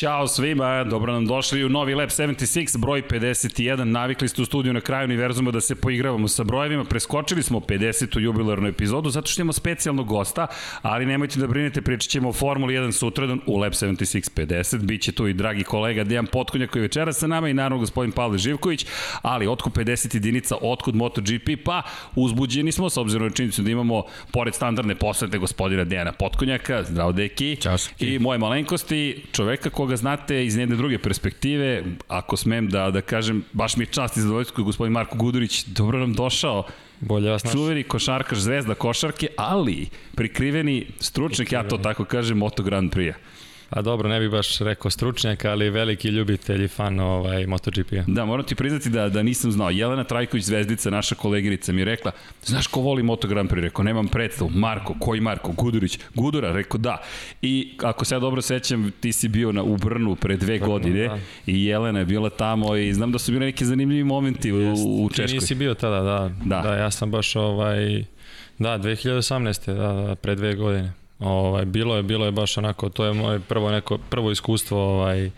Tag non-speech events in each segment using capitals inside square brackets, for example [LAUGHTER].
Ćao svima, dobro nam došli u novi Lab 76, broj 51. Navikli ste u studiju na kraju univerzuma da se poigravamo sa brojevima. Preskočili smo 50. jubilarnu epizodu zato što imamo specijalnog gosta, ali nemojte da brinete, pričat ćemo o Formuli 1 sutradan u Lab 76 50. Biće tu i dragi kolega Dejan Potkonja koji je večera sa nama i naravno gospodin Pavle Živković, ali otkud 50 jedinica, otkud MotoGP, pa uzbuđeni smo s obzirom na činjenicu da imamo pored standardne posete gospodina Dejana Potkonjaka, zdravo deki, Ćao, i moje malenkosti, čoveka koga znate iz jedne druge perspektive, ako smem da, da kažem, baš mi je čast i zadovoljstvo gospodin Marko Gudurić, dobro nam došao, Bolje vas čuveni košarkaš, zvezda košarke, ali prikriveni stručnjak, ja to tako kažem, Moto Grand Prix-a. A dobro, ne bih baš rekao stručnjak, ali veliki ljubitelj i fan ovaj, MotoGP-a. Da, moram ti priznati da, da nisam znao. Jelena Trajković, zvezdica, naša koleginica, mi je rekla, znaš ko voli Moto Grand Prix? Rekao, nemam predstavu. Marko, koji Marko? Gudurić. Gudura? Rekao, da. I ako se ja dobro sećam, ti si bio na, u Brnu pre dve Brno, godine da. i Jelena je bila tamo i znam da su bile neki zanimljivi momenti u, u Ti Češkoj. nisi bio tada, da. Da. Da, ja sam baš ovaj... Da, 2018. Da, da, pre dve godine. Ovaj, bilo je, bilo je baš onako, to je moje prvo neko, prvo iskustvo ovaj,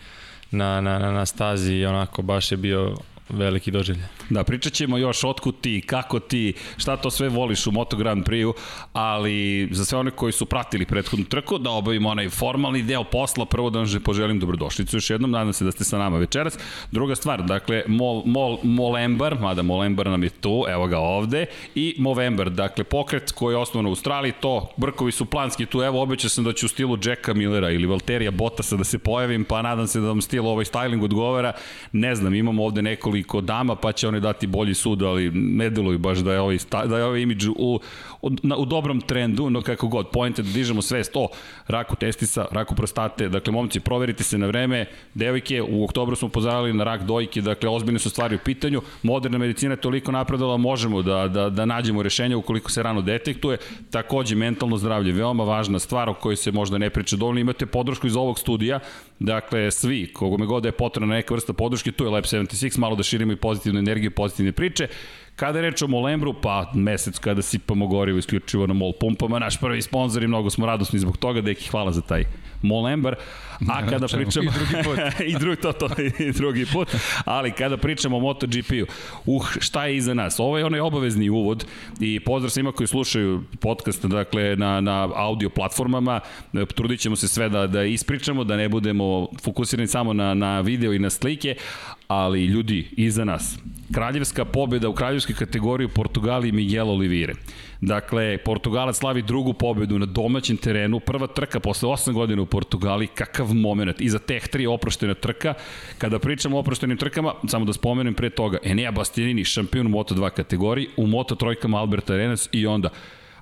na, na, na, na stazi i onako baš je bio veliki doživljaj. Da, pričat ćemo još otkud ti, kako ti, šta to sve voliš u Moto Grand Prix-u, ali za sve one koji su pratili prethodnu trku, da obavimo onaj formalni deo posla, prvo da vam že poželim dobrodošlicu još jednom, nadam se da ste sa nama večeras. Druga stvar, dakle, Mol, Mol, Molembar, mada Molembar nam je tu, evo ga ovde, i Movember, dakle, pokret koji je osnovan u Australiji, to, brkovi su planski tu, evo, obećao sam da ću u stilu Jacka Millera ili Valterija Bottasa da se pojavim, pa nadam se da vam stil ovaj styling odgovara, ne znam, imamo ovde nekoliko dama, pa će one dati bolji sud, ali ne deluju baš da je ovaj, da je ovaj imidž u, u, na, u dobrom trendu, no kako god, point je da dižemo svest o raku testisa, raku prostate, dakle, momci, proverite se na vreme, devojke, u oktobru smo pozarali na rak dojke, dakle, ozbiljne su stvari u pitanju, moderna medicina je toliko napredala, možemo da, da, da nađemo rešenje ukoliko se rano detektuje, takođe, mentalno zdravlje, veoma važna stvar o kojoj se možda ne priča dovoljno, imate podršku iz ovog studija, dakle, svi, kogome god je potrebna neka vrsta podrške, tu je Lab 76, malo da širimo i pozitivnu energiju, pozitivne priče, Kada je reč o Molembru, pa mesec kada sipamo gorivo isključivo na mol pumpama, naš prvi sponsor i mnogo smo radosni zbog toga, deki hvala za taj Molembar. A kada čemu? pričamo... I drugi put. [LAUGHS] I drugi, to, to, i drugi put. Ali kada pričamo o MotoGP-u, uh, šta je iza nas? Ovo je onaj obavezni uvod i pozdrav svima koji slušaju podcast dakle, na, na audio platformama. Trudit ćemo se sve da, da ispričamo, da ne budemo fokusirani samo na, na video i na slike, ali ljudi, iza nas. Kraljevska pobjeda u kraljevskoj kategoriji u Portugaliji Miguel Oliveira. Dakle, Portugalac slavi drugu pobedu na domaćem terenu, prva trka posle 8 godina u Portugaliji, kakav moment. I za teh tri oproštena trka. Kada pričamo o oproštenim trkama, samo da spomenem pre toga, Enea Bastianini, šampion u Moto2 kategoriji, u Moto trojkama Albert Arenas i onda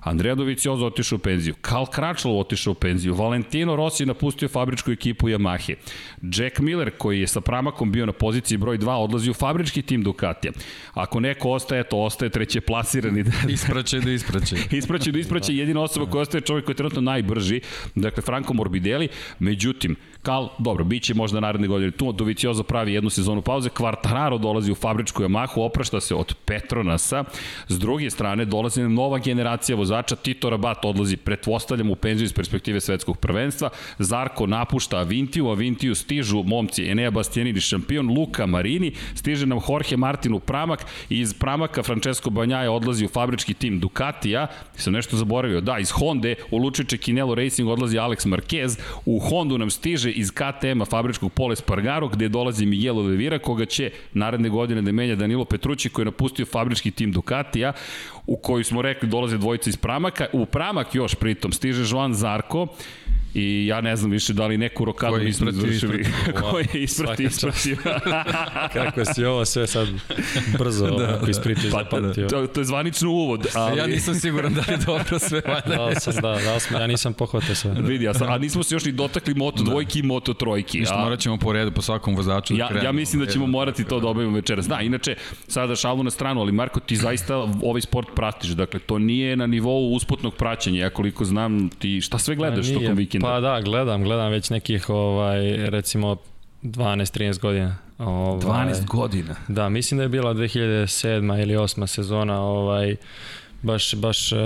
Andrea Dovizioso otišao u penziju, Karl Kračlov otišao u penziju, Valentino Rossi napustio fabričku ekipu Yamahe, Jack Miller koji je sa Pramakom bio na poziciji broj 2 odlazi u fabrički tim Ducatija. Ako neko ostaje, to ostaje treće plasirani. [LAUGHS] Ispraće da ispraće. ispraće do ispraće, [LAUGHS] jedina osoba koja ostaje čovjek koji je trenutno najbrži, dakle Franco Morbidelli, međutim, Kal, dobro, bit će možda naredne godine tu, Doviciozo pravi jednu sezonu pauze, Quartararo dolazi u fabričku Yamahu, oprašta se od Petronasa, s druge strane dolazi nova generacija vozača, Tito Rabat odlazi, pretpostavljam u penziju iz perspektive svetskog prvenstva, Zarko napušta Avintiju, Avintiju stižu momci Enea Bastianini šampion, Luka Marini, stiže nam Jorge Martin u Pramak iz Pramaka Francesco Banjaja odlazi u fabrički tim Ducatija, sam nešto zaboravio, da, iz Honda u Lučiće Kinelo Racing odlazi Alex Marquez, u Hondu nam stiže iz KTM-a fabričkog Pole Spargaro, gde dolazi Miguel Oliveira, koga će naredne godine da menja Danilo Petrući, koji je napustio fabrički tim Ducatija, u koji smo rekli dolaze dvojica iz Pramaka. U Pramak još pritom stiže Joan Zarko, I ja ne znam više da li neku rokadu Ko je nismo izvršili. [LAUGHS] Ko je čast. ispratio. [LAUGHS] Kako si ovo sve sad brzo [LAUGHS] da, onako ispričaš pa, zapamtio. to, to je zvanično uvod. Ali... Ja nisam siguran da li je dobro sve valjda. Dao sam, da, dao sam, ja nisam pohvatao sve. Vidi, a, a nismo se još ni dotakli Moto dvojki i Moto trojki. Ništa, a- morat ćemo po redu, po svakom vozaču da Ja, krenemo. ja mislim da ćemo morati to da obavimo večeras. Da, inače, sada šalu na stranu, ali Marko, ti zaista ovaj sport pratiš. Dakle, to nije na nivou usputnog praćenja. Ja koliko znam, ti šta sve gledaš A, nije. tokom vikenda? Pa da, gledam, gledam već nekih, ovaj, recimo, 12-13 godina. Ovaj, 12 godina. Da, mislim da je bila 2007. ili 8. sezona, ovaj, baš, baš, uh,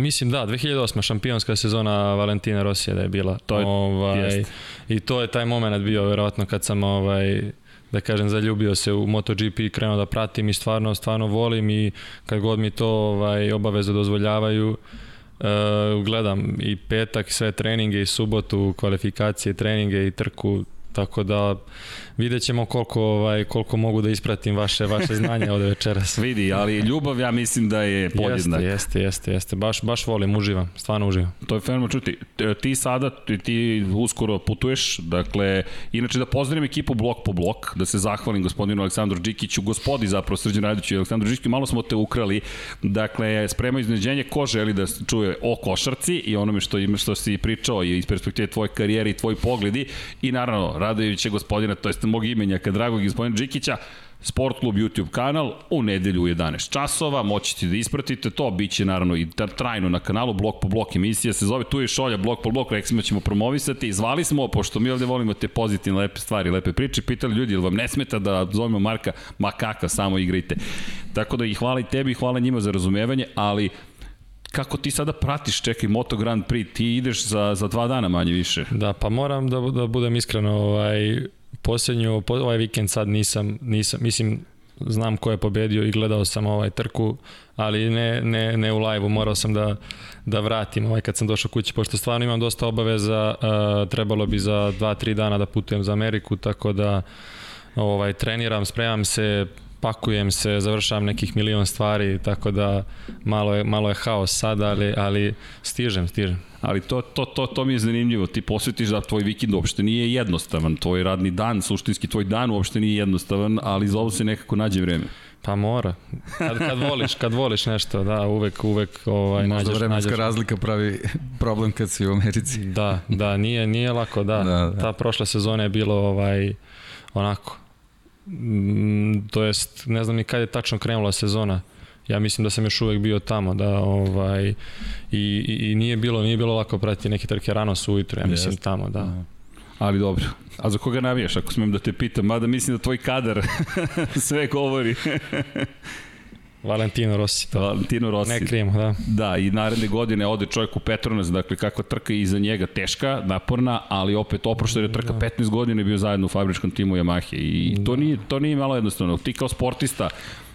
mislim da, 2008. šampionska sezona Valentina Rosija da je bila. To je- ovaj, jest. I to je taj moment bio verovatno kad sam ovaj, da kažem zaljubio se u MotoGP i krenuo da pratim i stvarno stvarno volim i kad god mi to ovaj obaveze dozvoljavaju Uh, gledam i petak sve treninge i subotu kvalifikacije, treninge i trku tako da vidjet ćemo koliko, ovaj, koliko mogu da ispratim vaše, vaše znanje ovde večeras. [LAUGHS] Vidi, ali ljubav ja mislim da je podjednak. Jeste, jeste, jeste, jeste. Baš, baš volim, uživam, stvarno uživam. To je fenomenalno čuti. T- Ti sada, ti, ti uskoro putuješ, dakle, inače da pozdravim ekipu blok po blok, da se zahvalim gospodinu Aleksandru Đikiću, gospodi zapravo Srđan Radiću i Aleksandru Đikiću, malo smo te ukrali, dakle, sprema iznenađenje ko želi da čuje o košarci i onome što ima što si pričao i iz perspektive tvoje karijere i tvoji pogledi i naravno, radojeviće gospodina, to jest mog imenjaka, dragog gospodina Đikića, Sport klub YouTube kanal u nedelju u 11 časova, moćete da ispratite to, bit će naravno i tra- trajno na kanalu, blok po blok emisija, se zove Tu je šolja, blok po blok, rekli smo da ćemo promovisati zvali smo, pošto mi ovde volimo te pozitivne, lepe stvari, lepe priče, pitali ljudi, ili vam ne smeta da zovemo Marka, ma kaka, samo igrajte. Tako da i hvala i tebi, hvala njima za razumevanje, ali kako ti sada pratiš, čekaj, Moto Grand Prix, ti ideš za, za dva dana manje više. Da, pa moram da, da budem iskreno, ovaj, posljednju, po, ovaj vikend sad nisam, nisam, mislim, znam ko je pobedio i gledao sam ovaj trku, ali ne, ne, ne u live-u, morao sam da, da vratim ovaj, kad sam došao kući, pošto stvarno imam dosta obaveza, trebalo bi za 2-3 dana da putujem za Ameriku, tako da ovaj, treniram, spremam se, pakujem se, završavam nekih milion stvari, tako da malo je, malo je haos sada, ali, ali stižem, stižem. Ali to, to, to, to mi je zanimljivo, ti posvetiš da tvoj vikend uopšte nije jednostavan, tvoj radni dan, suštinski tvoj dan uopšte nije jednostavan, ali za ovo se nekako nađe vreme. Pa mora. Kad, kad voliš, kad voliš nešto, da, uvek, uvek ovaj, Možda nađeš, vremenska nađeš. razlika pravi [LAUGHS] problem kad si u Americi. Da, da, nije, nije lako, da. Da, da. Ta prošla sezona je bilo ovaj, onako, to jest, ne znam ni kad je tačno krenula sezona. Ja mislim da sam još uvek bio tamo, da ovaj i, i, i nije bilo nije bilo lako pratiti neke trke rano su ujutro, ja mislim Jeste. tamo, da. Ali dobro. A za koga navijaš, ako smem da te pitam? Mada mislim da tvoj kadar [LAUGHS] sve govori. [LAUGHS] Valentino Rossi, to. Valentino Rossi. Ne krijemo, da. Da, i naredne godine ode čovjek u Petronas, dakle kakva trka je iza njega teška, naporna, ali opet oprošto jer je trka 15 godina i bio zajedno u fabričkom timu Yamahe i to nije, to nije malo jednostavno. Ti kao sportista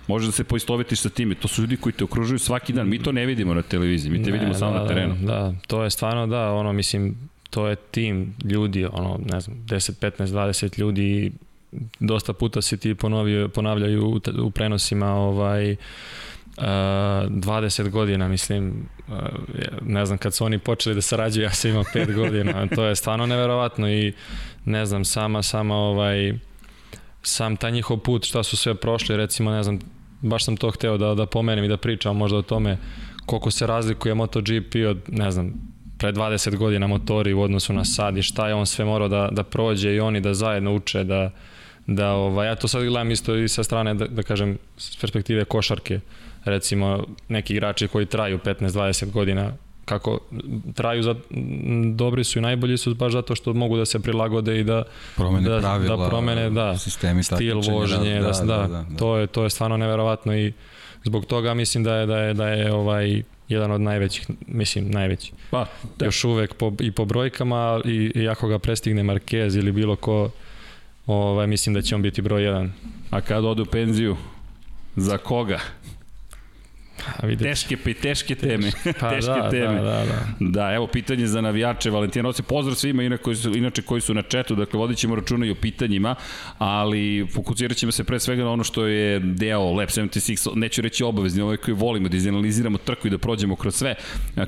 možeš da se poistovetiš sa time. To su ljudi koji te okružuju svaki dan. Mi to ne vidimo na televiziji, mi te Ne, vidimo samo da, na terenu. Da, da, to je stvarno da, ono, mislim, to je tim ljudi, ono, ne znam, 10, 15, 20 ljudi, dosta puta se ti ponovio, ponavljaju u, u prenosima, ovaj, Uh, 20 godina, mislim, uh, ne znam, kad su oni počeli da sarađuju, ja sam imao 5 [LAUGHS] godina, to je stvarno neverovatno i ne znam, sama, sama ovaj, sam taj njihov put, šta su sve prošli, recimo, ne znam, baš sam to hteo da, da pomenem i da pričam možda o tome koliko se razlikuje MotoGP od, ne znam, pre 20 godina motori u odnosu na sad i šta je on sve morao da, da prođe i oni da zajedno uče da, da ovaj, ja to sad gledam isto i sa strane da, da kažem s perspektive košarke. Recimo neki igrači koji traju 15-20 godina kako traju za, dobri su i najbolji su baš zato što mogu da se prilagode i da Promene da, pravila, da promene da sistemi stil takmičenja, vožnje da, da, da, da, to je to je stvarno neverovatno i zbog toga mislim da je da je da je ovaj jedan od najvećih mislim najveći. Pa, da. još uvek po, i po brojkama i, i ako ga prestigne Marquez ili bilo ko ovaj mislim da će on biti broj 1 a kad ode u penziju, za koga? A vidite Teške, pe- teške teme. pa, [LAUGHS] teške da, teme. da, da, da. Da, evo pitanje za navijače Valentina Rossi. Pozdrav svima inače koji su, inače koji su na četu, dakle vodit ćemo računa i o pitanjima, ali fokusirat ćemo se pre svega na ono što je deo Lab 76, neću reći obavezni, ovaj koji volimo da izanaliziramo trku i da prođemo kroz sve.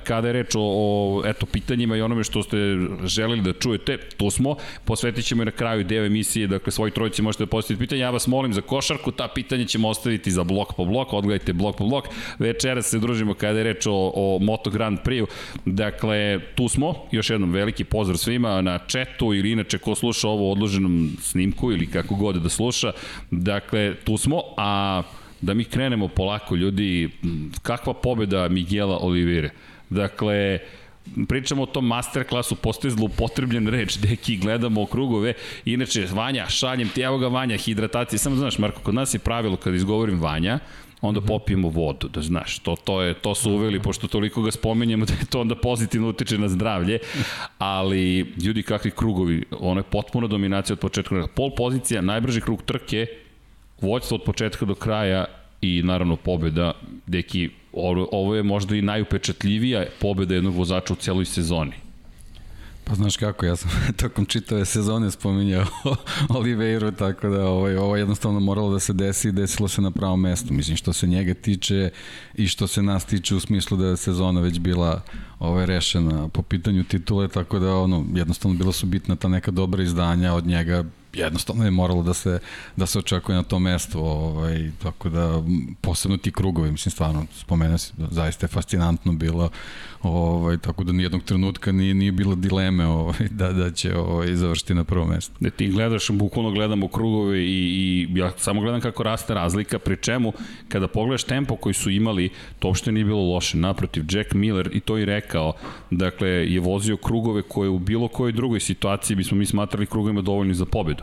Kada je reč o, o eto, pitanjima i onome što ste želeli da čujete, tu smo. Posvetit ćemo i na kraju deo emisije, dakle svoji trojici možete da postavite pitanje. Ja vas molim za košarku, ta pitanja ćemo ostaviti za blok po blok, odgledajte blok po blok. Večeras se družimo kada je reč o, o Moto Grand Prix-u. Dakle, tu smo, još jednom veliki pozdrav svima na četu ili inače ko sluša ovo odloženom snimku ili kako god da sluša. Dakle, tu smo, a da mi krenemo polako ljudi, kakva pobeda Miguela Olivire. Dakle, pričamo o tom masterklasu, postoji zloupotrebljen reč, deki, gledamo krugove, inače, Vanja, šaljem ti, evo ga Vanja, hidratacija, samo znaš, Marko, kod nas je pravilo kada izgovorim Vanja, onda Mhm. popijemo vodu, da znaš, to, to, je, to su uveli, pošto toliko ga spominjemo [LAUGHS] da je to onda pozitivno utiče na zdravlje, ali ljudi kakvi krugovi, ono je potpuna dominacija od početka, pol pozicija, najbrži krug trke, vođstvo od početka do kraja i naravno pobeda, deki, ovo, ovo je možda i najupečatljivija pobeda jednog vozača u celoj sezoni. Pa znaš kako, ja sam [LAUGHS] tokom čitave sezone spominjao [LAUGHS] Oliveiru, tako da ovaj, ovo je jednostavno moralo da se desi i desilo se na pravom mestu. Mislim, što se njega tiče i što se nas tiče u smislu da je sezona već bila ovaj, rešena po pitanju titule, tako da ono, jednostavno bila su bitna ta neka dobra izdanja od njega jednostavno je moralo da se da se očekuje na to mesto, ovaj tako da posebno ti krugovi, mislim stvarno spomenuo si zaista je fascinantno bilo. Ovaj tako da ni jednog trenutka nije nije bilo dileme ovaj da da će ovaj završiti na prvo mesto. Da ti gledaš, bukvalno gledamo krugove i, i ja samo gledam kako raste razlika, pri čemu kada pogledaš tempo koji su imali, to uopšte nije bilo loše. Naprotiv, Jack Miller i to i rekao, dakle, je vozio krugove koje u bilo kojoj drugoj situaciji bismo mi smatrali krugovima dovoljni za pobedu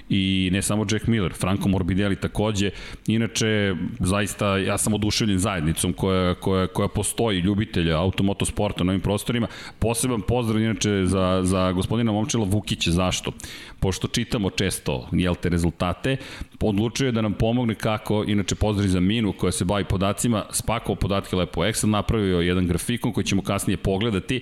i ne samo Jack Miller, Franco Morbidelli takođe. Inače, zaista, ja sam oduševljen zajednicom koja, koja, koja postoji, ljubitelja automotosporta na ovim prostorima. Poseban pozdrav inače za, za gospodina Momčela Vukića, zašto? Pošto čitamo često, jel te, rezultate, odlučio je da nam pomogne kako, inače pozdrav za Minu koja se bavi podacima, spakovao podatke lepo Excel, napravio jedan grafikon koji ćemo kasnije pogledati.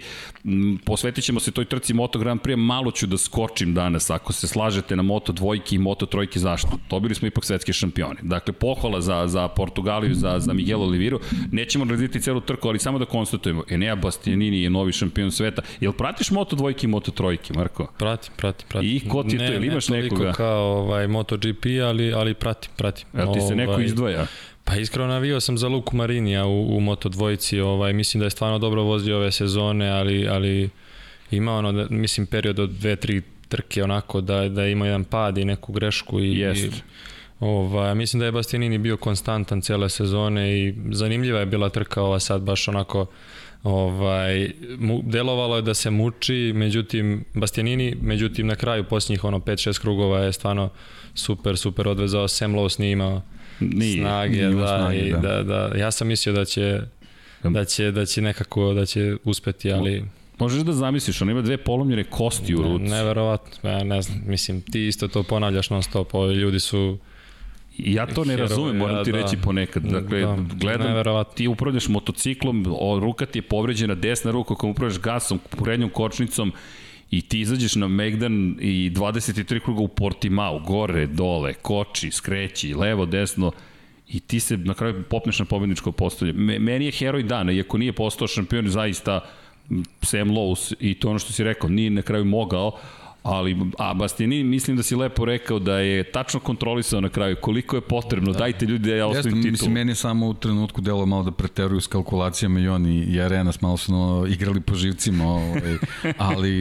Posvetit ćemo se toj trci Moto Grand Prix, malo ću da skočim danas, ako se slažete na Moto dvojki i Moto trojki, zašto? Dobili smo ipak svetski šampioni. Dakle, pohvala za, za Portugaliju, za, za Miguel Oliviru. Nećemo raditi celu trku, ali samo da konstatujemo, Enea Bastianini je novi šampion sveta. Jel pratiš Moto dvojki i Moto trojki, Marko? Pratim, pratim, pratim. I ko ti je to? Jel imaš ne nekoga? kao ovaj, MotoGP, ali, ali pratim, pratim. Jel ti se neko Ovaj, izdvaja? Pa iskreno navio sam za Luku Marinija u, u Moto dvojici, ovaj, mislim da je stvarno dobro vozio ove sezone, ali, ali ima ono, da, mislim, period od dve, tri trke onako da, da ima jedan pad i neku grešku i, Jest. i Ovaj, mislim da je Bastianini bio konstantan cele sezone i zanimljiva je bila trka ova sad baš onako ovaj mu, delovalo je da se muči, međutim Bastianini, međutim na kraju posljednjih ono 5-6 krugova je stvarno super, super odvezao, Sam Lowe's nije imao Nije. snage, nije imao da, snage, i da. da. da, ja sam mislio da će da će, da će nekako, da će uspeti, ali Možeš da zamisliš, on ima dve polomljene kosti u ne, ruci. neverovatno, ja ne znam, mislim, ti isto to ponavljaš non stop, ovi ljudi su ja to ne Herovi, razumem, moram ti da. reći ponekad. Dakle, Da, gledam, ti upravljaš motociklom, o, ruka ti je povređena, desna ruka kojom upravljaš gasom, prednjom kočnicom, i ti izađeš na Megdan i 23 kruga u Portimao, gore, dole, koči, skreći, levo, desno, i ti se na kraju popneš na pobedničko postolje. Me, meni je heroj dana, iako nije postao šampion, zaista Sam Lowe's i to ono što si rekao, nije na kraju mogao, ali a Bastianini mislim da si lepo rekao da je tačno kontrolisao na kraju koliko je potrebno, da. dajte ljudi da ja osvojim titul. mislim, meni samo u trenutku delo malo da preteruju s kalkulacijama i on i, i Arenas malo su no, igrali po živcima, ovaj, [LAUGHS] ali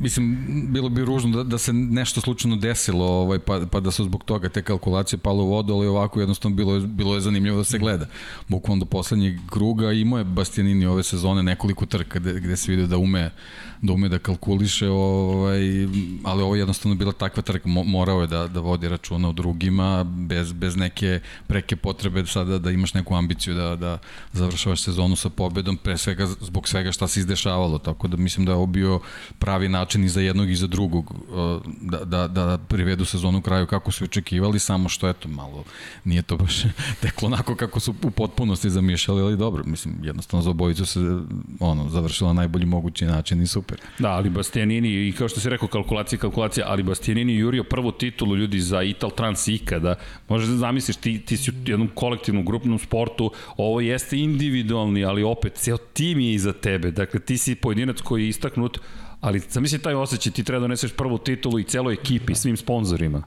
mislim, bilo bi ružno da, da se nešto slučajno desilo, ovaj, pa, pa da su zbog toga te kalkulacije pale u vodu, ali ovako jednostavno bilo je, bilo je zanimljivo da se gleda. Bukvalno do poslednjeg kruga imao je Bastianini ove sezone nekoliko trka gde, gde se vidio da ume da ume da kalkuliše, ovaj, ali ovo je jednostavno bila takva trka, Mo, morao je da, da vodi računa o drugima, bez, bez neke preke potrebe sada da imaš neku ambiciju da, da završavaš sezonu sa pobedom, pre svega zbog svega šta se izdešavalo, tako da mislim da je ovo bio pravi način i za jednog i za drugog uh, da, da, da privedu sezonu kraju kako su očekivali, samo što eto malo nije to baš [LAUGHS] teklo onako kako su u potpunosti zamišljali, ali dobro, mislim jednostavno za obojicu se ono, završila na najbolji mogući način i super. Da, ali Bastianini, i kao što si rekao, kalkulacija, kalkulacija, ali Bastianini jurio prvu titulu ljudi za Ital Trans ikada. Možeš da zamisliš, ti, ti si u jednom kolektivnom, grupnom sportu, ovo jeste individualni, ali opet, ceo tim je iza tebe. Dakle, ti si pojedinac koji je istaknut, ali zamisli taj osjećaj, ti treba da doneseš prvu titulu i celoj ekipi, svim sponzorima.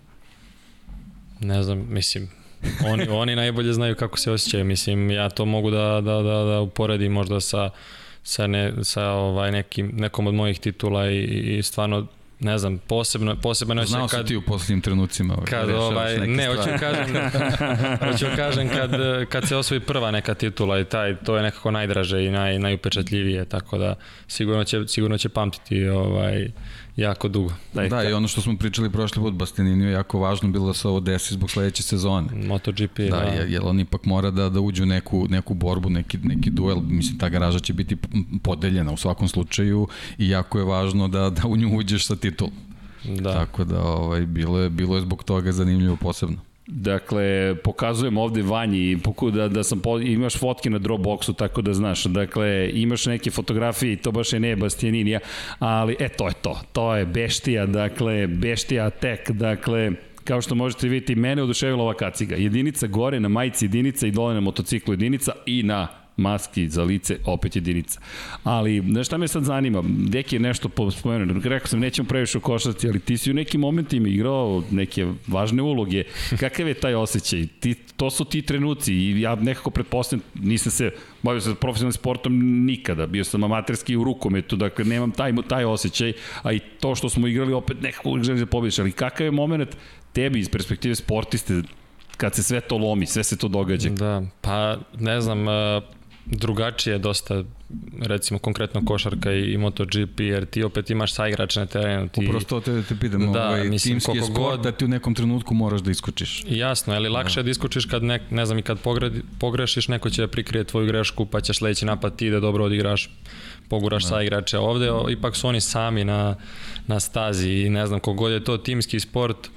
ne znam, mislim, oni, oni najbolje znaju kako se osjećaju, mislim, ja to mogu da, da, da, da uporedim možda sa, sa, ne, sa ovaj nekim, nekom od mojih titula i, i stvarno ne znam, posebno, posebno Znao kad... ti u posljednjim trenucima. Ovaj, kad, ovaj, ne, hoću kažem, [LAUGHS] hoću kažem kad, kad se osvoji prva neka titula i taj, to je nekako najdraže i naj, najupečatljivije, tako da sigurno će, sigurno će pamtiti ovaj, jako dugo. Da, da i ono što smo pričali prošli put, Bastianini je jako važno bilo da se ovo desi zbog sledeće sezone. MotoGP, da. Da, jer on ipak mora da, da uđe u neku, neku borbu, neki, neki duel, mislim, ta garaža će biti podeljena u svakom slučaju i jako je važno da, da u nju uđeš sa titulom. Da. Tako da ovaj, bilo, je, bilo je zbog toga zanimljivo posebno. Dakle, pokazujem ovde Vanji da, da sam po, imaš fotke na Dropboxu, tako da znaš. Dakle, imaš neke fotografije i to baš je ne Bastianinija, ali e, to je to. To je Beštija, dakle, Beštija Tek, dakle, kao što možete vidjeti, mene oduševila ova kaciga. Jedinica gore na majici jedinica i dole na motociklu jedinica i na maski za lice, opet jedinica. Ali, znaš šta me sad zanima? Deki je nešto spomenuo, rekao sam, nećemo previše u košarci, ali ti si u nekim momentima igrao neke važne uloge. Kakav je taj osjećaj? Ti, to su ti trenuci i ja nekako pretpostavljam, nisam se bavio se profesionalnim sportom nikada, bio sam amaterski u rukometu, dakle nemam taj, taj osjećaj, a i to što smo igrali opet nekako želi da pobediš, ali kakav je moment tebi iz perspektive sportiste kad se sve to lomi, sve se to događa? Da, pa ne znam, drugačije dosta recimo konkretno košarka i, i MotoGP, jer ti opet imaš saigrače na terenu. Ti, Uprosto to te, te pitam, da, ovaj, mislim, timski je sport god, da ti u nekom trenutku moraš da iskočiš. Jasno, ali lakše da, da iskočiš kad ne, ne znam i kad pogredi, pogrešiš, neko će da prikrije tvoju grešku, pa ćeš sledeći napad ti da dobro odigraš, poguraš da. saigrače. Ovde o, ipak su oni sami na, na stazi i ne znam, kogod je to timski sport, uh,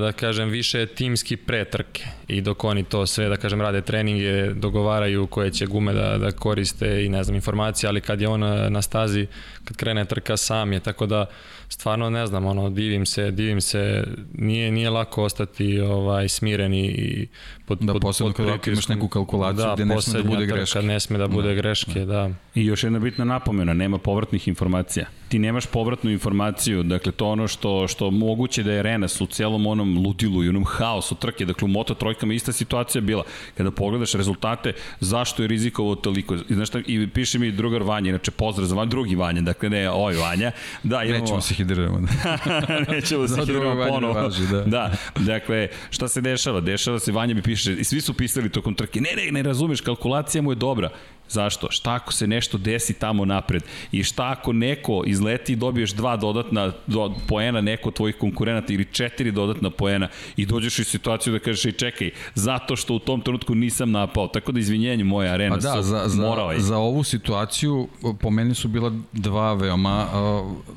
da kažem, više timski pretrke. I dok oni to sve, da kažem, rade treninge, dogovaraju koje će gume da, da koriste i ne znam, informacije, ali kad je on na stazi, kad krene trka sam je, tako da stvarno ne znam, ono, divim se, divim se, nije, nije lako ostati ovaj, smiren i pod, da, pod, posebno pod kad imaš neku kalkulaciju da, gde ne sme da bude greške. Kad ne sme da bude da. greške, da. da. I još jedna bitna napomena, nema povratnih informacija. Ti nemaš povratnu informaciju, dakle to ono što, što moguće da je Renas u celom onom ludilu i onom haosu trke, dakle u Moto trojkama ista situacija bila. Kada pogledaš rezultate, zašto je rizikovao toliko? I, znaš šta, i piše mi drugar Vanja, inače pozdrav za Vanja, drugi Vanja, dakle ne ovaj Vanja. Da, imamo... Nećemo se hidiramo. [LAUGHS] Nećemo se hidiramo ponovo. Važi, da. da, dakle, šta se dešava? Dešava se, Vanja mi piše, i svi su pisali tokom trke, ne, ne, ne razumeš, kalkulacija mu je dobra. Zašto? Šta ako se nešto desi tamo napred? I šta ako neko izleti i dobiješ dva dodatna do, poena neko od tvojih konkurenata ili četiri dodatna poena i dođeš u situaciju da kažeš i čekaj, zato što u tom trenutku nisam napao. Tako da izvinjenje moje arena pa da, su za, za, za ovu situaciju po meni su bila dva veoma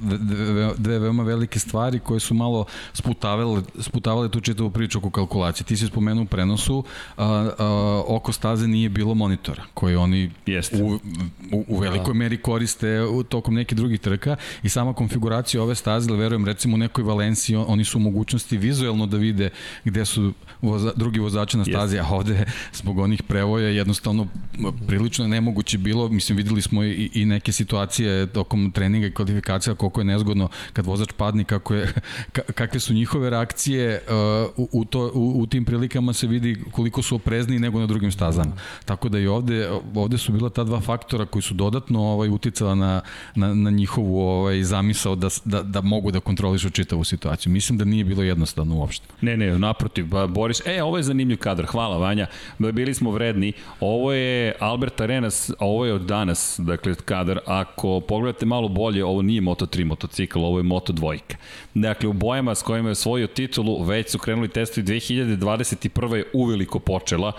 dve, dve veoma velike stvari koje su malo sputavale, sputavale tu čitavu priču oko kalkulacije. Ti si spomenuo u prenosu, a, a, oko staze nije bilo monitora koji oni Jeste. U, u, u velikoj da. meri koriste u, tokom nekih drugih trka i sama konfiguracija ove staze, verujem recimo u nekoj Valenciji, oni su u mogućnosti vizuelno da vide gde su voza, drugi vozači na stazi, Jeste. a ovde [LAUGHS] zbog onih prevoja jednostavno prilično nemoguće bilo, mislim videli smo i, i neke situacije tokom treninga i kvalifikacija koliko je nezgodno kad vozač padne, kako je, kakve su njihove reakcije uh, u, u, to, u, u tim prilikama se vidi koliko su oprezniji nego na drugim stazama. Tako da i ovde, ovde su bila ta dva faktora koji su dodatno ovaj uticala na, na, na njihovu ovaj, zamisao da, da, da mogu da kontrolišu čitavu situaciju. Mislim da nije bilo jednostavno uopšte. Ne, ne, naprotiv, ba, Boris, e, ovo je zanimljiv kadar, hvala Vanja, bili smo vredni, ovo je Albert Arenas, a ovo je od danas, dakle, kadar, ako pogledate malo bolje, ovo nije Moto3 motocikl, ovo je Moto2. Dakle, u bojama s kojima je osvojio titulu, već su krenuli testovi 2021. je uveliko počela,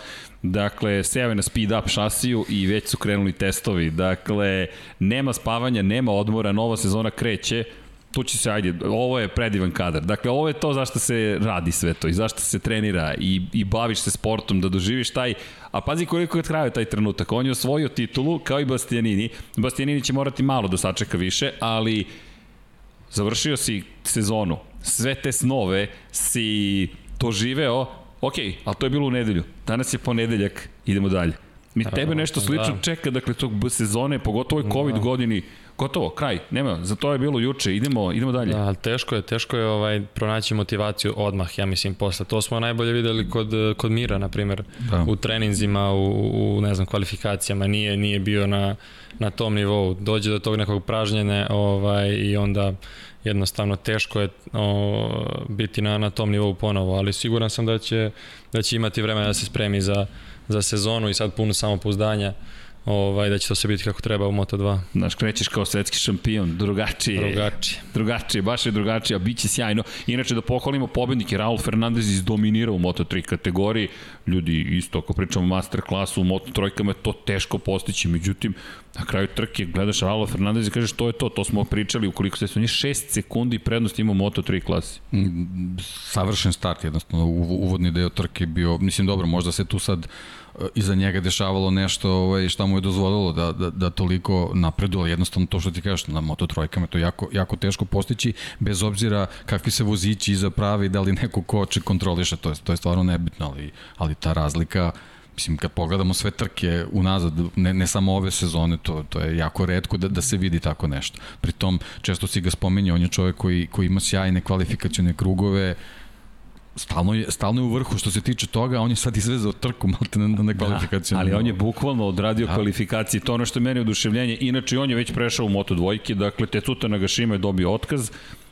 Dakle, seo na speed up šasiju i već su krenuli testovi. Dakle, nema spavanja, nema odmora, nova sezona kreće, tu će se, ajde, ovo je predivan kadar. Dakle, ovo je to zašto se radi sve to i zašto se trenira i, i baviš se sportom, da doživiš taj, a pazi koliko je trajao taj trenutak. On je osvojio titulu, kao i Bastianini. Bastianini će morati malo da sačeka više, ali završio si sezonu. Sve te snove si doživeo Ok, ali to je bilo u nedelju. Danas je ponedeljak, idemo dalje. Mi tebe nešto slično da. čeka, dakle, tog sezone, pogotovo ovoj COVID da. godini, gotovo, kraj, nema, za to je bilo juče, idemo, idemo dalje. Da, teško je, teško je ovaj, pronaći motivaciju odmah, ja mislim, posle. To smo najbolje videli kod, kod Mira, na primjer, da. u treninzima, u, u, ne znam, kvalifikacijama, nije, nije bio na, na tom nivou. Dođe do tog nekog pražnjene ovaj, i onda jednostavno teško je o, biti na, na tom nivou ponovo, ali siguran sam da će, da će imati vremena da se spremi za, za sezonu i sad puno samopouzdanja ovaj, da će to sve biti kako treba u Moto2. Znaš, krećeš kao svetski šampion, drugačije. Drugačije. Drugačije, baš je drugačije, a bit će sjajno. Inače, da pohvalimo pobednike, Raul Fernandez izdominira u Moto3 kategoriji. Ljudi, isto ako pričamo master klasu u Moto3 je to teško postići, međutim, na kraju trke gledaš Raul Fernandez i kažeš to je to, to smo pričali, ukoliko se su njih 6 sekundi prednost ima u Moto3 klasi. Mm, savršen start, jednostavno, uvodni deo trke bio, mislim, dobro, možda se tu sad iza njega dešavalo nešto ovaj, šta mu je dozvolilo da, da, da toliko napreduje, jednostavno to što ti kažeš na Moto trojkama, to je jako, jako teško postići, bez obzira kakvi se vozići iza pravi, da li neko koče kontroliše, to je, to je stvarno nebitno, ali, ali ta razlika, mislim, kad pogledamo sve trke unazad, ne, ne samo ove sezone, to, to je jako redko da, da se vidi tako nešto. Pritom, često si ga spominje, on je čovjek koji, koji ima sjajne kvalifikacione krugove, stalno je, stalno je u vrhu što se tiče toga, on je sad izvezao trku malte na, na kvalifikaciju. Da, ali on je bukvalno odradio da. kvalifikacije, to ono što je meni oduševljenje. Inače, on je već prešao u Moto dvojke, dakle, Tecuta Nagashima je dobio otkaz,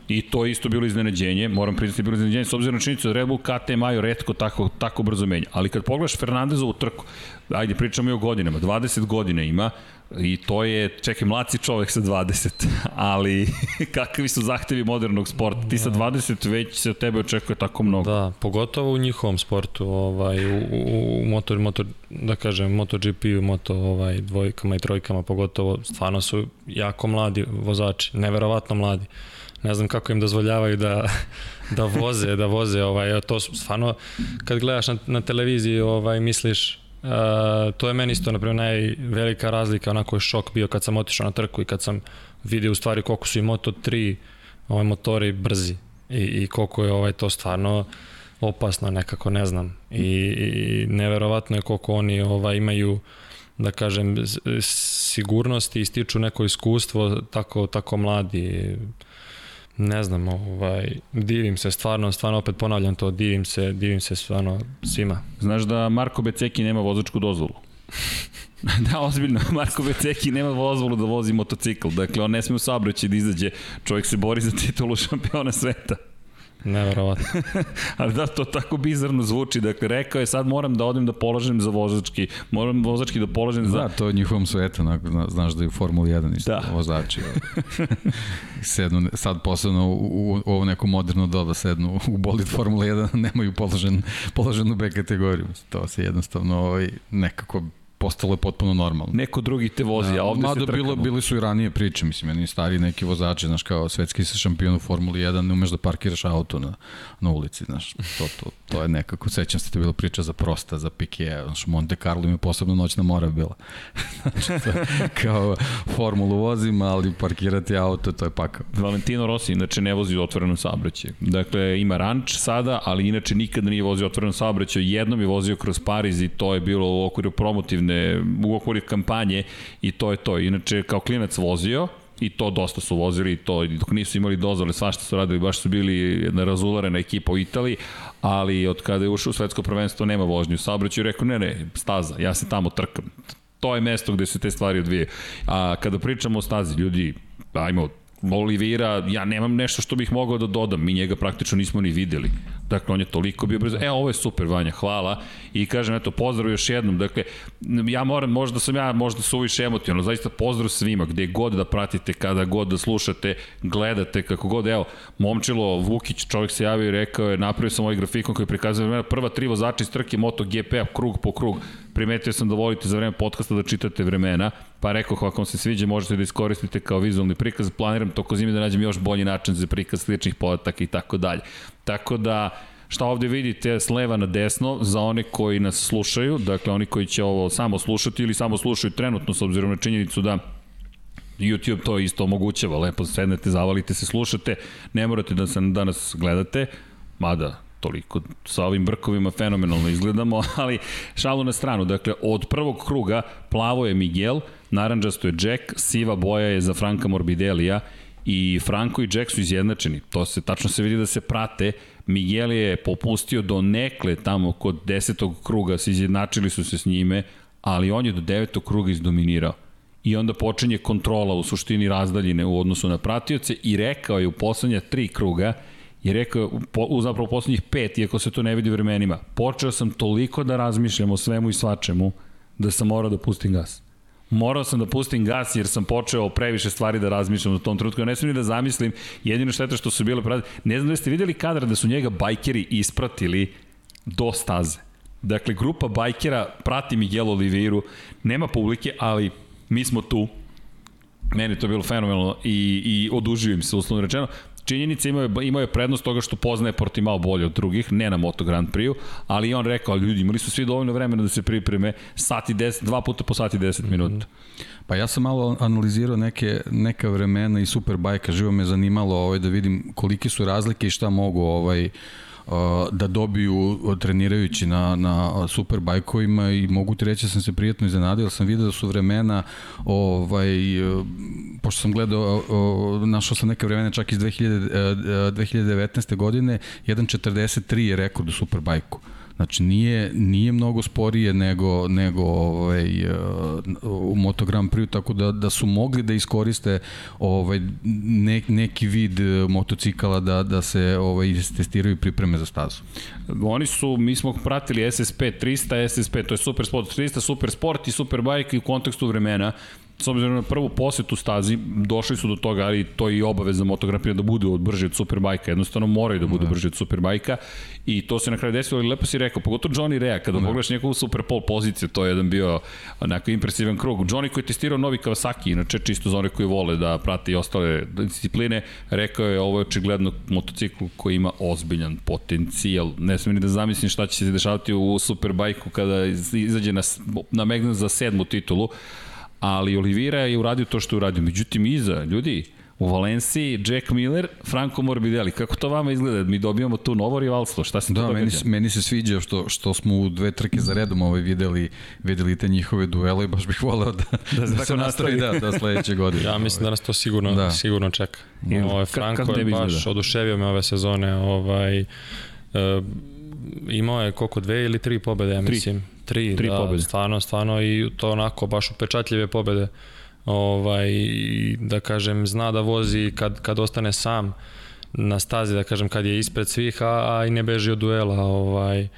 I to je isto bilo iznenađenje, moram priznati bilo iznenađenje, s obzirom na činjenicu da Red Bull KT Majo redko tako, tako brzo menja. Ali kad pogledaš Fernandezovu trku, ajde pričamo i o godinama, 20 godina ima, I to je, čekaj, mlaci čovek sa 20, [LAUGHS] ali [LAUGHS] kakvi su zahtevi modernog sporta? Ti sa 20 već se od tebe očekuje tako mnogo. Da, pogotovo u njihovom sportu, ovaj, u, u, u motor, motor, da kažem, MotoGP, moto ovaj, dvojkama i trojkama, pogotovo, stvarno su jako mladi vozači, neverovatno mladi. Ne znam kako im dozvoljavaju da, [LAUGHS] da voze, da voze, ovaj, to su stvarno, kad gledaš na, na televiziji, ovaj, misliš, Uh, to je meni isto, na primjer, najvelika razlika, onako je šok bio kad sam otišao na trku i kad sam vidio u stvari koliko su i Moto3 ovaj, motori brzi i, i koliko je ovaj, to stvarno opasno nekako, ne znam. I, i neverovatno je koliko oni ovaj, imaju da kažem, sigurnosti i stiču neko iskustvo tako, tako mladi. Ne znam, ovaj, divim se, stvarno, stvarno opet ponavljam to, divim se, divim se stvarno svima. Znaš da Marko Beceki nema vozačku dozvolu? [LAUGHS] da, ozbiljno, Marko Beceki nema dozvolu da vozi motocikl, dakle on ne sme u saobraćaju da izađe, čovjek se bori za titulu šampiona sveta. Neverovatno. [LAUGHS] Ali da, to tako bizarno zvuči. Dakle, rekao je sad moram da odem da polažem za vozački. Moram vozački da polažem za... Da, to je njihovom svetu. Znaš da je u Formuli 1 isto da. vozači. [LAUGHS] sednu, sad posebno u, u, u ovo neko moderno doba sednu u bolid Formula 1 [LAUGHS] nemaju položen, položenu B kategoriju. To se jednostavno ovaj, nekako postalo je potpuno normalno. Neko drugi te vozi, da, a ovde se trkamo. Bilo, bili su i ranije priče, mislim, jedni stari neki vozači, znaš, kao svetski se šampion u Formuli 1, ne umeš da parkiraš auto na, na ulici, znaš, to, to, to je nekako, sećam se, to je bila priča za Prosta, za Piquet, znaš, Monte Carlo ima posebno noćna mora bila. [LAUGHS] znači, to kao Formulu vozim, ali parkirati auto, to je pakao. Valentino Rossi, inače, ne vozi u otvorenom saobraćaju. Dakle, ima ranč sada, ali inače nikada nije vozio otvorenom saobraćaju. Jednom je vozio kroz Pariz i to je bilo u okviru promotivne godine u okviru kampanje i to je to. Inače, kao klinac vozio, i to dosta su vozili i to dok nisu imali dozvole svašta su radili baš su bili jedna razularena ekipa u Italiji ali od kada je ušao u svetsko prvenstvo nema vožnju u saobraćaju rekao ne ne staza ja se tamo trkam to je mesto gde se te stvari odvije a kada pričamo o stazi ljudi ajmo Olivira, ja nemam nešto što bih mogao da dodam, mi njega praktično nismo ni videli. Dakle, on je toliko bio brzo. E, ovo je super, Vanja, hvala. I kažem, eto, pozdrav još jednom. Dakle, ja moram, možda sam ja možda suviše emotivno, zaista pozdrav svima, gde god da pratite, kada god da slušate, gledate, kako god, evo, Momčilo Vukić, čovjek se javio i rekao je, napravio sam ovaj grafikon koji prikazuje prva tri vozača iz trke MotoGP-a, krug po krug primetio sam da volite za vreme podcasta da čitate vremena, pa rekao ako vam se sviđa možete da iskoristite kao vizualni prikaz, planiram toko zime da nađem još bolji način za prikaz sličnih podataka i tako dalje. Tako da, šta ovde vidite s leva na desno za one koji nas slušaju, dakle oni koji će ovo samo slušati ili samo slušaju trenutno s obzirom na činjenicu da YouTube to isto omogućava, lepo sednete, zavalite se, slušate, ne morate da se danas gledate, mada toliko sa ovim brkovima fenomenalno izgledamo, [LAUGHS] ali šalu na stranu. Dakle, od prvog kruga plavo je Miguel, naranđasto je Jack, siva boja je za Franka Morbidelija i Franko i Jack su izjednačeni. To se tačno se vidi da se prate. Miguel je popustio do nekle tamo kod desetog kruga, se izjednačili su se s njime, ali on je do devetog kruga izdominirao i onda počinje kontrola u suštini razdaljine u odnosu na pratioce i rekao je u poslednja tri kruga i rekao po, u zapravo poslednjih pet, iako se to ne vidi vremenima, počeo sam toliko da razmišljam o svemu i svačemu da sam morao da pustim gas. Morao sam da pustim gas jer sam počeo previše stvari da razmišljam u tom trenutku. Ja ne smijem ni da zamislim, jedino šteta što su bile pratili. Ne znam da ste videli kadar da su njega bajkeri ispratili do staze. Dakle, grupa bajkera prati Miguel Oliveiru, nema publike, ali mi smo tu, meni to bilo fenomenalno i, i odužujem se, uslovno rečeno. Činjenica imao je, imao je prednost toga što poznaje Portimao bolje od drugih, ne na Moto Grand Prix, ali on rekao, ljudi, imali su svi dovoljno vremena da se pripreme, sati 10, dva puta po sati 10 minuta. Pa ja sam malo analizirao neke, neka vremena i Superbajka, živo me zanimalo ovaj, da vidim kolike su razlike i šta mogu ovaj, da dobiju trenirajući na, na superbajkovima i mogu ti reći da sam se prijatno iznenadio, sam vidio da su vremena ovaj, pošto sam gledao našao sam neke vremena čak iz 2000, 2019. godine 1.43 je rekord u superbajku Znači nije, nije mnogo sporije nego, nego ovaj, u Moto Grand Prix, tako da, da su mogli da iskoriste ovaj, ne, neki vid motocikala da, da se ovaj, testiraju pripreme za stazu. Oni su, mi smo pratili SSP 300, SSP, to je Super Sport 300, Super Sport i Super Bike u kontekstu vremena s obzirom na prvu posetu stazi, došli su do toga, ali to je i obaveza motografija da budu od brže od Superbajka, jednostavno moraju da budu da. brže od Superbajka i to se na kraju desilo, ali lepo si rekao, pogotovo Johnny Rea, kada da. pogledaš njegovu Super Pole poziciju, to je jedan bio onako impresivan krug. Johnny koji je testirao novi Kawasaki, inače čisto za one koji vole da prate i ostale discipline, rekao je ovo je očigledno motocikl koji ima ozbiljan potencijal. Ne smijem ni da zamislim šta će se dešavati u Superbajku kada izađe na, na Magnus za sedmu titulu, ali Olivira je uradio to što je uradio. Međutim, iza, ljudi, u Valenciji, Jack Miller, Franco Morbidelli. Kako to vama izgleda? Mi dobijamo tu novo rivalstvo. Šta se da, to događa? Meni, meni se sviđa što, što smo u dve trke za redom ovaj videli, videli te njihove duele i baš bih voleo da, da, da se nastavi da, da sledeće godine. Ja mislim da nas to sigurno, da. sigurno čeka. I, ovaj, Franco je baš izgleda? oduševio me ove sezone. Ovaj, uh, imao je koliko, dve ili tri pobede, ja mislim. Tri, tri da, pobede. Stvarno, stvarno i to onako baš upečatljive pobede. Ovaj, da kažem, zna da vozi kad, kad ostane sam na stazi, da kažem, kad je ispred svih, a, a i ne beži od duela. Ovaj,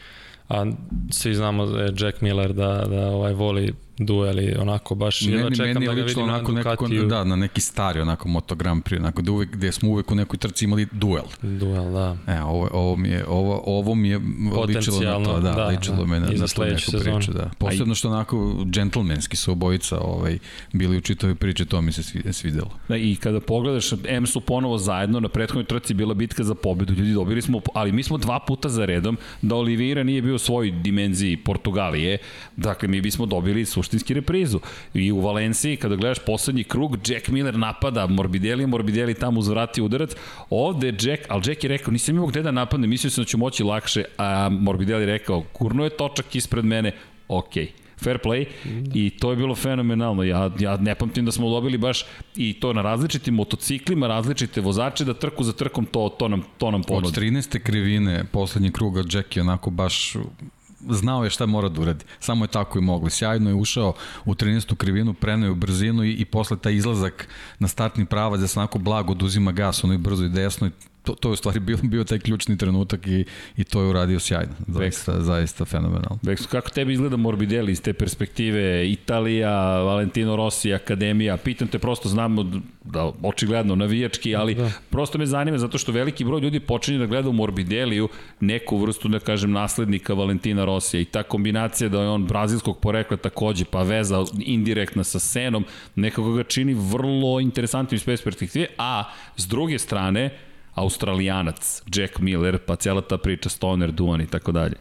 a svi znamo da je Jack Miller da, da ovaj, voli dueli, onako baš meni, jedva čekam meni da ga vidim onako na Ducatiju. Neko, da, na neki stari onako Moto Grand Prix, onako da uvek, gde smo uvek u nekoj trci imali duel. Duel, da. E, ovo, ovo mi je, ovo, ovo mi je ličilo na to, da, da ličilo da, me na, na to neku sezon. priču, da. Posebno što onako džentlmenski su obojica ovaj, bili u čitavoj priči, to mi se svidelo. Da, i kada pogledaš, M su ponovo zajedno, na prethodnoj trci bila bitka za pobedu, ljudi dobili smo, ali mi smo dva puta za redom, da Oliveira nije bio u svojoj dimenziji Portugalije, dakle mi bismo dobili su suštinski reprizu. I u Valenciji, kada gledaš poslednji krug, Jack Miller napada Morbidelli, Morbidelli tamo uzvrati udarac. Ovde Jack, ali Jack je rekao, nisam imao gde da napadne, mislio sam da ću moći lakše, a Morbidelli je rekao, kurno je točak ispred mene, okej. Okay fair play i to je bilo fenomenalno. Ja, ja ne pamtim da smo dobili baš i to na različitim motociklima, različite vozače da trku za trkom to, to nam, to nam ponudi. Od 13. krivine poslednjeg kruga Jack je onako baš znao je šta mora da uradi. Samo je tako i mogli. Sjajno je ušao u 13. krivinu, preneo u brzinu i, i posle taj izlazak na startni pravac da se onako blago oduzima gas, ono i brzo i desno i to, to je u stvari bio, bio taj ključni trenutak i, i to je uradio sjajno. Zaista, zaista fenomenalno. Beksu, kako tebi izgleda Morbidelli iz te perspektive? Italija, Valentino Rossi, Akademija. Pitam te, prosto znamo da očigledno navijački, ali da. prosto me zanima zato što veliki broj ljudi počinje da gleda u Morbidelliju neku vrstu, da kažem, naslednika Valentina Rosija i ta kombinacija da je on brazilskog porekla takođe, pa veza indirektna sa Senom, nekako ga čini vrlo interesantnim iz perspektive, a s druge strane, Australijanac, Jack Miller, pa cijela ta priča Stoner, Duan i tako dalje.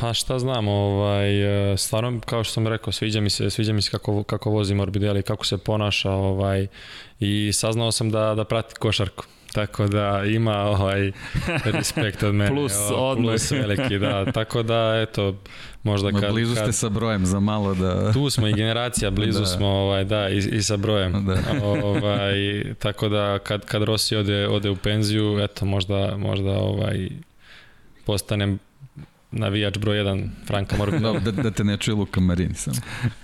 Pa šta znam, ovaj, e, stvarno, kao što sam rekao, sviđa mi se, sviđa mi se kako, kako vozi Morbidelli, kako se ponaša, ovaj, i saznao sam da, da prati košarku. Tako da ima ovaj respekt od mene. [LAUGHS] Plus o, Plus [LAUGHS] veliki, da. Tako da, eto, možda kad... Blizu ste kad, sa brojem za malo da... Tu smo i generacija, blizu da. smo, ovaj, da, i, i sa brojem. Da. ovaj, tako da, kad, kad Rossi ode, ode u penziju, eto, možda, možda ovaj, postanem navijač broj 1 Franka Morbidelli. da, da te ne čuje Luka Marini sam.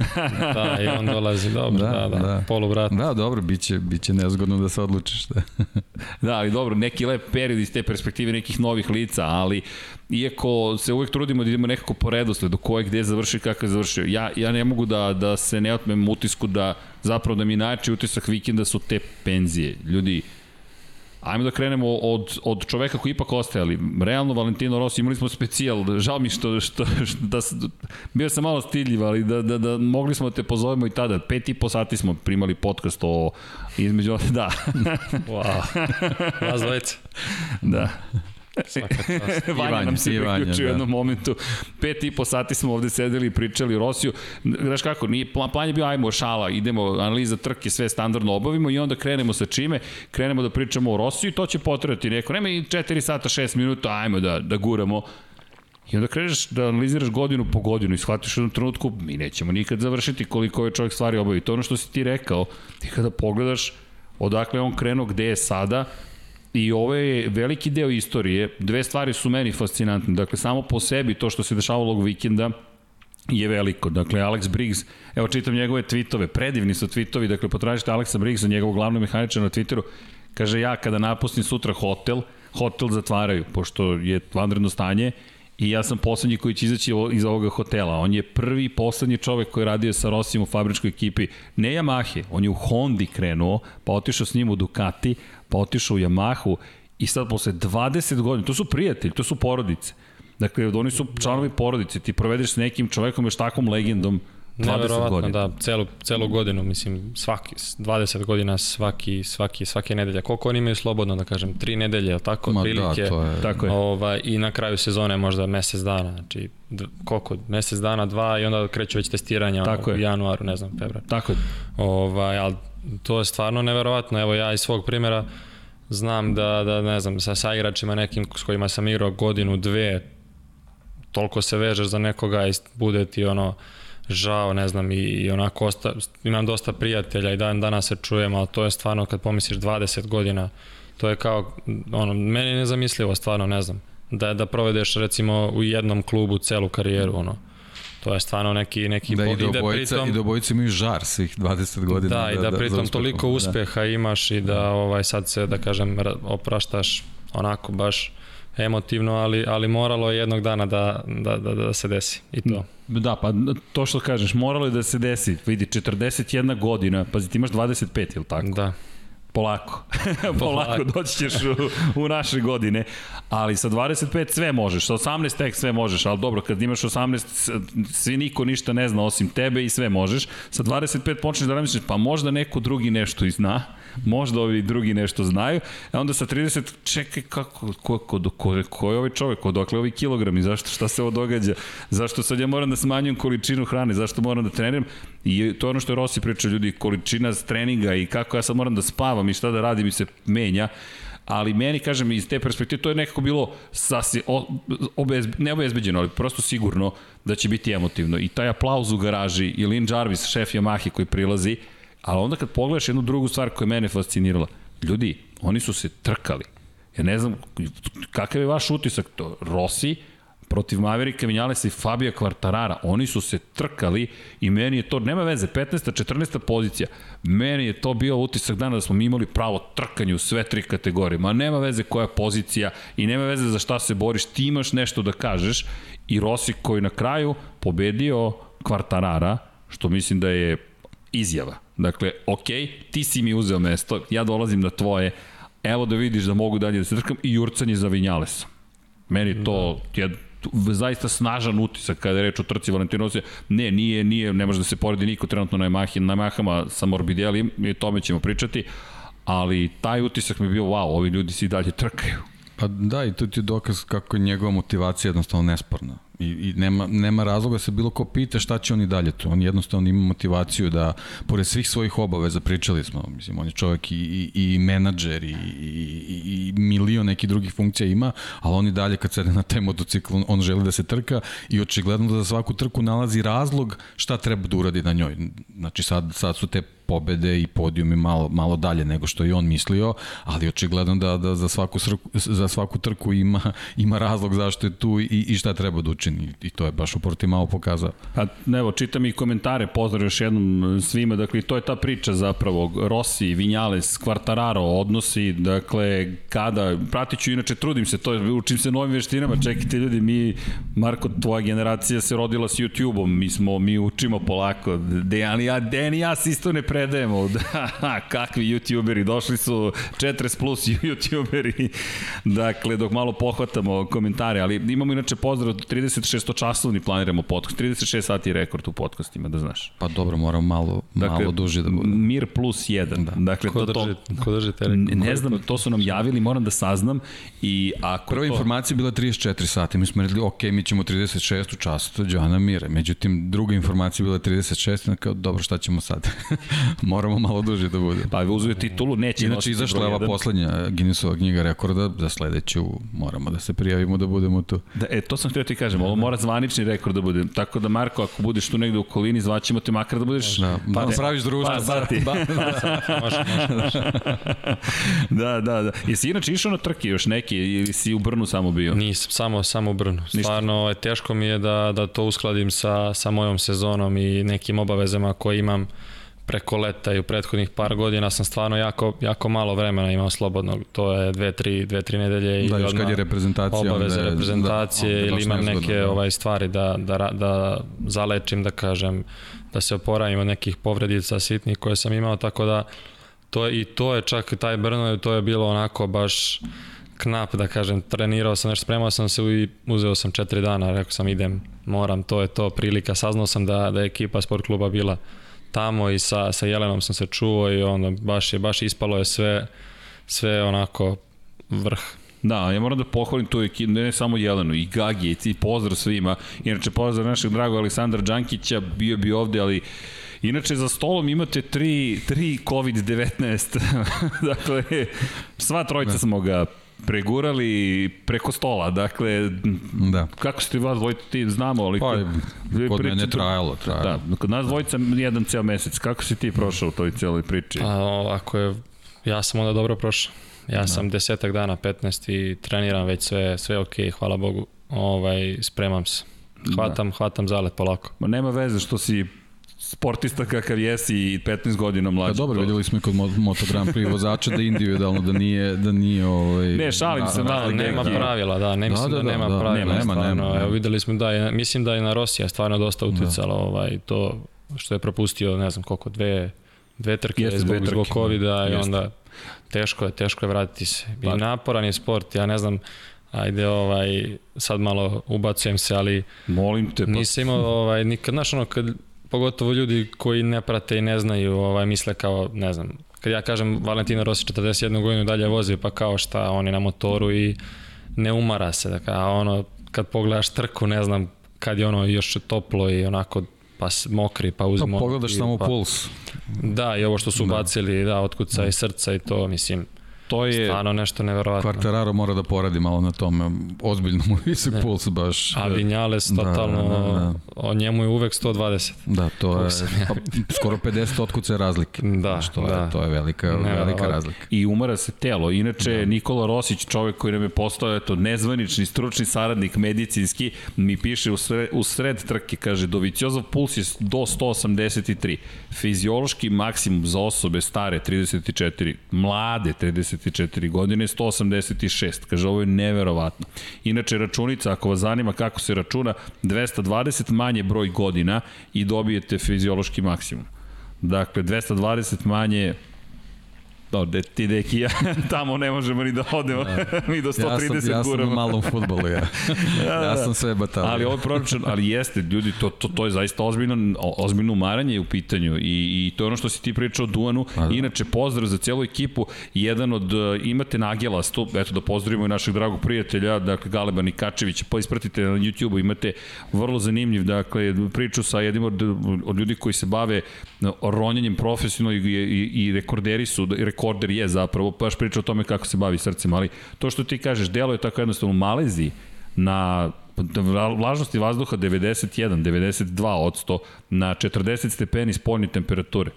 [LAUGHS] da, i on dolazi, dobro, da, da, da, da. polubrat. Da, dobro, biće, biće nezgodno da se odlučiš. Da. [LAUGHS] da, ali dobro, neki lep period iz te perspektive nekih novih lica, ali iako se uvek trudimo da idemo nekako po redosledu, ko je gde završi, kako je završio. Ja, ja ne mogu da, da se ne otmem utisku da zapravo da mi najjači utisak vikenda su te penzije. Ljudi, Ajmo da krenemo od, od čoveka koji ipak ostaje, ali realno Valentino Rossi imali smo specijal, žao mi što, što, što da, bio sam malo stidljiv, ali da, da, da mogli smo da te pozovemo i tada, pet i po sati smo primali podcast o između, [LAUGHS] da. wow, vas dvojica. Da. [LAUGHS] Vanja nam se priključio u da. jednom momentu. Pet i po sati smo ovde sedeli i pričali Rosiju. Znaš kako, nije, plan, plan je bio ajmo šala, idemo, analiza trke, sve standardno obavimo i onda krenemo sa čime? Krenemo da pričamo o Rosiju i to će potrebati neko. Nema i 4 sata, 6 minuta, ajmo da, da guramo. I onda kreneš da analiziraš godinu po godinu i shvatiš u jednom trenutku, mi nećemo nikad završiti koliko je čovjek stvari obavi. To ono što si ti rekao, ti kada pogledaš odakle on krenuo, gde je sada, I ovo je veliki deo istorije. Dve stvari su meni fascinantne. Dakle, samo po sebi to što se dešavalo ovog vikenda je veliko. Dakle, Alex Briggs, evo čitam njegove tweetove, predivni su tweetovi, dakle, potražite Alexa Briggsa, njegovog glavnog mehaničara na Twitteru, kaže ja kada napustim sutra hotel, hotel zatvaraju, pošto je vanredno stanje, i ja sam poslednji koji će izaći iz ovoga hotela. On je prvi i poslednji čovek koji je radio sa Rosim u fabričkoj ekipi. Ne Yamahe, on je u Hondi krenuo, pa otišao s njim u Ducati, pa otišao u Yamahu i sad posle 20 godina, to su prijatelji, to su porodice. Dakle, oni su članovi porodice, ti provedeš s nekim čovekom još takvom legendom 20 godina. da, celu, celu godinu, mislim, svaki, 20 godina svaki, svaki, svake nedelje. Koliko oni imaju slobodno, da kažem, tri nedelje, ali tako, Ma prilike. Da, to je. Tako je. Ovaj, I na kraju sezone možda mesec dana, znači, koliko, mesec dana, dva i onda kreću već testiranja tako ono, u januaru, ne znam, februar. Tako je. Ovaj, ali to je stvarno neverovatno. Evo ja iz svog primjera znam da, da ne znam, sa, sa igračima nekim s kojima sam igrao godinu, dve, toliko se vežeš za nekoga i bude ti ono, žao, ne znam, i, i onako osta, imam dosta prijatelja i dan danas se čujem, ali to je stvarno kad pomisliš 20 godina, to je kao, ono, meni je nezamislivo, stvarno, ne znam, da, da provedeš recimo u jednom klubu celu karijeru, ono, to je stvarno neki neki da, i do bojica, pritom, i do bojica imaju žar svih 20 godina da, da i da, da pritom da toliko da. uspeha da. imaš i da, da ovaj sad se da kažem opraštaš onako baš emotivno, ali, ali moralo je jednog dana da, da, da, da se desi i to. Da, pa to što kažeš, moralo je da se desi. Vidi, 41 godina, pazi, ti imaš 25, ili tako? Da. [LAUGHS] Polako. Polako doći ćeš u, u naše godine. Ali sa 25 sve možeš, sa 18 tek sve možeš, ali dobro, kad imaš 18, svi niko ništa ne zna osim tebe i sve možeš. Sa 25 počneš da razmišljaš, pa možda neko drugi nešto i zna, možda ovi drugi nešto znaju, a onda sa 30 čekaj kako, ko, ko, ko, ko je ovaj čovek, odakle ovi kilogrami, zašto, šta se ovo događa, zašto sad ja moram da smanjujem količinu hrane, zašto moram da treniram? I to je ono što je Rossi pričao ljudi, količina treninga i kako ja sad moram da spavam i šta da radim i se menja, ali meni, kažem, iz te perspektive, to je nekako bilo sasvim, obezbe, ne obezbeđeno, ali prosto sigurno da će biti emotivno. I taj aplauz u garaži i Lin Jarvis, šef Yamahe koji prilazi, Ali onda kad pogledaš jednu drugu stvar koja je mene fascinirala, ljudi, oni su se trkali. Ja ne znam, kakav je vaš utisak to? Rossi protiv Maverika Vinjalesa i Fabija Kvartarara, oni su se trkali i meni je to, nema veze, 15. 14. pozicija, meni je to bio utisak dana da smo mi imali pravo trkanje u sve tri kategorije, ma nema veze koja je pozicija i nema veze za šta se boriš, ti imaš nešto da kažeš i Rossi koji na kraju pobedio Kvartarara, što mislim da je izjava Dakle, ok, ti si mi uzeo mesto, ja dolazim na tvoje, evo da vidiš da mogu dalje da se trkam i jurcanje za Vinjales. Meni to da. je zaista snažan utisak kada je reč o trci Valentinosija. Ne, nije, nije, ne može da se poredi niko trenutno na Yamahi, na Yamahama sa Morbidelli, i tome ćemo pričati, ali taj utisak mi je bio, wow, ovi ljudi si dalje trkaju. Pa da, i to ti je dokaz kako je njegova motivacija jednostavno nesporna. I, i nema, nema razloga da se bilo ko pita šta će oni dalje tu. On jednostavno ima motivaciju da, pored svih svojih obaveza, pričali smo, mislim, on je čovjek i, i, i menadžer i, i, i milion nekih drugih funkcija ima, ali on i dalje kad sede na taj motocikl, on želi da se trka i očigledno da za svaku trku nalazi razlog šta treba da uradi na njoj. Znači sad, sad su te pobede i podijumi malo, malo dalje nego što je on mislio, ali očigledno da, da za, svaku srku, za svaku trku ima, ima razlog zašto je tu i, i šta treba da učini. I to je baš u Portimao pokazao. A, evo, čitam i komentare, pozdrav još jednom svima, dakle, to je ta priča zapravo, Rossi, Vinjales, Quartararo, odnosi, dakle, kada, pratit ću, inače trudim se, to učim se novim veštinama, čekajte ljudi, mi, Marko, tvoja generacija se rodila s YouTube-om, mi smo, mi učimo polako, Dejan ja, Dejan ja se isto ne pre predajemo, da, [LAUGHS] kakvi youtuberi, došli su 40 plus youtuberi, dakle, dok malo pohvatamo komentare, ali imamo inače pozdrav, 36 časovni planiramo podcast, 36 sati je rekord u podcastima, da znaš. Pa dobro, moram malo, dakle, malo duže da bude. Mir plus 1, da. dakle, ko to, drži, to, ko drži te ne, ne znam, to su nam javili, moram da saznam i ako Prva to... informacija bila 34 sati, mi smo rekli, ok, mi ćemo 36 u času, Joana Mire, međutim, druga informacija bila 36, kao, dobro, šta ćemo sad? [LAUGHS] moramo malo duže da bude. Pa uzuje titulu, neće Inače, izašla je ova poslednja Guinnessova knjiga rekorda, za sledeću moramo da se prijavimo da budemo tu. Da, e, to sam htio ti kažem, ovo mora zvanični rekord da bude. Tako da, Marko, ako budeš tu negde u okolini, zvaćemo te makar da budeš... Da, pa, da praviš društvo. Pa, [LAUGHS] može, može. [LAUGHS] da, da, da. Jesi inače išao na trke još neki ili si u Brnu samo bio? Nisam, samo, samo u Brnu. Stvarno, Ništa. teško mi je da, da to uskladim sa, sa mojom sezonom i nekim obavezama koje imam preko leta i u prethodnih par godina sam stvarno jako, jako malo vremena imao slobodnog. To je dve, tri, dve, tri nedelje i da, još kad je reprezentacija, obaveze je, reprezentacije da, ili imam neke da. ovaj stvari da, da, da zalečim, da kažem, da se oporavim od nekih povredica sitnih koje sam imao, tako da to je, i to je čak taj Brno, to je bilo onako baš knap, da kažem, trenirao sam nešto, spremao sam se i uzeo sam četiri dana, rekao sam idem, moram, to je to, prilika, saznao sam da, da je ekipa sport kluba bila tamo i sa, sa Jelenom sam se čuo i onda baš je, baš ispalo je sve, sve onako vrh. Da, ja moram da pohvalim tu ekipu, ne samo Jelenu, i Gagi, i pozdrav svima. Inače, pozdrav našeg dragog Aleksandra Đankića, bio bi ovde, ali Inače, za stolom imate tri, tri COVID-19. [LAUGHS] dakle, sva trojica smo ga pregurali preko stola, dakle, da. kako ste vas dvojica, ti znamo, ali... Pa, kod mene je trajalo, trajalo. Da, kod nas dvojica jedan ceo mesec, kako si ti prošao u toj celoj priči? Pa, ako je, ja sam onda dobro prošao. Ja da. sam desetak dana, 15 i treniram već sve, sve ok, hvala Bogu. Ovaj, spremam se. Hvatam, da. hvatam zalet polako. Ma nema veze što si sportista kakav jesi i 15 godina mlađi. Pa dobro, videli smo i kod Moto Grand Prix vozača da individualno da nije da nije ovaj Ne, šalim da, se, da, da nema neki. pravila, da, ne mislim da, da, da, da nema da, pravila, nema, stvarno. Nema, nema. Evo videli smo da je mislim da je na Rosija stvarno dosta da. uticalo da. ovaj to što je propustio, ne znam koliko, dve dve trke Jeste, zbog, zbog COVID-a i onda teško je, teško je vratiti se. I pa. naporan je sport, ja ne znam, ajde ovaj sad malo ubacujem se, ali molim te pa. nisam imao ovaj nikad znaš ono kad pogotovo ljudi koji ne prate i ne znaju, ovaj, misle kao, ne znam, kad ja kažem Valentina Rossi 41 godinu dalje vozi, pa kao šta, on je na motoru i ne umara se, dakle, a ono, kad pogledaš trku, ne znam, kad je ono još toplo i onako pa mokri, pa uzmo. Pa pogledaš samo pa, puls. Da, i ovo što su da. bacili, da, otkuca da. i srca i to, mislim, to je stvarno nešto neverovatno. Quartararo mora da poradi malo na tome. Ozbiljno mu [LAUGHS] visok ne. puls baš. A Vinjales da, totalno, da, da, da. o njemu je uvek 120. Da, to je pa, skoro 50 otkuce razlike. Da, što da. Je, to je velika, ne, velika razlika. I umara se telo. Inače, da. Nikola Rosić, čovek koji nam je postao eto, nezvanični stručni saradnik medicinski, mi piše u sred, u sred trke, kaže, Doviciozov puls je do 183. Fiziološki maksimum za osobe stare 34, mlade 34 34 godine, 186. Kaže, ovo je neverovatno. Inače, računica, ako vas zanima kako se računa, 220 manje broj godina i dobijete fiziološki maksimum. Dakle, 220 manje Da, de, ti deki ja, [LAUGHS] tamo ne možemo ni da odemo, da. [LAUGHS] mi do 130 ja sam, ja sam u malom futbolu, ja. [LAUGHS] da, ja sam sve batalio. Ali ovo je proračun, ali jeste, ljudi, to, to, to je zaista ozbiljno, ozbiljno umaranje u pitanju i, i to je ono što si ti pričao o Duanu. A, da. Inače, pozdrav za celu ekipu. Jedan od, imate Nagela, sto, eto da pozdravimo i našeg dragog prijatelja, dakle Galeba Nikačevića, pa ispratite na YouTube-u, imate vrlo zanimljiv, dakle, priču sa jednim od, od ljudi koji se bave ronjanjem profesionalno i, i, i rekorderi su, rekorder je zapravo, baš priča o tome kako se bavi srcem, ali to što ti kažeš, delo je tako jednostavno u Maleziji, na vlažnosti vazduha 91, 92 od 100 na 40 stepeni spoljne temperature.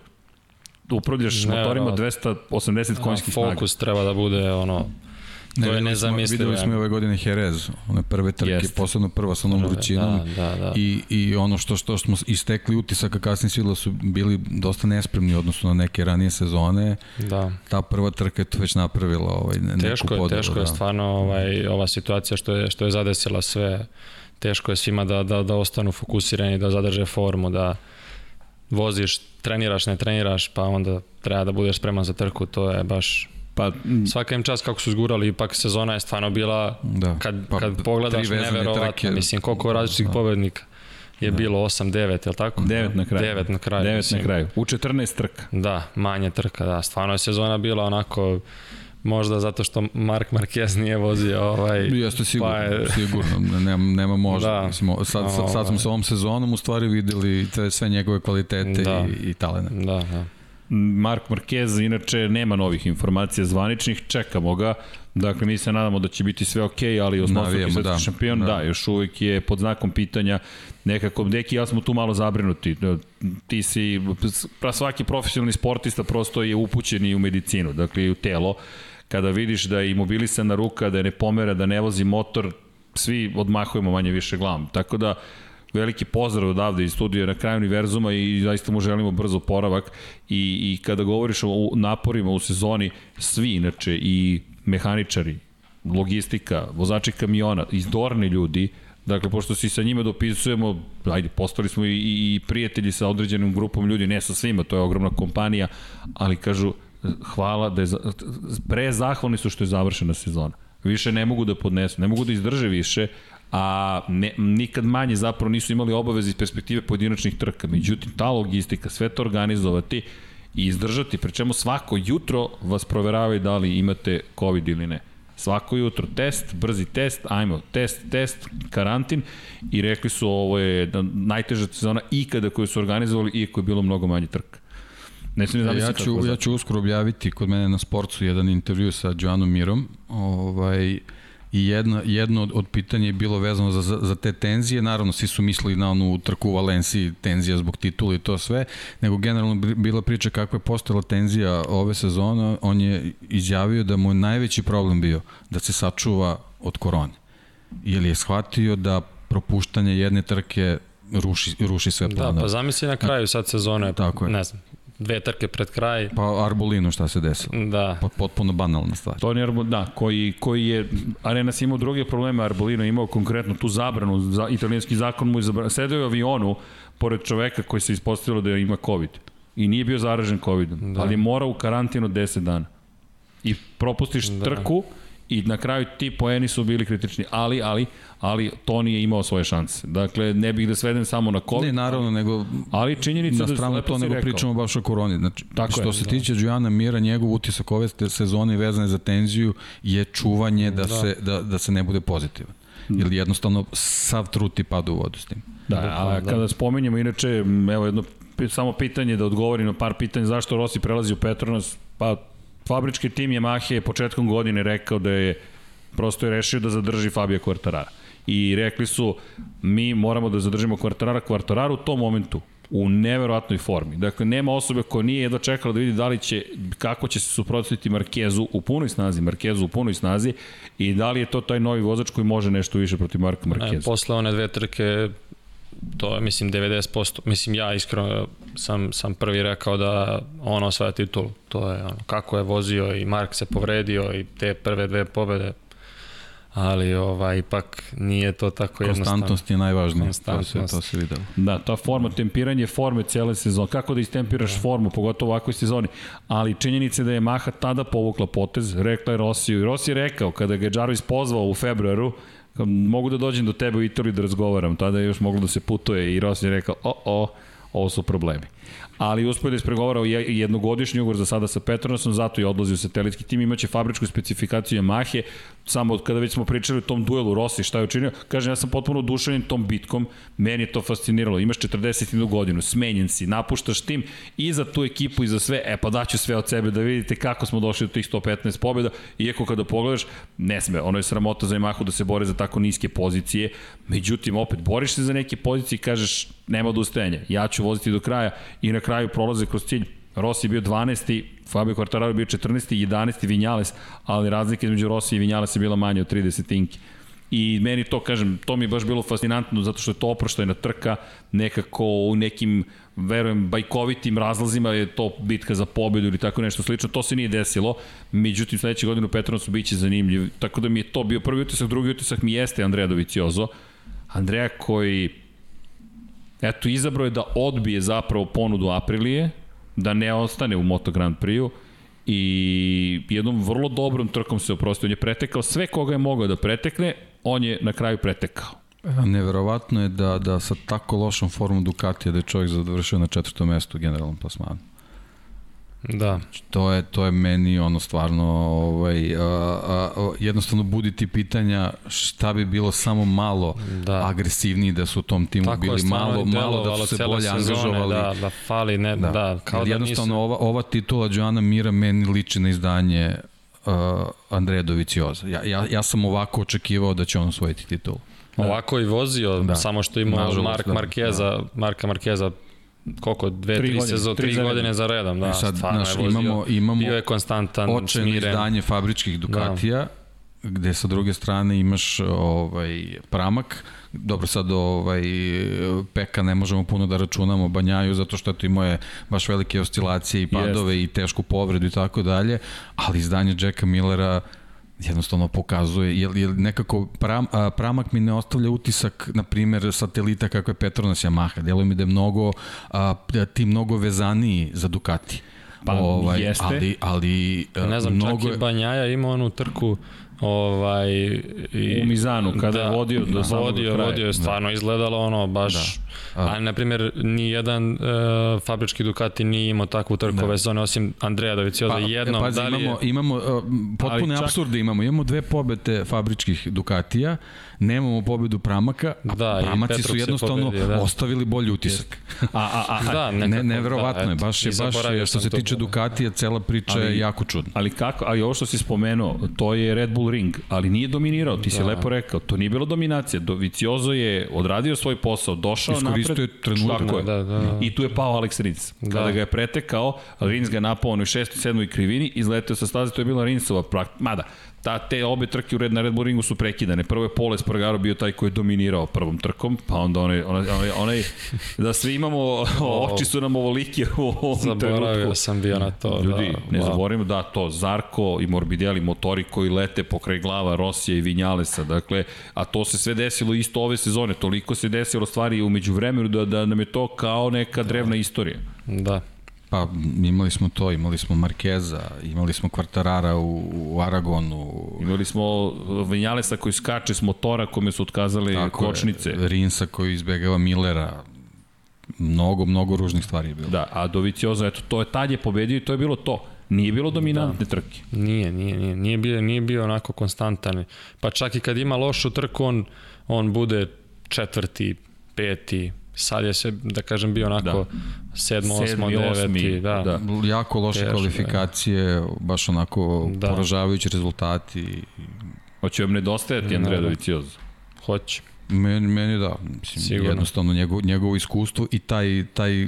Upravljaš motorima 280 konjskih snaga. Fokus treba da bude ono Ne, to je nezamislivo. Videli smo i ove godine Jerez, one prve trke, Jeste. posebno prva sa onom vrućinom da, da, da. I, i ono što, što smo istekli utisaka kasnije svidela su bili dosta nespremni odnosno na neke ranije sezone. Da. Ta prva trka je to već napravila ovaj, neku teško je, Teško da. je stvarno ovaj, ova situacija što je, što je zadesila sve. Teško je svima da, da, da ostanu fokusirani, da zadrže formu, da voziš, treniraš, ne treniraš, pa onda treba da budeš spreman za trku, to je baš Pa, Svaka im čas kako su izgurali, ipak sezona je stvarno bila, da, kad, pa, kad pogledaš, neverovatno, mislim, koliko različitih da. pobednika je da. bilo 8 9, je tako? 9 na kraju. 9 na kraju. 9 mislim. na kraju. U 14 trka. Da, manje trka, da. Stvarno je sezona bila onako možda zato što Mark Marquez nije vozio ovaj Jeste sigurno, pa je... sigurno, nema, nema možda. Da. Mislim, sad, sad, sad smo sa ovom sezonom u stvari videli te sve njegove kvalitete da. i, i talene. Da, da. Mark Marquez inače nema novih informacija zvaničnih, čekamo ga. Dakle, mi se nadamo da će biti sve ok, ali osnovski svetski da. šampion, da. da, još uvijek je pod znakom pitanja nekako, deki, ja smo tu malo zabrinuti. Ti si, pra svaki profesionalni sportista prosto je upućen i u medicinu, dakle i u telo. Kada vidiš da je imobilisana ruka, da je ne pomera, da ne vozi motor, svi odmahujemo manje više glavom. Tako da, veliki pozdrav odavde iz studija na kraju univerzuma i zaista mu želimo brzo poravak i, i kada govoriš o naporima u sezoni, svi inače i mehaničari, logistika, vozači kamiona, izdorni ljudi, Dakle, pošto si sa njima dopisujemo, ajde, postali smo i, i prijatelji sa određenim grupom ljudi, ne sa svima, to je ogromna kompanija, ali kažu, hvala da je, pre zahvalni su što je završena sezona. Više ne mogu da podnesu, ne mogu da izdrže više, a ne, nikad manje zapravo nisu imali obaveze iz perspektive pojedinačnih trka. Međutim, ta logistika, sve to organizovati i izdržati, pre čemu svako jutro vas proveravaju da li imate COVID ili ne. Svako jutro test, brzi test, ajmo, test, test, karantin i rekli su ovo je najteža sezona ikada koju su organizovali, iako je bilo mnogo manje trka. Ne ne znam ja ću, ja ću uskoro objaviti kod mene na sportsu jedan intervju sa Joanom Mirom. Ovaj, i jedno, jedno od, od pitanja je bilo vezano za, za, za te tenzije, naravno svi su mislili na onu trku u Valenciji, tenzija zbog titula i to sve, nego generalno bila priča kakva je postala tenzija ove sezone, on je izjavio da mu je najveći problem bio da se sačuva od korone. Ili je shvatio da propuštanje jedne trke ruši, ruši sve planove. Da, pa zamisli na kraju sad sezone, Tako je. ne znam, dve trke pred kraj. Pa Arbolino šta se desilo. Da. Pot, potpuno banalna stvar. Toni Arbolino, da, koji, koji je, Arenas imao druge probleme, Arbolino imao konkretno tu zabranu, za, italijanski zakon mu je zabranio, sedeo je u avionu pored čoveka koji se ispostavilo da ima COVID. I nije bio zaražen COVID-om, da. ali je morao u karantinu 10 dana. I propustiš da. trku, i na kraju ti poeni su bili kritični, ali, ali, ali Toni je imao svoje šanse. Dakle, ne bih da svedem samo na COVID. Ne, naravno, nego ali činjenica na stranu da to nego rekao. pričamo baš o koroni. Znači, Tako što je, se da. tiče Đujana Mira, njegov utisak ove sezone vezane za tenziju je čuvanje da, da. Se, da, da se ne bude pozitivan. Da. Jer jednostavno sav trut ti pada u vodu s tim. Da, a da. kada spomenjemo, inače, evo jedno samo pitanje da odgovorim na par pitanja zašto Rossi prelazi u Petronas, pa fabrički tim Yamaha je početkom godine rekao da je prosto je rešio da zadrži Fabio Quartarara. I rekli su, mi moramo da zadržimo Quartarara, Quartarara u tom momentu u neverovatnoj formi. Dakle, nema osobe koja nije jedva čekala da vidi da li će, kako će se suprotstaviti Markezu u punoj snazi, Markezu u punoj snazi i da li je to taj novi vozač koji može nešto više protiv Marka Markeza. E, posle one dve trke to je mislim 90%, mislim ja iskreno sam, sam prvi rekao da on osvaja titulu, to je ono, kako je vozio i Mark se povredio i te prve dve pobede, ali ovaj, ipak nije to tako jednostavno. Konstantnost je najvažnija, to se, to se videlo. Da, ta forma, tempiranje forme cijele sezone, kako da istempiraš da. formu, pogotovo u ovakvoj sezoni, ali činjenica da je Maha tada povukla potez, rekla je Rosiju, i Rossi je rekao, kada ga je Jarvis pozvao u februaru, mogu da dođem do tebe u Italiju da razgovaram, tada je još moglo da se putuje i Rossi je rekao, o, o, ovo su problemi ali uspio da ispregovara jednogodišnji ugovor za sada sa Petronasom, zato je odlazio satelitski tim, imaće fabričku specifikaciju Yamahe, samo kada već smo pričali o tom duelu Rossi, šta je učinio, kaže ja sam potpuno oduševljen tom bitkom, meni je to fasciniralo, imaš 41 godinu, smenjen si, napuštaš tim i za tu ekipu i za sve, e pa daću sve od sebe da vidite kako smo došli do tih 115 pobjeda, iako kada pogledaš, ne sme, ono je sramota za Yamahu da se bore za tako niske pozicije, međutim, opet, boriš se za neke pozicije i kažeš, nema odustajanja, ja ću voziti do kraja i na kraju prolaze kroz cilj Rossi je bio 12. Fabio Quartararo bio 14. i 11. Vinjales, ali razlika između Rossi i Vinjales je bila manja od 30 inki. I meni to, kažem, to mi je baš bilo fascinantno zato što je to oproštajna trka, nekako u nekim, verujem, bajkovitim razlazima je to bitka za pobedu ili tako nešto slično. To se nije desilo, međutim sledeće godine u Petronasu biće zanimljiv. Tako da mi je to bio prvi utisak, drugi utisak mi jeste Andrea Doviciozo. Andrea koji eto, izabrao je da odbije zapravo ponudu Aprilije, da ne ostane u Moto Grand Prix-u i jednom vrlo dobrom trkom se oprostio. On je pretekao sve koga je mogao da pretekne, on je na kraju pretekao. Neverovatno je da, da sa tako lošom formom Ducatija da je čovjek završio na četvrtom mestu u generalnom plasmanu. Da. To je, to je meni ono stvarno ovaj, a, a, a, jednostavno buditi pitanja šta bi bilo samo malo da. agresivniji da su u tom timu Tako bili malo, malo da su se bolje angažovali. Da, da fali, ne, da, da kao da jednostavno nisu... ova, ova titula Joana Mira meni liči na izdanje uh, Andreja Dovicioza. Ja, ja, ja sam ovako očekivao da će on osvojiti titulu. Da. Ovako i vozio, da. samo što ima Mark da, Markeza, da. Marka Markeza koliko, dve, tri, tri sezone, tri, tri godine za redom, da, I sad, stvarno naš, je vozio, imamo, imamo bio je konstantan, očajno izdanje fabričkih Ducatija, da. gde sa druge strane imaš ovaj, pramak, dobro sad ovaj Peka ne možemo puno da računamo Banjaju zato što to imao je baš velike oscilacije i padove Jest. i tešku povredu i tako dalje, ali izdanje Jacka Millera jednostavno pokazuje, jer, jer nekako pram, a, pramak mi ne ostavlja utisak, na primer, satelita kako je Petronas Yamaha, deluje mi da je mnogo, a, ti mnogo vezaniji za Ducati. Pa ovaj, jeste. Ali, ali ne znam, mnogo... čak i Banjaja ima onu trku ovaj i u Mizanu kada da, je vodio do da, vodio, kraja. vodio je stvarno da. izgledalo ono baš da. A, na primjer ni jedan uh, fabrički Ducati nije imao takvu trkove da. zone osim Andreja Dovicioza pa, jednom pazi, da li imamo imamo uh, potpune čak... apsurde imamo imamo dve pobede fabričkih Ducatija nemamo pobedu Pramaka, a da, Pramaci su jednostavno pobedio, da. ostavili bolji utisak. [LAUGHS] a, a, a, da, nekako, ne, neverovatno da, je, baš je, baš je, što se tiče Ducatija, cela priča ali, je jako čudna. Ali kako, ali ovo što si spomenuo, to je Red Bull Ring, ali nije dominirao, ti da. si lepo rekao, to nije bilo dominacija, Doviciozo je odradio svoj posao, došao Iskoristio napred, je trenutak. Da, da, da. I tu je pao Alex Rins. Da. Kada ga je pretekao, Rins ga napao onoj 6. 7. krivini, izleteo sa staze, to je bila Rinsova praktika. Mada, ta, te obe trke u red, na Red Bull ringu su prekidane. Prvo je Pole Spargaro bio taj koji je dominirao prvom trkom, pa onda onaj, onaj, onaj, onaj da svi imamo, [LAUGHS] oči su nam ovolike u ovom Zaboravio trenutku. sam bio na to. Ljudi, da, ne zaboravimo da to, Zarko i Morbidelli, motori koji lete pokraj glava Rosija i Vinjalesa, dakle, a to se sve desilo isto ove sezone, toliko se desilo stvari umeđu vremenu da, da nam je to kao neka drevna istorija. Da. Pa imali smo to, imali smo Markeza, imali smo Kvartarara u, u Aragonu. Imali smo Vinjalesa koji skače s motora kome su otkazali Tako kočnice. Je, Rinsa koji izbegava Millera. Mnogo, mnogo ružnih stvari je bilo. Da, a Dovicioza, eto, to je tad je pobedio i to je bilo to. Nije bilo dominantne da. trke. Nije, nije, nije. Nije bio, nije bio onako konstantan. Pa čak i kad ima lošu trku, on, on bude četvrti, peti, sad je se, da kažem, bio onako da. Sedmo, osmo, deveti. Da. da. Jako loše Teško, kvalifikacije, da. baš onako da. poražavajući rezultati. Hoće vam nedostajati da, Andreja Dovicioza? Hoće. Meni, meni da, mislim, Sigurno. jednostavno njegov, njegovo iskustvo i taj, taj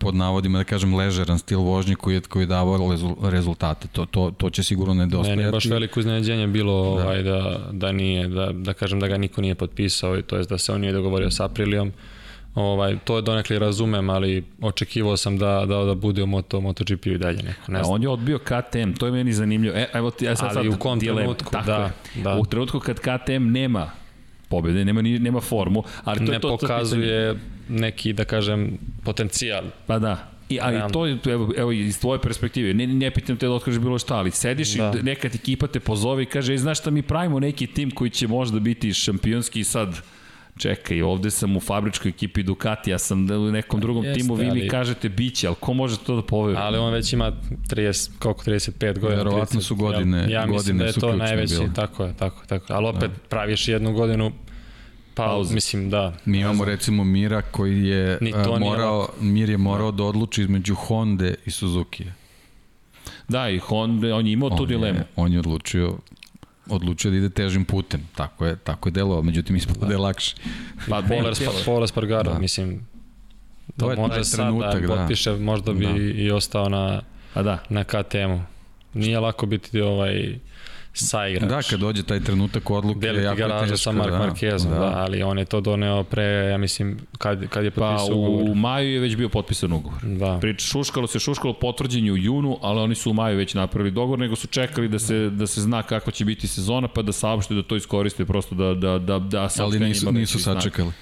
pod navodima da kažem ležeran stil vožnje koji je, koji je davao rezultate, to, to, to će sigurno nedostajati. Meni je baš veliko iznenađenje bilo da. ovaj, da, da nije, da, da kažem da ga niko nije potpisao, to jest da se on nije dogovorio sa Aprilijom, Ovaj, to je donekli razumem, ali očekivao sam da, da, da bude u Moto, MotoGP i dalje neko. Ne A znam. on je odbio KTM, to je meni zanimljivo. E, evo ti, ja sad, Ali sad u kom dilema. trenutku, Tako da, je. da. U trenutku kad KTM nema pobede, nema, ni, nema formu, ali to ne je to, to pitanje. pokazuje neki, da kažem, potencijal. Pa da. I, ali Realno. to je, evo, evo, iz tvoje perspektive, ne, ne pitam te da otkažeš bilo šta, ali sediš da. I nekad ekipa te pozove i kaže, "Ej, znaš šta, mi pravimo neki tim koji će možda biti šampionski i sad čekaj, ovde sam u fabričkoj ekipi Ducati, ja sam u nekom drugom Jeste, timu, vi mi ali- kažete biće, ali ko može to da poveruje? Ali on već ima 30, koliko 35 godina. Verovatno 30, su godine- Ja, ja mislim godine da je su to najveći, bile. tako je, tako, je, tako. je. Ali opet da. praviš jednu godinu pa, Pauze. mislim da. Mi imamo recimo Mira koji je a, nije morao, Mir je morao da odluči između Honda i Suzuki. Da, i Honda, on je imao tu On dilemu. je, on je odlučio odlučio da ide težim putem. Tako je, tako je delovao, međutim ispod da. je lakše. Pa, Polar, ne, Polar Spargaro, Da. mislim. To To je taj može sad trenutak, da da. potpiše, možda bi Da. i ostao na, Pa da. na KTM-u. Nije lako biti ovaj saigrač. Da, kad dođe taj trenutak odluke, Deliti jako je garaža teško. sa Mark da, Marquezom, da. da, ali on je to doneo pre, ja mislim, kad, kad je Pa potpisao ugovor. u maju je već bio potpisan ugovor. Da. Prič, šuškalo se, šuškalo potvrđenje u junu, ali oni su u maju već napravili dogovor, nego su čekali da se, da se zna kako će biti sezona, pa da saopšte da to iskoriste prosto da, da, da, da Ali nisu, ima nisu sačekali.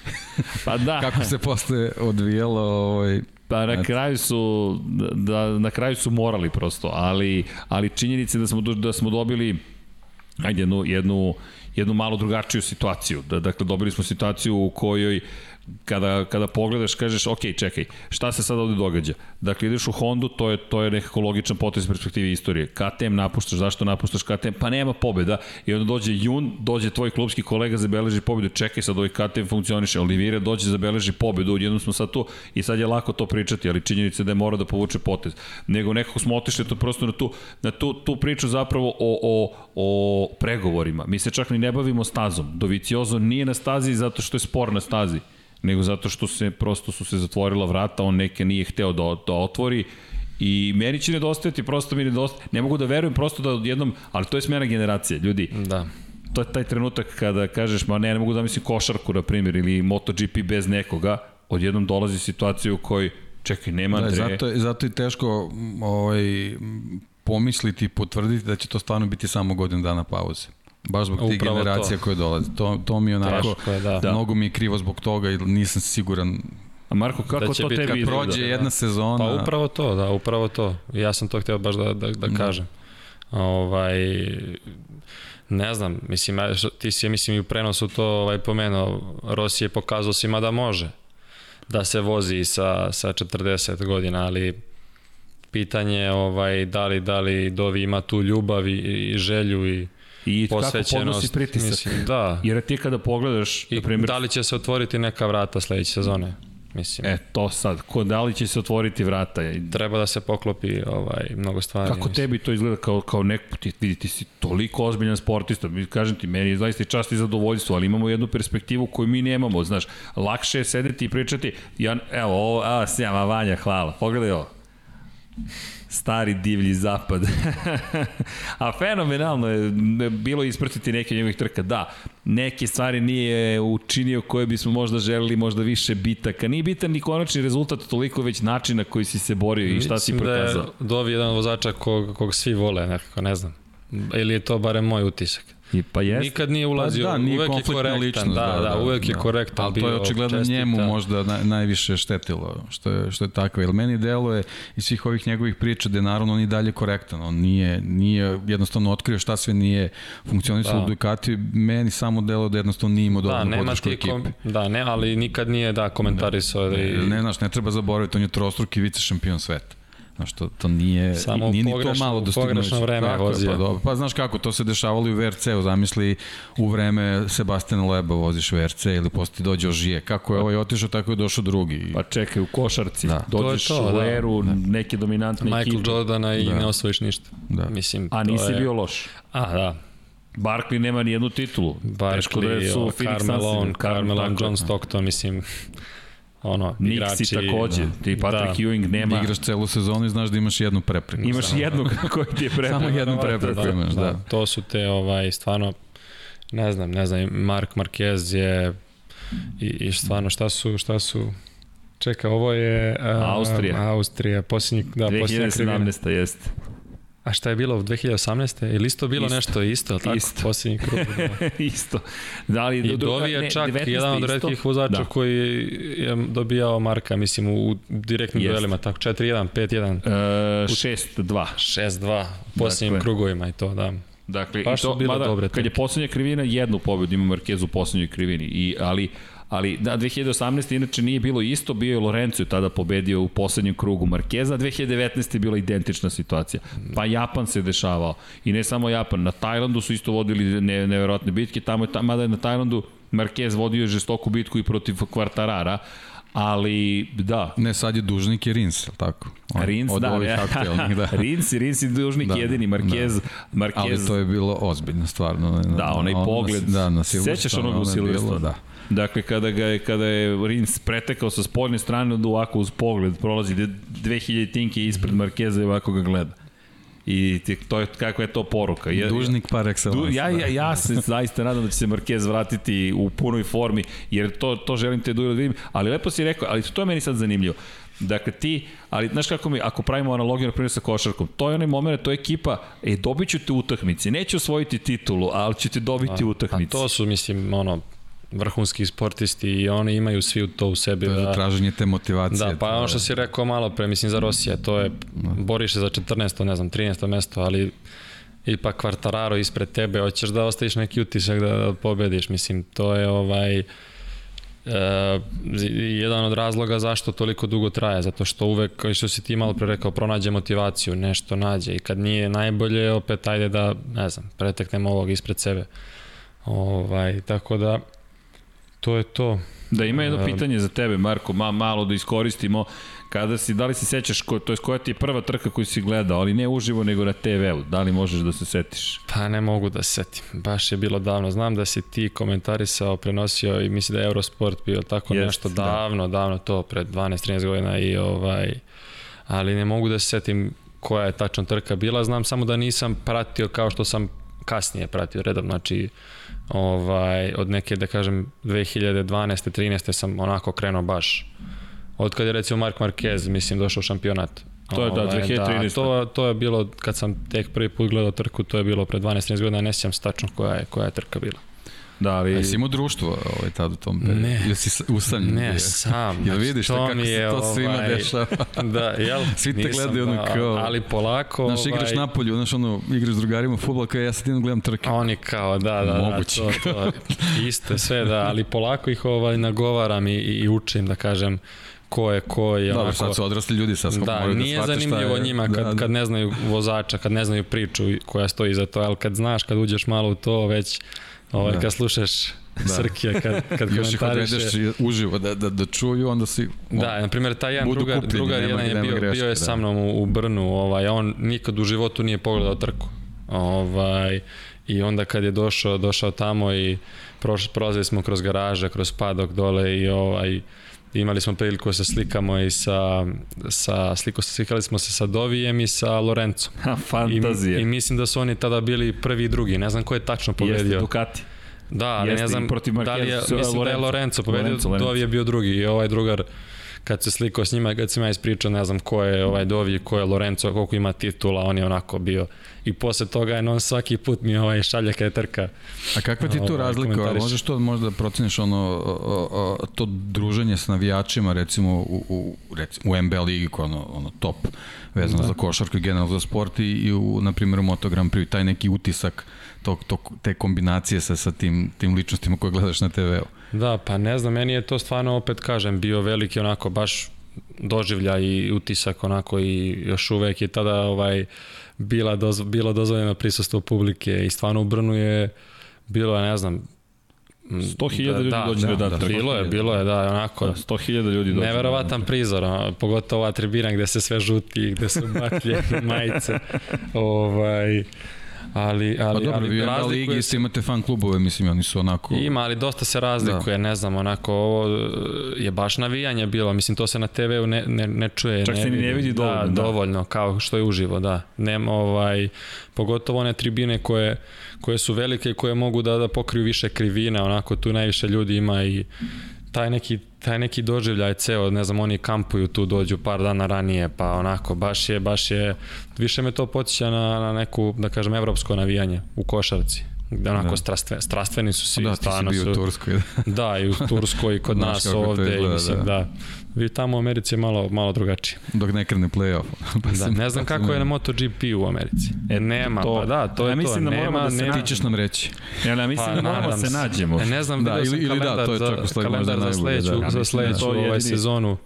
Pa da, [LAUGHS] Kako se posle odvijelo, ovaj, pa na kraju su, da, na kraju su morali prosto, ali, ali činjenice da smo, da smo dobili ajde, jednu, jednu, jednu malo drugačiju situaciju. Da, dakle, dobili smo situaciju u kojoj kada, kada pogledaš, kažeš, ok, čekaj, šta se sad ovde događa? Dakle, ideš u Hondu, to je, to je nekako logičan potez iz perspektive istorije. KTM napuštaš, zašto napuštaš KTM? Pa nema pobeda. I onda dođe jun, dođe tvoj klubski kolega, zabeleži pobedu, čekaj sad, ovaj KTM funkcioniše, Olivira dođe, zabeleži pobedu, jednom smo sad tu i sad je lako to pričati, ali činjenica je da je mora da povuče potez. Nego nekako smo otišli to prosto na tu, na tu, tu priču zapravo o, o, o pregovorima. Mi se čak ni ne bavimo stazom. Doviciozo nije na stazi zato što je spor na stazi nego zato što se prosto su se zatvorila vrata, on neke nije hteo da, da otvori i meni će nedostajati, prosto mi nedostaje, ne mogu da verujem prosto da odjednom, ali to je smjena generacije, ljudi, Da. to je taj trenutak kada kažeš, ma ne, ne mogu da mislim košarku, na primjer, ili MotoGP bez nekoga, odjednom dolazi situacija u kojoj, čekaj, nema da, Andreje, zato, zato je teško ovaj, pomisliti i potvrditi da će to stvarno biti samo godinu dana pauze. Baš zbog tih generacija to. koje dolaze. To, to mi je onako, Teško je, da. da. mnogo mi je krivo zbog toga i nisam siguran. a Marko, kako da će to biti tebi kad izgleda? Prođe jedna sezona. Pa upravo to, da, upravo to. Ja sam to hteo baš da, da, da kažem. Ovaj, ne znam, mislim, ti si, mislim, i u prenosu to ovaj, pomenuo, Rossi je pokazao svima da može da se vozi sa, sa 40 godina, ali pitanje je ovaj, da li, da li Dovi ima tu ljubav i, i želju i I kako podnosi posvećenost. pritisak. Mislim, da. Jer ti kada pogledaš, I na primjer, da li će se otvoriti neka vrata sledeće sezone? Mislim, e, to sad, ko, da li će se otvoriti vrata? treba da se poklopi ovaj, mnogo stvari. Kako mislim. tebi to izgleda kao, kao neko, ti, vidi, ti si toliko ozbiljan sportista, kažem ti, meni je zaista čast i zadovoljstvo, ali imamo jednu perspektivu koju mi nemamo, znaš, lakše je sedeti i pričati, ja, evo, ovo, a, sjama, Vanja, hvala, pogledaj ovo. Stari divlji zapad. [LAUGHS] A fenomenalno je bilo ispratiti neke njegovih trka. Da, neke stvari nije učinio koje bismo možda želeli, možda više bitaka. Nije bitan ni konačni rezultat, toliko već načina koji si se borio i šta si Mislim prokazao. Da je Dovi jedan vozača kog, kog svi vole, nekako, ne znam. Ili je to barem moj utisak. I pa jeste. Nikad nije ulazio, Pa da, nije uvek je korektan, ličnost, da, da, da, uvek je da. korektan Ali to je očigledno čestita. njemu možda naj, najviše štetilo, što je, što je tako. Jer meni deluje iz svih ovih njegovih priča da je naravno on i dalje korektan. On nije, nije jednostavno otkrio šta sve nije funkcionisalo Da. u Ducati. Meni samo delo da jednostavno nije imao Da, dovoljno nema podršku ti ekipe. kom, da, ne, ali nikad nije da komentarisao da, Ne, i ne, znaš, ne treba zaboraviti, on je trostruki vice šampion sveta. Znaš, to, to nije, Samo nije ni to pogrešno- malo dostignuće. pogrešno vreme Tako vozio. Pa, dobro, pa znaš kako, to se dešavalo i u VRC-u, zamisli u vreme Sebastiana Leba voziš VRC ili posle ti dođe Ožije. Kako je ovaj otišao, tako je došao drugi. Pa čekaj, u košarci. Da. Dođeš To to, u da. eru neke dominantne Michael ekipe. Jordana i Da. ne osvojiš ništa. Da. Mislim, A nisi je, bio loš. A, da. Barkley nema ni jednu titulu. Teško da Barkley, su Carmelon. Carmelon. John Stockton, mislim, ono, Nixi igrači. takođe. Da. Ti Patrick Da. Ewing nema. Igraš celu sezonu i znaš da imaš jednu prepreku. Imaš jednog [LAUGHS] koji ti je pre. Samo jednu prepreku da, imaš, da. To su te, ovaj, stvarno, ne znam, ne znam, Mark Marquez je i, i stvarno šta su, šta su Čeka, ovo je uh, Austrija. Austrija, posljednji, da, 2017. jeste. A šta je bilo u 2018. Je li isto bilo isto. nešto isto, ili tako? Isto. Posljednji krug. Da. [LAUGHS] isto. Da li, I Dovi je čak jedan od redkih vozača da. koji je dobijao Marka, mislim, u direktnim Jest. duelima, tako 4-1, 5-1. Uh, 6-2. 6-2 u posljednjim dakle. krugovima i to, da. Dakle, Baš i to, mada, dobre kad je poslednja krivina, jednu pobedu ima Marquez u poslednjoj krivini, I, ali ali da, 2018. inače nije bilo isto, bio je Lorenzo tada pobedio u poslednjem krugu Markeza, 2019. je bila identična situacija. Pa Japan se dešavao. I ne samo Japan, na Tajlandu su isto vodili ne, neverovatne bitke, tamo je, mada je na Tajlandu Marquez vodio žestoku bitku i protiv Kvartarara, ali da. Ne, sad je dužnik i Rins, tako? On, Rins, od da. Ovih aktualnih, da. [LAUGHS] Rins, Rins je dužnik da, jedini, Marquez, da. Marquez. Ali to je bilo ozbiljno, stvarno. Da, onaj pogled. Da, na Silverstone. Sećaš onog u Silverstone? Da. Dakle, kada, ga je, kada je Rins pretekao sa spoljne strane, da ovako uz pogled prolazi 2000 tinke ispred Markeza i ovako ga gleda. I to je, kakva je to poruka. Ja, Dužnik par excellence. Ja, ja, ja se [LAUGHS] zaista nadam da će se Marquez vratiti u punoj formi, jer to, to želim te duelo da vidim. Ali lepo si rekao, ali to je meni sad zanimljivo. Dakle, ti, ali znaš kako mi, ako pravimo analogiju na primjer sa košarkom, to je onaj moment, to je ekipa, e, dobit ću te utakmice, neću osvojiti titulu, ali ćete dobiti a, utakmice. A to su, mislim, ono, vrhunski sportisti i oni imaju svi to u sebi. To je da, traženje te motivacije. Da, pa ono što si rekao malo pre, mislim za Rosija, to je, da. boriš se za 14. ne znam, 13. mesto, ali ipak Kvartararo ispred tebe, hoćeš da ostaviš neki utisak da, da pobediš, mislim, to je ovaj, Uh, jedan od razloga zašto toliko dugo traje, zato što uvek, što si ti malo pre rekao, pronađe motivaciju, nešto nađe i kad nije najbolje, opet ajde da, ne znam, preteknemo ovog ispred sebe. Ovaj, tako da, to je to. Da ima jedno pitanje za tebe, Marko, ma, malo da iskoristimo. Kada si, da li se sećaš, ko, to je koja ti je prva trka koju si gledao, ali ne uživo nego na TV-u, da li možeš da se setiš? Pa ne mogu da se setim, baš je bilo davno. Znam da si ti komentarisao, prenosio i misli da je Eurosport bio tako Jest, nešto da. davno, da. davno to, pred 12-13 godina i ovaj, ali ne mogu da se setim koja je tačno trka bila, znam samo da nisam pratio kao što sam kasnije pratio redom, znači ovaj, od neke, da kažem, 2012. 13. sam onako krenuo baš. Od kad je recimo Mark Marquez, mislim, došao u šampionat. To je da, 2013. Ovaj, da, to, to je bilo, kad sam tek prvi put gledao trku, to je bilo pre 12-13 godina, ne sjećam stačno koja je, koja je trka bila. Da, ali... Jesi imao društvo ovaj, tad u tom periodu? Ne. Ili si usamljen? Ne, bio? sam. Jel vidiš to kako se to svima ovaj, dešava? [LAUGHS] da, jel? [LAUGHS] Svi te gledaju ono da, kao... Ali polako... Znaš, igraš ovaj... napolju, znaš ono, igraš s drugarima futbol, kao ja sad idem gledam trke. Oni kao, da, da, Moguće. da, to, to, isto sve, da, ali polako ih ovaj, nagovaram i, i učim, da kažem, ko je ko je Dobro, onako... sad su odrasli ljudi, sad da, da nije da zanimljivo je, njima kad, da, da. kad ne znaju vozača, kad ne znaju priču koja stoji za to, ali kad znaš, kad uđeš malo u to, već ovaj, da. kad slušaš da. Srkija kad, kad [LAUGHS] Još ih odvedeš uživo da, da, da čuju, onda si... On, da, na primjer, taj jedan drugar, kupljeni, drugar nema, jedan je bio, greške, bio je da. sa mnom u, u Brnu, ovaj, on nikad u životu nije pogledao trku. Ovaj, I onda kad je došao, došao tamo i proš, prolazili smo kroz garaže, kroz padok dole i ovaj, imali smo priliku da se slikamo i sa, sa sliko, slikali smo se sa Dovijem i sa Lorencom. Ha, fantazija. I, I mislim da su oni tada bili prvi i drugi, ne znam ko je tačno pobedio. Jeste Ducati. Da, ali ne znam da li je, mislim Lorenzo. da je Lorenzo pobedio, Lorenzo, Lorenzo. Dovi je bio drugi i ovaj drugar kad se slikao s njima, kad sam ja ispričao, ne znam ko je ovaj Dovi, ko je Lorenzo, koliko ima titula, on je onako bio. I posle toga je on svaki put mi ovaj šalje kada je trka. A kakva ti tu ovaj, razlika? Možeš to možda da proceniš ono, o, o, to druženje s navijačima, recimo u, u, recimo, u MB ligi, koja ono, ono top vezano da. za košarku i generalno za sport i, i u, na primjer, u Moto Grand Prix, taj neki utisak to, to, te kombinacije sa, sa tim, tim ličnostima koje gledaš na TV-u. Da, pa ne znam, meni je to stvarno, opet kažem, bio veliki onako baš doživlja i utisak onako i još uvek je tada ovaj bila doz, bilo dozvoljeno prisustvo publike i stvarno u Brnu je bilo, ne znam, 100.000 da, ljudi da, dođe da, da, da, bilo je, bilo je, da, onako. Da, 100.000 ljudi dođe. Neverovatan da, prizor, a, pogotovo ova tribina gde se sve žuti, gde su baklje, [LAUGHS] majice. ovaj, Ali, ali, Pa dobro, ali vi na ligi isto imate fan klubove, mislim, oni su onako... Ima, ali dosta se razlikuje, da. ne znam, onako, ovo e, je baš navijanje bilo, mislim, to se na TV-u ne, ne, ne čuje. Čak se ni ne vidi dovoljno, Da, da. dovoljno, kao što je uživo, da. Nema, ovaj, pogotovo one tribine koje, koje su velike i koje mogu da, da pokriju više krivina, onako, tu najviše ljudi ima i taj neki, taj neki doživljaj ceo, ne znam, oni kampuju tu, dođu par dana ranije, pa onako, baš je, baš je, više me to podsjeća na, na neku, da kažem, evropsko navijanje u košarci. Gde onako da. strastve, strastveni su svi, da, ti si stvarno bio su, u Turskoj. Da, i u Turskoj i kod [LAUGHS] nas ovde izgleda, i mislim, da. da. Vi tamo u Americi je malo, malo drugačije. Dok ne krene play-off. [LAUGHS] pa Da, ne znam kako je na MotoGP u Americi. E, nema, to- pa da, to ja je mislim to. da moramo nema, da se nema, Ti ćeš nam reći. Ja, ja mislim Pa, da moramo nadam se nađemo. E, ne znam, Da, ili- ili da, to je za, čak u stvari kalendar za najbolje, sledeću, da. Za da sledeću ovaj sezonu.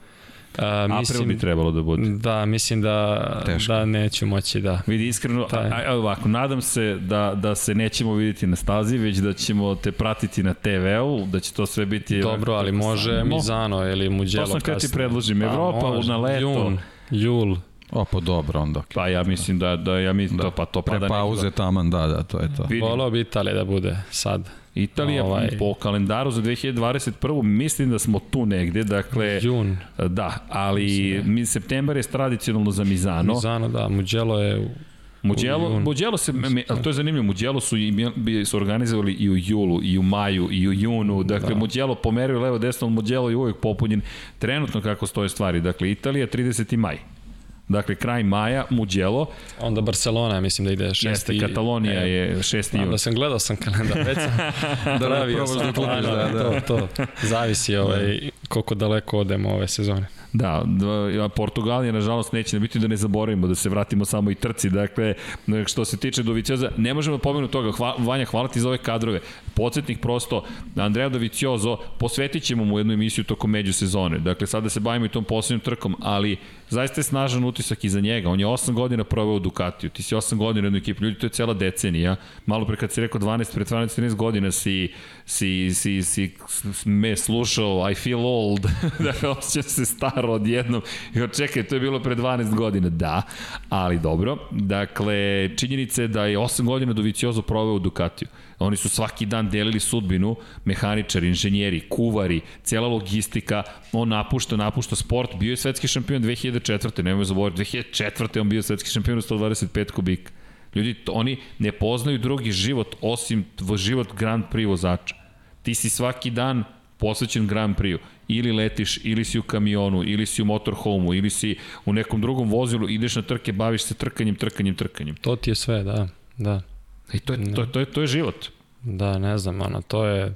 A, April mislim, bi trebalo da bude. Da, mislim da, Teško. da neću moći da. Vidi, iskreno, a, Taj. a, ovako, nadam se da, da se nećemo vidjeti na stazi, već da ćemo te pratiti na TV-u, da će to sve biti... Dobro, ali može samo. Mizano ili Mugello To sam kada ti predložim, Pa, Evropa može. na leto. Jun, jul. O, pa dobro, onda. Pa ja mislim da, da ja mislim da, to, pa to Pre pada pauze taman, da, da, to je to. Vidim. Volao bi Italija da bude sad. Italija Ovaj- po kalendaru za 2021. mislim da smo tu negde, dakle, Jun. da, ali mi, septembar je tradicionalno za Mizano. Mizano, da, Mugello je Mugello. Mugello se, ali to je zanimljivo, Mugello su, su organizovali i u julu, i u maju, i u junu, dakle da. Mugello pomeraju levo desno, Mugello je uvijek popunjen trenutno kako stoje stvari, dakle Italija 30. maj. Dakle, kraj maja, Mugello, Onda Barcelona, mislim da ide šesti. jeste, Katalonija e, je 6. Znam jun. da sam gledao sam kalendar, već sam [LAUGHS] Da, pravio sam da uklopiš, planove, da, da. to, to. Zavisi ovaj, koliko daleko odemo ove sezone. Da, Portugalija nažalost neće ne biti da ne zaboravimo, da se vratimo samo i trci. Dakle, što se tiče Dovicioza, ne možemo da pomenuti toga. Hva, Vanja, hvala ti za ove kadrove. Podsjetnik prosto, Andrea Doviciozo, posvetit ćemo mu jednu emisiju tokom međusezone. Dakle, sada se bavimo i tom poslednjom trkom, ali zaista je snažan utisak iza njega. On je 8 godina proveo u Ducatiju. Ti si 8 godina u jednoj ekipi. Ljudi, to je cela decenija. Malo pre kad si rekao 12, pre 12-13 godina si, si, si, si, me slušao I feel old. [LAUGHS] dakle, osjećam se staro odjednom. I čekaj, to je bilo pre 12 godina. Da, ali dobro. Dakle, činjenica je da je 8 godina Doviciozo proveo u Ducatiju. Oni su svaki dan delili sudbinu, mehaničari, inženjeri, kuvari, cijela logistika, on napušta, napušta sport, bio je svetski šampion 2004. Nemoj zaboraviti, 2004. on bio svetski šampion u 125 kubika. Ljudi, oni ne poznaju drugi život osim život Grand Prix vozača. Ti si svaki dan posvećen Grand Prix-u. Ili letiš, ili si u kamionu, ili si u motorhomeu, ili si u nekom drugom vozilu, ideš na trke, baviš se trkanjem, trkanjem, trkanjem. To ti je sve, da. Da, I to je, to, to, je, to je život. da ne znam, ono, to je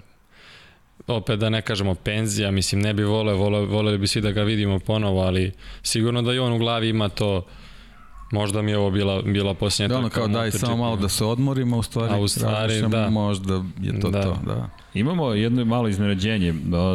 opet da ne kažemo penzija, mislim ne bi voleo, voleo, voleli bi svi da ga vidimo ponovo, ali sigurno da i on u glavi ima to možda mi je ovo bila, bila posljednja Da, ono kao daj samo malo da se odmorimo, u stvari, A u stvari, da. možda je to Da. to, da. Imamo jedno malo iznenađenje.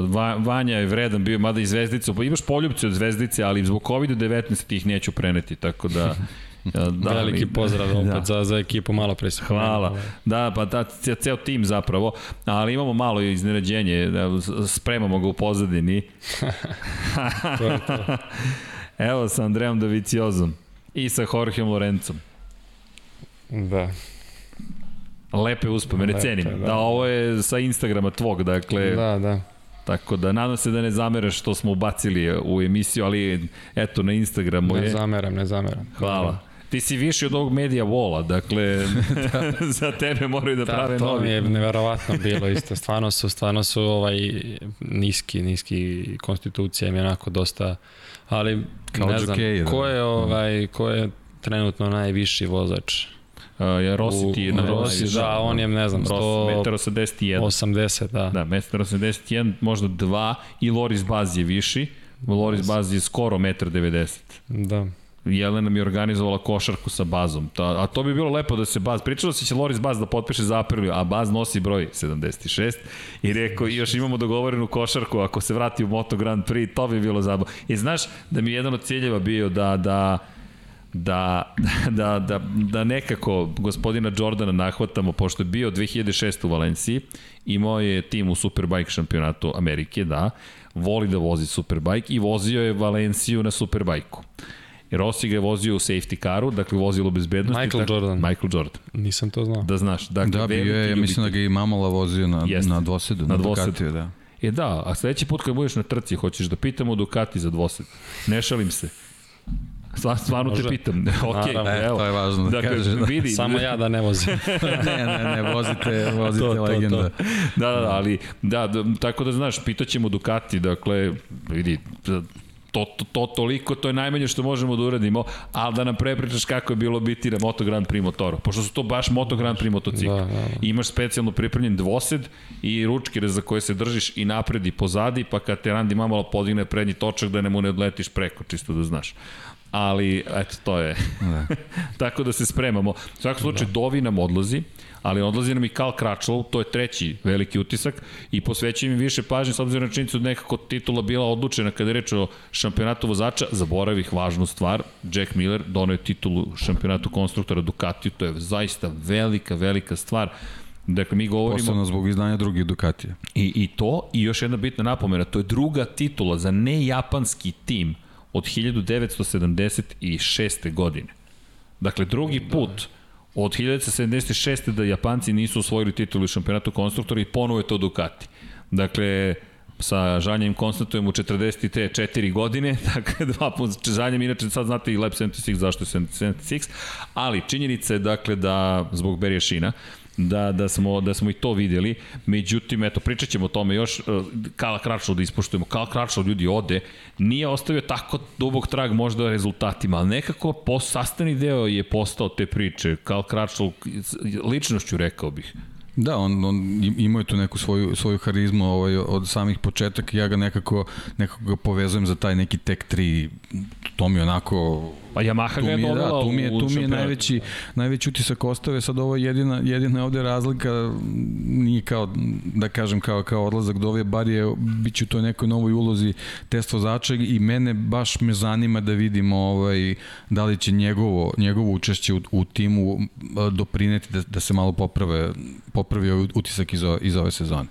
Va, Vanja je vredan bio, mada i zvezdica. Pa imaš poljubce od zvezdice, ali zbog COVID-19 ti ih neću preneti, tako da... [LAUGHS] da Veliki mi- pozdrav opet Da. za, za ekipu, malo pre sam Hvala. Da, pa da, ce- ceo tim zapravo. Ali imamo malo iznenađenje, da, spremamo ga u pozadini. [LAUGHS] To je to. [LAUGHS] Evo sa Andreom Doviciozom i sa Jorgeom Lorencom. Da. Lepe uspomene, Lepe, cenim. da. Da, ovo je sa Instagrama tvog, dakle, Da, da. tako da nadam se da ne zameraš što smo ubacili u emisiju, ali eto na Instagramu Ne je. zameram, ne zameram. Hvala. Ti si viši od ovog medija vola, dakle, [LAUGHS] za tebe moraju da, Da, prave to novi. mi je neverovatno bilo isto. Stvarno su, stvarno su ovaj niski, niski konstitucija je onako dosta, ali Kao ne znam, džokeji, da. ko je ovaj, ko je trenutno najviši vozač? Uh, je Rossi ti je na Rossi, da, on je, ne znam, 100, 181. 80, da. Da, 181, možda 2 i Loris Baz je viši. Loris Baz je skoro 1,90 Da. Jelena mi organizovala košarku sa Bazom. Ta, a to bi bilo lepo da se Baz, pričalo se će Loris Baz da potpiše za apriliju, a Baz nosi broj 76 i rekao, još imamo dogovorenu košarku, ako se vrati u Moto Grand Prix, to bi bilo zabavno. I znaš da mi je jedan od ciljeva bio da, da, da, [LAUGHS] da, da, da nekako gospodina Jordana nahvatamo, pošto je bio 2006 u Valenciji, imao je tim u Superbike šampionatu Amerike, da, voli da vozi Superbike i vozio je Valenciju na Superbajku. Rossi ga je vozio u safety caru, dakle vozilo bezbednosti. Michael tako, Jordan. Michael Jordan. Nisam to znao. Da znaš. Dakle, Da, bio je, ja mislim da ga i Mamola vozio na, Jeste. na dvosedu, Na na, dvosedu. Da. E da, a sledeći put kad budeš na trci, hoćeš da pitamo Ducati za dvosed. Ne šalim se. Stvar, stvarno te Može. pitam. ok, [LAUGHS] Naravno. E, evo. to je važno da dakle, kažeš, da. vidi, Samo ja da ne vozim. [LAUGHS] ne, ne, ne, vozite, vozite To, to, to. legenda. Da, da, da, ali da, da, tako da znaš, pitaćemo Ducati, dakle, vidi, to, to, to toliko, to je najmanje što možemo da uradimo, ali da nam prepričaš kako je bilo biti na Moto Grand Prix motoru, pošto su to baš Moto Grand Prix motocikli. Da, da, da. Imaš specijalno pripremljen dvosed i ručkire za koje se držiš i napred i pozadi, pa kad te Randi mamalo podigne prednji točak da ne mu ne odletiš preko, čisto da znaš. Ali, eto, to je. Da. [LAUGHS] Tako da se spremamo. U svakom slučaju, Dovi nam odlazi, ali odlazi nam i Karl Kračlov, to je treći veliki utisak i posvećujem im više pažnje s obzirom na činjenicu da nekako titula bila odlučena kada je reč o šampionatu vozača, zaboravih važnu stvar, Jack Miller donao je titulu šampionatu konstruktora Ducatiju, to je zaista velika, velika stvar. Dakle, mi govorimo... Posebno zbog izdanja drugih Ducatija. I, I to, i još jedna bitna napomena, to je druga titula za nejapanski tim od 1976. godine. Dakle, drugi put od 1976. da Japanci nisu osvojili titulu u šampionatu konstruktora i ponovo je to Ducati. Dakle, sa žaljem konstatujemo 44 godine, [LAUGHS] dakle dva puta žaljem, inače sad znate i Lab 76 zašto je 76, ali činjenica je dakle da zbog Berija Šina, da, da, smo, da smo i to videli. Međutim, eto, pričat ćemo o tome još. Kala Kračlov da ispoštujemo. Kala Kračlov ljudi ode. Nije ostavio tako dubog trag možda rezultatima, ali nekako po, sastavni deo je postao te priče. Kala Kračlov, ličnošću rekao bih. Da, on, on imao je tu neku svoju, svoju harizmu ovaj, od samih početaka ja ga nekako, nekako ga povezujem za taj neki tek 3 to mi onako Pa Yamaha ga je dovela da, tu mi je, tu mi je najveći, najveći utisak ostave, sad ovo je jedina, jedina ovde razlika, nije kao, da kažem, kao, kao odlazak do ove, bar je, bit će u toj nekoj novoj ulozi test vozača i mene baš me zanima da vidimo ovaj, da li će njegovo, njegovo učešće u, u timu a, doprineti da, da se malo poprave, popravi ovaj utisak iz, iz ove sezone.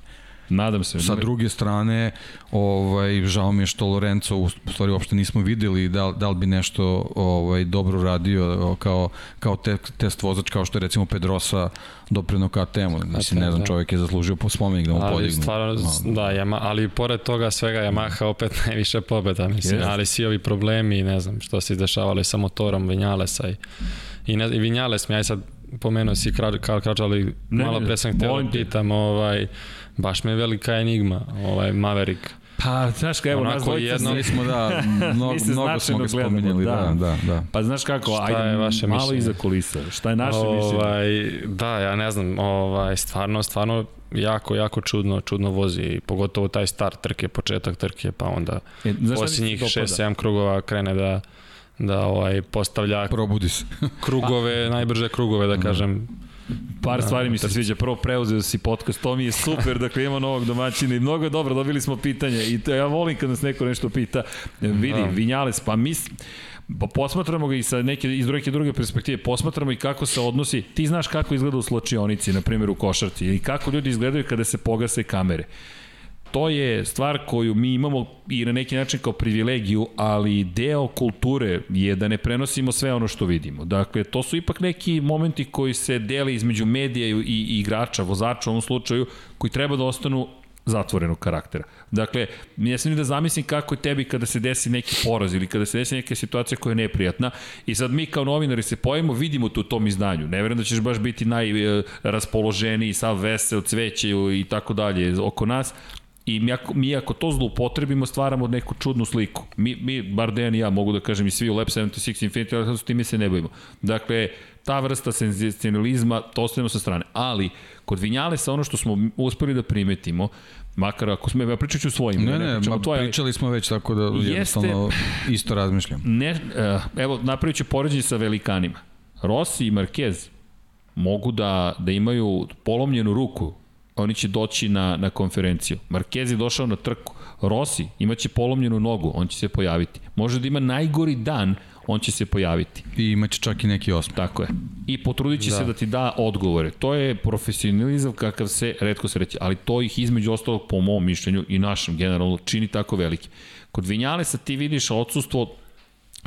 Nadam se. Sa druge strane, ovaj, žao mi je što Lorenzo u stvari uopšte nismo videli da, da li bi nešto ovaj, dobro radio kao, kao te, test vozač kao što je recimo Pedrosa doprino KTM-u. Mislim, ne znam, da. čovjek je zaslužio po spomenik da mu Ali podignu. stvarno, No. da, Yama, ali pored toga svega Yamaha opet [LAUGHS] najviše pobeda, mislim, Jest. ali svi ovi problemi, ne znam, što se izdešavali sa motorom Vinjalesa i, i, ne, i Vinjales mi, aj sad pomenuo si Karl Krač, ali Ne, malo pre sam molim da pitam, ovaj, baš me velika enigma, ovaj, Maverick. Pa, znaš ka, evo, Onako nas dvojica jedno- smo, da, [LAUGHS] se mnogo smo ga gledamo, spominjali, da. da, da, da. Pa znaš kako, Šta ajde, je vaše malo mišljenje? iza kulisa. Šta je naše mišljenje? Ovaj, da, ja ne znam, ovaj, stvarno, stvarno jako, jako čudno, čudno vozi, i pogotovo taj start trke, početak trke, pa onda E, posljednjih dopada? 6-7 krugova krene da da ovaj postavlja Probudi se. krugove, [LAUGHS] najbrže krugove da kažem. Par stvari mi se sviđa. Prvo preuzeo si podcast, to mi je super, [LAUGHS] dakle imamo novog domaćina i mnogo je dobro, dobili smo pitanje i to ja volim kad nas neko nešto pita. E, Vidi, Da. Vinjales, pa mi s- pa posmatramo ga i sa neke, iz neke druge perspektive, posmatramo i kako se odnosi, ti znaš kako izgleda u sločionici, na primjer u košarci, i kako ljudi izgledaju kada se pogase kamere. To je stvar koju mi imamo i na neki način kao privilegiju, ali deo kulture je da ne prenosimo sve ono što vidimo. Dakle, to su ipak neki momenti koji se dele između medija i, igrača, vozača u ovom slučaju, koji treba da ostanu zatvorenog karaktera. Dakle, ja sam ni da zamislim kako je tebi kada se desi neki poraz ili kada se desi neka situacija koja je neprijatna i sad mi kao novinari se pojemo, vidimo to u tom izdanju. Ne verujem da ćeš baš biti najraspoloženiji, sav vesel, cveće i tako dalje oko nas, I mi ako, mi ako to zloupotrebimo, stvaramo neku čudnu sliku. Mi, mi bar Dejan i ja, mogu da kažem i svi u Lab 76 Infinity, ali s time se ne bojimo. Dakle, ta vrsta senzacionalizma, to ostavimo sa strane. Ali, kod Vinjalesa, ono što smo uspeli da primetimo, makar ako smo, ja pričat ću svojim, Ne, ne, o ma, ali pričali smo već tako da Jeste- jednostavno isto razmišljam. ne, uh, evo, napravit ću poređenje sa velikanima. Rossi i Marquez mogu da, da imaju polomljenu ruku, oni će doći na, na konferenciju. Marquez je došao na trku. Rossi imaće polomljenu nogu, on će se pojaviti. Može da ima najgori dan, on će se pojaviti. I imaće čak i neki osmeh. Tako je. I potrudit će da. Se da ti da odgovore. To je profesionalizam kakav se redko se reći, ali to ih između ostalog po mom mišljenju i našem generalno čini tako veliki. Kod Vinjalesa ti vidiš odsustvo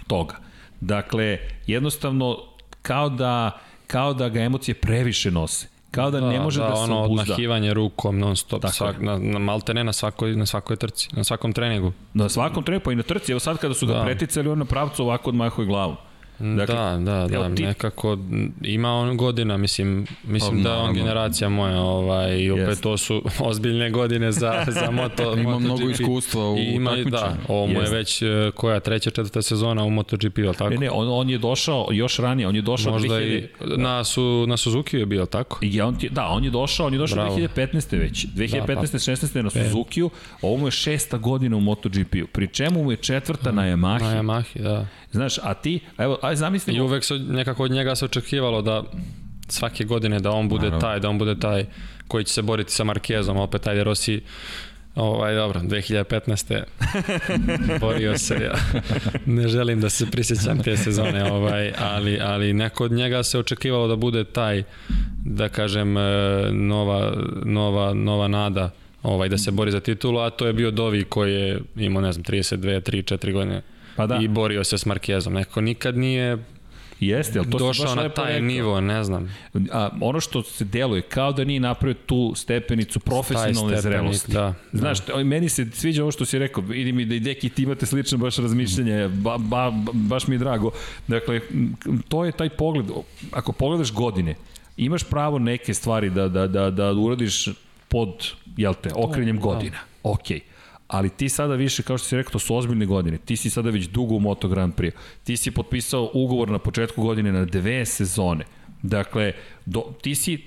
toga. Dakle, jednostavno, kao da, kao da ga emocije previše nose. Kao da, da ne može da, da se ono obuzda. odmahivanje rukom non stop, svak, na, na, malte ne na svakoj, na svakoj trci, na svakom treningu. Na svakom treningu, pa i na trci. Evo sad kada su ga da. preticali, on na pravcu ovako odmahuje glavu. Dakle, da, da, da, ti... nekako ima on godina, mislim, mislim oh, da on generacija moja, ovaj, i opet yes. to su [LAUGHS] ozbiljne godine za, za [LAUGHS] moto, Ima MotoGP. mnogo iskustva u I ima, Da, ovo mu je već e, koja treća, četvrta sezona u MotoGP, ali tako? Ne, ne, on, on je došao još ranije, on je došao Možda 2000... i na, su, na Suzuki je bio, tako? I on, da, on je došao, on je došao Bravo. 2015. već, 2015. Da, pa, 16. na Suzuki-u, ovo mu je šesta godina u MotoGP-u, pri čemu mu je četvrta na Yamahi. Na Yamahi, da. Znaš, a ti, evo, aj zamisli... I uvek se nekako od njega se očekivalo da svake godine da on bude Naravno. taj, da on bude taj koji će se boriti sa Markezom, opet ajde Rossi Ovaj, dobro, 2015. [LAUGHS] borio se, ja. ne želim da se prisjećam te sezone, ovaj, ali, ali neko od njega se očekivalo da bude taj, da kažem, e, nova, nova, nova nada ovaj, da se bori za titulu, a to je bio Dovi koji je imao, ne znam, 32, 3, 4 godine pa da. i borio se s Markezom. Neko nikad nije Jeste, ali to došao na taj rekao. nivo, ne znam. A, ono što se deluje, kao da nije napravio tu stepenicu profesionalne zrelosti. Da, Znaš, da. meni se sviđa ovo što si rekao, vidim i da i deki ti imate slično baš razmišljanje, ba, ba, baš mi je drago. Dakle, to je taj pogled, ako pogledaš godine, imaš pravo neke stvari da, da, da, da uradiš pod, jel te, okrenjem da. godina. Okej. Okay ali ti sada više, kao što si rekao, to su ozbiljne godine. Ti si sada već dugo u Moto Grand Prix. Ti si potpisao ugovor na početku godine na dve sezone. Dakle, do, ti si,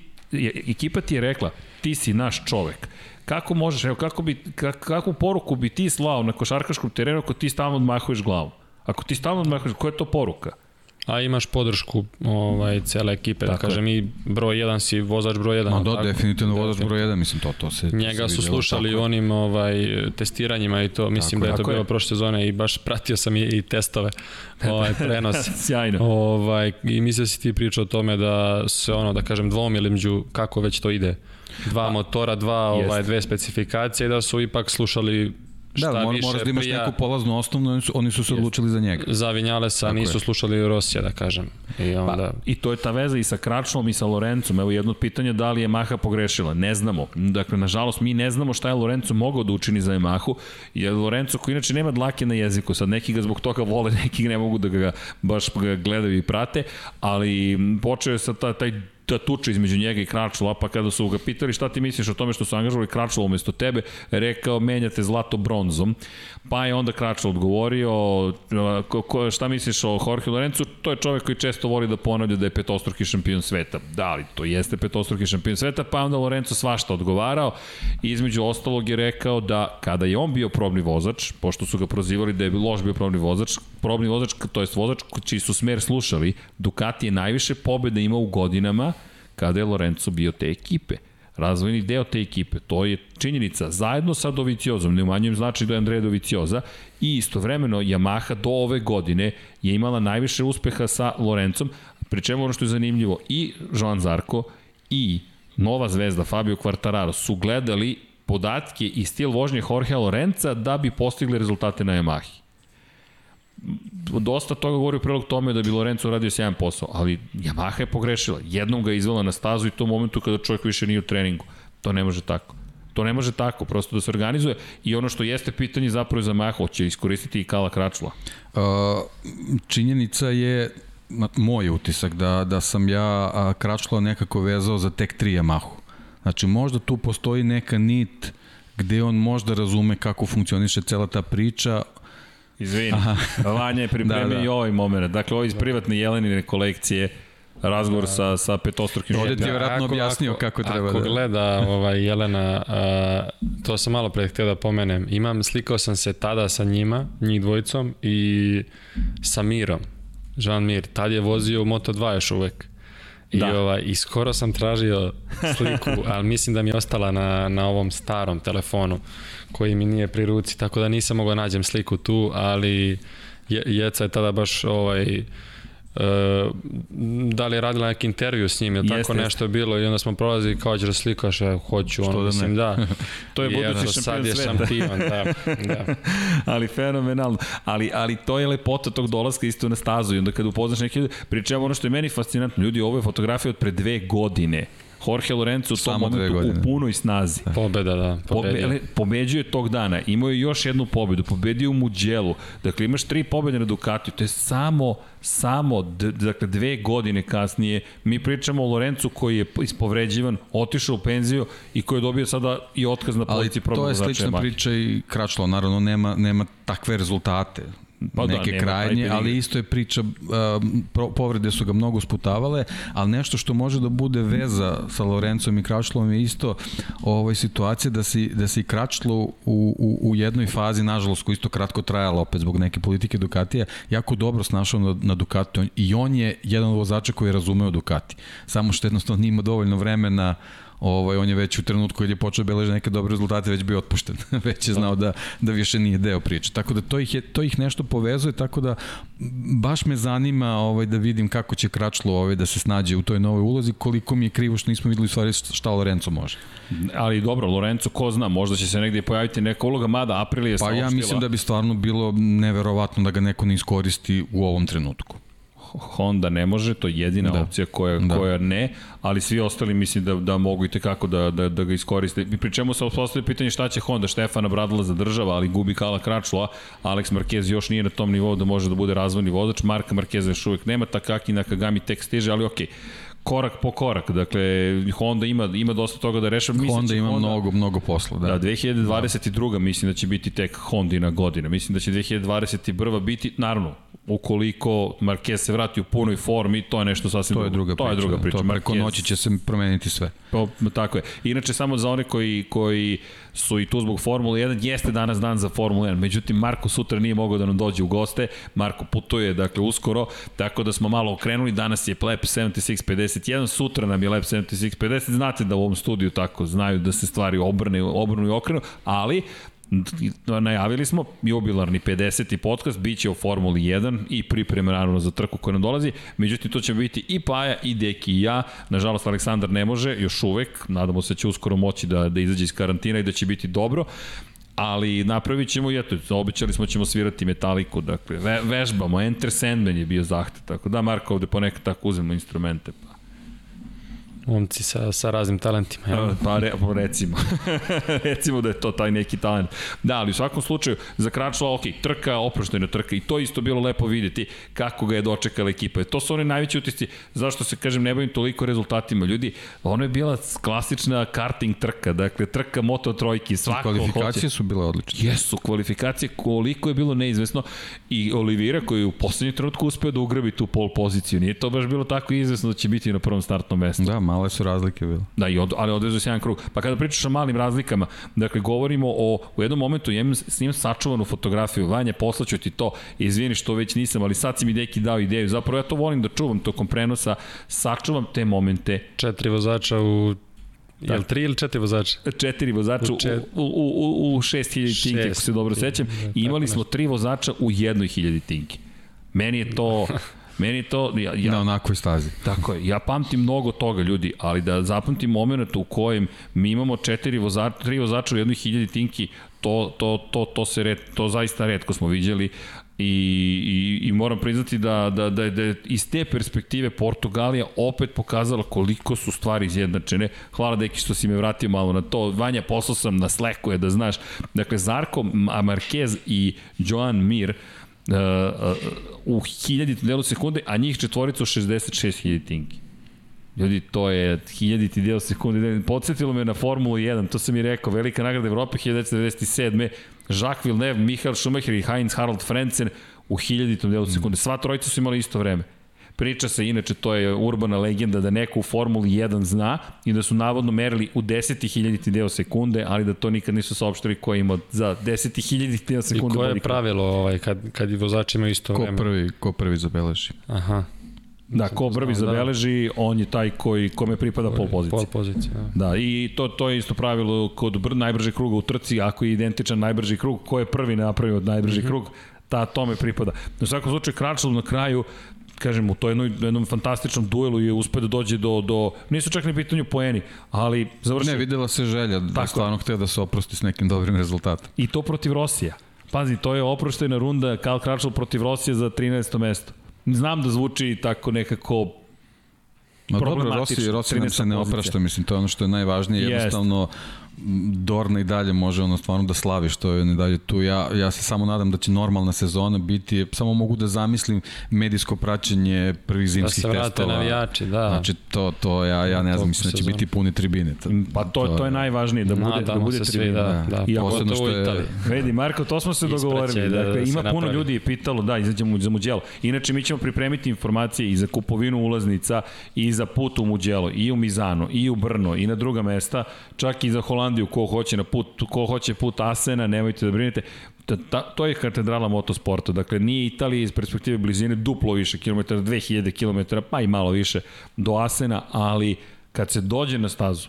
ekipa ti je rekla, ti si naš čovek. Kako možeš, evo, kako bi, kakvu poruku bi ti slao na košarkaškom terenu ako ti stalno odmahuješ glavu? Ako ti stalno odmahuješ, koja je to poruka? A imaš podršku ovaj, cele ekipe, da kažem i broj 1 si vozač broj 1. Ma da, tako? definitivno vozač broj 1, mislim to, to se... Njega se su slušali tako. onim ovaj, testiranjima i to, mislim tako, da je to bilo je. prošle sezone i baš pratio sam i, i testove, [LAUGHS] ovaj, prenos. [LAUGHS] Sjajno. Ovaj, I mislim da si ti pričao o tome da se ono, da kažem, dvomili među kako već to ide. Dva motora, dva, ovaj, dve specifikacije da su ipak slušali Da, šta mora, moraš da imaš prija... neku polaznu osnovnu, oni su, oni su se odlučili za njega. Za Vinjalesa Tako nisu je. slušali Rosija, da kažem. I, pa, onda... Pa, I to je ta veza i sa Kračlom i sa Lorencom. Evo jedno od pitanja da li je Maha pogrešila. Ne znamo. Dakle, nažalost, mi ne znamo šta je Lorenzo mogao da učini za Yamahu. Jer Lorenzo, koji inače nema dlake na jeziku, sad neki ga zbog toga vole, [LAUGHS] neki ne mogu da ga baš gledaju i prate, ali počeo je sa ta, taj ta tuča između njega i Kračula, pa kada su ga pitali šta ti misliš o tome što su angažovali Kračula umesto tebe, rekao menjate zlato bronzom. Pa je onda Kračul odgovorio šta misliš o Jorge Lorenzu, to je čovek koji često voli da ponavlja da je petostruki šampion sveta. Da, ali to jeste petostruki šampion sveta, pa onda Lorenzo svašta odgovarao i između ostalog je rekao da kada je on bio probni vozač, pošto su ga prozivali da je loš bio probni vozač, probni vozač, to jest vozač čiji su smer slušali, Ducati je najviše pobjeda imao u godinama kada je Lorenzo bio te ekipe razvojni deo te ekipe. To je činjenica. Zajedno sa Doviciozom, ne umanjujem znači da je Andreja Dovicioza i istovremeno Yamaha do ove godine je imala najviše uspeha sa Lorencom, pri čemu ono što je zanimljivo i Joan Zarko i nova zvezda Fabio Quartararo su gledali podatke i stil vožnje Jorge Lorenza da bi postigli rezultate na Yamahi dosta toga govori u prilog tome da bi Lorenzo radio sjajan posao, ali Yamaha je pogrešila. Jednom ga izvela na stazu i to u momentu kada čovjek više nije u treningu. To ne može tako. To ne može tako, prosto da se organizuje i ono što jeste pitanje zapravo za Yamaha, hoće iskoristiti i Kala Kračula. Uh, činjenica je moj utisak da, da sam ja Kračula nekako vezao za tek 3 Yamahu. Znači možda tu postoji neka nit gde on možda razume kako funkcioniše cela ta priča, Izvini, Vanja je [LAUGHS] pripremio da, da. i ovaj moment. Dakle, ovo iz privatne Jelenine kolekcije, razgovor da. sa, sa petostrukim Ovde ti je vjerojatno objasnio ako, kako treba ako da... gleda ovaj, Jelena, a, to sam malo pre htio da pomenem, imam, slikao sam se tada sa njima, njih dvojicom i sa Mirom, Jean Mir, tad je vozio u Moto2 još uvek. I, da. ovaj, I skoro sam tražio sliku, [LAUGHS] ali mislim da mi je ostala na, na ovom starom telefonu koji mi nije pri ruci, tako da nisam mogao da nađem sliku tu, ali je, Jeca je tada baš ovaj, e, da li je radila neki intervju s njim ili tako Jeste, nešto je bilo i onda smo prolazili kao će da slikaš, ja hoću, ono, da mislim, da. [LAUGHS] To je budući šampion sad je šampion, da, da. [LAUGHS] ali fenomenalno. Ali, ali to je lepota tog dolaska isto na stazu i onda kada upoznaš neke ljude, pričam ono što je meni fascinantno, ljudi, ovo je fotografija od pre dve godine. Jorge Lorenzo u tom Samo momentu u punoj snazi. Pobeda, da, pobedio. Pobe, pobeđuje tog dana, imao je još jednu pobedu, pobedio u Muđelu, dakle imaš tri pobede na Ducatiju, to je samo, samo, dakle dve godine kasnije, mi pričamo o Lorencu koji je ispovređivan, otišao u penziju i koji je dobio sada i otkaz na Ali poziciji to je slična priča i Kračlo, naravno nema, nema takve rezultate. Pa da, neke taj krajnje, ali isto je priča, pro, povrede su ga mnogo sputavale, ali nešto što može da bude veza sa Lorencom i Kračlom je isto ovoj situacija da si, da si Kračlo u, u, u jednoj fazi, nažalost, koji isto kratko trajala opet zbog neke politike Ducatija, jako dobro snašao na, na Ducati On- i on je jedan od vozača koji je razumeo Ducati. Samo što jednostavno nije imao dovoljno vremena Ovaj, on je već u trenutku kad je počeo da beleži neke dobre rezultate već bio otpušten. [LAUGHS] već je znao da, da više nije deo priče. Tako da to ih, je, to ih nešto povezuje, tako da baš me zanima ovaj, da vidim kako će Kračlo ovaj, da se snađe u toj novoj ulozi, koliko mi je krivo što nismo videli u stvari šta Lorenzo može. Ali dobro, Lorenzo, ko zna, možda će se negdje pojaviti neka uloga, mada Aprilia je Pa ja mislim da bi stvarno bilo neverovatno da ga neko ne iskoristi u ovom trenutku. Honda ne može, to je jedina da. Opcija koja, Da. koja ne, ali svi ostali mislim da, da mogu i tekako da, da, da ga iskoriste. I pri čemu se postavlja pitanje šta će Honda, Štefana Bradla zadržava, ali gubi Kala Kračula, Alex Marquez još nije na tom nivou da može da bude razvojni vozač, Marka Markeza još uvek nema, Takaki Nakagami tek stiže, ali okej. Korak po korak. Dakle, Honda ima, ima dosta toga da rešava. Mislim da Honda će ima mnogo, mnogo posla. Da. Da, 2022. mislim da će biti tek Hondina godina. Mislim da će 2021. biti, naravno, ukoliko Marquez se vrati u punoj formi, to je nešto sasvim to je druga to priča. je druga priča. To preko Marquez- noći će se promeniti sve. Pa, tako je. Inače, samo za one koji, koji su i tu zbog Formule 1, jeste danas dan za Formulu 1. Međutim, Marko sutra nije mogao da nam dođe u goste. Marko putuje, dakle, uskoro, tako da smo malo okrenuli. Danas je Lep 7651, sutra nam je Lep 7650. Znate da u ovom studiju tako znaju da se stvari obrne, obrnu i okrenu, ali najavili smo jubilarni 50. podcast, bit će o Formuli 1 i pripreme naravno za trku koja nam dolazi, međutim to će biti i Paja i Deki i ja, nažalost Aleksandar ne može još uvek, nadamo se da će uskoro moći da, da izađe iz karantina i da će biti dobro, ali napravit ćemo i eto, obećali smo da ćemo svirati metaliku, dakle, ve, vežbamo, Enter Sandman je bio zahtev, tako da Marko ovde ponekad tako uzemo instrumente, pa Momci sa, sa raznim talentima. Ja. Pa re, pa recimo. [LAUGHS] recimo da je to taj neki talent. Da, ali u svakom slučaju, za Kračla, ok, trka, oproštajna trka i to isto bilo lepo videti kako ga je dočekala ekipa. E, To su oni najveći utisci. Zašto se, kažem, ne bavim toliko rezultatima. Ljudi, ono je bila klasična karting trka, dakle, trka moto trojki, svako Kvalifikacije hoće. su bile odlične. Jesu, kvalifikacije koliko je bilo neizvesno i Olivira koji je u poslednjem trenutku uspeo da ugrabi tu pol poziciju. Nije to baš bilo tako izvesno da će biti na prvom startnom mestu. Da, male su razlike bile. Da, i od, ali odvezu se jedan krug. Pa kada pričaš o malim razlikama, dakle, govorimo o, u jednom momentu, ja imam s njim sačuvanu fotografiju, Vanja, poslaću ti to, izvini što već nisam, ali sad si mi deki dao ideju, zapravo ja to volim da čuvam tokom prenosa, sačuvam te momente, Četiri vozača u... Da. Jel tri ili četiri vozača? četiri vozača u, U čet- u, u, u, u 6000 tinke, ako se dobro sećam, da, i imali smo tri vozača u jednoj hiljadi tinke. Meni je to, [LAUGHS] meni to, ja, ja, Na onakvoj stazi. Tako je, ja pamtim mnogo toga ljudi, ali da zapamtim moment u kojem mi imamo četiri vozača, tri vozača u jednoj hiljadi tinki, to, to, to, to, se red, to zaista redko smo viđali i, i, i moram priznati da, da, da, da je iz te perspektive Portugalija opet pokazala koliko su stvari izjednačene. Hvala deki što si me vratio malo na to. Vanja, poslao sam na Slacku je da znaš. Dakle, Zarko Marquez i Joan Mir uh, u hiljaditom delu sekunde, a njih četvorica u 66.000 tinki. Ljudi, to je hiljaditi deo sekunde. Podsjetilo me na Formulu 1, to sam i rekao, velika nagrada Evrope 1997. Jacques Villeneuve, Michael Schumacher i Heinz Harald Frentzen u hiljaditom delu sekunde. Sva trojica su imali isto vreme. Priča se, inače, to je urbana legenda da neko u Formuli 1 zna i da su navodno merili u deseti hiljaditi deo sekunde, ali da to nikad nisu saopštili ko je imao za deseti hiljaditi deo I sekunde. koje je pravilo ovaj, kad, kad i vozači imaju isto Ko vreme? prvi, ko prvi zabeleži? Aha. Da, ko prvi Da. zabeleži, on je taj koji, kome pripada pol pozicija. Pol pozicija, da. Da, i to, to je isto pravilo kod br, najbržeg kruga u trci, ako je identičan najbrži krug, ko je prvi napravio od najbrži mm -hmm. krug, ta tome pripada. U svakom slučaju, Kračlov na kraju kažem, u to jednom, jednom fantastičnom duelu je uspio da dođe do, do nisu čak ni pitanju poeni, ali završio. Ne, videla se želja da Tako. stvarno hteo da se oprosti s nekim dobrim rezultatom. I to protiv Rosija. Pazi, to je oproštajna runda Karl Kračel protiv Rosija za 13. mesto. Znam da zvuči tako nekako Ma dobro, Rossi, Rossi nam se ne oprašta, mislim, to je ono što je najvažnije, jednostavno Dorna i dalje može ono stvarno da slavi što je ne dalje tu. Ja, ja se samo nadam da će normalna sezona biti, samo mogu da zamislim medijsko praćenje prvih zimskih testova. Da se vrate navijači, da. Znači to, to ja, ja ne znam, mislim da će biti puni tribine. To, pa to, to, to je najvažnije, da bude, da bude tribine. Da, da, I posebno što je... Vedi, Marko, to smo se dogovorili. Da, dakle, da ima puno napravi. ljudi pitalo, da, izađemo za Muđelo. Inače, mi ćemo pripremiti informacije i za kupovinu ulaznica i za put u Muđelo, i u Mizano, i u Brno, i na druga mesta, čak i za Holandiju Holandiju, ko hoće na put, ko hoće put Asena, nemojte da brinete. Ta, ta, to je katedrala motosporta. Dakle, nije Italija iz perspektive blizine duplo više kilometara, 2000 km, pa i malo više do Asena, ali kad se dođe na stazu,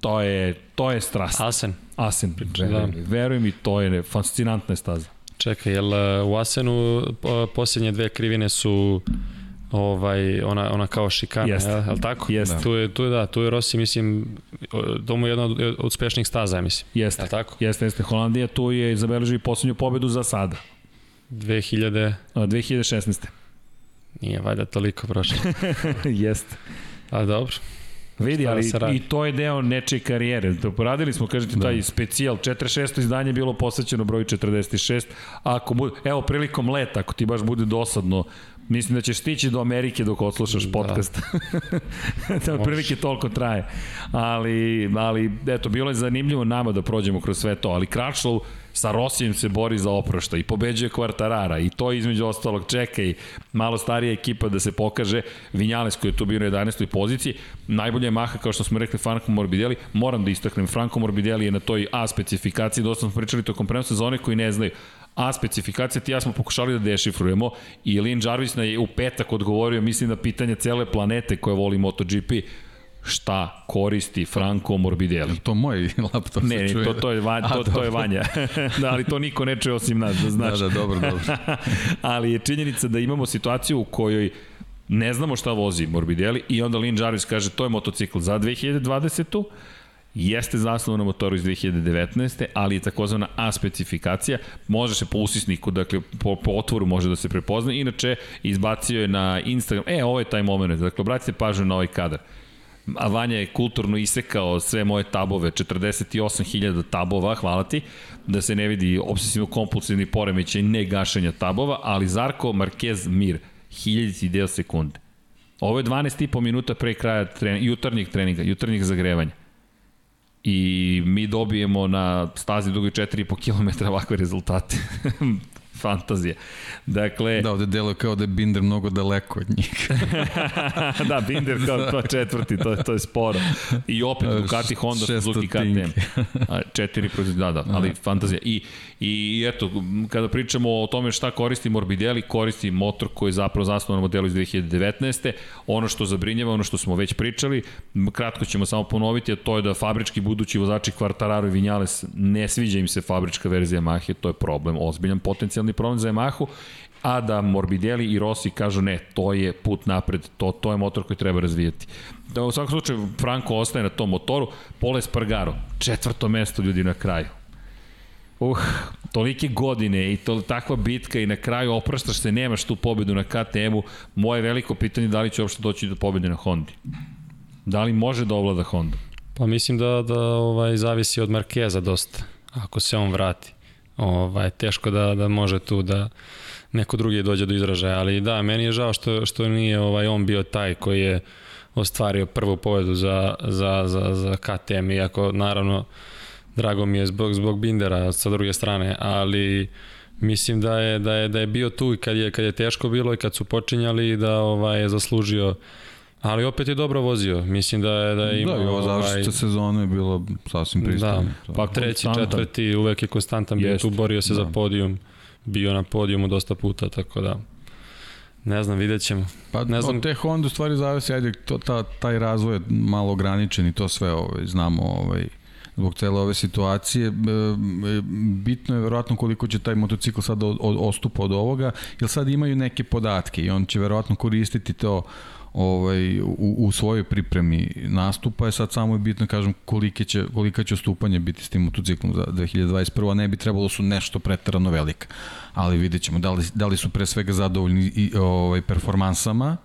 to je, to je strast. Asen. Asen, da. veruj mi, to je fascinantna staza. Čekaj, jel uh, u Asenu posljednje dve krivine su ovaj ona ona kao šikana, je li tako? Jeste. Da. Tu je tu je da, tu je Rossi mislim to mu je jedna od, od uspešnih staza, mislim. Jeste. Je tako? Jeste, jeste. Holandija tu je zabeležila poslednju pobedu za sada. 2000 2016. Nije valjda toliko prošlo. [LAUGHS] jeste. A dobro. Vidi, ali i to je deo nečije karijere. To poradili smo, kažete, da. taj specijal. 46. izdanje bilo posvećeno broju 46. Ako bude, evo, prilikom leta, ako ti baš bude dosadno, Mislim da ćeš stići do Amerike dok odslušaš da. podcast. [LAUGHS] da otprilike toliko traje. Ali, ali, eto, bilo je zanimljivo nama da prođemo kroz sve to. Ali Kračlov sa Rosijem se bori za oprošta i pobeđuje Kvartarara i to između ostalog čeka i malo starija ekipa da se pokaže Vinjales koji je tu bio na 11. poziciji najbolje je Maha kao što smo rekli Franco Morbidelli moram da istaknem Franco Morbidelli je na toj A specifikaciji dosta smo pričali tokom prenosa za one koji ne znaju A specifikacija ti ja smo pokušali da dešifrujemo i Lin Jarvis je u petak odgovorio, mislim na pitanje cele planete koja voli MotoGP, šta koristi Franco Morbidelli. To moj laptop ne, se čuje. Ne, to, to, je, van, to, to je Vanja. [LAUGHS] da, ali to niko ne čuje osim nas, da znaš. Da, da, dobro, dobro. [LAUGHS] ali je činjenica da imamo situaciju u kojoj ne znamo šta vozi Morbidelli i onda Lin Jarvis kaže to je motocikl za 2020 jeste zasnovan na motoru iz 2019. ali je takozvana A specifikacija, može se po usisniku, dakle po, po otvoru može da se prepozna, inače izbacio je na Instagram, e ovo je taj moment, dakle obratite pažnju na ovaj kadar. A Vanja je kulturno isekao sve moje tabove, 48.000 tabova, hvala ti, da se ne vidi obsesivno kompulsivni poremećaj ne gašenja tabova, ali Zarko Marquez Mir, hiljadici deo sekunde. Ovo je 12,5 minuta pre kraja trening, jutarnjeg treninga, jutarnjeg zagrevanja i mi dobijemo na stazi dugi 4,5 km ovakve rezultate. [LAUGHS] [LAUGHS] Fantazija. Dakle... Da, ovde delo kao da je Binder mnogo daleko od njih. [LAUGHS] da, Binder kao to četvrti, to, to je sporo. I opet Ducati, Honda, Suzuki, KTM. Četiri protiv, da, da, ali fantazija. I, I eto, kada pričamo o tome šta koristi Morbidelli, koristi motor koji je zapravo zasnovan na modelu iz 2019. Ono što zabrinjava, ono što smo već pričali, kratko ćemo samo ponoviti, a to je da fabrički budući vozači Quartararo i Vinales ne sviđa im se fabrička verzija Yamahe, to je problem, ozbiljan potencijalni problem za Yamahu a da Morbidelli i Rossi kažu ne, to je put napred, to, to je motor koji treba razvijati. Da, u svakom slučaju, Franco ostaje na tom motoru, Pole Spargaro, četvrto mesto ljudi na kraju. Uh, tolike godine i to, takva bitka i na kraju opraštaš se, nemaš tu pobedu na KTM-u. Moje veliko pitanje je da li će uopšte doći do pobede na Hondi. Da li može da ovlada Honda? Pa mislim da, da ovaj, zavisi od Markeza dosta, ako se on vrati. Ovaj, teško da, da može tu da neko drugi dođe do izražaja, ali da, meni je žao što, što nije ovaj, on bio taj koji je ostvario prvu pobedu za, za, za, za KTM, iako naravno drago mi je zbog, zbog Bindera sa druge strane, ali mislim da je, da je, da je bio tu i kad je, kad je teško bilo i kad su počinjali da ovaj, je zaslužio Ali opet je dobro vozio. Mislim da je da je imao da, ovo završica ovaj... sezone je bilo sasvim pristojno. Da, pa treći, četvrti, uvek je konstantan bio tu, borio se da. za podijum. Bio na podijumu dosta puta, tako da Ne znam, vidjet ćemo. Pa ne znam. od te Honda stvari zavisi, ajde, to, ta, taj razvoj je malo ograničen i to sve ovaj, znamo ovaj, zbog cele ove situacije. E, bitno je verovatno koliko će taj motocikl sad ostupa od ovoga, jer sad imaju neke podatke i on će verovatno koristiti to ovaj, u, u svojoj pripremi nastupa je sad samo je bitno kažem kolike će, kolika će ostupanje biti s tim motociklom za 2021. a ne bi trebalo da su nešto pretarano velika ali vidjet ćemo da li, da li su pre svega zadovoljni i, ovaj, performansama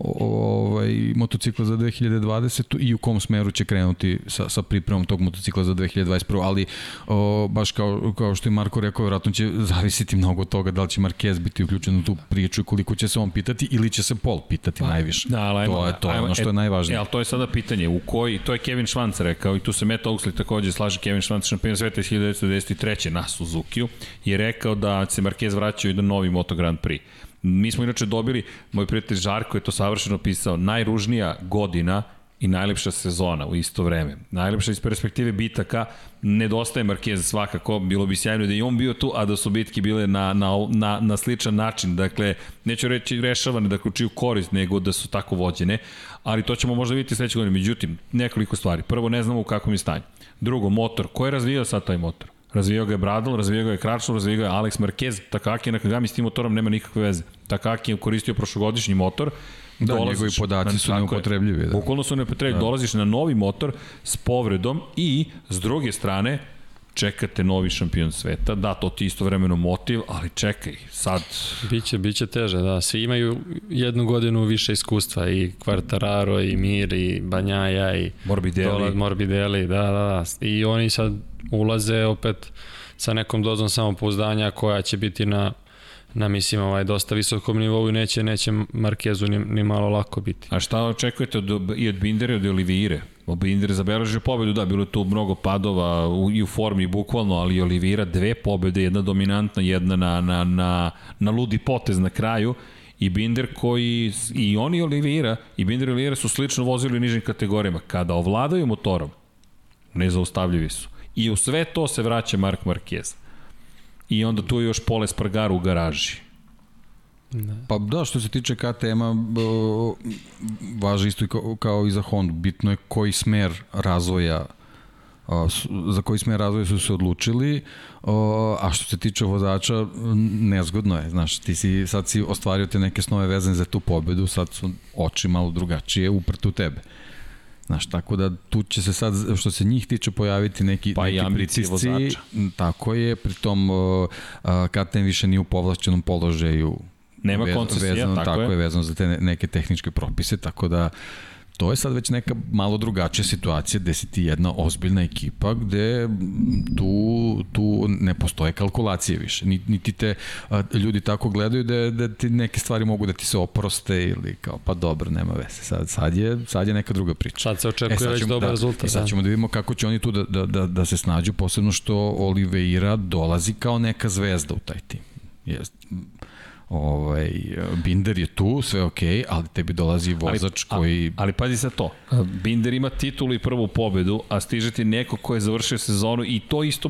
ovaj, motocikla za 2020 i u kom smeru će krenuti sa, sa pripremom tog motocikla za 2021. Ali o, baš kao, kao što je Marko rekao, vjerojatno će zavisiti mnogo od toga da li će Marquez biti uključen u tu priču i koliko će se on pitati ili će se Pol pitati pa, najviše. Da, ali, to je, to je ono što je najvažnije. E, ali to je sada pitanje, u koji, to je Kevin Švanc rekao i tu se Matt Oxley takođe slaže Kevin Švanc, šampion sveta iz 1993. na Suzuki-u, je rekao da se Marquez vraćaju na novi Moto Grand Prix. Mi smo inače dobili, moj prijatelj Žarko je to savršeno pisao, najružnija godina i najlepša sezona u isto vreme. Najlepša iz perspektive bitaka, nedostaje Marquez svakako, bilo bi sjajno da i on bio tu, a da su bitke bile na, na, na, na sličan način. Dakle, neću reći rešavane, dakle, čiju korist, nego da su tako vođene, ali to ćemo možda vidjeti sledeće godine. Međutim, nekoliko stvari. Prvo, ne znamo u kakvom je stanju. Drugo, motor. Ko je razvijao sad taj motor? Razvijao ga je Bradl, razvijao ga je Kračov, razvijao ga je Alex Marquez, Takaki na Kagami s tim motorom nema nikakve veze. Takaki je koristio prošlogodišnji motor, Da, dolaziš, njegovi podaci su neupotrebljivi. Da. Bukvalno su neupotrebljivi. Da. Dolaziš na novi motor s povredom i, s druge strane, čekate novi šampion sveta. Da, to ti istovremeno motiv, ali čekaj, sad... Biće, biće teže, da. Svi imaju jednu godinu više iskustva, i Quartararo, i Mir, i Banjaja, i... Morbidelli. Morbidelli, da, da, da. I oni sad ulaze opet sa nekom dozom samopouzdanja koja će biti na na mislim ovaj dosta visokom nivou i neće neće Markezu ni, ni malo lako biti. A šta očekujete od, i od Bindera i od Olivire? Binder zabeležio pobedu, da, bilo je tu mnogo padova u, i u formi bukvalno, ali Olivira dve pobede, jedna dominantna, jedna na, na, na, na ludi potez na kraju i Binder koji, i oni Olivira, i Binder i Olivira su slično vozili u nižim kategorijama. Kada ovladaju motorom, nezaustavljivi su. I u sve to se vraća Mark Marquez. I onda tu je još Pole Spargaru u garaži. Da. Pa da, što se tiče KTM-a, važi isto kao, kao i za Honda. Bitno je koji smer razvoja za koji smer razvoja su se odlučili, a što se tiče vozača, nezgodno je, znaš, ti si, sad si ostvario te neke snove vezane za tu pobedu, sad su oči malo drugačije uprte u tebe. Znaš, tako da tu će se sad, što se njih tiče, pojaviti neki, pa neki pritisci. Vozača. Tako je, pritom uh, KTM više nije u povlašćenom položaju Nema koncesija, vezano, tako, tako je. je. vezano za te neke tehničke propise, tako da to je sad već neka malo drugačija situacija gde si ti jedna ozbiljna ekipa gde tu, tu ne postoje kalkulacije više. Niti te ljudi tako gledaju da, da ti neke stvari mogu da ti se oproste ili kao pa dobro, nema veze. Sad, sad, je, sad je neka druga priča. Sad se očekuje e, sad već dobar da, rezultat. I sad da. ćemo da vidimo kako će oni tu da, da, da, da se snađu, posebno što Oliveira dolazi kao neka zvezda u taj tim. Jest ovaj, Binder je tu, sve ok, ali tebi dolazi vozač ali, koji... Ali, ali pazi sa to, Binder ima titulu i prvu pobedu, a stiže ti neko ko je završio sezonu i to isto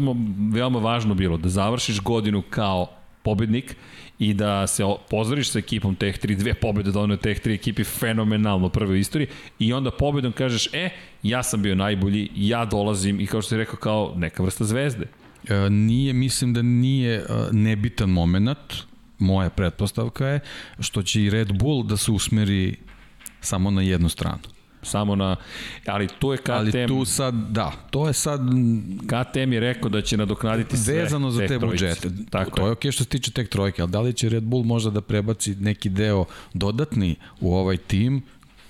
veoma važno bilo, da završiš godinu kao pobednik i da se pozoriš sa ekipom Tech 3, dve pobede da ono Tech 3 ekipi fenomenalno prve u istoriji i onda pobedom kažeš, e, ja sam bio najbolji, ja dolazim i kao što si rekao kao neka vrsta zvezde. E, nije, mislim da nije e, nebitan moment, moja pretpostavka je što će i Red Bull da se usmeri samo na jednu stranu. Samo na, ali tu je KTM... Ali tu sad, da, to je sad... KTM je rekao da će nadoknaditi sve Vezano za te budžete. Tako to je okej okay što se tiče tek trojke, ali da li će Red Bull možda da prebaci neki deo dodatni u ovaj tim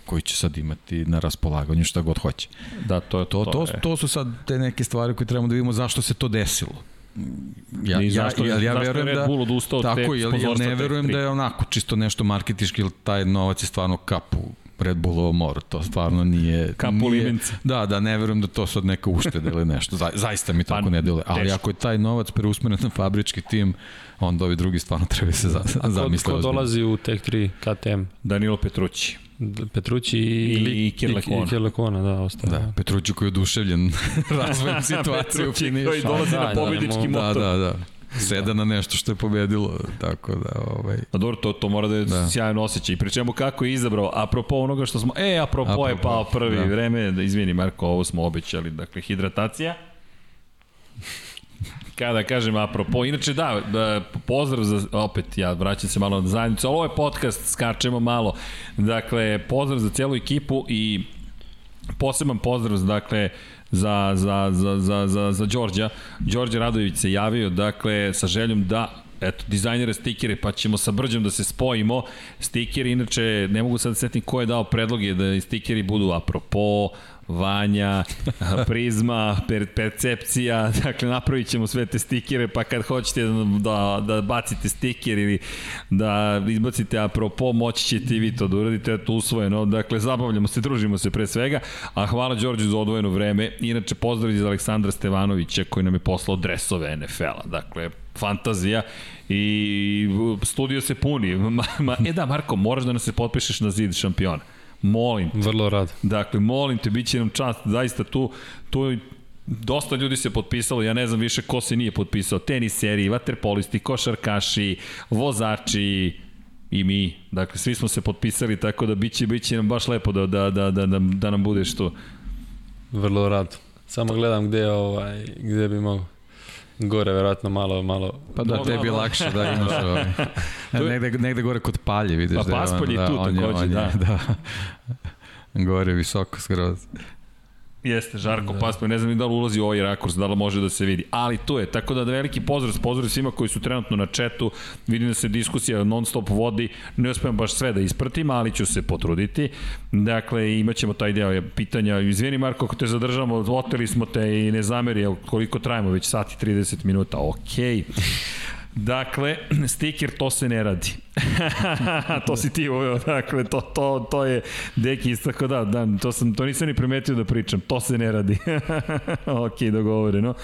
koji će sad imati na raspolaganju šta god hoće. Da, to je to. To, to, to su sad te neke stvari koje trebamo da vidimo zašto se to desilo ja, ja, zašto, ja, ja verujem da, Bull odustao tako, jel, jel ne verujem da je onako čisto nešto marketički, ili taj novac je stvarno kapu Red Bullovo moru, to stvarno nije... Kapu nije, Da, da, ne verujem da to sad neka ušteda ili nešto, Za, zaista mi tako pa, ne deluje, ali teško. ako je taj novac preusmeren na fabrički tim, onda ovi drugi stvarno [LAUGHS] treba se za, zamisliti. A ko, ko dolazi u Tech 3 KTM? Danilo Petrući. Petrući i, i, i Kirlekona. I Kirlekona, da, ostaje. Da, Petrući koji je oduševljen [LAUGHS] razvojem [LAUGHS] situacije u finišu. koji dolazi da, na pobjedički da, motor. Da, da, da. seda na nešto što je pobedilo, tako da, ovaj... A dobro, to, to mora da je da. sjajan osjećaj. I pri čemu kako je izabrao, apropo onoga što smo, e, apropo, apropo je pao prvi da. vreme, da izvini Marko, ovo smo obećali, dakle, hidratacija. Kada kažem apropo, inače da, da, pozdrav za, opet ja vraćam se malo na zajednicu, ovo je podcast, skačemo malo, dakle, pozdrav za celu ekipu i poseban pozdrav, dakle, za, za, za, za, za, za Đorđa. Đorđe Radović se javio, dakle, sa željom da eto, dizajnere stikere, pa ćemo sa Brđom da se spojimo. Stikeri, inače, ne mogu sad da setim ko je dao predloge da stikeri budu apropo, Vanja, prizma, per, percepcija, dakle napravit ćemo sve te stikere, pa kad hoćete da, da bacite stiker ili da izbacite apropo, moći ćete i vi to da uradite, eto usvojeno, dakle zabavljamo se, družimo se pre svega, a hvala Đorđe za odvojeno vreme, inače pozdrav iz Aleksandra Stevanovića koji nam je poslao dresove NFL-a, dakle fantazija i studio se puni. Ma, ma, e da, Marko, moraš da nas se potpišeš na zid šampiona. Molim te. Vrlo rad. Dakle, molim te, bit će nam čast, zaista tu, tu dosta ljudi se potpisalo, ja ne znam više ko se nije potpisao, teniseri, vaterpolisti, košarkaši, vozači, i mi. Dakle, svi smo se potpisali, tako da biće, biće nam baš lepo da, da, da, da, da, da nam budeš tu. Vrlo rad. Samo gledam gde, ovaj, gde bi mogo. Gore, verovatno malo, malo... Pa da, tebi lakše da [LAUGHS] imaš ovaj. negde, negde gore kod palje, vidiš. Pa da paspolje da, tu takođe, da. [LAUGHS] da. Gore visoko skroz. Jeste, Žarko da. Paspoj, ne znam ni da li ulazi u ovaj rakurs, da li može da se vidi. Ali to je, tako da veliki pozdrav, pozdrav svima koji su trenutno na četu. Vidim da se diskusija non stop vodi, ne uspijem baš sve da ispratim, ali ću se potruditi. Dakle, imaćemo taj deo pitanja. Izvini Marko, ako te zadržamo, oteli smo te i ne zameri, koliko trajimo, već sati 30 minuta. Okej. Okay. Dakle, [CLEARS THROAT] stiker to se ne radi. [LAUGHS] to si ti uveo, dakle, to, to, to je deki tako da, da, to, sam, to nisam ni primetio da pričam, to se ne radi. [LAUGHS] ok, dogovoreno.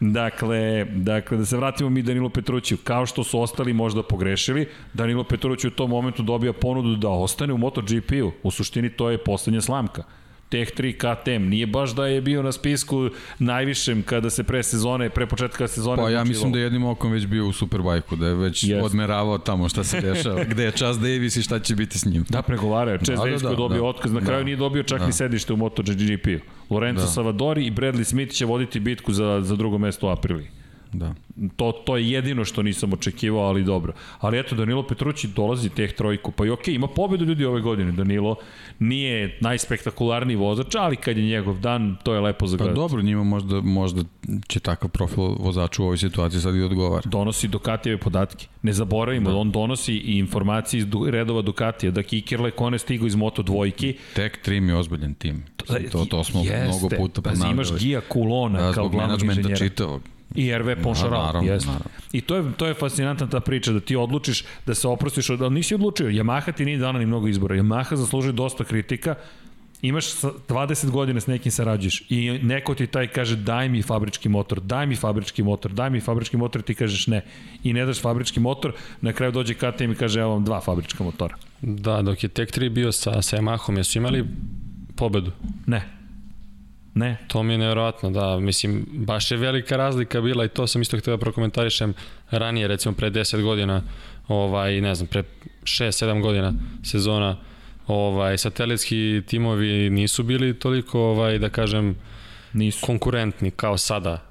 Dakle, dakle, da se vratimo mi Danilo Petrućiju, kao što su ostali možda pogrešili, Danilo Petrućiju u tom momentu dobija ponudu da ostane u MotoGP-u, u suštini to je poslednja slamka. Teh 3 KTM. Nije baš da je bio na spisku najvišem kada se pre sezone, pre početka sezone... Pa ja mislim da je jednim okom već bio u Superbajku, da je već yes. odmeravao tamo šta se dešava, gde je Chas Davis i šta će biti s njim. Da, pregovaraju. Chas da, Davis da, da, dobio da, otkaz, na kraju da, nije dobio čak da. ni sedište u MotoGP-u. Lorenzo da. Savadori i Bradley Smith će voditi bitku za, za drugo mesto u Apriliji. Da. To, to je jedino što nisam očekivao, ali dobro. Ali eto, Danilo Petrući dolazi teh trojku, pa i okej, okay, ima pobedu ljudi ove godine. Danilo nije najspektakularniji vozač, ali kad je njegov dan, to je lepo za gledati. Pa dobro, njima možda, možda će takav profil vozača u ovoj situaciji sad i odgovara. Donosi Ducatijeve podatke. Ne zaboravimo, da. on donosi i informacije iz redova Ducatija, da Kiker Lekone stigo iz Moto dvojki. Tek trim je ozbiljen tim. To, to smo jeste, mnogo puta ponavljali. Pa imaš Gija Kulona da, kao glavnog inženjera. čitavog. I RV Ponšaral, jeste. I to je, to je fascinantna ta priča, da ti odlučiš da se oprostiš, ali nisi odlučio. Yamaha ti nije dana ni mnogo izbora. Yamaha zaslužuje dosta kritika, imaš 20 godina s nekim sarađuješ i neko ti taj kaže daj mi fabrički motor, daj mi fabrički motor, daj mi fabrički motor, ti kažeš ne. I ne daš fabrički motor, na kraju dođe KTM i kaže evo vam dva fabrička motora. Da, dok je Tech 3 bio sa, sa Yamahom, jesu imali pobedu? Ne. Ne. To mi je nevjerojatno, da. Mislim, baš je velika razlika bila i to sam isto htio da prokomentarišem ranije, recimo pre 10 godina, ovaj, ne znam, pre 6-7 godina sezona, ovaj, satelitski timovi nisu bili toliko, ovaj, da kažem, nisu. konkurentni kao sada,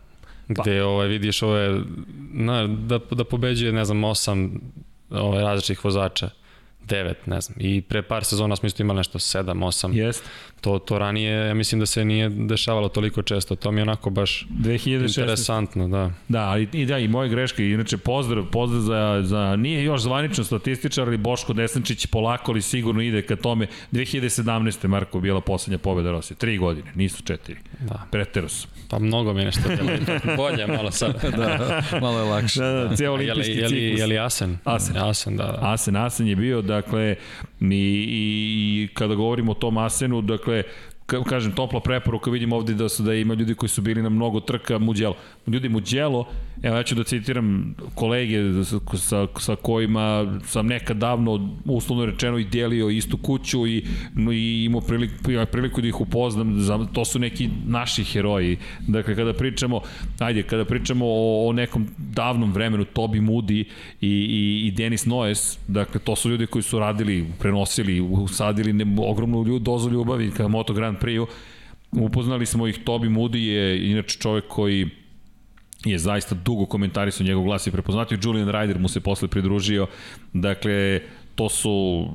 gde pa. ovaj, vidiš ove, na, da, da pobeđuje, ne znam, osam ovaj, različitih vozača 9, ne znam. I pre par sezona smo isto imali nešto 7, 8. Jest. To, to ranije, ja mislim da se nije dešavalo toliko često. To mi je onako baš 2016. interesantno, da. Da, ali i da, i moje greške. Inače, pozdrav, pozdrav za, za nije još zvanično statističar, ali Boško Desančić polako ali sigurno ide ka tome. 2017. Marko bila poslednja pobeda Rosije. Tri godine, nisu četiri. Da. Pretero su. Pa mnogo mi je nešto [LAUGHS] bolje malo sad. [LAUGHS] da, malo je lakše. Da, da, cijel olimpijski je li, ciklus. Je li, je li Asen? Asen. Asen, da, da. Asen, Asen je bio, dakle, i, i kada govorimo o tom Asenu, dakle, kažem, topla preporuka, vidim ovde da, su, da ima ljudi koji su bili na mnogo trka Muđelo. Ljudi Muđelo, evo ja ću da citiram kolege sa, sa kojima sam nekad davno, uslovno rečeno, i delio istu kuću i, no, i imao priliku, priliku da ih upoznam, to su neki naši heroji. Dakle, kada pričamo, ajde, kada pričamo o, o nekom davnom vremenu, Tobi Moody i, i, i Denis Noes, dakle, to su ljudi koji su radili, prenosili, usadili ne, ogromnu ljud, dozu ljubavi ka Moto Grand Prix-u. Upoznali smo ih, Tobi Moody je inače čovek koji je zaista dugo komentarisao njegov glas i prepoznatio. Julian Ryder mu se posle pridružio. Dakle, to su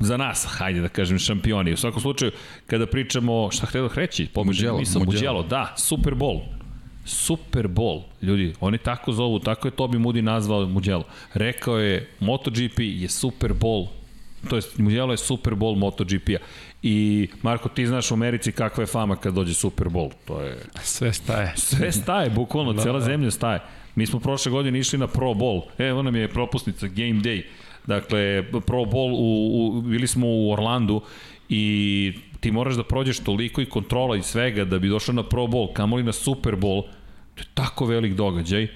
za nas, hajde da kažem, šampioni. U svakom slučaju, kada pričamo, šta htio da reći? Muđelo, Muđelo. Muđelo, da, Super Bowl. Super Bowl, ljudi, oni tako zovu, tako je Tobi Moody nazvao Muđelo. Rekao je, MotoGP je Super Bowl to jest Mugello je Super Bowl MotoGP-a. I Marko, ti znaš u Americi kakva je fama kad dođe Super Bowl. To je... Sve staje. Sve staje, bukvalno, da, cela da. zemlja staje. Mi smo prošle godine išli na Pro Bowl. Evo nam je propusnica, Game Day. Dakle, Pro Bowl, u, u, bili smo u Orlandu i ti moraš da prođeš toliko i kontrola i svega da bi došao na Pro Bowl, kamoli na Super Bowl. To je tako velik događaj.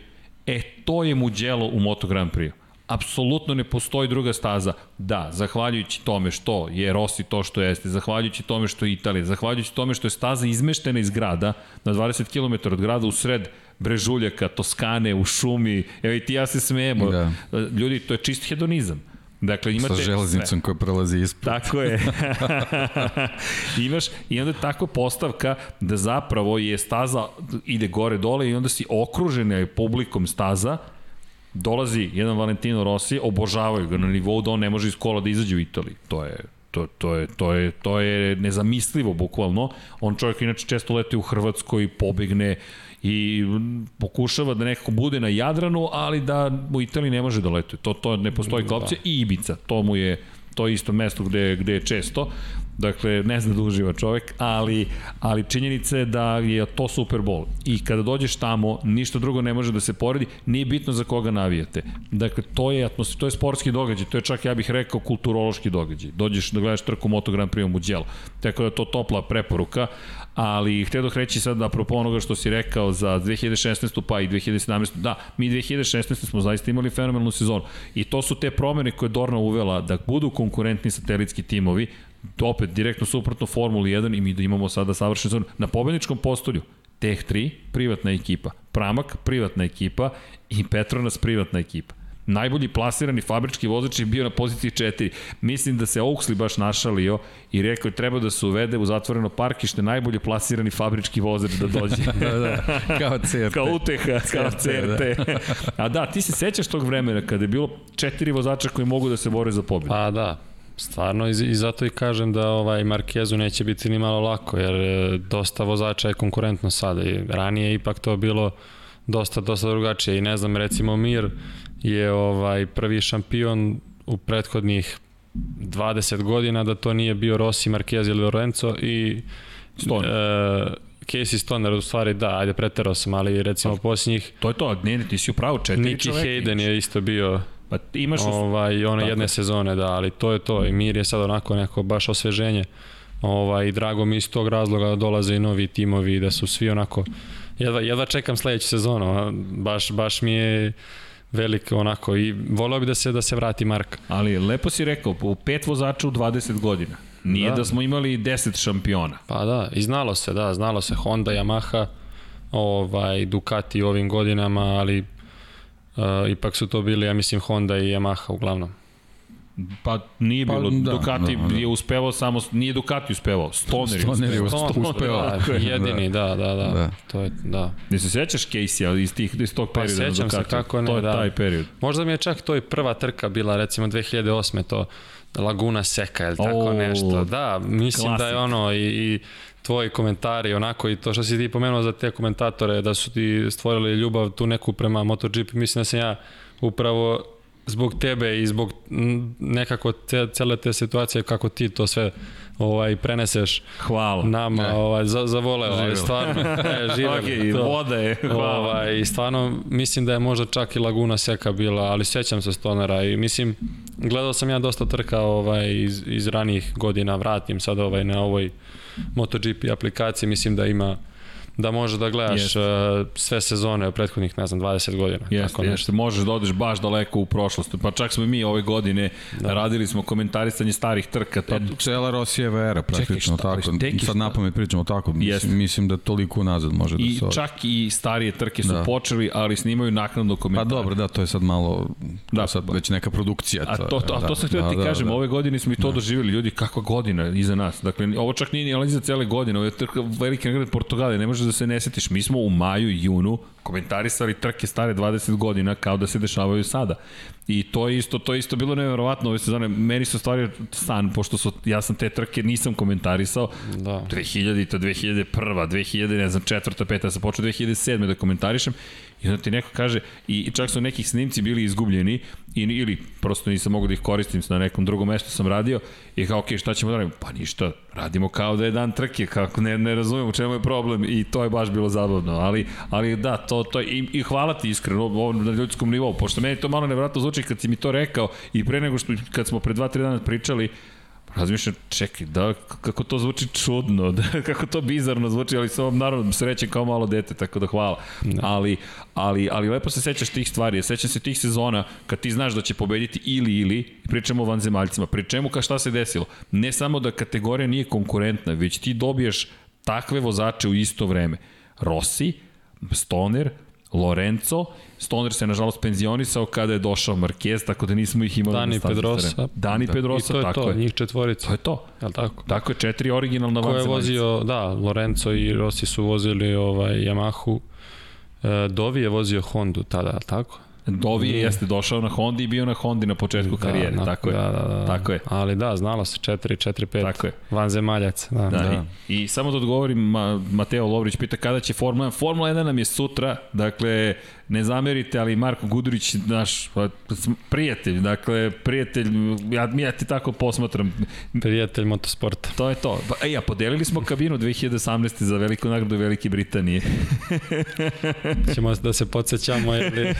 E, to je Mugello u Moto Grand Prix apsolutno ne postoji druga staza. Da, zahvaljujući tome što je Rossi to što jeste, zahvaljujući tome što je Italija, zahvaljujući tome što je staza izmeštena iz grada, na 20 km od grada u sred Brežuljaka, Toskane, u šumi, evo i ti ja se smijemo. Da. Ljudi, to je čist hedonizam. Dakle, imate... Sa železnicom koja prolazi ispred. Tako je. [LAUGHS] Imaš, i onda je takva postavka da zapravo je staza, ide gore-dole i onda si okružena publikom staza, dolazi jedan Valentino Rossi, obožavaju ga na nivou da on ne može iz kola da izađe u Italiji. To je to, to, je, to, je, to je nezamislivo bukvalno. On čovjek inače često leti u Hrvatskoj, pobegne i pokušava da nekako bude na Jadranu, ali da u Italiji ne može da letuje. To, to ne postoji kao opcija. I Ibica, to mu je to je isto mesto gde, gde je često. Dakle, ne zna da uživa čovek, ali, ali činjenica je da je to Super Bowl. I kada dođeš tamo, ništa drugo ne može da se poredi, nije bitno za koga navijate. Dakle, to je, atmosfer, to je sportski događaj, to je čak, ja bih rekao, kulturološki događaj. Dođeš da gledaš trku Moto Grand Prix u Mugello. Tako da je to topla preporuka, ali htio dok reći sad da apropo onoga što si rekao za 2016. pa i 2017. Da, mi 2016. smo zaista imali fenomenalnu sezonu i to su te promene koje Dorna uvela da budu konkurentni satelitski timovi, opet direktno suprotno Formuli 1 i mi da imamo sada savršen sezonu. Na pobedničkom postolju Teh 3, privatna ekipa, Pramak, privatna ekipa i Petronas, privatna ekipa. Najbolji plasirani fabrički vozač je bio na poziciji 4. Mislim da se Oaksley baš našalio i rekao je treba da se uvede u zatvoreno parkište najbolje plasirani fabrički vozač da dođe. [LAUGHS] da, da, kao CRT. kao uteha, kao CRT. Da. A da, ti se sećaš tog vremena kada je bilo četiri vozača koji mogu da se bore za pobedu. Pa da, Stvarno i, i zato i kažem da ovaj Markezu neće biti ni malo lako jer e, dosta vozača je konkurentno sada i ranije ipak to bilo dosta dosta drugačije i ne znam recimo Mir je ovaj prvi šampion u prethodnih 20 godina da to nije bio Rossi, Marquez ili Lorenzo i Stoner. E, Casey Stoner u stvari da, ajde preterao sam, ali recimo posljednjih... To je to, ne, ti si upravo četiri Nicky Hayden je isto bio Pa imaš u... ovaj, one jedne sezone, da, ali to je to. I Mir je sad onako neko baš osveženje. Ovaj, drago mi iz tog razloga da dolaze i novi timovi, da su svi onako... Jedva, jedva čekam sledeću sezonu, baš, baš mi je veliko onako i voleo bi da se da se vrati Marka. Ali lepo si rekao, u pet vozača u 20 godina. Nije da. da smo imali 10 šampiona. Pa da, i znalo se, da, znalo se Honda, Yamaha, ovaj Ducati ovim godinama, ali Uh, ipak su to bili, ja mislim, Honda i Yamaha uglavnom. Pa nije bilo, pa, da, Ducati da, da. je uspevao samo, nije Ducati uspevao, Stoner, Stoner je uspevao. Da, jedini, da, da, da, da. To je, da. Ne se sećaš Casey iz, tih, iz tog perioda pa, sećam Ducati? se kako ne, to je da. taj period. Možda mi je čak to i prva trka bila, recimo 2008. to Laguna Seka ili tako oh, nešto. Da, mislim klasik. da je ono i, i tvoji komentari, onako i to što si ti pomenuo za te komentatore, da su ti stvorili ljubav tu neku prema MotoGP, mislim da sam ja upravo zbog tebe i zbog nekako te, cele te situacije kako ti to sve ovaj preneseš hvala nama ne. ovaj za za vole ovaj stvarno [LAUGHS] e, živelo okay, to. voda je hvala ovaj i stvarno mislim da je možda čak i Laguna Seka bila ali sećam se Stonera i mislim gledao sam ja dosta trka ovaj, iz, iz ranijih godina, vratim sad ovaj, na ovoj MotoGP aplikaciji, mislim da ima da možeš da gledaš uh, sve sezone u prethodnih, ne znam, 20 godina. Jeste, tako jeste, možeš da odeš baš daleko u prošlost. Pa čak smo mi ove godine da. radili smo komentarisanje starih trka. To... Pa, cela Rosijeva era, praktično, Čekaj, tako. Teki, Sad napamet pričamo tako. Mislim, mislim da toliko nazad može I da se... I čak i starije trke su da. počeli, ali snimaju naknadno komentare. Pa dobro, da, to je sad malo, da, sad već neka produkcija. To, a to, to, a to da, sam htio da, ti da, kažem, da, ove godine smo i to da. doživjeli, ljudi, kakva godina iza nas. Dakle, ovo čak nije ni analiza cele godine, ovo je trka velike nagrade Portugale, ne možeš da se ne setiš. Mi smo u maju i junu komentarisali trke stare 20 godina kao da se dešavaju sada. I to je isto, to je isto bilo neverovatno ove sezone. Meni su stvari san, pošto su, ja sam te trke nisam komentarisao. Da. 2000, to 2001, 2000, ne znam, četvrta, peta, ja sam počeo 2007. da komentarišem I onda ti neko kaže, i čak su nekih snimci bili izgubljeni, i, ili prosto nisam mogu da ih koristim, na nekom drugom mestu sam radio, i kao, ok, šta ćemo da radimo? Pa ništa, radimo kao da je dan trke, kako ne, ne razumijem u čemu je problem, i to je baš bilo zabavno, ali, ali da, to, to i, i hvala ti iskreno na ljudskom nivou, pošto meni to malo nevratno zvuči kad si mi to rekao, i pre nego što, kad smo pre dva, tri dana pričali, razmišljam, čekaj, da, kako to zvuči čudno, [LAUGHS] da, kako to bizarno zvuči, ali sam naravno srećen kao malo dete, tako da hvala. Da. Ali, ali, ali lepo se sećaš tih stvari, sećam se tih sezona kad ti znaš da će pobediti ili ili, pričamo o vanzemaljcima, pri čemu ka šta se desilo. Ne samo da kategorija nije konkurentna, već ti dobiješ takve vozače u isto vreme. Rossi, Stoner, Lorenzo, Stoner se nažalost penzionisao kada je došao Marquez, tako da nismo ih imali Dani Pedrosa. Dani da. Pedrosa, I to je tako to, je. njih četvorica. To je to. Jel tako? Tako je, četiri originalna Ko je vozio, da, Lorenzo i Rossi su vozili ovaj, Yamahu. E, Dovi je vozio Hondu tada, tako? Dovi je jeste došao na Hondi i bio na Hondi na početku da, karijere, na, tako je. Da, da, da. Tako je. Ali da, znalo se 4 4 5. Tako je. Vanzemaljac, da. da. da. I, I samo da odgovorim, Ma, Mateo Lovrić pita kada će Formula 1. Formula 1 nam je sutra, dakle ne zamerite, ali Marko Gudurić, naš pa, prijatelj, dakle, prijatelj, ja, ja ti tako posmatram. Prijatelj motosporta. To je to. Pa, ej, a podelili smo kabinu 2018. za veliku nagradu Velike Britanije. [LAUGHS] Ćemo da se podsjećamo, ili...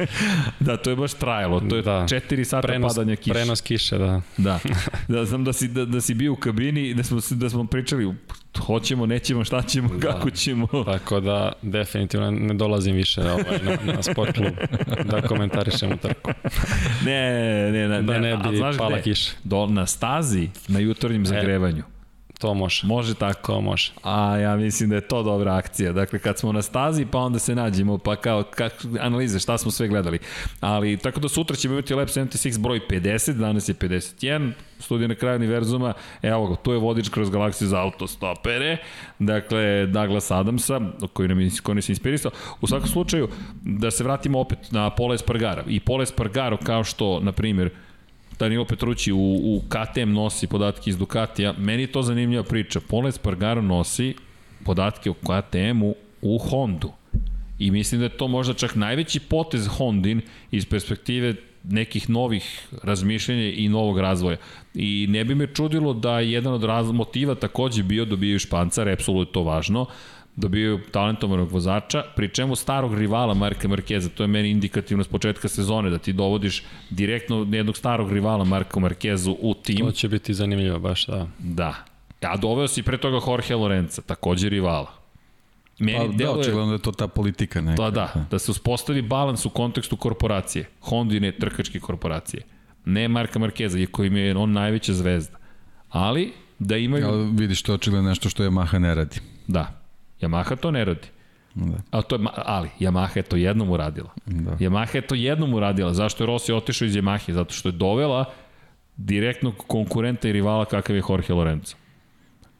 [LAUGHS] da, to je baš trajalo. To je da. 4 sata prenos, padanja kiše. Prenos kiše, da. Da. Da, znam da si, da, da si bio u kabini i da smo, da smo pričali hoćemo, nećemo, šta ćemo, da. kako ćemo. Tako da, definitivno ne dolazim više ovaj, na, na sport klub da komentarišemo trku. ne, ne, ne. Da ne bi pala kiša. Do, na stazi, na jutarnjem e, zagrevanju. To može. Može tako. To može. A ja mislim da je to dobra akcija. Dakle, kad smo na stazi, pa onda se nađemo, pa kao kak, analize, šta smo sve gledali. Ali, tako da sutra ćemo imati Lab 76 broj 50, danas je 51, studija na kraju univerzuma, evo ga, tu je vodič kroz galaksiju za autostopere, dakle, Douglas Adamsa, koji nam je, koji nas je inspirisao. U svakom slučaju, da se vratimo opet na Pola Espargara. I Pola Espargaro, kao što, na primjer, Danilo Petrući u, u KTM nosi podatke iz Ducatija. Meni je to zanimljiva priča. Pola Espargaro nosi podatke o KTM-u u Hondu. I mislim da je to možda čak najveći potez Hondin iz perspektive nekih novih razmišljenja i novog razvoja. I ne bi me čudilo da jedan od motiva takođe bio dobijaju Špancar, apsolutno to važno, dobijaju talentovanog vozača, pri čemu starog rivala Marka Markeza, to je meni indikativno s početka sezone, da ti dovodiš direktno jednog starog rivala Marka Markezu u tim. To će biti zanimljivo baš, da. Da. A doveo si pre toga Jorge Lorenza, takođe rivala. Meni pa, da, očigledno da je to ta politika neka. Da, da, da se uspostavi balans u kontekstu korporacije. Hondine trkačke korporacije. Ne Marka Markeza, iako im je on najveća zvezda. Ali, da imaju... Ali vidiš, to je očigledno nešto što Yamaha ne radi. Da, Yamaha to ne radi. Da. A to je, ali, Yamaha je to jednom uradila. Da. Yamaha je to jednom uradila. Zašto je Rossi otišao iz Yamahe? Zato što je dovela direktnog konkurenta i rivala kakav je Jorge Lorenzo.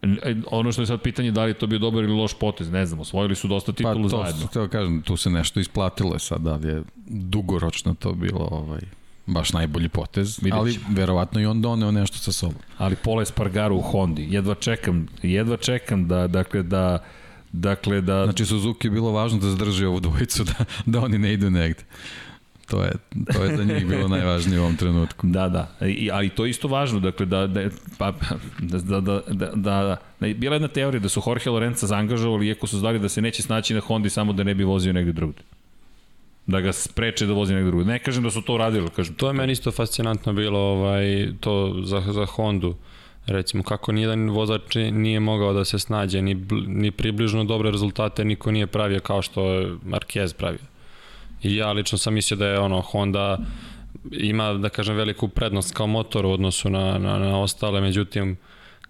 E, ono što je sad pitanje da li je to bio dobar ili loš potez, ne znam, osvojili su dosta titula pa, to, zajedno. Pa to kažem, tu se nešto isplatilo sad, da je dugoročno to bilo ovaj, baš najbolji potez, Vidjet ali verovatno i on doneo nešto sa sobom. Ali Pola Espargaro u Hondi, jedva čekam, jedva čekam da, dakle, da Dakle, da... Znači, Suzuki je bilo važno da zadrži ovu dvojicu, da, da oni ne idu negde. To je, to je za njih bilo najvažnije u ovom trenutku. Da, da. I, ali to je isto važno, dakle, da, da, pa, da, da, da, da, da, da, bila jedna teorija da su Jorge Lorenza zaangažovali, iako su znali da se neće snaći na Hondi samo da ne bi vozio negde drugde. da ga spreče da vozi negde drugo. Ne kažem da su to uradili, kažem. To je meni isto fascinantno bilo ovaj, to za, za Hondu. Recimo, kako nijedan vozač nije mogao da se snađe, ni, ni približno dobre rezultate niko nije pravio kao što je Marquez pravio. I ja lično sam mislio da je ono Honda ima, da kažem, veliku prednost kao motor u odnosu na, na, na ostale, međutim,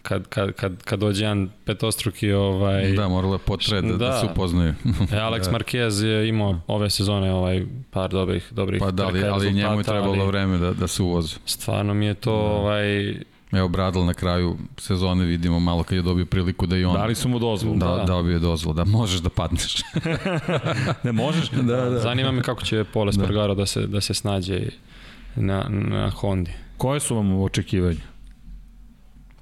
kad, kad, kad, kad dođe jedan petostruki ovaj da moralo potre da, da, da se upoznaju. [LAUGHS] e, Alex Marquez je imao ove sezone ovaj par dobrih dobrih pa da, ali, ali njemu je trebalo ali, vreme da da se uvozi. Stvarno mi je to da. ovaj Evo Bradl na kraju sezone vidimo malo kad je dobio priliku da i on Dali su mu dozvolu. Da, da. dobio dozvolu, da možeš da padneš. [LAUGHS] ne možeš? da, da. Zanima me kako će Pole Spargaro da. da se da se snađe na na Hondi. Koje su vam očekivanja?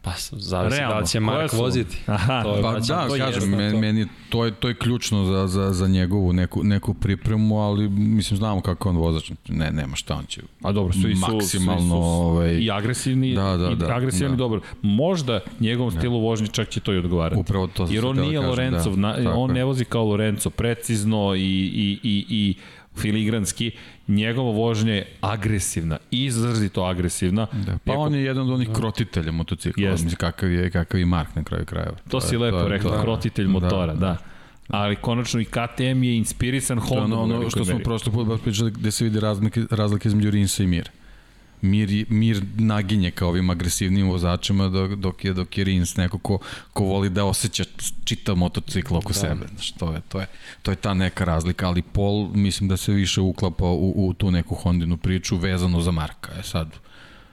Pa, zavisi Realno, da li će Mark voziti. Aha, to je, pa da, to kažem, meni, meni to, je, to je ključno za, za, za njegovu neku, neku pripremu, ali mislim znamo kako on vozač. Ne, nema šta, on će A dobro, svi su, maksimalno, svi su ovaj, i agresivni, da, da, i da, agresivni da. dobro. Možda njegovom da. stilu vožnje čak će to i odgovarati. Upravo to Jer on nije Lorencov, da, na, on ne vozi kao Lorenzo, precizno i, i, i, i filigranski, njegovo vožnje je agresivna, izrazito agresivna. Da, pa Iako, on je jedan od onih krotitelja motocikla, mislim kakav je, kakav je Mark na kraju krajeva. To, to si je, lepo to rekao, to, krotitelj da, motora, da. da. Ali konačno i KTM je inspirisan Honda. Ono, ono što smo prošli put baš pričali gde se vidi razlike, razlike između Rinsa i Mira mir, mir naginje kao ovim agresivnim vozačima dok, dok je dok je Rins neko ko, ko voli da osjeća čitav motocikl oko da. sebe. Znači, to, je, to, je, to je ta neka razlika, ali Paul mislim da se više uklapa u, u tu neku Hondinu priču vezano za Marka. E sad,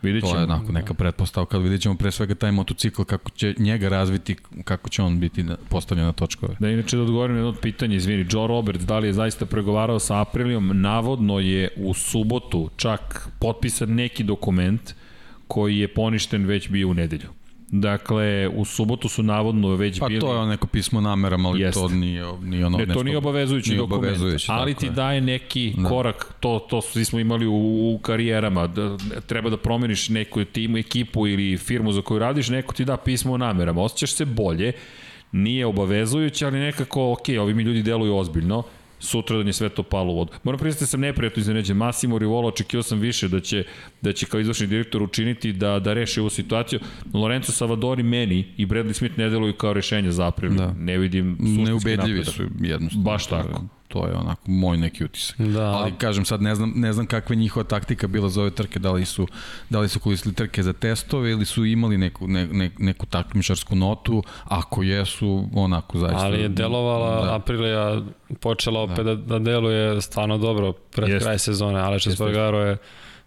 Vidjet ćemo. To je onako neka pretpostavka, ali vidjet ćemo pre svega taj motocikl, kako će njega razviti, kako će on biti postavljen na točkove. Da, inače da odgovorim na jedno pitanje, izvini, Joe Roberts, da li je zaista pregovarao sa Aprilijom, navodno je u subotu čak potpisan neki dokument koji je poništen već bio u nedelju. Dakle, u subotu su navodno već pa, bili... Pa to je neko pismo namerama, ali to nije, nije ono... Ne, to nije obavezujući nije dokument, obavezujući, ali ti je. daje neki da. korak, to, to svi smo imali u, u karijerama, da, treba da promeniš neku timu, ekipu ili firmu za koju radiš, neko ti da pismo o namerama, osjećaš se bolje, nije obavezujući, ali nekako, ok, ovi mi ljudi deluju ozbiljno, sutra da je sve to palo u vodu. Moram priznati da sam neprijatno iznenađen. Massimo Rivolo očekio sam više da će, da će kao izvršni direktor učiniti da, da reši ovu situaciju. Lorenzo Savadori meni i Bradley Smith ne deluju kao rešenje za april. Da. Ne vidim suštinski Neubedljivi su jednostavno. Baš tako to je onako moj neki utisak. Da. Ali kažem sad ne znam ne znam kakva je njihova taktika bila za ove trke, da li su da li su koristili trke za testove ili su imali neku ne, ne, neku takmičarsku notu, ako jesu onako zaista. Ali je delovala da. Aprilija počela opet da, da, da deluje stvarno dobro pred Jest. kraj sezone, ali što Spargaro je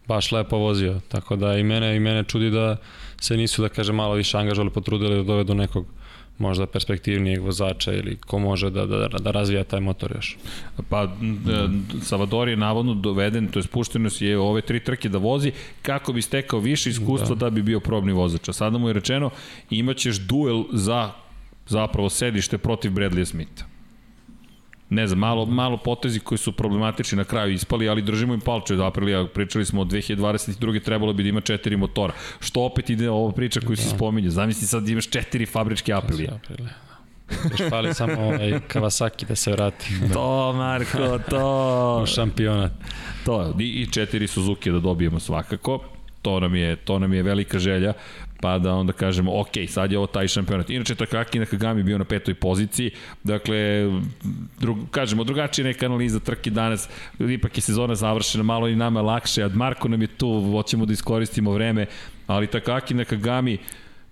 baš lepo vozio, tako da i mene i mene čudi da se nisu da kaže malo više angažovali, potrudili da dovedu nekog možda perspektivnijeg vozača ili ko može da, da, da razvija taj motor još. Pa Savador je navodno doveden, to je spušteno si je ove tri trke da vozi kako bi stekao više iskustva da, da bi bio probni vozač. A sada mu je rečeno imaćeš duel za zapravo sedište protiv Bradley Smitha ne znam, malo, malo potezi koji su problematični na kraju ispali, ali držimo im palče od Aprilija, pričali smo od 2022. trebalo bi da ima četiri motora, što opet ide ova priča koju se da. spominje, zamisli sad da imaš četiri fabričke Aprilija. Još fali samo ovaj Kawasaki da se vrati. Da. To, Marko, to. [LAUGHS] U šampionat. To, i, i četiri Suzuki da dobijemo svakako. To nam je, to nam je velika želja pa da onda kažemo, ok, sad je ovo taj šampionat. Inače, Takaki Nakagami bio na petoj poziciji, dakle, drug, kažemo, drugačija neka analiza trke danas, ipak je sezona završena, malo i nama lakše, a Marko nam je tu, hoćemo da iskoristimo vreme, ali Takaki Nakagami,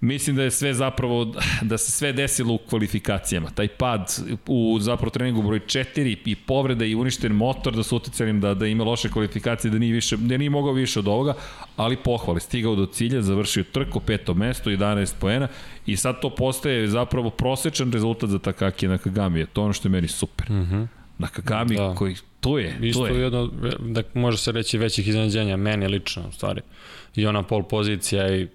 Mislim da je sve zapravo, da se sve desilo u kvalifikacijama. Taj pad u zapravo treningu broj 4 i povreda i uništen motor da su uticali da, da ima loše kvalifikacije, da nije, više, da nije mogao više od ovoga, ali pohvali. Stigao do cilja, završio trku, peto mesto, 11 poena i sad to postaje zapravo prosečan rezultat za Takaki Nakagami. To je ono što je meni super. Mm -hmm. Nakagami da. koji tu je, Isto tu je. jedno, da može se reći većih iznenađenja, meni lično u stvari. I ona pol pozicija i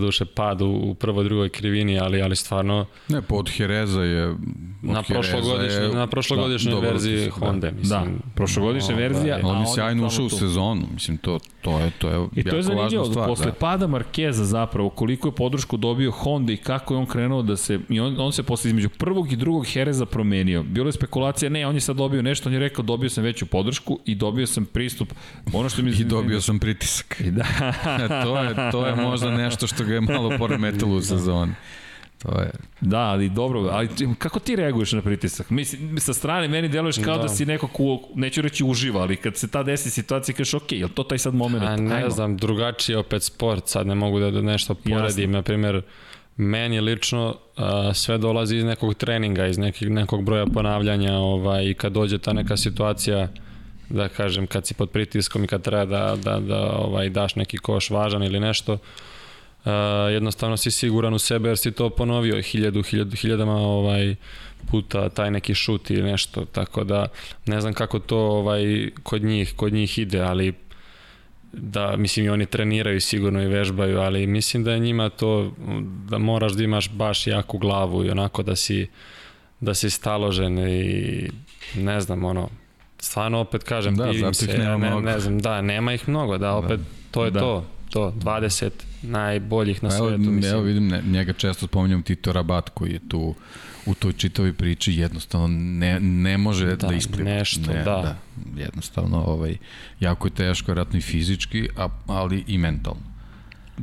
do duše pad u, u prvoj, drugoj krivini, ali, ali stvarno... Ne, pa od Hereza je... Od na prošlogodišnjoj, na prošlogodišnjoj da, verziji Honda, da. mislim. Da, prošlogodišnja ovaj, verzija. On je sjajno ušao u sezonu, mislim, to, to je, to je I to je zanimljivo, posle da. pada Markeza zapravo, koliko je podršku dobio Honda i kako je on krenuo da se, i on, on se posle između prvog i drugog Hereza promenio. Bilo je spekulacija, ne, on je sad dobio nešto, on je rekao dobio sam veću podršku i dobio sam pristup, ono što mi... [LAUGHS] I dobio sam pritisak. I da. [LAUGHS] to, je, to je možda nešto što ga je malo poremetilo u sezoni. To je... Da, ali dobro, ali kako ti reaguješ na pritisak? Mislim, sa strane meni deluješ kao da, da si neko ko, neću reći uživa, ali kad se ta desi situacija kažeš ok, je to taj sad moment? A ne Ajmo. znam, drugačiji opet sport, sad ne mogu da, da nešto poredim, na primjer, meni lično a, sve dolazi iz nekog treninga, iz nekog, nekog broja ponavljanja ovaj, i kad dođe ta neka situacija da kažem kad si pod pritiskom i kad treba da, da, da ovaj, daš neki koš važan ili nešto Uh, jednostavno si siguran u sebe jer si to ponovio hiljadu, hiljadu, hiljadama ovaj, puta taj neki šut ili nešto, tako da ne znam kako to ovaj, kod njih, kod njih ide, ali da, mislim i oni treniraju sigurno i vežbaju, ali mislim da je njima to, da moraš da imaš baš jaku glavu i onako da si, da si staložen i ne znam, ono, stvarno opet kažem, da, divim se, ne, ne, ne znam, da, nema ih mnogo, da, opet, to je da. to, to, 20 najboljih na svetu, evo, mislim. Evo vidim, ne, njega često spominjam Tito Rabat koji je tu u toj čitavoj priči jednostavno ne, ne može da, da ispliva. Nešto, ne, da. da. Jednostavno, ovaj, jako je teško, vratno i fizički, a, ali i mentalno.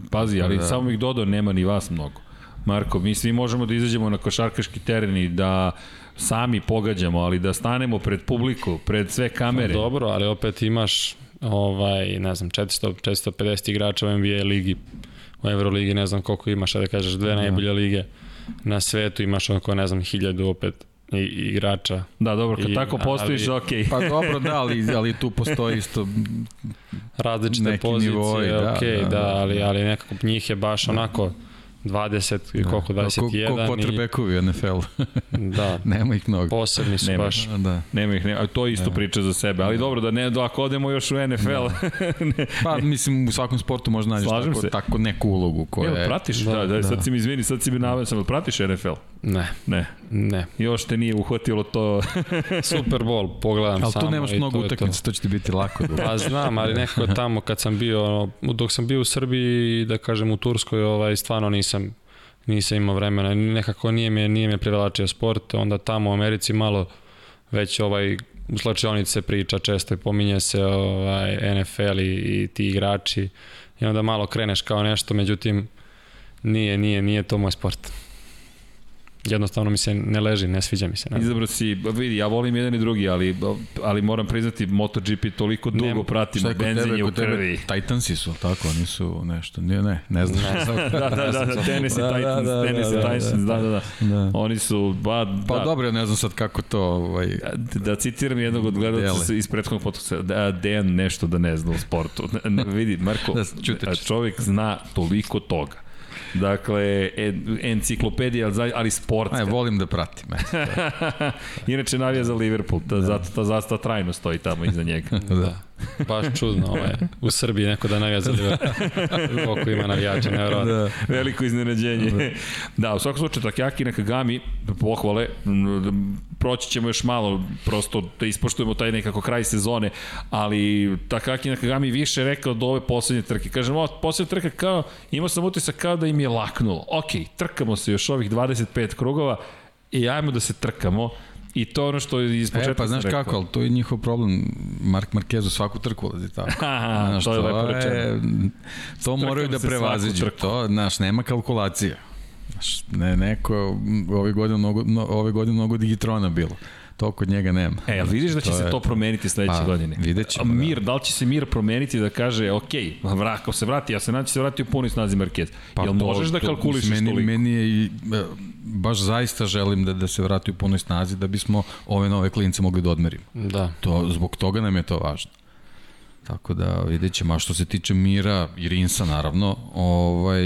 Pazi, ali da, samo bih dodao, nema ni vas mnogo. Marko, mi svi možemo da izađemo na košarkaški teren i da sami pogađamo, ali da stanemo pred publiku, pred sve kamere. No, dobro, ali opet imaš ovaj, ne znam, 400, 450 igrača u NBA ligi, u Euroligi ne znam koliko imaš, da kažeš dve da. najbolje lige na svetu, imaš oko, ne znam, hiljadu opet i, igrača. Da, dobro, kad I, tako postojiš, ok. Pa [LAUGHS] dobro, da, ali, ali tu postoji isto različite pozicije, nivoj, da, ok, da, da, da, ali, ali nekako njih je baš onako 20 i da. koliko, 21. Ko, ko quarterbackovi u NFL. da. Nema ih mnogo. Posebni su nema, baš. Da. Nema ih, nema, to isto nema. priča za sebe, ali da. dobro, da ne, da ako odemo još u NFL. Da. [LAUGHS] ne. Pa, mislim, u svakom sportu možda nađeš tako, se. tako neku ulogu koja je... pratiš, da, da, da, da, sad si mi izvini, sad si mi navio, sam, pratiš NFL? Ne. Ne. Ne. Još te nije uhvatilo to. [LAUGHS] Super Bowl, pogledam ali samo. Ali tu nemaš mnogo utakmica, to. to će ti biti lako. [LAUGHS] Da... Pa znam, ali nekako tamo kad sam bio, dok sam bio u Srbiji, da kažem u Turskoj, ovaj, stvarno nisam nisam imao vremena, nekako nije me, nije me privlačio sport, onda tamo u Americi malo već ovaj u slačionice priča često i pominje se ovaj, NFL i, i ti igrači i onda malo kreneš kao nešto, međutim nije, nije, nije to moj sport jednostavno mi se ne leži, ne sviđa mi se. Ne. Izabro si, vidi, ja volim jedan i drugi, ali, ali moram priznati, MotoGP toliko dugo ne, pratim, benzinje u krvi. Titansi su, tako, oni su nešto, ne, ne, ne znam. Ne. [LAUGHS] da, da, da, da, Tennessee da, Titans, da, da, Tennessee da, Titans, da, da, da. da. Oni su, ba, da. Pa dobro, ne znam sad kako to... Ovaj, da, da citiram jednog od gledalca iz prethodnog podcasta, da, Dejan nešto da ne zna u sportu. [LAUGHS] vidi, Marko, da, čovjek zna toliko toga Dakle, enciklopedija, ali sportska. Aj, volim da pratim. [LAUGHS] Inače navija za Liverpool, ta, da. zato ta zastava trajno stoji tamo iza njega. [LAUGHS] da. Baš čudno, ovaj, u Srbiji neko da navija za Liverpool. [LAUGHS] Koliko ima navijača, nevjerojatno. Da. Veliko iznenađenje. Da, da u svakom slučaju, Takjaki Nakagami, pohvale, proći ćemo još malo, prosto da ispoštujemo taj nekako kraj sezone, ali Takaki Nakagami više rekao do ove poslednje trke. Kažem, ovo poslednje trke kao, imao sam utisak kao da im je laknulo. Ok, trkamo se još ovih 25 krugova i ajmo da se trkamo I to ono što je iz početka e, pa znaš rekao. kako, ali to je njihov problem. Mark Marquez u svaku trku ulazi tako. [LAUGHS] Aha, znaš, to je lepo rečeno. To Trkam moraju da prevaziđu. To, znaš, nema kalkulacija. Znaš, ne, neko, ove godine mnogo, no, ove godine mnogo digitrona bilo to kod njega nema. E, ali vidiš da će to se je... to promeniti sledeće pa, godine? Vidjet ćemo, Mir, da. da li će se Mir promeniti da kaže, ok, vra, ako se vrati, ja se nadam će se vrati u punoj snazi Marquez. Pa Jel to, možeš da kalkulišeš meni, toliko? Meni je i, e, baš zaista želim da, da se vrati u punoj snazi da bismo ove nove klince mogli da odmerimo. Da. To, zbog toga nam je to važno. Tako da vidjet ćemo, a što se tiče Mira i Rinsa naravno, ovaj,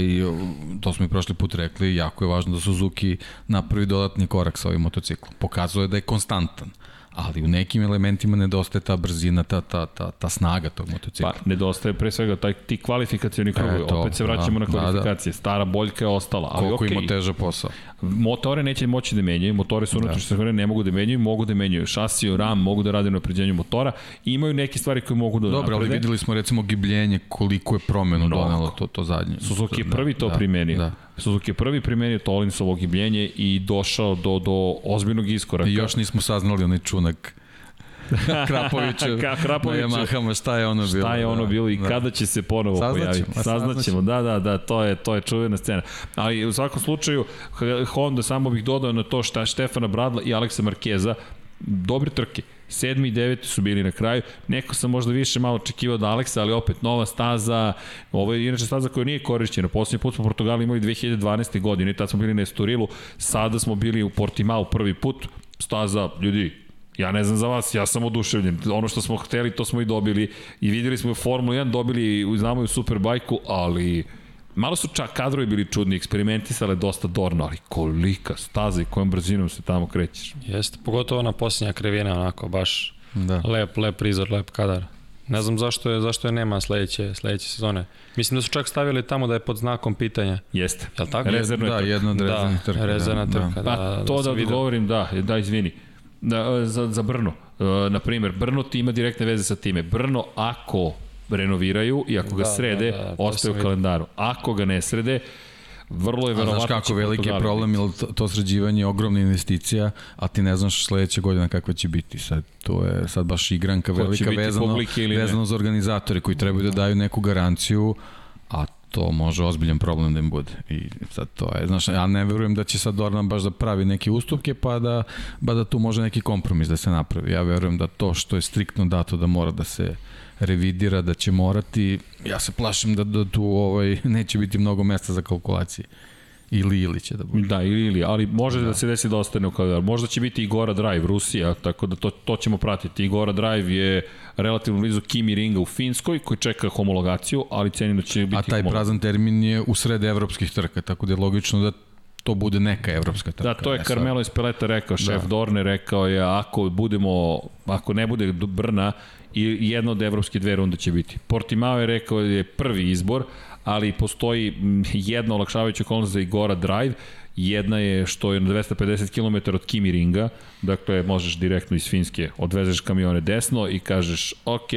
to smo i prošli put rekli, jako je važno da Suzuki napravi dodatni korak sa ovim motociklom. Pokazuje da je konstantan, ali u nekim elementima nedostaje ta brzina, ta, ta, ta, ta snaga tog motocikla. Pa, nedostaje pre svega taj, ti kvalifikacioni krugovi, Eto, opet se vraćamo da, na kvalifikacije, stara boljka je ostala, ali Koliko okej, ima teža posao. Motore neće moći da menjaju, motore su unutrašnje da. ne mogu da menjaju, mogu da menjaju šasiju, ram, mogu da rade na opređenju motora, imaju neke stvari koje mogu da Dobro, ali videli smo recimo gibljenje koliko je promenu Mnogo. donelo to, to zadnje. Suzuki je Da, prvi to da, primenio. Da. Suzuki je prvi primenio Tolinsovo gibljenje i došao do, do ozbiljnog iskoraka. I još nismo saznali onaj čunak [LAUGHS] Krapovića Ka- Krapovića. na Yamahama, šta je ono bilo. Šta je ono da, bilo i da. kada će se ponovo Saznaćemo, pojaviti. Saznaćemo, da, da, da, to je, to je čuvena scena. Ali u svakom slučaju, Honda, samo bih dodao na to šta Štefana Bradla i Aleksa Markeza, dobre trke. Sedmi i deveti su bili na kraju. Neko sam možda više malo očekivao od Aleksa, ali opet nova staza. Ovo je inače staza koja nije korišćena. Poslednji put smo u Portugali imali 2012. godine, tad smo bili na Esturilu, sada smo bili u Portimao prvi put. Staza, ljudi, Ja ne znam za vas, ja sam oduševljen. Ono što smo hteli, to smo i dobili. I videli smo u Formulu 1, dobili, znamo i u Superbajku, ali malo su čak kadrovi bili čudni, eksperimentisale dosta dorno, ali kolika staza i kojom brzinom se tamo krećeš. Jeste, pogotovo na posljednja krivina, onako, baš Da. lep, lep prizor, lep kadar. Ne znam zašto je, zašto je nema sledeće, sledeće sezone. Mislim da su čak stavili tamo da je pod znakom pitanja. Jeste. Jel tako? Rezervno je Da, trka. jedna od rezervnih trka. Da, rezervna da, trka, Da. da. Pa to da, sam video. odgovorim, da, da, izvini. Da, za, za Brno. E, na primjer, Brno ti ima direktne veze sa time. Brno, ako renoviraju i ako ga Da, srede, da, da, ostaje u kalendaru. Ako ga ne srede, vrlo je A verovatno znaš kako veliki je problem, jer to, to sređivanje je ogromna investicija, a ti ne znaš sledeće godine kakva će biti. Sad, to je sad baš igranka velika vezano, ili vezano za organizatore koji trebaju da daju neku garanciju, a to može ozbiljan problem da im bude. I sad to je, znaš, ja ne verujem da će sad Dornan baš da pravi neke ustupke, pa da, pa da tu može neki kompromis da se napravi. Ja verujem da to što je striktno dato da mora da se revidira, da će morati, ja se plašim da, da tu ovaj, [LAUGHS] neće biti mnogo mesta za kalkulacije. Ili ili će da bude. Da, ili, ili, ali može da. da se desi da ostane u kalendaru. Možda će biti i Gora Drive, Rusija, tako da to, to ćemo pratiti. I Gora Drive je relativno blizu Kimi Ringa u Finskoj, koji čeka homologaciju, ali cenim da će biti A taj prazan termin je u sred evropskih trka, tako da je logično da to bude neka evropska trka. Da, to je E Carmelo Espeleta rekao, šef Da. Dorne rekao je, ako budemo, ako ne bude Brna, i jedna od evropske dve runde će biti. Portimao je rekao da je prvi izbor, ali postoji jedna olakšavajuća okolnost za Igora Drive, Jedna je što je na 250 km od Kimi Ringa, dakle možeš direktno iz Finske, odvezeš kamione desno i kažeš ok,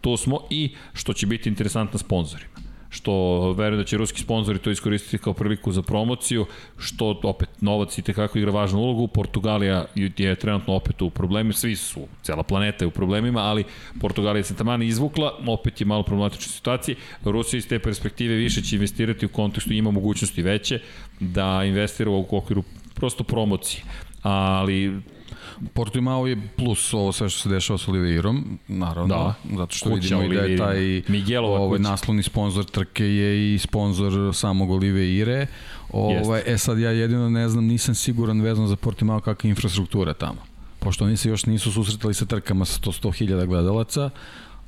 tu smo i što će biti interesantno sponsorima što verujem da će ruski sponzori to iskoristiti kao priliku za promociju, što opet novac i tekako igra važnu ulogu. Portugalija je trenutno opet u problemu, svi su, cela planeta je u problemima, ali Portugalija se tamani izvukla, opet je malo problematična situacija. Rusija iz te perspektive više će investirati u kontekstu, ima mogućnosti veće da investira u okviru prosto promocije. Ali Portimao je plus ovo sve što se dešava sa Oliveirom, naravno, Da. zato što Kuća vidimo i da je taj Oliveira. Miguelova ovaj, kuća. naslovni sponsor trke je i sponsor samog Oliveire. Ovaj, e sad ja jedino ne znam, nisam siguran vezano za Portimao kakva je infrastruktura tamo. Pošto oni se još nisu susretali sa trkama sa 100.000 gledalaca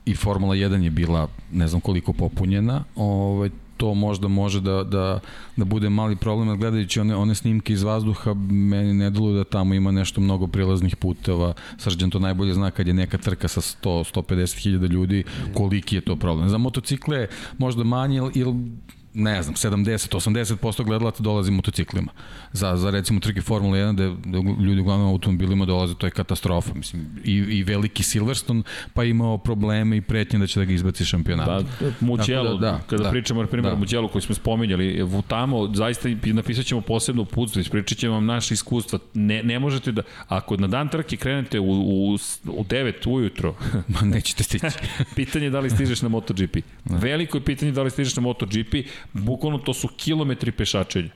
i Formula 1 je bila ne znam koliko popunjena, ovaj, to možda može da, da, da bude mali problem, gledajući one, one snimke iz vazduha, meni ne deluje da tamo ima nešto mnogo prilaznih puteva. Srđan to najbolje zna kad je neka trka sa 100-150 hiljada ljudi, koliki je to problem. Za motocikle možda manje, ili ne znam, 70-80% gledalaca dolazi motociklima. Za, za recimo trke Formula 1 da, da ljudi uglavnom automobilima dolaze, to je katastrofa. Mislim, i, i veliki Silverstone pa imao probleme i pretnje da će da ga izbaci šampionata. Da, Mugello, Tako da, da, da, kada da. pričamo na primjer Da. o Mugello koji smo spominjali, tamo zaista napisat ćemo posebno uputstvo, ispričat ćemo vam naše iskustva. Ne, ne možete da, ako na dan trke krenete u, u, u 9 ujutro, [LAUGHS] Ma nećete stići. [LAUGHS] pitanje je da li stižeš na MotoGP. Veliko je pitanje da li stižeš na MotoGP, bukvalno to su kilometri pešačenja.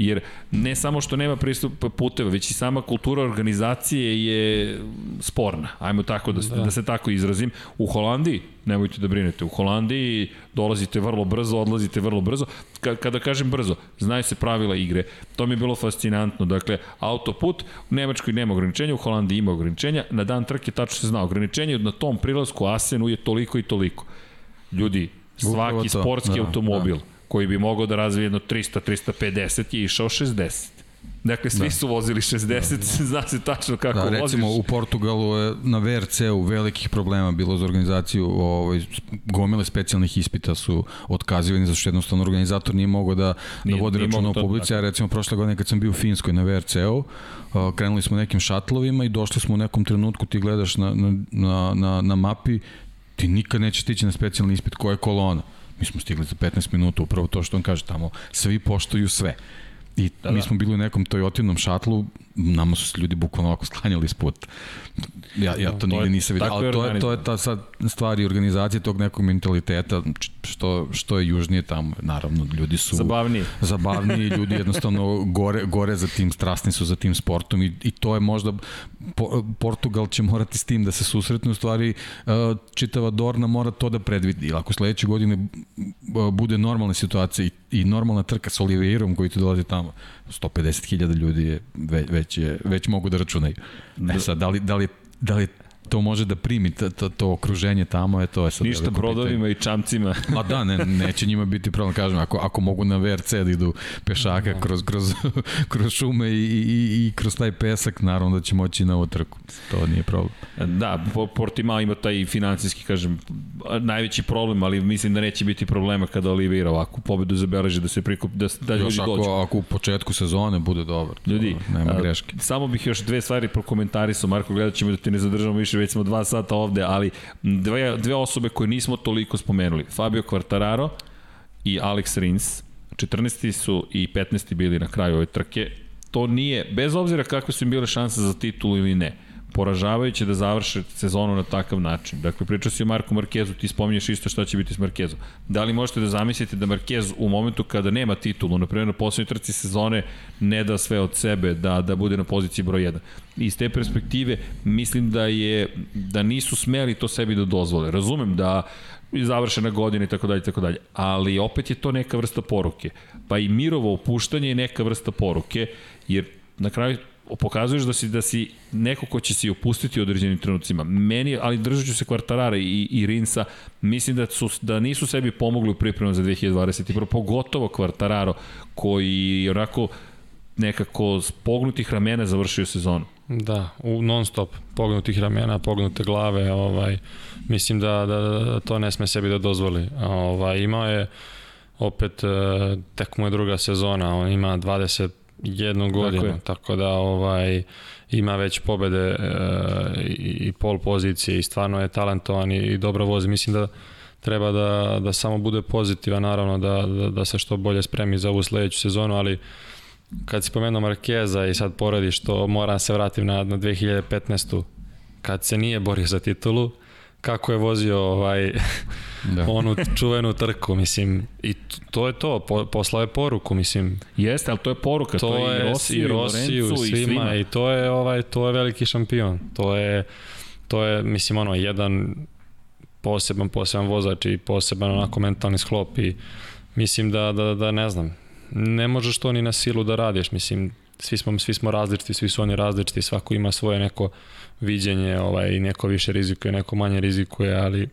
Jer ne samo što nema pristup puteva, već i sama kultura organizacije je sporna. Ajmo tako da, da. da se tako izrazim. U Holandiji, nemojte da brinete, u Holandiji dolazite vrlo brzo, odlazite vrlo brzo. Ka, kada kažem brzo, znaju se pravila igre. To mi je bilo fascinantno. Dakle, autoput, u Nemačkoj nema ograničenja, u Holandiji ima ograničenja. Na dan trke tačno se zna. Ograničenje na tom prilasku Asenu je toliko i toliko. Ljudi, svaki sportski da, automobil koji bi mogao da razvije jedno 300-350 je išao 60. Dakle, svi da. su vozili 60, da, da. [LAUGHS] zna se tačno kako da, voziš. Recimo, u Portugalu je na VRC-u velikih problema bilo za organizaciju, ovaj, gomile specijalnih ispita su otkazivani, zato što jednostavno organizator nije mogao da, nije, da vodi računa u publici, a recimo prošle godine kad sam bio u Finskoj na VRC-u, uh, krenuli smo nekim šatlovima i došli smo u nekom trenutku, ti gledaš na, na, na, na, mapi, ti nikad nećeš stići na specijalni ispit koja je kolona. Mi smo stigli za 15 minuta, upravo to što on kaže tamo, svi poštuju sve. I da, mi da. smo bili u nekom Toyotinom šatlu, nama su se ljudi bukvalno ovako sklanjali ispod. Ja, ja to nigde nisam vidio, ali to je, to je ta sad stvar i organizacija tog nekog mentaliteta, što, što je južnije tamo, naravno, ljudi su... Zabavniji. Zabavniji, ljudi jednostavno gore, gore za tim, strasni su za tim sportom i, i to je možda, po, Portugal će morati s tim da se susretne, u stvari uh, čitava Dorna mora to da predvidi, ako sledeće godine uh, bude normalna situacija i, i normalna trka sa Oliveirom koji tu dolazi tamo, 150.000 ljudi je, već, je, već mogu da računaju. E sad, da li, da li, da li to može da primi to, to, to okruženje tamo, je to je sad Ništa brodovima i čamcima. [LAUGHS] Ma da, ne, neće njima biti problem, kažem, ako, ako mogu na VRC da idu pešaka da. kroz, kroz, [LAUGHS] kroz šume i, i, i kroz taj pesak, naravno da će moći na ovu trku. To nije problem. Da, Portimao ima taj financijski, kažem, najveći problem, ali mislim da neće biti problema kada Oliveira ovako pobedu zabeleži da se prikup, da, da ljudi ako, dođu. Ako u početku sezone bude dobar. Ljudi, nema greške. A, samo bih još dve stvari prokomentarisao, Marko, gledat ćemo da ti ne zadržamo više već smo dva sata ovde, ali dve, dve osobe koje nismo toliko spomenuli. Fabio Quartararo i Alex Rins. 14. su i 15. bili na kraju ove trke. To nije, bez obzira kakve su im bile šanse za titulu ili ne, poražavajuće da završe sezonu na takav način. Dakle, pričao si o Marku Markezu, ti spominješ isto šta će biti s Markezom. Da li možete da zamislite da Markez u momentu kada nema titulu, na primjer na poslednjoj trci sezone, ne da sve od sebe, da, da bude na poziciji broj 1. Iz te perspektive, mislim da je da nisu smeli to sebi da dozvole. Razumem da i završena godina i tako dalje i tako dalje. Ali opet je to neka vrsta poruke. Pa i Mirovo opuštanje je neka vrsta poruke, jer na kraju pokazuješ da si da si neko ko će se opustiti u određenim trenucima. Meni, ali držat ću se Kvartarara i, i Rinsa, mislim da, su, da nisu sebi pomogli u pripremu za 2021. Pogotovo Kvartararo, koji onako nekako s pognutih ramena završio sezonu. Da, u non stop, pognutih ramena, pognute glave, ovaj, mislim da, da, da to ne sme sebi da dozvoli. Ovaj, imao je opet, eh, tek mu je druga sezona, on ima 20 jednu godinu, tako, tako da ovaj ima već pobede e, i, pol pozicije i stvarno je talentovan i, i dobro vozi. Mislim da treba da, da samo bude pozitivan, naravno da, da, da se što bolje spremi za ovu sledeću sezonu, ali kad si pomenuo Markeza i sad poradiš to, moram se vratim na, na 2015. kad se nije borio za titulu, kako je vozio ovaj [LAUGHS] da. onu čuvenu trku, mislim, i to je to, po, poslao je poruku, mislim. Jeste, ali to je poruka, to, to je i Rosiju, i, Rosiju, i, svima, i svima, i to je ovaj to je veliki šampion. To je to je mislim ono jedan poseban poseban vozač i poseban onako mentalni sklop i mislim da da da ne znam. Ne možeš to ni na silu da radiš, mislim svi smo svi smo različiti, svi su oni različiti, svako ima svoje neko viđenje, ovaj, neko više rizikuje, neko manje rizikuje, ali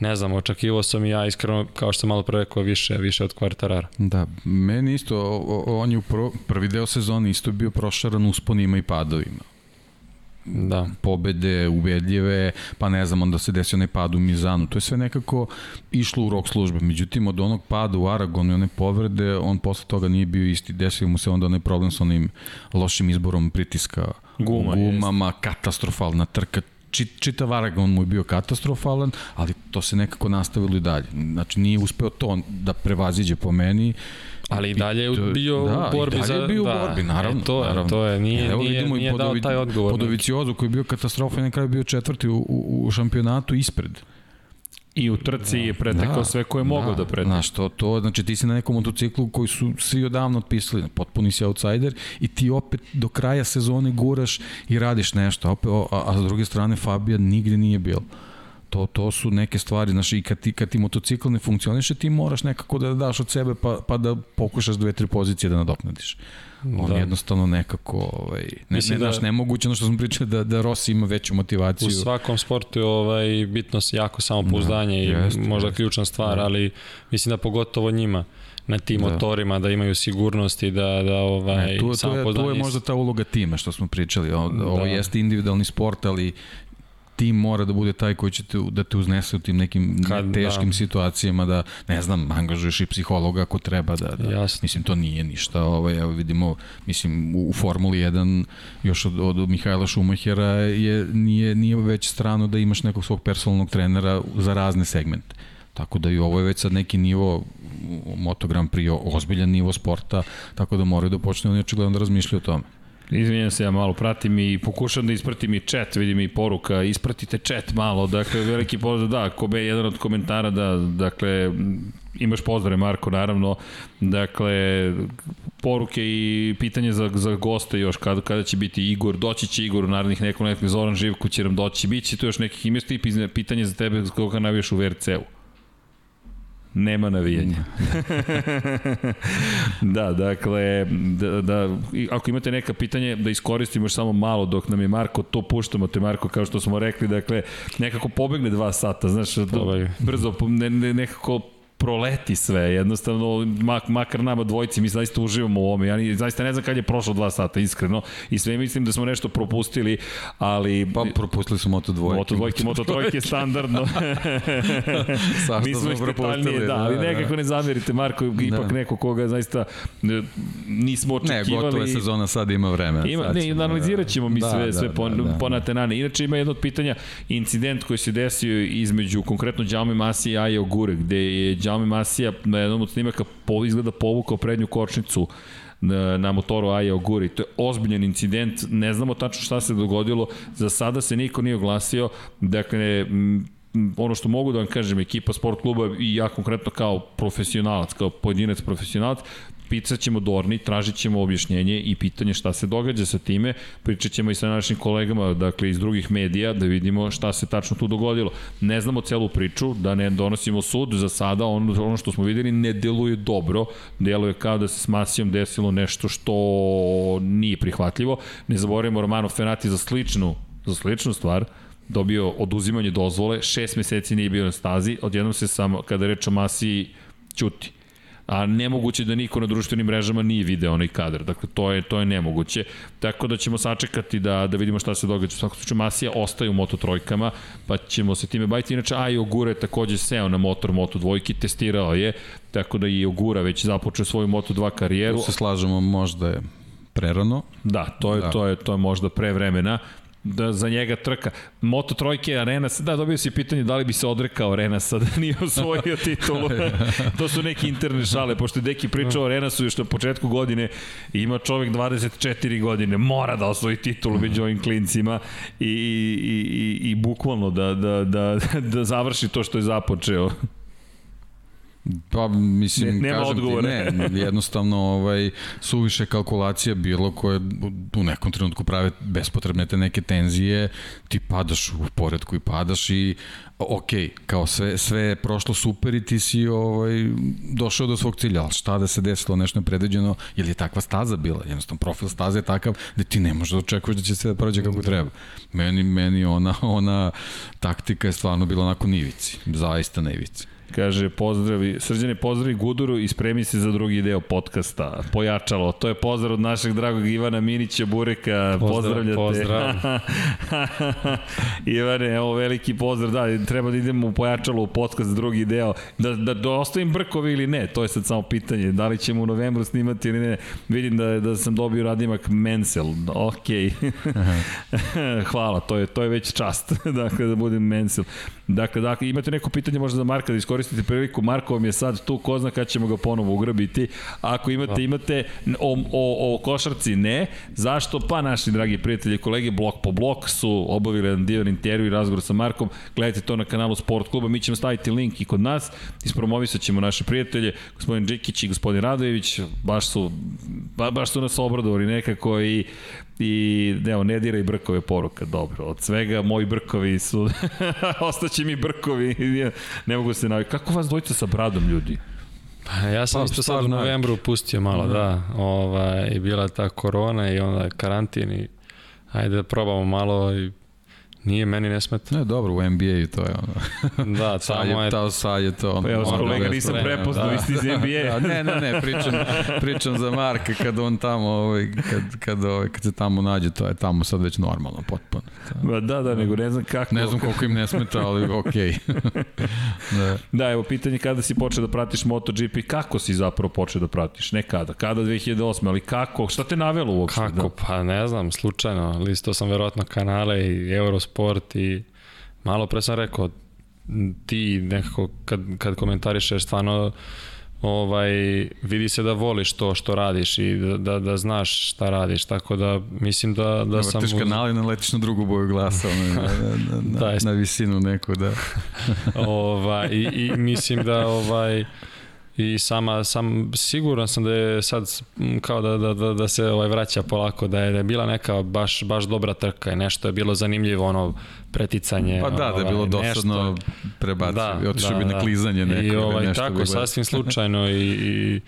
ne znam, očekivao sam i ja iskreno, kao što sam malo pre rekao, više, više od kvartarara. Da, meni isto, on je u prvi, prvi deo sezoni isto bio prošaran usponima i padovima da. pobede ubedljive, pa ne znam, onda se desio onaj pad u Mizanu. To je sve nekako išlo u rok službe. Međutim, od onog pada u Aragonu i one povrede, on posle toga nije bio isti. Desio mu se onda onaj problem sa onim lošim izborom pritiska Guma, gumama, jest. katastrofalna trka čitav Aragon mu je bio katastrofalan, ali to se nekako nastavilo i dalje. Znači nije uspeo to da prevaziđe po meni Ali i dalje je bio da, u borbi za... Da, je bio da, u borbi, naravno. E, to, je, naravno. to je, nije, Evo, nije, nije dao taj odgovor. Podoviciozu koji je bio katastrofa i na kraju bio četvrti u, u, u šampionatu ispred. I u trci je pretekao da, sve koje je mogao da, da pretekao. Znaš, to, to, znači ti si na nekom motociklu koji su svi odavno otpisali, potpuni si outsider i ti opet do kraja sezone guraš i radiš nešto, a, opet, a, a s druge strane Fabija nigde nije bilo to, to su neke stvari, znaš, i kad ti, kad ti motocikl ne funkcioniše, ti moraš nekako da daš od sebe pa, pa da pokušaš dve, tri pozicije da nadoknadiš. On da. jednostavno nekako, ovaj, ne, Mislim ne, da, nemoguće ono što smo pričali da, da Rossi ima veću motivaciju. U svakom sportu je ovaj, bitno jako samopouzdanje da, i jest, možda jest, ključna stvar, da. ali mislim da pogotovo njima na tim da. motorima, da imaju sigurnost i da, da ovaj, e, tu, tu, je, tu je možda ta uloga tima što smo pričali. O, da. Ovo jeste individualni sport, ali tim mora da bude taj koji će te, da te uznese u tim nekim Kad, da. teškim da. situacijama, da, ne znam, angažuješ i psihologa ako treba, da, da Jasne. mislim, to nije ništa, ovaj, evo vidimo, mislim, u, u Formuli 1, još od, od Mihajla Šumahera je, nije, nije već strano da imaš nekog svog personalnog trenera za razne segmente. Tako da i ovo je već sad neki nivo Moto Grand Prix, ozbiljan nivo sporta, tako da moraju da počne oni očigledno da razmišljaju o tome. Izvinjam se, ja malo pratim i pokušam da ispratim i chat, vidim i poruka, ispratite chat malo, dakle, veliki pozdrav, da, Kobe je jedan od komentara, da, dakle, imaš pozdrave Marko, naravno, dakle, poruke i pitanje za, za goste još, kada, kada će biti Igor, doći će Igor u narednih nekoliko, nekoliko, Zoran Živko će nam doći, bit će tu još nekih imaš pitanje za tebe koga navijaš u VRC-u. Nema navijanja. [LAUGHS] da, dakle, da, da, ako imate neka pitanje, da iskoristimo još samo malo dok nam je Marko, to puštamo te Marko, kao što smo rekli, dakle, nekako pobegne dva sata, znaš, brzo, ne, ne, nekako proleti sve, jednostavno, mak, makar nama dvojici, mi zaista uživamo u ovome, ja ni, zaista ne znam kad je prošlo dva sata, iskreno, i sve mislim da smo nešto propustili, ali... Pa propustili su Moto dvojke. Moto dvojke, Moto trojke, [LAUGHS] standardno. mi smo ih detaljnije, da, ali da, da. nekako ne zamerite, Marko, ipak da. neko koga zaista nismo očekivali. Ne, gotovo je sezona, sad ima vremena. Ima, ne, da, analizirat ćemo mi da, sve, da, sve da, po, da, da. ponatenane. Inače ima jedno od pitanja, incident koji se desio između konkretno Jaume Masi i Aja Ogure, gde je Jaume Masija na jednom od snimaka po, izgleda povukao prednju kočnicu na, na motoru Aja Oguri. To je ozbiljan incident, ne znamo tačno šta se dogodilo, za sada se niko nije oglasio, dakle, ono što mogu da vam kažem, ekipa sport kluba i ja konkretno kao profesionalac, kao pojedinac profesionalac, Picat ćemo Dorni, tražit ćemo objašnjenje i pitanje šta se događa sa time. Pričat ćemo i sa našim kolegama, dakle, iz drugih medija, da vidimo šta se tačno tu dogodilo. Ne znamo celu priču, da ne donosimo sud, za sada ono, ono što smo videli ne deluje dobro, deluje kao da se s Masijom desilo nešto što nije prihvatljivo. Ne zaboravimo Romano Fenati za sličnu, za sličnu stvar, dobio oduzimanje dozvole, šest meseci nije bio na stazi, odjednom se samo, kada reč o Masiji, ćuti a nemoguće da niko na društvenim mrežama nije video onaj kadar. Dakle, to je, to je nemoguće. Tako da ćemo sačekati da, da vidimo šta se događa. U svakom slučaju, Masija ostaje u Moto trojkama, pa ćemo se time baviti. Inače, Ajo Ogura je takođe seo na motor Moto dvojki, testirao je, tako da i Ogura već započeo svoju Moto 2 karijeru. Tu se slažemo, možda je prerano. Da, to je, da. to je, to je možda pre vremena da za njega trka. Moto trojke Arenas, da, dobio si pitanje da li bi se odrekao Arenasa [LAUGHS] da nije osvojio [LAUGHS] titulu. to su neki interne šale, pošto je Deki pričao o Arenasu još na početku godine, ima čovek 24 godine, mora da osvoji titulu među ovim klincima i, i, i, i bukvalno da, da, da, [LAUGHS] da završi to što je započeo. Pa, mislim, ne, nema kažem odgovore. ti, ne, jednostavno ovaj, suviše kalkulacija bilo koje u nekom trenutku prave bespotrebne te neke tenzije, ti padaš u poredku i padaš i ok, kao sve, sve je prošlo super i ti si ovaj, došao do svog cilja, ali šta da se desilo, nešto nepredviđeno, ili je takva staza bila, jednostavno profil staze je takav da ti ne možeš da očekuješ da će se da prođe kako treba. Meni, meni ona, ona taktika je stvarno bila onako nivici, zaista na ivici. Kaže, pozdravi, srđane pozdravi Guduru i spremi se za drugi deo podcasta. Pojačalo, to je pozdrav od našeg dragog Ivana Minića Bureka. Pozdravljate. Pozdrav. [LAUGHS] Ivane, evo veliki pozdrav. Da, treba da idemo u Pojačalo u podcast drugi deo. Da, da, da ostavim brkovi ili ne, to je sad samo pitanje. Da li ćemo u novembru snimati ili ne. Vidim da, da sam dobio radimak Mensel. Ok. [LAUGHS] Hvala, to je, to je već čast. [LAUGHS] dakle, da budem Mensel. Dakle, dakle, imate neko pitanje možda za Marka da iskoristite priliku. Marko vam je sad tu, ko zna kada ćemo ga ponovo ugrabiti. Ako imate, da. imate o, o, o košarci ne. Zašto? Pa naši dragi prijatelji, kolege, blok po blok su obavili jedan divan intervju i razgovor sa Markom. Gledajte to na kanalu Sport kluba. Mi ćemo staviti link i kod nas. Ispromovisat ćemo naše prijatelje, gospodin Džikić i gospodin Radojević. Baš su, ba, baš su nas obradovali nekako i I, evo, ne diraj brkove poruka, dobro. Od svega, moji brkovi su, [LAUGHS] ostaće mi brkovi, ne mogu se navikati. Kako vas dvojica sa bradom, ljudi? Pa ja sam pa, isto sad u novembru pustio malo, da. Ovaj, bila ta korona i onda karantin i ajde da probamo malo i Nije, meni ne smeta. Ne, dobro, u NBA to je ono. Da, tamo [LAUGHS] je... Ta, sad je to. Pa evo, ono, kolega, nisam problema, prepoznao, isti iz NBA. Da, ne, ne, ne, pričam, pričam za Marka kad on tamo, ovaj, kad, kad, ovaj, kad se tamo nađe, to je tamo sad već normalno, potpuno. Da, da, da, nego ne znam kako. Ne znam koliko im ne smeta, ali okej. Okay. [LAUGHS] da. da, evo, pitanje kada si počeo da pratiš MotoGP, kako si zapravo počeo da pratiš? Ne kada, kada 2008, ali kako, šta te navelo uopšte? Kako, da? pa ne znam, slučajno, listao sam verovatno kanale i Eurosport i malo pre sam rekao, ti nekako kad, kad komentarišeš stvarno ovaj, vidi se da voliš to što radiš i da, da, da znaš šta radiš, tako da mislim da, da Evo, sam... Vrtiš uz... kanal i naletiš na drugu boju glasa, na, na, na, na, [LAUGHS] da, na visinu neku, da. [LAUGHS] ovaj, i, I mislim da ovaj, i sama sam siguran sam da je sad kao da, da, da, da se ovaj vraća polako da je, da je bila neka baš baš dobra trka i nešto je bilo zanimljivo ono preticanje pa da ovaj, da je bilo ovaj, dosadno prebacio da, otišao da, bi na da. klizanje neko i ovaj nešto tako sasvim slučajno i, i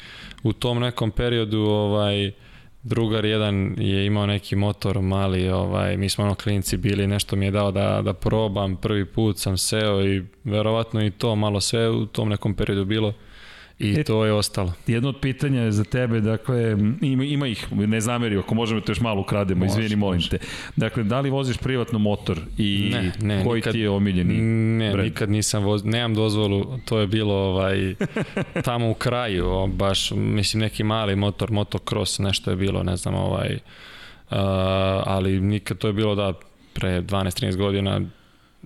u tom nekom periodu ovaj drugar jedan je imao neki motor mali, ovaj, mi smo ono klinci bili, nešto mi je dao da, da probam, prvi put sam seo i verovatno i to malo sve u tom nekom periodu bilo I e, to je ostalo. Jedno od pitanja je za tebe, dakle, ima, ima ih, ne zameri, ako možemo te još malo ukrademo, može, izvini, molim može. te. Dakle, da li voziš privatno motor i ne, ne, koji nikad, ti je omiljeni Ne, brand? nikad nisam vozio, nemam dozvolu, to je bilo ovaj, [LAUGHS] tamo u kraju, baš, mislim, neki mali motor, motocross, nešto je bilo, ne znam, ovaj, uh, ali nikad to je bilo da pre 12-13 godina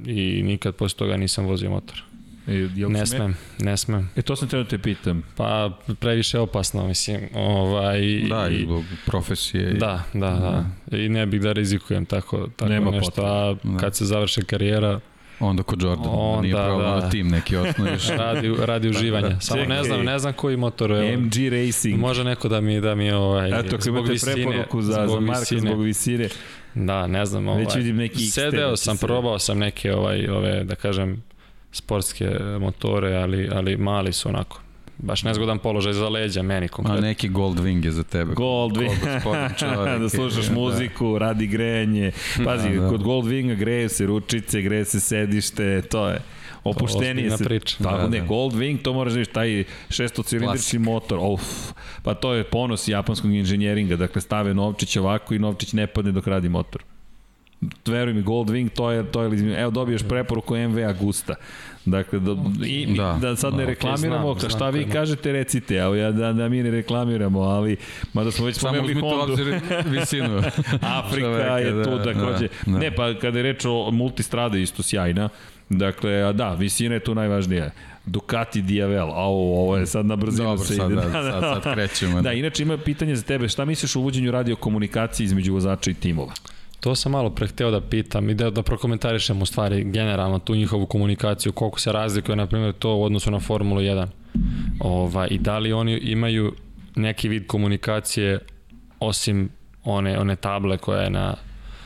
i nikad posle toga nisam vozio motor. E, jel ne smem, me... ne smem. E to sam te da te pitam. Pa previše opasno, mislim. Ovaj, da, i zbog profesije. I... Da, da, da, da. I ne bih da rizikujem tako, tako Nema nešto. Potrebe. A da. kad se završe karijera, Onda kod Jordan, onda, nije pravo da. tim neki osnoviš. [LAUGHS] radi, radi uživanja. Da, da. Samo Čekaj. ne znam, ne znam koji motor je. MG Racing. Može neko da mi, da mi ovaj, Eto, ako imate visine, preporuku za, za Marka visine. zbog visine. Da, ne znam. Ovaj, Već vidim neki Sedeo sam, probao sam neke, ovaj, ove, da kažem, sportske motore, ali, ali mali su onako baš nezgodan položaj za leđa meni konkretno. A neki Goldwing je za tebe. Goldwing, [LAUGHS] da slušaš da. muziku, radi grejanje. Pazi, da, da. kod Goldwinga greje se ručice, greje se sedište, to je opuštenije se. Priča. Tako da, ne, da. Goldwing, to moraš reći, taj šestocilindrični motor, uf, pa to je ponos japanskog inženjeringa, dakle stave Novčić ovako i Novčić ne padne dok radi motor veruj mi, Goldwing, to je, to je, evo dobiješ preporuku MV Agusta. Dakle, da, i, da, da sad ne reklamiramo, okay, znam, šta znam, vi znam. kažete, recite, evo ja da, da mi ne reklamiramo, ali, mada smo već spomenuli Hondu. Samo [LAUGHS] visinu. Afrika je da, tu, takođe. Da, da. Ne, pa kada je reč o multistrade, isto sjajna, Dakle, a da, visina je tu najvažnija. Ducati Diavel, a ovo je sad na brzinu Dobro, se sad, ide. Da, [LAUGHS] sad, sad krećemo. Da, inače ima pitanje za tebe, šta misliš o uvođenju radio komunikacije između vozača i timova? To sam malo pre hteo da pitam i da, da prokomentarišem u stvari generalno tu njihovu komunikaciju, koliko se razlikuje na primjer to u odnosu na Formulu 1. Ova, I da li oni imaju neki vid komunikacije osim one, one table koja je na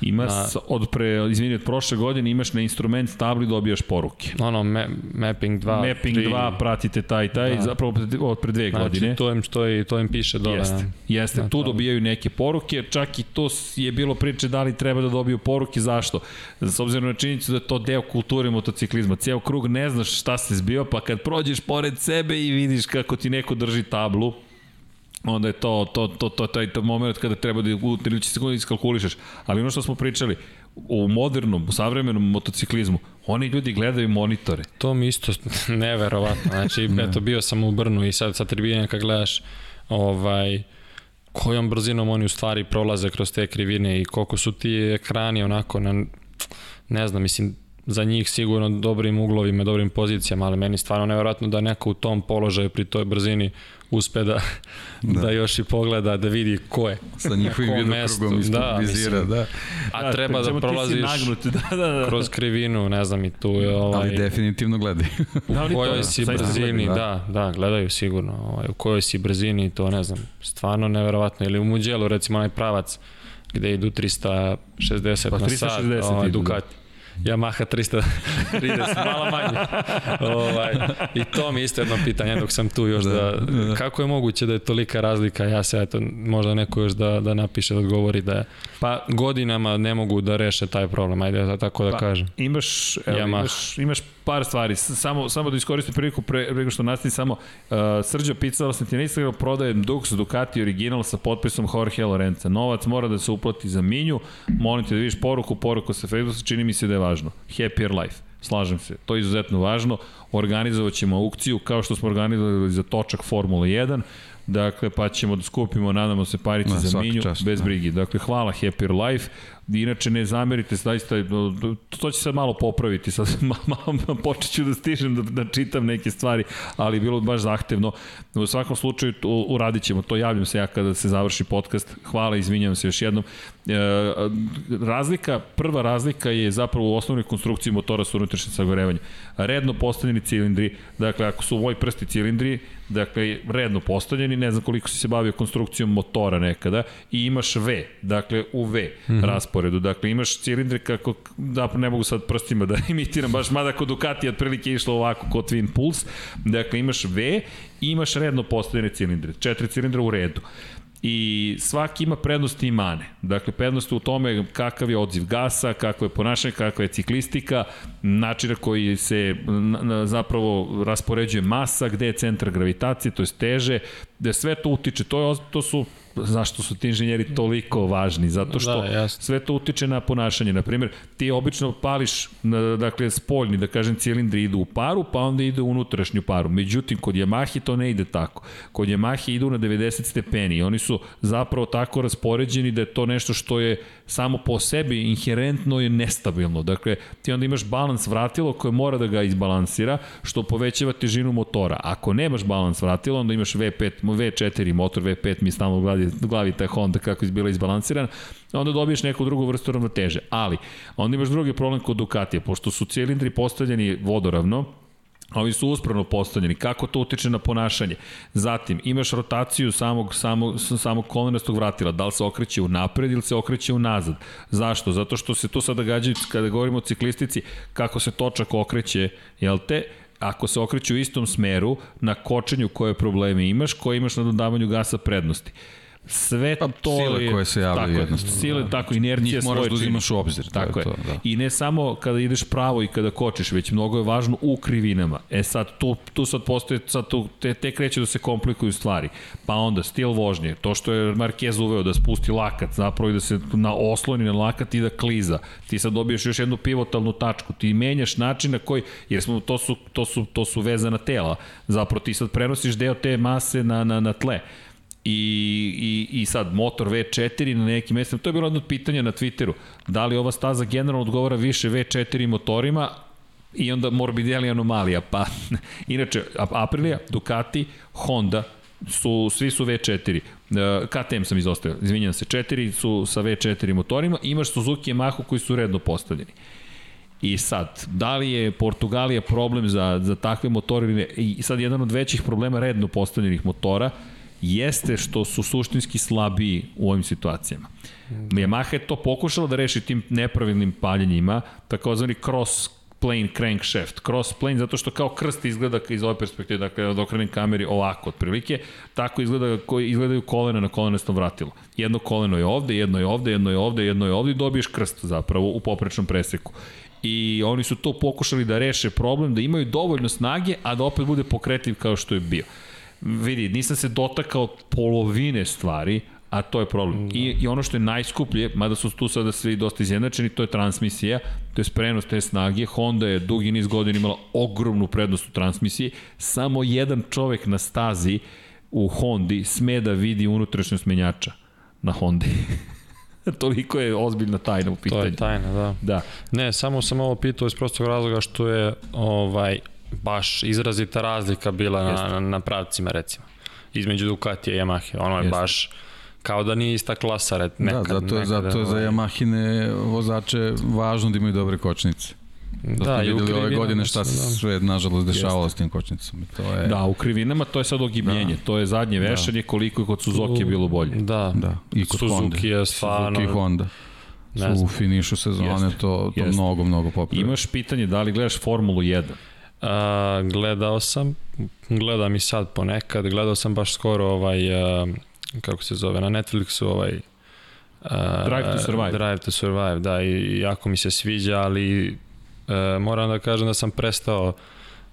Ima na, od pre, izvini, od prošle godine imaš na instrument tabli dobijaš poruke. Ono, ma, mapping 2. Mapping 3, 2, pratite taj, taj, da. zapravo od pre dve znači, godine. to im, stoji, to im piše dole. Jeste, jeste na, tu dobijaju neke poruke, čak i to je bilo priče da li treba da dobiju poruke, zašto? S obzirom na činjenicu da je to deo kulture motociklizma. Ceo krug ne znaš šta se zbio, pa kad prođeš pored sebe i vidiš kako ti neko drži tablu, onda je to, to, to, to, taj to moment kada treba da u 30 sekundi iskalkulišeš. Ali ono što smo pričali, u modernom, u savremenom motociklizmu, oni ljudi gledaju monitore. To mi isto [LAUGHS] neverovatno. Znači, eto, bio sam u Brnu i sad sa tribine kad gledaš ovaj, kojom brzinom oni u stvari prolaze kroz te krivine i koliko su ti ekrani onako na, ne znam, mislim, za njih sigurno dobrim uglovima, dobrim pozicijama, ali meni stvarno nevjerojatno da neko u tom položaju pri toj brzini uspe da, da. da još i pogleda, da vidi ko je. Sa njihovim vidokrugom ispod da, vizira, da. A da, treba da prolaziš [LAUGHS] da, da, da. kroz krivinu, ne znam, i tu je ovaj... Ali definitivno gledaju. u da kojoj si brzini, da, da, gledaju sigurno. Ovaj, u kojoj si brzini, to ne znam, stvarno neverovatno. Ili u Muđelu, recimo, onaj pravac gde idu 360 pa, na sat, ovaj, Ducati. Yamaha 330, malo manje. ovaj, I to mi je isto jedno pitanje dok sam tu još da, da, da, kako je moguće da je tolika razlika, ja se eto, možda neko još da, da napiše, da odgovori da pa godinama ne mogu da reše taj problem, ajde da tako da pa, kažem. Imaš, evo, imaš, imaš par stvari, samo, samo da iskoristim priliku pre, pre što nastavi samo, uh, Srđa Picala sam ti na Instagramu prodaje Dux Ducati original sa potpisom Jorge Lorenza. Novac mora da se uplati za minju, molim te da vidiš poruku, poruku sa Facebooka, čini mi se da je važno. Happier life. Slažem se, to je izuzetno važno. Organizovat ćemo aukciju kao što smo organizovali za točak Formula 1. Dakle, pa ćemo da skupimo, nadamo se, parice za minju, čast, bez da. brigi. Dakle, hvala Happier Life. Inače, ne zamerite, zaista, to će sad malo popraviti, sad [LAUGHS] malo počet ću da stižem da, da čitam neke stvari, ali bilo baš zahtevno. U svakom slučaju, uradit ćemo to, javljam se ja kada se završi podcast. Hvala, izvinjam se još jednom. E, razlika, prva razlika je zapravo u osnovnoj konstrukciji motora sa unutrašnjim sagorevanjem. Redno postavljeni cilindri, dakle, ako su ovoj prsti cilindri, dakle, redno postavljeni, ne znam koliko si se bavio konstrukcijom motora nekada, i imaš V, dakle, u V mm -hmm. rasporedu. Dakle, imaš cilindre kako, da ne mogu sad prstima da [LAUGHS] imitiram, baš mada kod Ducati otprilike išlo ovako kod Twin Pulse, dakle, imaš V i imaš redno postavljene cilindre, četiri cilindra u redu i svaki ima prednosti i mane. Dakle, prednost u tome kakav je odziv gasa, kako je ponašanje, kakva je ciklistika, način koji se zapravo raspoređuje masa, gde je centar gravitacije, to je teže, sve to utiče, to, je, to su zašto su ti inženjeri toliko važni, zato što da, sve to utiče na ponašanje. Na primjer, ti obično pališ, dakle, spoljni, da kažem, cilindri idu u paru, pa onda ide u unutrašnju paru. Međutim, kod Yamahi to ne ide tako. Kod Yamahi idu na 90 stepeni i oni su zapravo tako raspoređeni da je to nešto što je samo po sebi inherentno je nestabilno. Dakle, ti onda imaš balans vratilo koje mora da ga izbalansira, što povećava težinu motora. Ako nemaš balans vratilo, onda imaš V5, V4 motor, V5 mi stalno glavi, glavi ta Honda kako je bila izbalansiran, onda dobiješ neku drugu vrstu ravnoteže. Ali, onda imaš drugi problem kod Ducatija, pošto su cilindri postavljeni vodoravno, Ovi su uspravno postavljeni. Kako to utiče na ponašanje? Zatim, imaš rotaciju samog, samog, samog kolenastog vratila. Da li se okreće u napred ili se okreće u nazad? Zašto? Zato što se to sada gađaju, kada govorimo o ciklistici, kako se točak okreće, jel te? ako se okreće u istom smeru, na kočenju koje probleme imaš, koje imaš na dodavanju gasa prednosti. Sve pa, to sile je, koje se javljaju jednostavno. Sile, da. tako, inercija svoje moraš da uzimaš u obzir. Tako je. To, da. I ne samo kada ideš pravo i kada kočiš, već mnogo je važno u krivinama. E sad, tu, tu sad postoje, sad tu, te, te kreće da se komplikuju stvari. Pa onda, stil vožnje, to što je Marquez uveo da spusti lakat, zapravo i da se na osloni na lakat i da kliza. Ti sad dobiješ još jednu pivotalnu tačku. Ti menjaš način na koji, jer smo, to su, to su, to su vezana tela. Zapravo ti sad prenosiš deo te mase na, na, na tle i, i, i sad motor V4 na nekim mestima, to je bilo jedno od pitanja na Twitteru, da li ova staza generalno odgovara više V4 motorima, i onda Morbidelli anomalija, pa [LAUGHS] inače Aprilia, Ducati, Honda, su, svi su V4. E, KTM sam izostavio, izvinjam se, 4 su sa V4 motorima, imaš Suzuki i Yamaha koji su redno postavljeni. I sad, da li je Portugalija problem za, za takve motore ili ne? I sad jedan od većih problema redno postavljenih motora, jeste što su suštinski slabiji u ovim situacijama. Yamaha je to pokušala da reši tim nepravilnim paljenjima, takozvani cross plane crankshaft, cross plane, zato što kao krst izgleda iz ove perspektive, dakle od okrenem kameri ovako otprilike, tako izgleda koji izgledaju kolena na kolenastom vratilu. Jedno koleno je ovde, jedno je ovde, jedno je ovde, jedno je ovde i dobiješ krst zapravo u poprečnom preseku i oni su to pokušali da reše problem, da imaju dovoljno snage, a da opet bude pokretljiv kao što je bio vidi, nisam se dotakao polovine stvari, a to je problem. I, I ono što je najskuplje, mada su tu sada svi dosta izjednačeni, to je transmisija, to je sprenos te snage. Honda je dugi niz godina imala ogromnu prednost u transmisiji. Samo jedan čovek na stazi u Hondi sme da vidi unutrašnjost menjača na Hondi. [LAUGHS] Toliko je ozbiljna tajna u pitanju. To je tajna, da. Da. Ne, samo sam ovo pitao iz prostog razloga što je ovaj baš izrazita razlika bila na, na, na pravcima recimo između Ducatija i Yamahe ono je Jeste. baš kao da nije ista klasa red, nekad, da, zato, nekad, zato je za ovaj- Yamahine vozače važno da imaju dobre kočnice Da, da i videli ove godine šta se da. sve, nažalost, dešavalo Jeste. s tim kočnicom. To je... Da, u krivinama to je sad ogibljenje. Da. To je zadnje vešanje, da. koliko je kod Suzuki je bilo bolje. Da, da. I kod Suzuki Honda. je stvarno... Suzuki i Honda. su u finišu sezone jeste, to, to jeste. mnogo, mnogo popravio. Imaš pitanje da li gledaš Formulu 1? A, gledao sam, gledam i sad ponekad, gledao sam baš skoro ovaj, a, kako se zove, na Netflixu ovaj a, Drive to Survive. Drive to Survive, da, i jako mi se sviđa, ali a, moram da kažem da sam prestao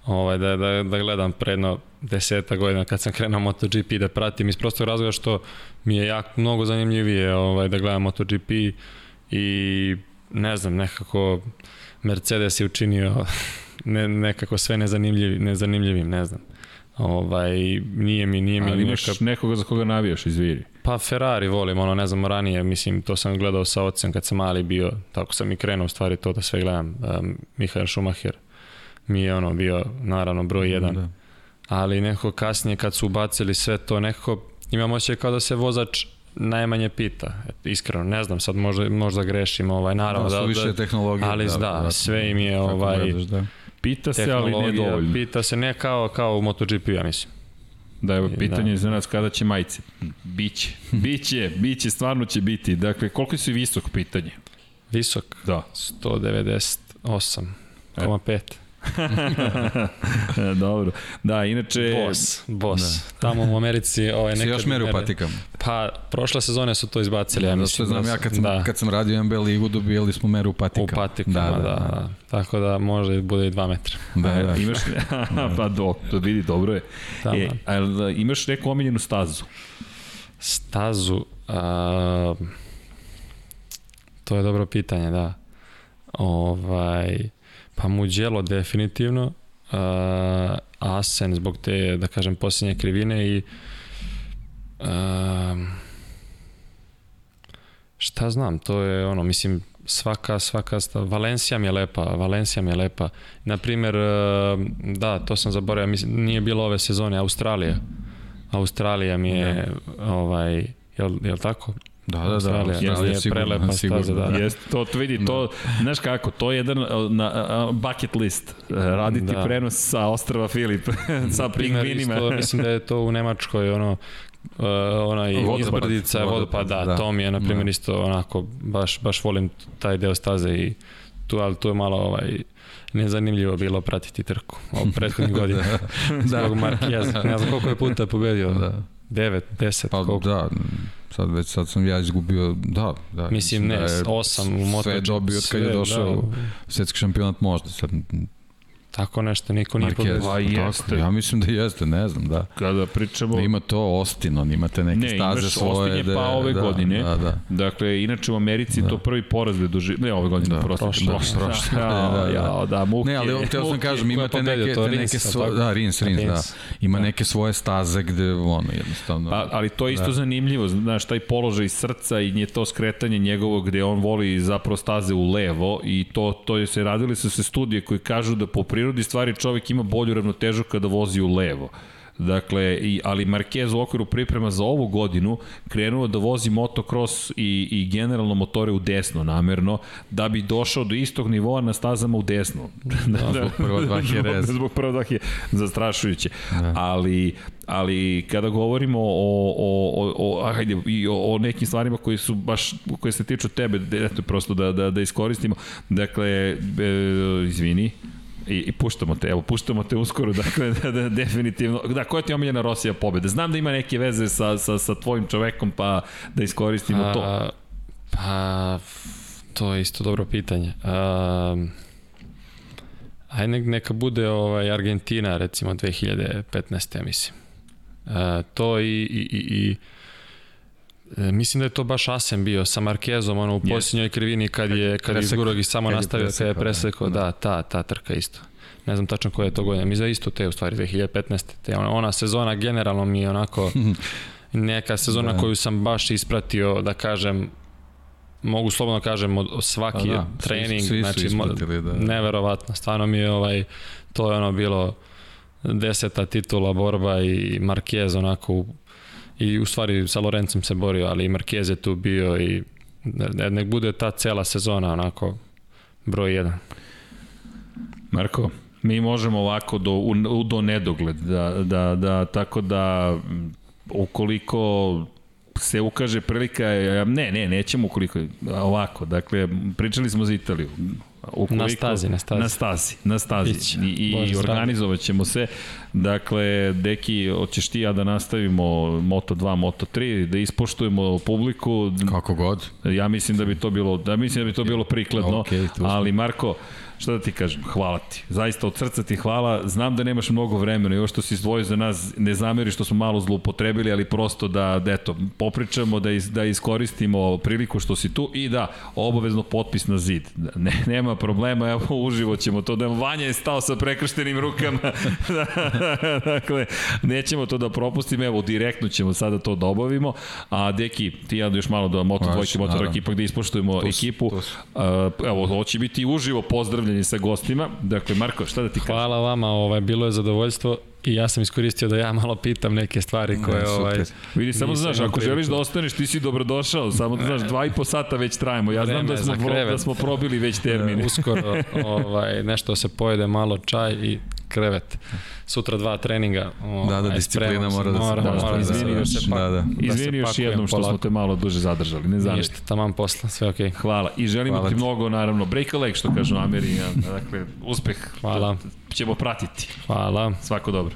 ovaj, da, da, da gledam predno deseta godina kad sam krenuo MotoGP da pratim iz prostog razloga što mi je jako mnogo zanimljivije ovaj, da gledam MotoGP i ne znam, nekako Mercedes je učinio ne, nekako sve nezanimljiv, nezanimljivim, ne znam. Ovaj, nije mi, nije mi... Ali imaš neka... nekoga za koga navijaš, izviri? Pa Ferrari volim, ono, ne znam, ranije, mislim, to sam gledao sa ocem kad sam mali bio, tako sam i krenuo u stvari to da sve gledam. Um, Mihael Schumacher mi je ono bio, naravno, broj jedan. Da. Ali nekako kasnije kad su ubacili sve to, nekako imam osjećaj kao da se vozač najmanje pita. Iskreno, ne znam, sad možda, možda grešim, ovaj, naravno. Da, da, više da, tehnologije. Ali da, da, da, sve im je, ovaj, gledaš, da. Pita se, ali ne dovoljno. Pita se ne kao, kao u MotoGP, ja mislim. Da, evo, pitanje da. za nas kada će majice. Biće. [LAUGHS] Biće, biće, stvarno će biti. Dakle, koliko si visok pitanje? Visok? Da. 198,5. [LAUGHS] Dobro. Da, inače... Bos, bos. Da. Tamo u Americi... Ovaj, nekad, još meru patikam. Pa, prošle sezone su to izbacili. Da, ja mislim, znam, da, ja kad sam, da. kad sam radio MB ligu dobijali smo meru patikama. U patikama, da, da, da. da. Tako da može bude i 2 metra. Da, da. Imaš, [LAUGHS] [LAUGHS] pa do, to vidi, dobro je. Da, e, da. imaš neku omiljenu stazu? Stazu... A, to je dobro pitanje, da. Ovaj... Pa Muđelo definitivno, uh, Asen zbog te, da kažem, posljednje krivine i uh, šta znam, to je ono, mislim, svaka, svaka, Valencija mi je lepa, Valencija mi je lepa. Naprimer, da, to sam zaboravio, mislim, nije bilo ove sezone, Australija. Australija mi je, da. ovaj, jel, jel tako? Da, da, da, Australija, da, je sigurno, prelepa sigurno, staza, da. da. Jeste, to, to vidi, to, da. znaš kako, to je jedan na, bucket list, raditi da. prenos sa ostrava Filip, [LAUGHS] sa pingvinima. Isto, mislim da je to u Nemačkoj, ono, uh, onaj vodopad, izbrdica, vodopad, da, da, to mi je, na primjer, da. isto onako, baš, baš volim taj deo staze i tu, ali tu je malo ovaj, nezanimljivo bilo pratiti trku od prethodnih [LAUGHS] [LAUGHS] godina. da. Zbog Marquez, ne znam koliko je puta pobedio. Da. 9, 10, pa, koliko? Da, sad već sad sam ja izgubio, da, da. Mislim, ne, da je 8 u MotoGP. Sve dobio od kad je došao da. svetski šampionat možda, sad Tako nešto niko nije pobedio. Pa jeste. Ja mislim da jeste, ne znam, da. Kada pričamo... Da ima to Austin, on imate neke ne, staze svoje. Ne, imaš pa ove da, godine. Da, da. Dakle, inače u Americi da. to prvi poraz da doživi... Ne, ove godine, da, prošle. Prošle, prošle. prošle. Ja, [LAUGHS] da, da, ja, da, muke. Ne, ali teo sam kažem, imate neke, te neke svoje... Da, Rins, Rins, da. Ima da. neke svoje staze gde, ono, jednostavno... Pa, ali to je isto da. zanimljivo, znaš, taj položaj srca i nje to skretanje njegovo gde on voli zapravo staze u levo i to, to je se radili su se studije koji kažu da po prirodi stvari čovjek čovjek ima bolju ravnotežu kada vozi u levo. Dakle, i, ali Marquez u okviru priprema za ovu godinu krenuo da vozi motocross i, i generalno motore u desno namerno, da bi došao do istog nivoa na stazama u desno. Da, [LAUGHS] zbog prva dva herez. Zbog, zbog prva dva herez, zastrašujuće. Da. Ali, ali kada govorimo o, o, o, o, ajde, i o, o nekim stvarima koji su baš, koje se tiču tebe, eto prosto da, da, da iskoristimo. Dakle, e, izvini, I, I puštamo te, evo, puštamo te uskoro, [LAUGHS] dakle, da, da, definitivno. Da, koja ti je omiljena Rosija pobeda? Znam da ima neke veze sa, sa, sa tvojim čovekom, pa da iskoristimo to. A, pa, to je isto dobro pitanje. A, ajde neka bude ovaj Argentina, recimo, 2015. mislim. A, to i, i, i, i E, mislim da je to baš Asem bio sa Markezom ono u yes. posljednjoj krivini kad je kad je Gurog samo kad nastavio kad je presekao da. da ta ta trka isto ne znam tačno koja je to godina mi za isto te u stvari 2015 te ona, ona sezona generalno mi je onako [LAUGHS] neka sezona da. koju sam baš ispratio da kažem mogu slobodno kažem od, svaki pa da, trening svi, svi znači da. neverovatno stvarno mi je ovaj to je ono bilo deseta titula borba i Marquez onako i u stvari sa Lorencem se borio, ali i Marquez je tu bio i ne, nek bude ta cela sezona onako broj 1. Marko, mi možemo ovako do, u, do nedogled, da, da, da, tako da ukoliko se ukaže prilika, ne, ne, nećemo ukoliko, ovako, dakle, pričali smo za Italiju, Ukoliko, na stazi, na stazi. Na stazi, na stazi. Ići. I, i organizovat ćemo se. Dakle, deki, hoćeš ti ja da nastavimo Moto2, Moto3, da ispoštujemo publiku. Kako god. Ja mislim da bi to bilo, da mislim da bi to bilo prikladno. Okay, ali Marko, šta da ti kažem, hvala ti. Zaista od srca ti hvala. Znam da nemaš mnogo vremena i ovo što si izdvojio za nas, ne zameri što smo malo zloupotrebili, ali prosto da, da eto, popričamo, da, is, da iskoristimo priliku što si tu i da obavezno potpis na zid. Ne, nema problema, evo uživo ćemo to da Vanja je stao sa prekrštenim rukama. [LAUGHS] [LAUGHS] dakle, nećemo to da propustimo, evo direktno ćemo sada to da obavimo. A Deki, ti ja da još malo da Moto dvojke, Moto trojke, ipak da ispoštujemo tus, ekipu. Tus. Uh, evo, ovo će biti uživo pozdravljanje sa gostima. Dakle, Marko, šta da ti kažem? Hvala vama, ovaj, bilo je zadovoljstvo i ja sam iskoristio da ja malo pitam neke stvari koje... Ne, ovaj, Vidi, samo znaš, ako priliku. želiš da ostaneš, ti si dobrodošao, samo da znaš, dva i po sata već trajimo. Ja znam da smo, pro, da smo probili već termine. Uskoro ovaj, nešto se pojede malo čaj i krevet. Sutra dva treninga. O, da, da, disciplina mora da se... Mora, da, mora, da, izvini još, da, da. da izvini još jednom što polako. smo te malo duže zadržali, ne znam. Ništa, taman posla, sve okej. Okay. Hvala i želimo Hvala ti mnogo, naravno, break a leg, što kažu Amerija, dakle, uspeh. Hvala. Ćemo pratiti. Hvala. Svako dobro.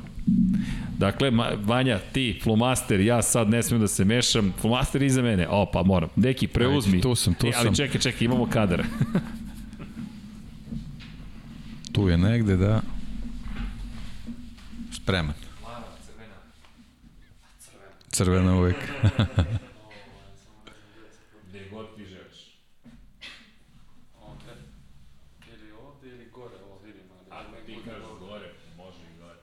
Dakle, Vanja, ti, Flumaster, ja sad ne smijem da se mešam. Flumaster iza mene. O, pa moram. Deki, preuzmi. Ajde, tu sam, tu e, ali sam. Ali čekaj, čekaj, imamo kadar. [LAUGHS] tu je negde, da spreman. Crvena uvek. [LAUGHS] Gde god ti želiš. Ovde. Ili ovde ili gore, ovo vidim. Ali Ako ti kažeš gore, može i gore.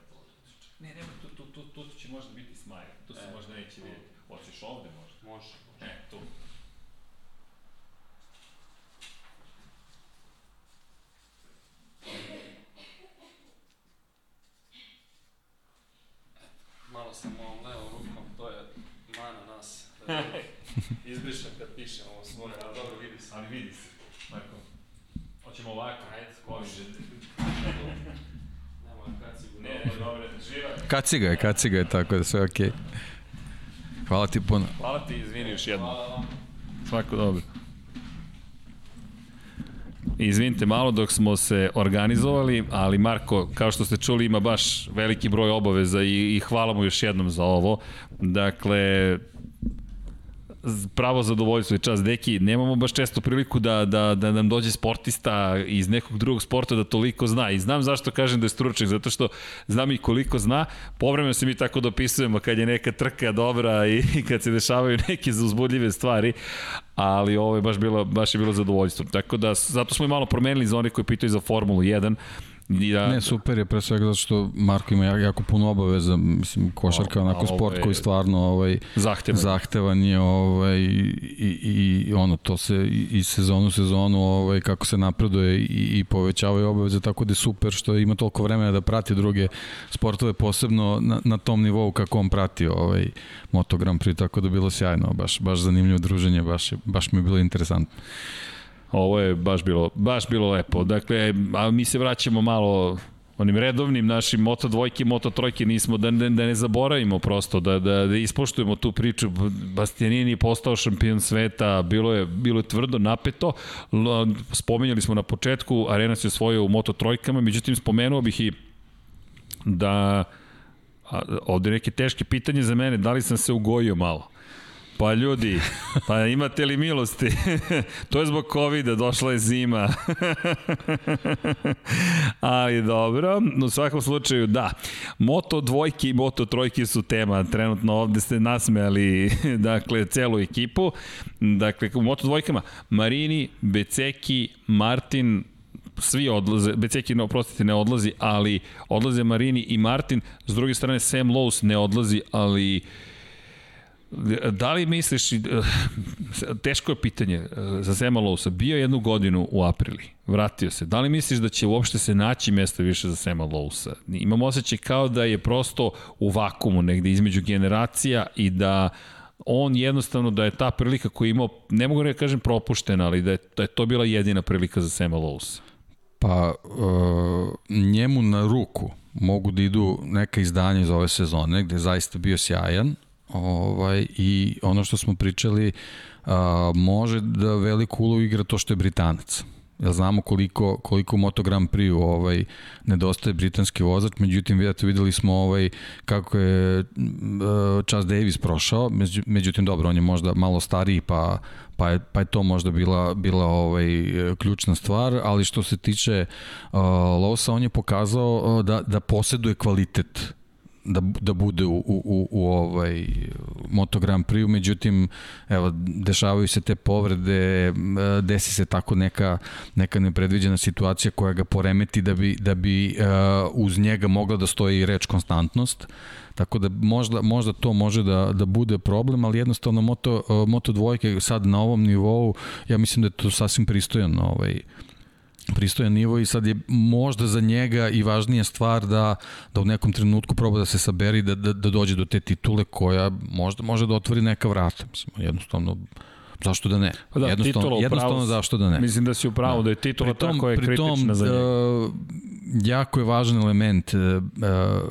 Ne, nema, tu, tu, tu, tu će možda biti smaja. Tu se e. možda neće vidjeti. Hoćeš ovde možda? Može. može. E, tu. [LAUGHS] Izbrišem kad pišem ovo svoje, ali dobro vidi se. Ali vidi se. Marko, hoćemo ovako. Ajde, [LAUGHS] kacigu. Ne, ne, dobro, živa. Kaciga je, kaciga je, tako da sve okej. Okay. Hvala ti puno. Hvala ti, izvini još jednom. Hvala vam. Svako dobro. Izvinite malo dok smo se organizovali, ali Marko, kao što ste čuli, ima baš veliki broj obaveza i, i hvala mu još jednom za ovo. Dakle, pravo zadovoljstvo i čas. Deki, nemamo baš često priliku da, da, da nam dođe sportista iz nekog drugog sporta da toliko zna. I znam zašto kažem da je stručnik, zato što znam i koliko zna. Povremeno se mi tako dopisujemo kad je neka trka dobra i, i kad se dešavaju neke uzbudljive stvari, ali ovo je baš bilo, baš je bilo zadovoljstvo. Tako da, zato smo i malo promenili za one koji pitaju za Formulu 1 Ja, ne, super je pre svega zato što Marko ima jako puno obaveza, mislim, košarka je onako sport ovaj, koji stvarno ovaj, zahtevan. zahtevan je ovaj, i, i, i ono, to se i sezonu sezonu ovaj, kako se napreduje i, i povećavaju obaveze, tako da je super što ima toliko vremena da prati druge sportove, posebno na, na tom nivou kako on prati ovaj, Moto Grand Prix, tako da je bilo sjajno, baš, baš zanimljivo druženje, baš, baš mi je bilo interesantno. Ovo je baš bilo, baš bilo lepo. Dakle, a mi se vraćamo malo onim redovnim našim Moto dvojke, Moto trojke nismo, da ne, da ne zaboravimo prosto, da, da, da ispoštujemo tu priču. Bastianini je postao šampion sveta, bilo je, bilo je tvrdo, napeto. Spomenjali smo na početku, Arena se osvojio u Moto trojkama, međutim spomenuo bih i da a, ovde neke teške pitanje za mene, da li sam se ugojio malo? Pa ljudi, pa imate li milosti? [LAUGHS] to je zbog COVID-a, došla je zima. [LAUGHS] Ali dobro, u svakom slučaju da. Moto dvojke i Moto trojke su tema. Trenutno ovde ste nasmejali [LAUGHS] dakle, celu ekipu. Dakle, u Moto dvojkama Marini, Beceki, Martin, svi odlaze, Beceki ne, oprostite, ne odlazi, ali odlaze Marini i Martin, s druge strane Sam Lowe's ne odlazi, ali Da li misliš, eh, teško je pitanje eh, za Sema Lousa, bio jednu godinu u aprili, vratio se, da li misliš da će uopšte se naći mesto više za Sema Lousa? Imam osjećaj kao da je prosto u vakumu negde između generacija i da on jednostavno da je ta prilika koju imao, ne mogu da kažem propuštena, ali da je, da je to bila jedina prilika za Sema Lousa. Pa, uh, njemu na ruku mogu da idu neka izdanja iz ove sezone, gde je zaista bio sjajan, Ovaj, I ono što smo pričali, a, može da veliku ulogu igra to što je Britanac. Jel znamo koliko, koliko Moto Grand Prix ovaj, nedostaje britanski vozač, međutim vidite, videli smo ovaj, kako je uh, Charles Davis prošao, međutim dobro, on je možda malo stariji pa, pa, je, pa je to možda bila, bila ovaj, ključna stvar, ali što se tiče uh, Losa, on je pokazao uh, da, da poseduje kvalitet da, da bude u, u, u, ovaj Moto Grand Prix, međutim, evo, dešavaju se te povrede, desi se tako neka, neka nepredviđena situacija koja ga poremeti da bi, da bi uh, uz njega mogla da stoji reč konstantnost. Tako da možda, možda to može da, da bude problem, ali jednostavno Moto, Moto dvojke sad na ovom nivou, ja mislim da je to sasvim pristojan ovaj, pristojan nivo i sad je možda za njega i važnija stvar da, da u nekom trenutku proba da se saberi da, da, da dođe do te titule koja možda može da otvori neka vrata. Mislim, jednostavno Zašto da ne? Pa da, jednostavno, titula jednostavno pravu, zašto da ne? Mislim da si upravo da. da je titula pritom, tako je pritom, kritična za njega. Uh, jako je važan element. Uh,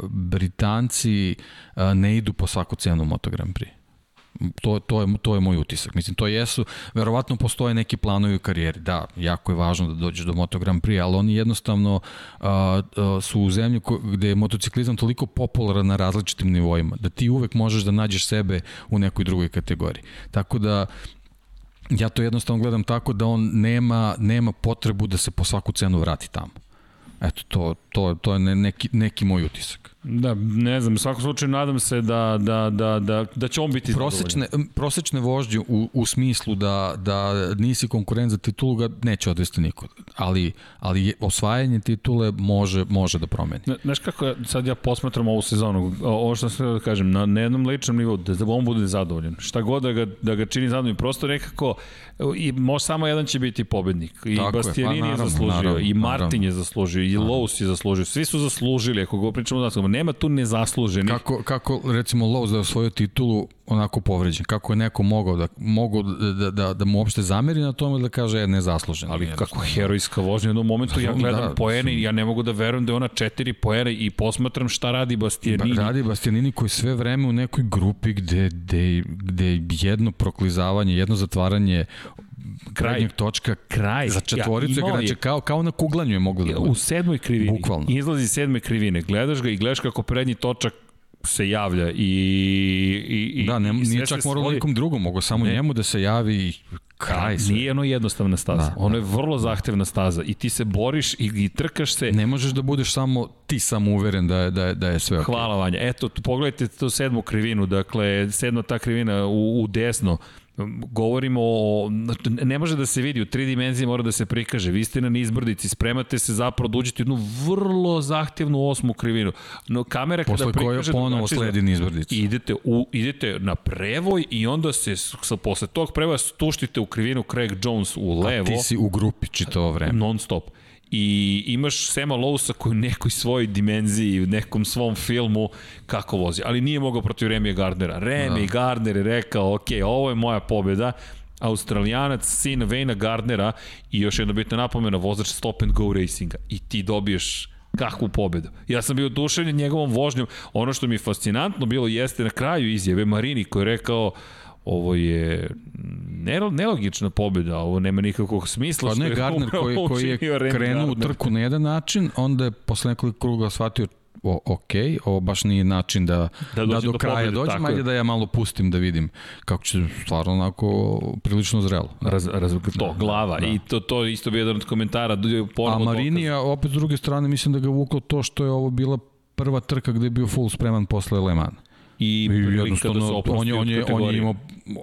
Britanci uh, ne idu po svaku cenu u Moto Grand Prix. To, to, je, to je moj utisak. Mislim, to jesu, verovatno postoje neki planovi u karijeri. Da, jako je važno da dođeš do Moto Grand Prix, ali oni jednostavno a, a, su u zemlji ko, gde je motociklizam toliko popularan na različitim nivoima, da ti uvek možeš da nađeš sebe u nekoj drugoj kategoriji. Tako da, ja to jednostavno gledam tako da on nema, nema potrebu da se po svaku cenu vrati tamo. Eto, to, to, to je neki, neki moj utisak. Da, ne znam, u svakom slučaju nadam se da, da, da, da, da će on biti prosečne, prosečne vožnje u, u smislu da, da nisi konkurent za titulu ga neće odvesti niko. Ali, ali osvajanje titule može, može da promeni. Znaš kako sad ja posmatram ovu sezonu, ovo što sam da kažem, na, na jednom ličnom nivou, da, da on bude zadovoljan. Šta god da ga, da ga čini zadovoljan, prosto nekako i može samo jedan će biti pobednik. I Tako Bastianini je, pa, naravno, je zaslužio, naravno, i Martin naravno. je zaslužio, i Lowe's je zaslužio. Svi su zaslužili, ako go pričamo da nema tu nezasluženih. Kako, kako recimo Lowe's da je svoju titulu onako povređen, kako je neko mogao da, mogao da, da, da, da mu uopšte zameri na tome da kaže je nezaslužen. Ali kako herojska vožnja u jednom momentu, ja gledam da, poene i ja ne mogu da verujem da je ona četiri poene i posmatram šta radi Bastianini. Ba, radi Bastianini koji sve vreme u nekoj grupi gde, gde, gde jedno proklizavanje, jedno zatvaranje kraj točka kraj za četvoricu ja, igrača kao kao na kuglanju je moglo da bude. U sedmoj krivini. Bukvalno. Izlazi sedme krivine. Gledaš ga i gledaš kako prednji točak se javlja i i i Da, ne, nije čak moralo nekom drugom, mogo samo ne. njemu da se javi i kraj sve. Nije ono jednostavna staza. Da, ono da. je vrlo zahtevna staza i ti se boriš i, i trkaš se. Ne možeš da budeš samo ti samo uveren da je, da je, da je sve ok. Hvala Vanja. Eto, pogledajte tu sedmu krivinu, dakle, sedma ta krivina u, u desno, govorimo o, ne može da se vidi, u tri dimenzije mora da se prikaže, vi ste na izbrdici, spremate se zapravo da uđete jednu vrlo zahtevnu osmu krivinu. No, kamera Posle kada prikaže... Posle koje ponovo znači, sledi izbrdici. Idete, u, idete na prevoj i onda se sa, posle tog prevoja stuštite u krivinu Craig Jones u levo. A ti si u grupi čitavo vreme. Non stop i imaš Sema Lowsa koji u nekoj svojoj dimenziji, u nekom svom filmu kako vozi, ali nije mogao protiv Remija Gardnera. Remi da. Gardner je rekao, ok, ovo je moja pobjeda, Australijanac, sin Vejna Gardnera i još jedna bitna napomena, vozač Stop and Go Racinga i ti dobiješ kakvu pobedu. Ja sam bio duševljen njegovom vožnjom. Ono što mi je fascinantno bilo jeste na kraju izjave Marini koji je rekao ovo je nelogična pobjeda, ovo nema nikakvog smisla. Pa ne, Gardner koji, koji je krenuo u trku na jedan način, onda je posle nekoliko kruga shvatio o, ok, ovo baš nije način da, da, da do, do kraja pobjede, dođem, ajde da ja malo pustim da vidim kako će stvarno onako prilično zrelo. Raz, raz, to, da, glava da. i to, to isto bi jedan od komentara. A Marinija, opet s druge strane, mislim da ga vuklo to što je ovo bila prva trka gde je bio full spreman posle Le Mans i prilika da se on je, on je, on je imao,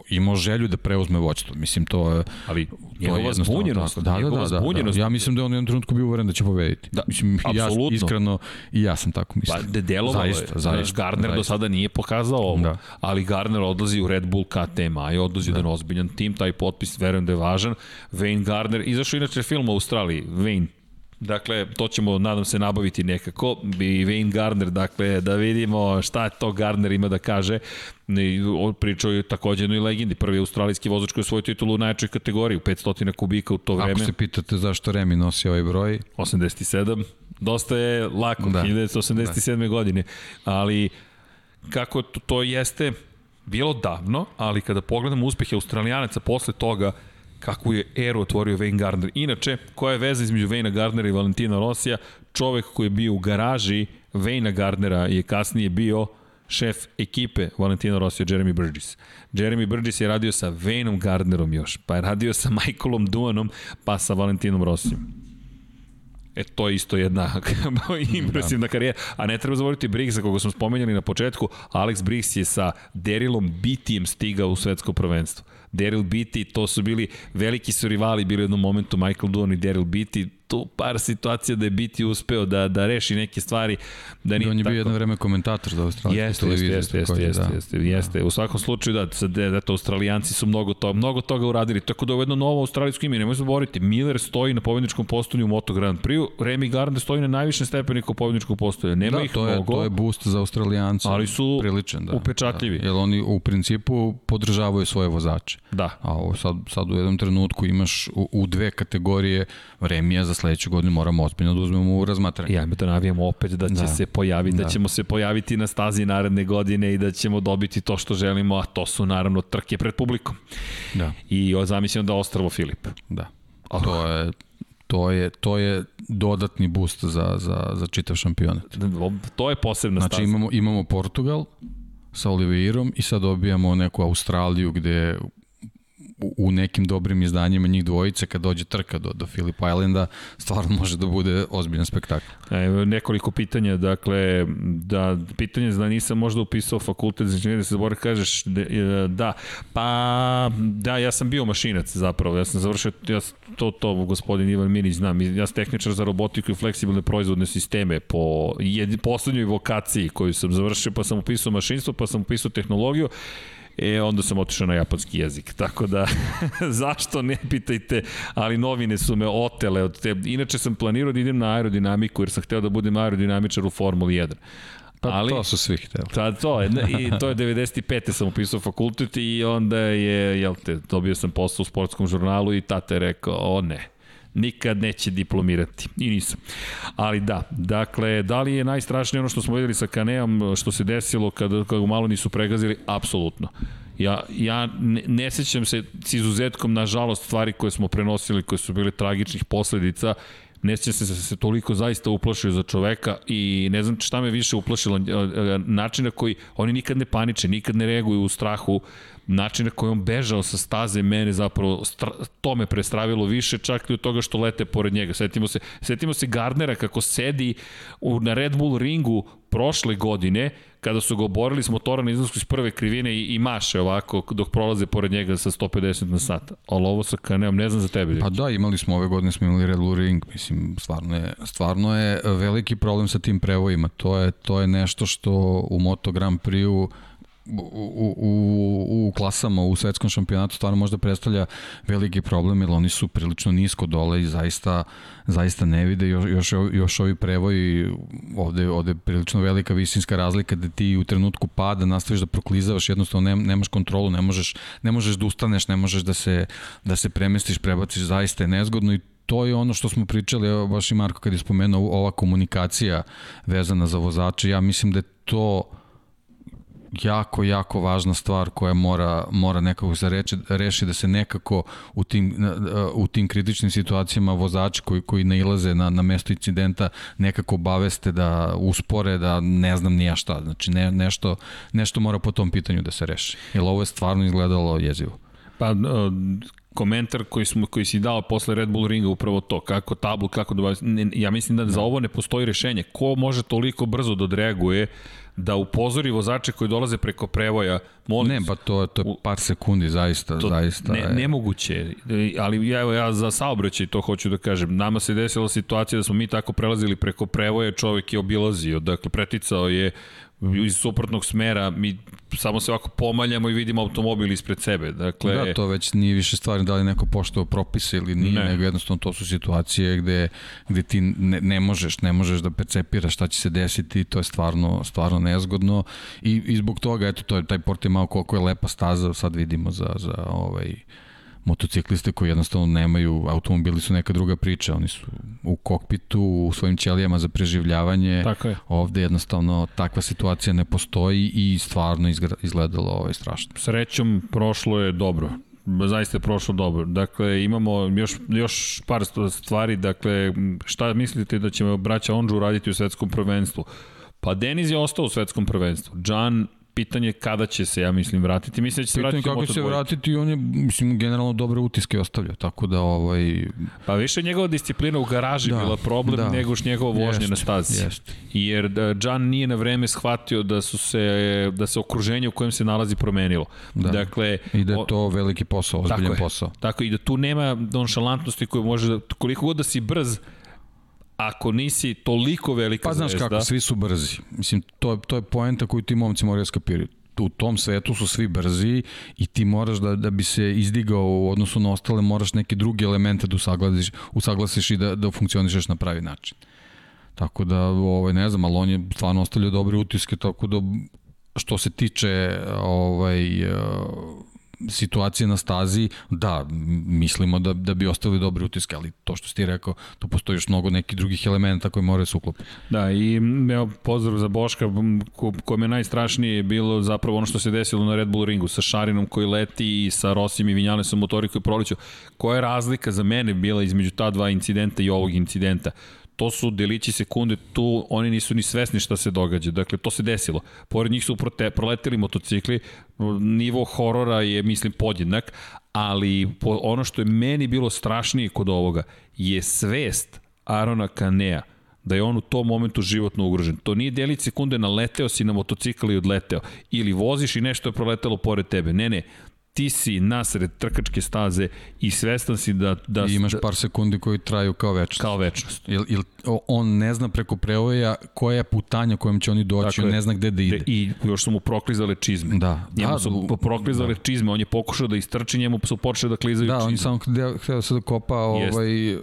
imao želju da preuzme voćstvo. Mislim, to je... Ali njegova zbunjenost, da, da, da, da, da, Ja mislim da on u jednom trenutku bio uveren da će pobediti. Da, mislim, ja, iskreno, i ja sam tako mislim. Pa, de delovalo zaista, je. Zaista, Gardner zaista. do sada nije pokazao ovo, da. ali Gardner odlazi u Red Bull KTM, i odlazi da. jedan ozbiljan tim, taj potpis verujem da je važan. Wayne Gardner, izašao inače film u Australiji, Wayne Dakle, to ćemo, nadam se, nabaviti nekako. I Wayne Gardner, dakle, da vidimo šta to Gardner ima da kaže. Pričao je takođe jednoj legendi. Prvi australijski vozač koji je svoju titulu u najjačoj kategoriji, u 500 kubika u to vreme. Ako se pitate zašto Remi nosi ovaj broj? 87. Dosta je lako, da. 1987. Da. godine. Ali kako to, to jeste bilo davno, ali kada pogledamo uspehe Australijanaca posle toga, kakvu je eru otvorio Wayne Gardner. Inače, koja je veza između Wayne Gardnera i Valentina Rosija? Čovek koji je bio u garaži Wayne Gardnera je kasnije bio šef ekipe Valentina Rosija, Jeremy Burgess. Jeremy Burgess je radio sa Wayneom Gardnerom još, pa je radio sa [LAUGHS] Michaelom Duanom, pa sa Valentinom Rosijom. E, to je isto jedna [LAUGHS] impresivna da. karijera. A ne treba zavoriti Briggsa, koga smo spomenjali na početku. Alex Briggs je sa Darylom Bitijem stigao u svetsko prvenstvo. Daryl Beatty, to su bili, veliki su rivali bili u jednom momentu, Michael Duan i Daryl Beatty, tu par situacija da je biti uspeo da, da reši neke stvari. Da nije on je tako... bio jedno vreme komentator za australijsku jeste, televiziju. Jeste, jeste, jeste, da. jeste, jeste. Da. U svakom slučaju, da, sad, da, to, australijanci su mnogo, to, mnogo toga uradili. Tako da je jedno novo australijsko ime, nemoj se boriti. Miller stoji na pobedničkom postolju u Moto Grand Prix, Remy Gardner stoji na najvišem stepeniku pobedničkog postolja. Nema da, ih to je, mnogo. To je boost za australijanci. Ali su priličan, da, upečatljivi. Da, jer oni u principu podržavaju svoje vozače. Da. A ovo sad, sad u jednom trenutku imaš u, u dve kategorije Remija za sledeću godinu moramo ozbiljno da uzmemo u razmatranje. Ja mi to navijamo opet da će da. se pojaviti, da. da ćemo se pojaviti na stazi naredne godine i da ćemo dobiti to što želimo, a to su naravno trke pred publikom. Da. I zamislimo da Ostravo Filip. Da. Oh. To je to je, to je dodatni boost za, za, za čitav šampionat. To je posebna znači, staza. Znači imamo, imamo Portugal sa Oliveirom i sad dobijamo neku Australiju gde u nekim dobrim izdanjima njih dvojice kad dođe trka do, do Philip Islanda stvarno može da bude ozbiljan spektakl. E, nekoliko pitanja, dakle, da, pitanje da nisam možda upisao fakultet za inženjer, da se zaboravim, kažeš da, e, da, pa da, ja sam bio mašinac zapravo, ja sam završio, ja, to, to gospodin Ivan Minić znam, ja sam tehničar za robotiku i fleksibilne proizvodne sisteme po jed, poslednjoj vokaciji koju sam završio, pa sam upisao mašinstvo, pa sam upisao tehnologiju E, onda sam otišao na japanski jezik. Tako da, [LAUGHS] zašto ne pitajte, ali novine su me otele od te. Inače sam planirao da idem na aerodinamiku, jer sam hteo da budem aerodinamičar u Formuli 1. Pa ali, to su svi hteli. Ta, to je, i to je 95. sam upisao fakultet i onda je, jel te, dobio sam posao u sportskom žurnalu i tata je rekao, o ne, nikad neće diplomirati. I nisam. Ali da, dakle, da li je najstrašnije ono što smo videli sa Kaneom, što se desilo kada, kada malo nisu pregazili? Apsolutno. Ja, ja ne, ne sećam se s izuzetkom, nažalost, stvari koje smo prenosili, koje su bile tragičnih posledica, ne sjećam se da se toliko zaista uplašio za čoveka i ne znam šta me više uplašilo, način na koji oni nikad ne paniče, nikad ne reaguju u strahu, način na koji on bežao sa staze mene zapravo to me prestravilo više čak i od toga što lete pored njega. Setimo se, setimo se Gardnera kako sedi u, na Red Bull ringu prošle godine kada su ga oborili s motora na izlasku iz prve krivine i, i maše ovako dok prolaze pored njega sa 150 na sat. Ali ovo sa Kaneom, ne znam za tebe. Pa da, imali smo ove godine, smo imali Red Bull Ring, mislim, stvarno je, stvarno je veliki problem sa tim prevojima. To je, to je nešto što u Moto Grand Prix-u u, u, u klasama u svetskom šampionatu stvarno možda predstavlja veliki problem jer oni su prilično nisko dole i zaista, zaista ne vide. Još, još, još ovi prevoji ovde, ovde prilično velika visinska razlika da ti u trenutku pada nastaviš da proklizavaš jednostavno ne, nemaš kontrolu ne možeš, ne možeš da ustaneš ne možeš da se, da se premestiš prebaciš zaista je nezgodno i to je ono što smo pričali, evo baš i Marko kad je spomenuo ova komunikacija vezana za vozače, ja mislim da je to jako, jako važna stvar koja mora, mora nekako se reči, reši da se nekako u tim, u tim kritičnim situacijama vozači koji, koji nailaze na, na mesto incidenta nekako obaveste da uspore, da ne znam nija šta. Znači ne, nešto, nešto mora po tom pitanju da se reši. Jer ovo je stvarno izgledalo jezivo. Pa, komentar koji smo koji si dao posle Red Bull ringa upravo to kako tablu kako da ja mislim da za ovo ne postoji rešenje ko može toliko brzo da odreaguje da upozori vozače koji dolaze preko prevoja. Molim, ne, pa to, to je par sekundi, zaista. To, zaista ne, je. Nemoguće, ali ja, evo, ja za saobraćaj to hoću da kažem. Nama se desila situacija da smo mi tako prelazili preko prevoja, čovek je obilazio, dakle preticao je iz suprotnog smera, mi samo se ovako pomaljamo i vidimo automobil ispred sebe. Dakle, da, to već nije više stvari da li neko poštovao propise ili nije, ne. nego jednostavno to su situacije gde, gde ti ne, ne možeš, ne možeš da percepiraš šta će se desiti, to je stvarno, stvarno nezgodno i, i zbog toga, eto, to je, taj port je malo koliko je lepa staza, sad vidimo za, za ovaj, motocikliste koji jednostavno nemaju, automobili su neka druga priča, oni su u kokpitu, u svojim ćelijama za preživljavanje. Tako je. Ovde jednostavno takva situacija ne postoji i stvarno izgledalo ovaj strašno. Srećom prošlo je dobro zaista je prošlo dobro. Dakle, imamo još, još par stvari, dakle, šta mislite da ćemo braća Onđu uraditi u svetskom prvenstvu? Pa Deniz je ostao u svetskom prvenstvu. Džan pitanje kada će se, ja mislim, vratiti. Mislim da će se pitanje vratiti kako će se vratiti, on je, mislim, generalno dobre utiske ostavlja, tako da, ovaj... Pa više njegova disciplina u garaži da, bila problem da. nego što njegova vožnje jest, na stazi. Jest. Jer John nije na vreme shvatio da su se, da se okruženje u kojem se nalazi promenilo. Da. Dakle, I da je to veliki posao, ozbiljan posao. Tako i da tu nema nonšalantnosti koje može da, koliko god da si brz, ako nisi toliko velika pa, zvezda... Pa znaš kako, svi su brzi. Mislim, to, to je poenta koju ti momci moraju skapirati u tom svetu su svi brzi i ti moraš da, da bi se izdigao u odnosu na ostale, moraš neke druge elemente da usaglasiš, usaglasiš i da, da funkcionišeš na pravi način. Tako da, ovaj, ne znam, ali on je stvarno ostavljao dobre utiske, tako da što se tiče ovaj, situacije na stazi, da, mislimo da, da bi ostali dobre utiske, ali to što si ti rekao, tu postoji još mnogo nekih drugih elementa koji moraju se uklopiti. Da, i evo, pozdrav za Boška, ko, je najstrašnije bilo zapravo ono što se desilo na Red Bull ringu, sa Šarinom koji leti i sa Rosim i Vinjalesom motori koji proliću. Koja je razlika za mene bila između ta dva incidenta i ovog incidenta? To su delići sekunde, tu oni nisu ni svesni šta se događa. Dakle, to se desilo. Pored njih su prote, proleteli motocikli, nivo horora je, mislim, podjednak, ali po, ono što je meni bilo strašnije kod ovoga je svest Arona Kanea da je on u tom momentu životno ugrožen. To nije delić sekunde naleteo si na motocikl i odleteo. Ili voziš i nešto je proletelo pored tebe. Ne, ne, ti si nasred trkačke staze i svestan si da... da I imaš da, par sekundi koji traju kao večnost. Kao večnost. Jel, jel, on ne zna preko prevoja koja je putanja kojom će oni doći, dakle, on ne zna gde da ide. De, I još su mu proklizale čizme. Da. Njemu da, su proklizale da. čizme, on je pokušao da istrči, njemu su počeli da klizaju da, čizme. Da, on samo htio da se da kopa ovaj,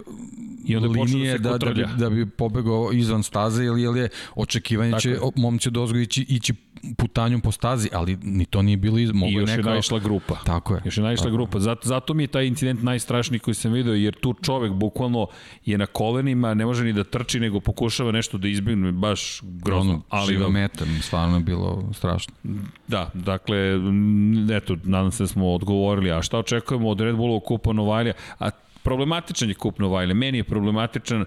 I onda linije da, da, da, bi, da bi pobegao izvan staze, jer, jer je očekivanje će momci dozgo ići, ići putanjom po stazi, ali ni to nije bilo iz... I još neka... je naišla grupa. Tako je. Još je naišla tako. grupa. Zato, zato mi je taj incident najstrašniji koji sam video, jer tu čovek bukvalno je na kolenima, ne može ni da trči, nego pokušava nešto da izbigne, baš grozno. Ono, ali da, metar, stvarno je bilo strašno. Da, dakle, eto, nadam se da smo odgovorili. A šta očekujemo od Red Bulla u kupa Novajlija? A problematičan je kup Novajlija. Meni je problematičan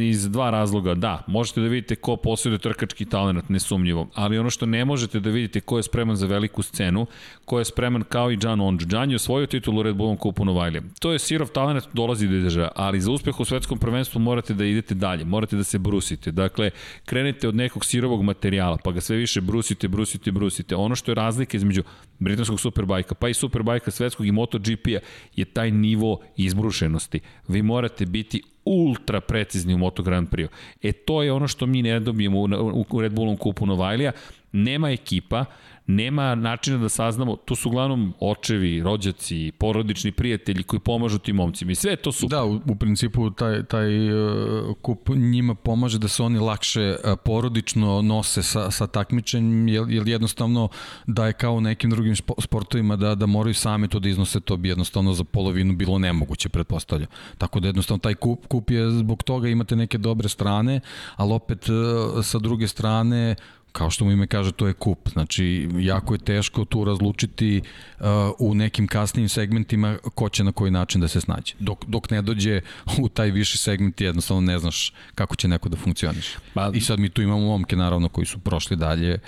iz dva razloga. Da, možete da vidite ko posjeduje trkački talent, nesumnjivo, ali ono što ne možete da vidite ko je spreman za veliku scenu, ko je spreman kao i John Onge. John je osvojio titulu Red Bullom kupu Novajlija. To je sirov talent, dolazi do izražaja, ali za uspeh u svetskom prvenstvu morate da idete dalje, morate da se brusite. Dakle, krenete od nekog sirovog materijala, pa ga sve više brusite, brusite, brusite. Ono što je razlika između britanskog superbajka, pa i superbajka svetskog i MotoGP-a je taj nivo izbrušenosti. Vi morate biti ultra precizni u Moto Grand Prix. E to je ono što mi ne dobijemo u, u Red Bullom kupu Novajlija. Nema ekipa, nema načina da saznamo, tu su uglavnom očevi, rođaci, porodični prijatelji koji pomažu tim momcima i sve to su. Da, u, u principu taj, taj uh, kup njima pomaže da se oni lakše uh, porodično nose sa, sa takmičenjem, jer, jer jednostavno da je kao u nekim drugim sportovima da, da moraju sami to da iznose, to bi jednostavno za polovinu bilo nemoguće, pretpostavljam. Tako da jednostavno taj kup, kup je zbog toga imate neke dobre strane, ali opet uh, sa druge strane kao što mu ime kaže, to je kup. Znači, jako je teško tu razlučiti uh, u nekim kasnijim segmentima ko će na koji način da se snađe. Dok, dok ne dođe u taj viši segment, jednostavno ne znaš kako će neko da funkcioniš. Pa, I sad mi tu imamo momke, naravno, koji su prošli dalje,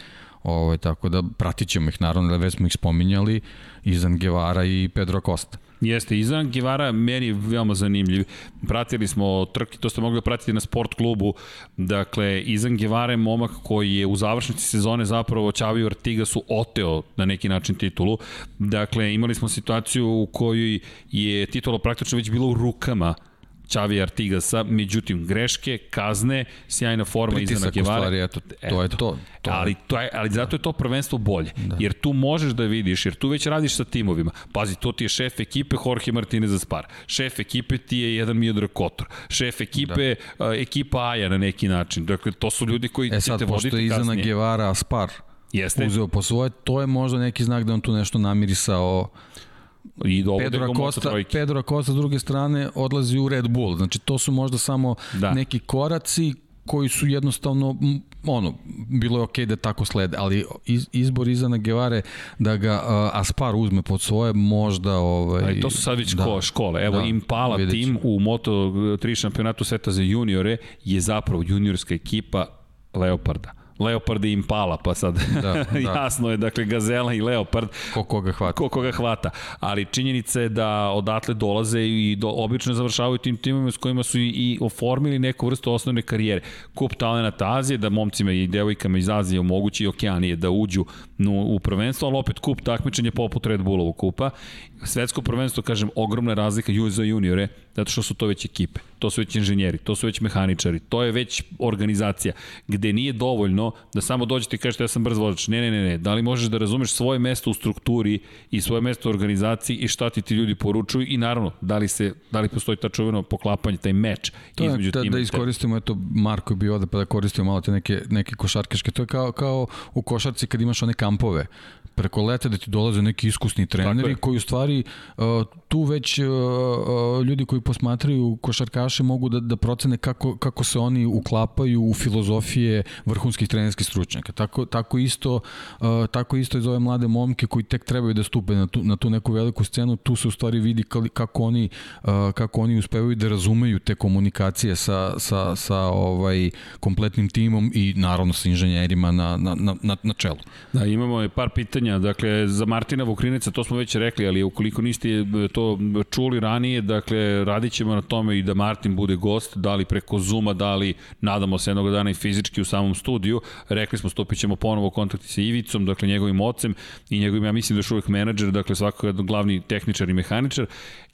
ovaj, tako da pratit ćemo ih, naravno, da već smo ih spominjali, Izan Guevara i Pedro Costa. Jeste, Izan Givara meni je veoma zanimljiv. Pratili smo trke, to ste mogli da pratiti na sport klubu. Dakle, Izan Givara je momak koji je u završnici sezone zapravo Čavio Artigasu oteo na neki način titulu. Dakle, imali smo situaciju u kojoj je titula praktično već bila u rukama Čavi Artigasa, međutim greške, kazne, sjajna forma Pritisak Izana Gevara. Stvari, eto, to je to. to ali, to je, ali zato je to prvenstvo bolje. Da. Jer tu možeš da vidiš, jer tu već radiš sa timovima. Pazi, to ti je šef ekipe Jorge Martinez Aspar. Šef ekipe ti je jedan Miodrag Kotor. Šef ekipe, da. uh, ekipa Aja na neki način. Dakle, to su ljudi koji e sad, ćete voditi kasnije. E sad, pošto je Izana Guevara Aspar Jeste. uzeo po svoje, to je možda neki znak da on tu nešto namirisao I Pedro Moto3. Pedro Acosta s druge strane odlazi u Red Bull. Znači to su možda samo Da. neki koraci koji su jednostavno ono, bilo je okej da tako slede, ali iz, izbor Izana Gevare da ga uh, Aspar uzme pod svoje možda ovaj, Ali to su sad već da. škole. Evo. Da, Impala vidjet tim u Moto3 šampionatu sveta za juniore je zapravo juniorska ekipa Leoparda. Leopard i Impala, pa sad da, [LAUGHS] da. jasno je, dakle, Gazela i Leopard. Ko koga hvata. Ko koga hvata. Ali činjenica je da odatle dolaze i do, obično završavaju tim timima s kojima su i, i oformili neku vrstu osnovne karijere. Kup talenata Azije, da momcima i devojkama iz Azije omogući i Okeanije da uđu no, u prvenstvo, ali opet kup takmičenje poput Red Bullovog kupa. Svetsko prvenstvo, kažem, ogromna razlika ju za juniore, zato što su to već ekipe, to su već inženjeri, to su već mehaničari, to je već organizacija, gde nije dovoljno da samo dođete i kažete ja sam brz vozač. Ne, ne, ne, ne. Da li možeš da razumeš svoje mesto u strukturi i svoje mesto u organizaciji i šta ti ti ljudi poručuju i naravno, da li, se, da li postoji ta čuveno poklapanje, taj meč to između je, da, tima. da iskoristimo, eto, Marko je bio ovde, pa da koristimo malo te neke, neke košarkaške. To je kao, kao u košarci kad imaš one kampove preko leta da ti dolaze neki iskusni treneri koji u stvari uh, tu već uh, uh, ljudi koji posmatraju košarkaše mogu da, da procene kako, kako se oni uklapaju u filozofije vrhunskih trenerskih stručnjaka. Tako, tako, isto, tako isto iz ove mlade momke koji tek trebaju da stupe na tu, na tu neku veliku scenu, tu se u stvari vidi kako oni, kako oni uspevaju da razumeju te komunikacije sa, sa, sa ovaj kompletnim timom i naravno sa inženjerima na, na, na, na, čelu. Da, imamo par pitanja, dakle, za Martina Vukrineca, to smo već rekli, ali ukoliko niste to čuli ranije, dakle, radit ćemo na tome i da Martin bude gost, da li preko Zuma, da li nadamo se jednog dana i fizički u samom studiju. Rekli smo, stupit ćemo ponovo kontakti sa Ivicom, dakle, njegovim ocem i njegovim, ja mislim da je uvijek menadžer, dakle, svakako je glavni tehničar i mehaničar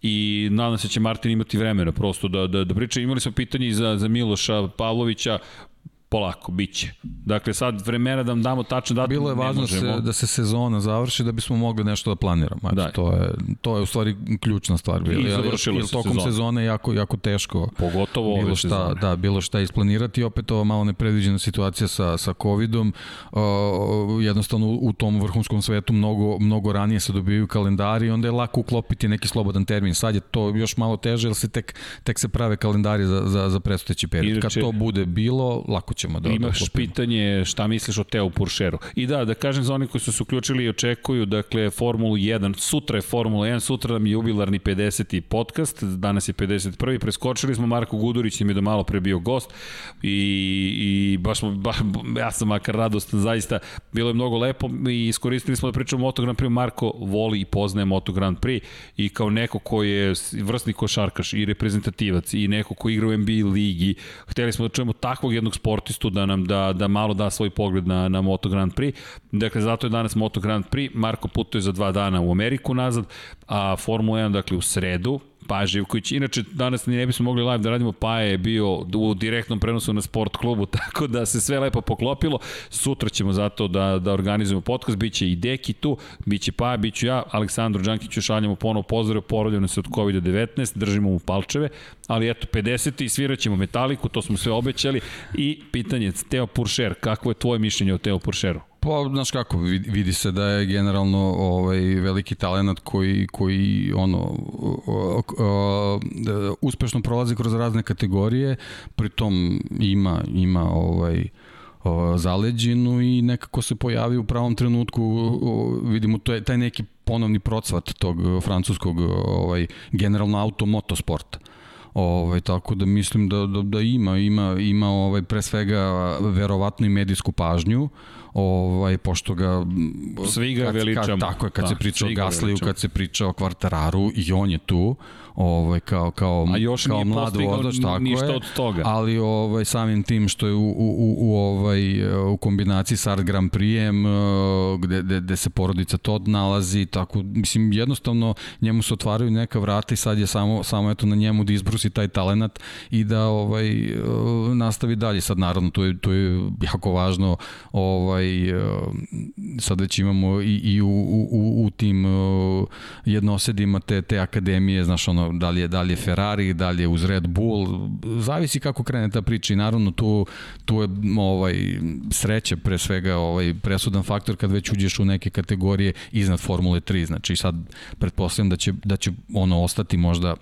i nadam se da će Martin imati vremena prosto da, da, da priča. Imali smo pitanje za, za Miloša Pavlovića, polako, bit će. Dakle, sad vremena da vam damo tačno datum Bilo je važno se, da se sezona završi da bismo mogli nešto da planiramo. Da. To, je, to je u stvari ključna stvar. Bilo. I završilo se tokom sezona. sezone jako, jako teško Pogotovo bilo ove šta, sezone. Da, bilo šta isplanirati. Opet ova malo nepredviđena situacija sa, sa COVID-om. Uh, jednostavno u tom vrhunskom svetu mnogo, mnogo ranije se dobijaju kalendari i onda je lako uklopiti neki slobodan termin. Sad je to još malo teže, jer se tek, tek se prave kalendari za, za, za predstojeći period. Kad to bude bilo, lako ćemo da Imaš da pitanje šta misliš o Teo Puršeru. I da, da kažem za oni koji su se uključili i očekuju, dakle, Formulu 1, sutra je Formula 1, sutra nam je jubilarni 50. podcast, danas je 51. Preskočili smo, Marko Gudurić im je do malo pre bio gost i, i baš smo, ba, ja sam makar radostan, zaista, bilo je mnogo lepo i iskoristili smo da pričamo o Moto Grand Prix, Marko voli i poznaje Moto Grand Prix i kao neko ko je vrstni košarkaš i reprezentativac i neko ko igra u NBA ligi, hteli smo da čujemo takvog jednog sportistu da nam da, da malo da svoj pogled na, na Moto Grand Prix. Dakle, zato je danas Moto Grand Prix. Marko putuje za dva dana u Ameriku nazad, a Formula 1, dakle, u sredu, Paja Živković. Inače, danas ni ne bismo mogli live da radimo, Paja je bio u direktnom prenosu na sport klubu, [LAUGHS] tako da se sve lepo poklopilo. Sutra ćemo zato da, da organizujemo podcast, biće i Deki tu, biće Paja, biću ja, Aleksandru Đankiću šaljamo ponovo pozdrav, porodljeno se od COVID-19, držimo mu palčeve, ali eto, 50. i svirat ćemo metaliku, to smo sve obećali i pitanje, Teo Puršer, kako je tvoje mišljenje o Teo Puršeru? Pa, znaš kako, vidi se da je generalno ovaj veliki talenat koji, koji ono, o, o, uspešno prolazi kroz razne kategorije, pritom ima, ima ovaj, o, zaleđinu i nekako se pojavi u pravom trenutku, o, vidimo, to je taj neki ponovni procvat tog francuskog ovaj, generalno auto motosporta. Ovaj tako da mislim da da, da ima ima ima ovaj pre svega verovatno i medijsku pažnju ovaj pošto ga svi ga veličamo. Tako je kad da, se priča o Gasliju, kad se priča o Kvartararu i on je tu ovaj kao kao A još kao mlad vozač tako ništa je, od toga. Ali ovaj samim tim što je u, u, u ovaj u kombinaciji sa Art Grand Prixem gde, gde, gde se porodica to nalazi, tako mislim jednostavno njemu se otvaraju neka vrata i sad je samo samo eto na njemu da izbrusi taj talenat i da ovaj e, nastavi dalje. Sad naravno to je to je jako važno ovaj e, sad već imamo i, i u, u, u tim jednosedima te te akademije, znaš ono da li je da li je Ferrari, da li je uz Red Bull, zavisi kako krene ta priča i naravno tu tu je ovaj sreća pre svega ovaj presudan faktor kad već uđeš u neke kategorije iznad Formule 3, znači sad pretpostavljam da će da će ono ostati možda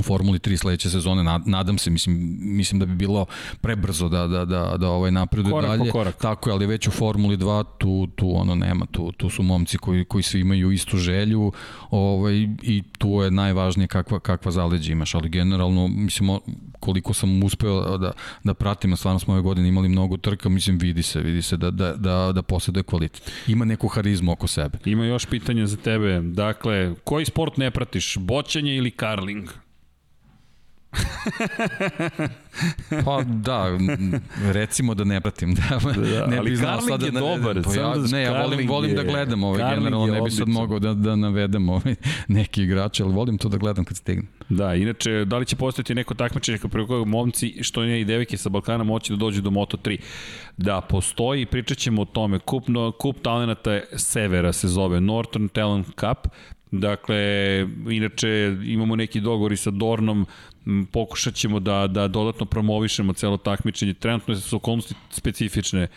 u Formuli 3 sledeće sezone, nadam se, mislim, mislim da bi bilo prebrzo da, da, da, da ovaj napreduje korak dalje. korak. Tako je, ali već u Formuli 2 tu, tu ono nema, tu, tu su momci koji, koji svi imaju istu želju ovaj, i tu je najvažnije kakva, kakva zaleđa imaš, ali generalno, mislim, koliko sam uspeo da, da pratim, a stvarno smo ove godine imali mnogo trka, mislim, vidi se, vidi se da, da, da, da posjeduje kvalitet. Ima neku harizmu oko sebe. Ima još pitanja za tebe. Dakle, koji sport ne pratiš? Boćanje ili karling? [LAUGHS] pa da, recimo da ne pratim. Da, da ne ali znao sad je da, dobar. Pa ja, ne, ja volim, volim da gledam ovaj, generalno ne bi sad mogao da, da navedem ovaj, neki igrače, ali volim to da gledam kad stignem. Da, inače, da li će postojati neko takmičenje preko kojeg momci, što ne i devike sa Balkana, moći da dođu do Moto3? Da, postoji, pričat ćemo o tome. Kup, no, kup talenata Severa se zove, Northern Talent Cup, Dakle, inače imamo neki dogovor i sa Dornom, pokušat ćemo da, da dodatno promovišemo celo takmičenje. Trenutno su okolnosti specifične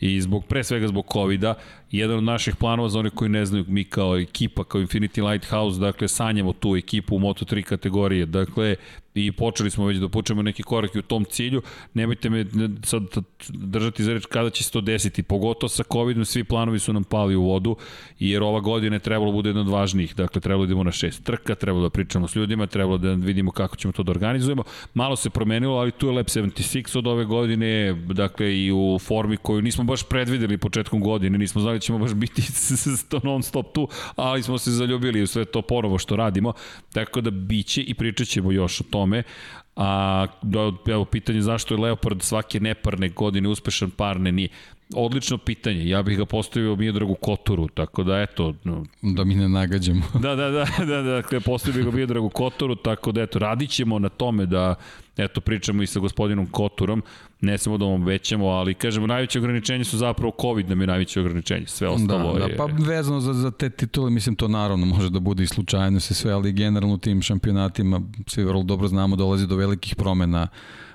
i zbog, pre svega zbog COVID-a, jedan od naših planova za one koji ne znaju, mi kao ekipa, kao Infinity Lighthouse, dakle, sanjamo tu ekipu u Moto3 kategorije. Dakle, i počeli smo već da počnemo neki korak u tom cilju. Nemojte me sad držati za reč kada će se to desiti, pogotovo sa COVID-om, svi planovi su nam pali u vodu, jer ova godina je trebalo da bude jedna od važnijih. Dakle, trebalo da idemo na šest trka, trebalo da pričamo s ljudima, trebalo da vidimo kako ćemo to da organizujemo. Malo se promenilo, ali tu je Lab 76 od ove godine, dakle i u formi koju nismo baš predvideli početkom godine, nismo znali da ćemo baš biti [LAUGHS] non stop tu, ali smo se zaljubili u sve to porovo što radimo, tako da biće i pričat ćemo još o tome, A da, evo, pitanje zašto je Leopard svake neparne godine uspešan, parne nije. Odlično pitanje, ja bih ga postavio Miodragu Kotoru, tako da eto... No, da mi ne nagađamo. [LAUGHS] da, da, da, da, da, dakle, postavio bih ga Miodragu Kotoru, tako da eto, radit ćemo na tome da, eto, pričamo i sa gospodinom Koturom, ne samo da vam obećamo, ali kažemo, najveće ograničenje su zapravo COVID nam je najveće ograničenje, sve ostalo da, je... Da, pa vezano za, za te titule, mislim, to naravno može da bude i slučajno se sve, ali generalno tim šampionatima, svi vrlo dobro znamo, dolazi do velikih promena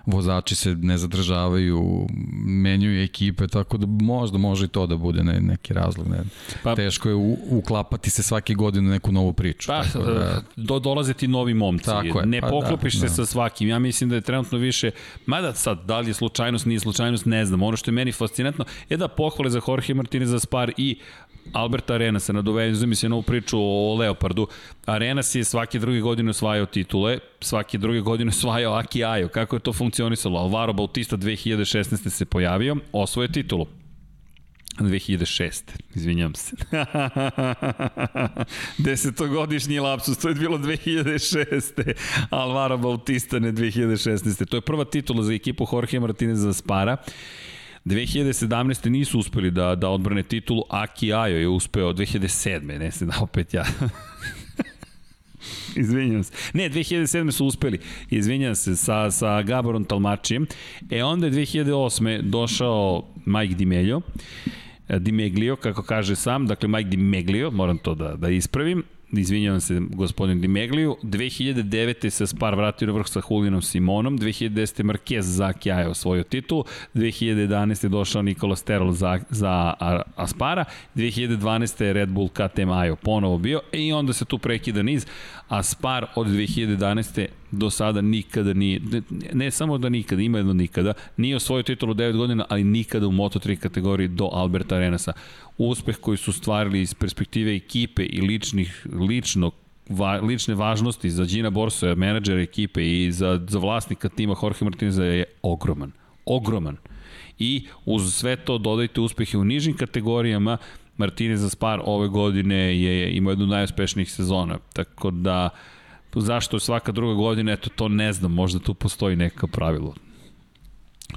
vozači se ne zadržavaju, menjuju ekipe, tako da možda može i to da bude ne, neki razlog. Ne. Pa, Teško je u, uklapati se svake godine neku novu priču. Pa, tako da, do, dolaze ti novi momci. Tako je, ne pa poklopiš da, se da. sa svakim. Ja mislim da je trenutno više, mada sad, da li je slučajnost, nije slučajnost, ne znam. Ono što je meni fascinantno je da pohvale za Jorge Martinez za Spar i Alberta Arenas, nadovezuje se na ovu priču o Leopardu. Arenas je svake druge godine osvajao titule, svake druge godine osvajao Aki Ajo. Kako je to funkcionisalo? Alvaro Bautista 2016. se pojavio, osvoje titulu. 2006. Izvinjam se. [LAUGHS] Desetogodišnji lapsus, to je bilo 2006. Alvaro Bautista ne 2016. To je prva titula za ekipu Jorge Martinez Spara. 2017. nisu uspeli da, da odbrane titulu, Aki Ajo je uspeo 2007. Ne se da opet ja. [LAUGHS] Izvinjam se. Ne, 2007. su uspeli. Izvinjam se, sa, sa Gaborom Talmačijem. E onda je 2008. došao Mike Dimelio. Dimeglio, kako kaže sam, dakle Mike Dimeglio, moram to da, da ispravim, izvinjavam se gospodin Dimegliju, 2009. se Spar vratio na vrh sa Julianom Simonom, 2010. Marquez za Kjaja osvojio titul, 2011. je došao Nikola Sterol za, za Aspara, 2012. je Red Bull KTM Ajo ponovo bio i onda se tu prekida niz, a Spar od 2011 do sada nikada nije, ne, ne samo da nikada, ima jedno nikada, nije osvojio titulu 9 godina, ali nikada u Moto3 kategoriji do Alberta Arenasa. Uspeh koji su stvarili iz perspektive ekipe i ličnih, ličnog va, lične važnosti za Gina Borso, menadžera ekipe i za, za vlasnika tima Jorge Martineza je ogroman. Ogroman. I uz sve to dodajte uspehe u nižim kategorijama, Martinez za Spar ove godine je imao jednu najuspešnijih sezona. Tako da Zašto svaka druga godina, eto to ne znam, možda tu postoji neka pravilo.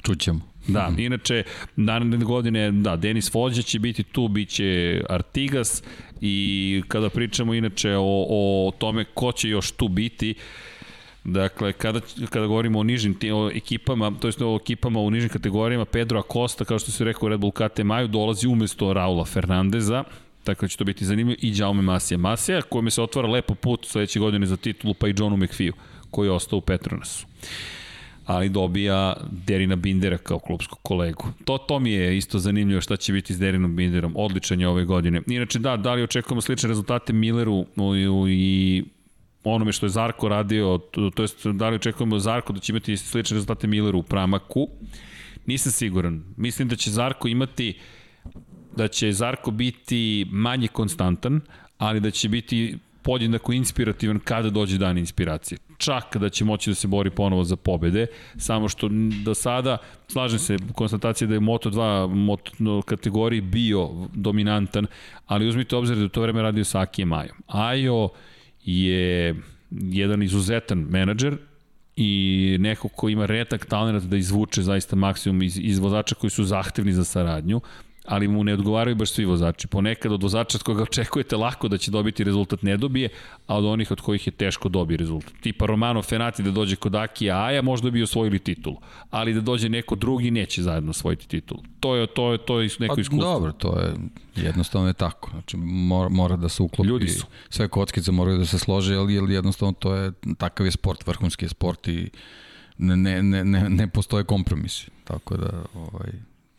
Čućemo. Da, inače, naredne godine, da, Denis Fođa će biti tu, bit će Artigas i kada pričamo inače o, o tome ko će još tu biti, Dakle, kada, kada govorimo o nižim ti, o ekipama, to jest o ekipama u nižim kategorijama, Pedro Acosta, kao što se rekao Red Bull KT Maju, dolazi umesto Raula Fernandeza, tako da će to biti zanimljivo, i Jaume Masija. Masija, kojome se otvara lepo put sledeće godine za titulu, pa i Johnu McPhee, koji je ostao u Petronasu ali dobija Derina Bindera kao klubskog kolegu. To, to mi je isto zanimljivo šta će biti s Derinom Binderom. Odličan je ove godine. Inače, da, da li očekujemo slične rezultate Milleru i onome što je Zarko radio, to jest da li očekujemo Zarko da će imati slične rezultate Milleru u Pramaku. Nisam siguran. Mislim da će Zarko imati da će Zarko biti manje konstantan, ali da će biti podjednako inspirativan kada dođe dan inspiracije. Čak da će moći da se bori ponovo za pobede, samo što do sada, slažem se, konstatacija da je Moto2 moto kategoriji bio dominantan, ali uzmite obzir da je to vreme radio sa Akijem Majom. Ajo je jedan izuzetan menadžer i neko ko ima retak talent da izvuče zaista maksimum iz, iz vozača koji su zahtevni za saradnju, ali mu ne odgovaraju baš svi vozači. Ponekad od vozača od koga očekujete lako da će dobiti rezultat ne dobije, a od onih od kojih je teško dobije rezultat. Tipa Romano Fenati da dođe kod Akija Aja možda bi osvojili titulu, ali da dođe neko drugi neće zajedno osvojiti titulu. To je, to je, to je neko pa, iskustvo. Dobro, to je jednostavno je tako. Znači, mora, mora da se uklopi. Ljudi su. Sve kockice moraju da se slože, ali jednostavno to je, takav je sport, vrhunski je sport i ne, ne, ne, ne, ne postoje kompromisi. Tako da, ovaj,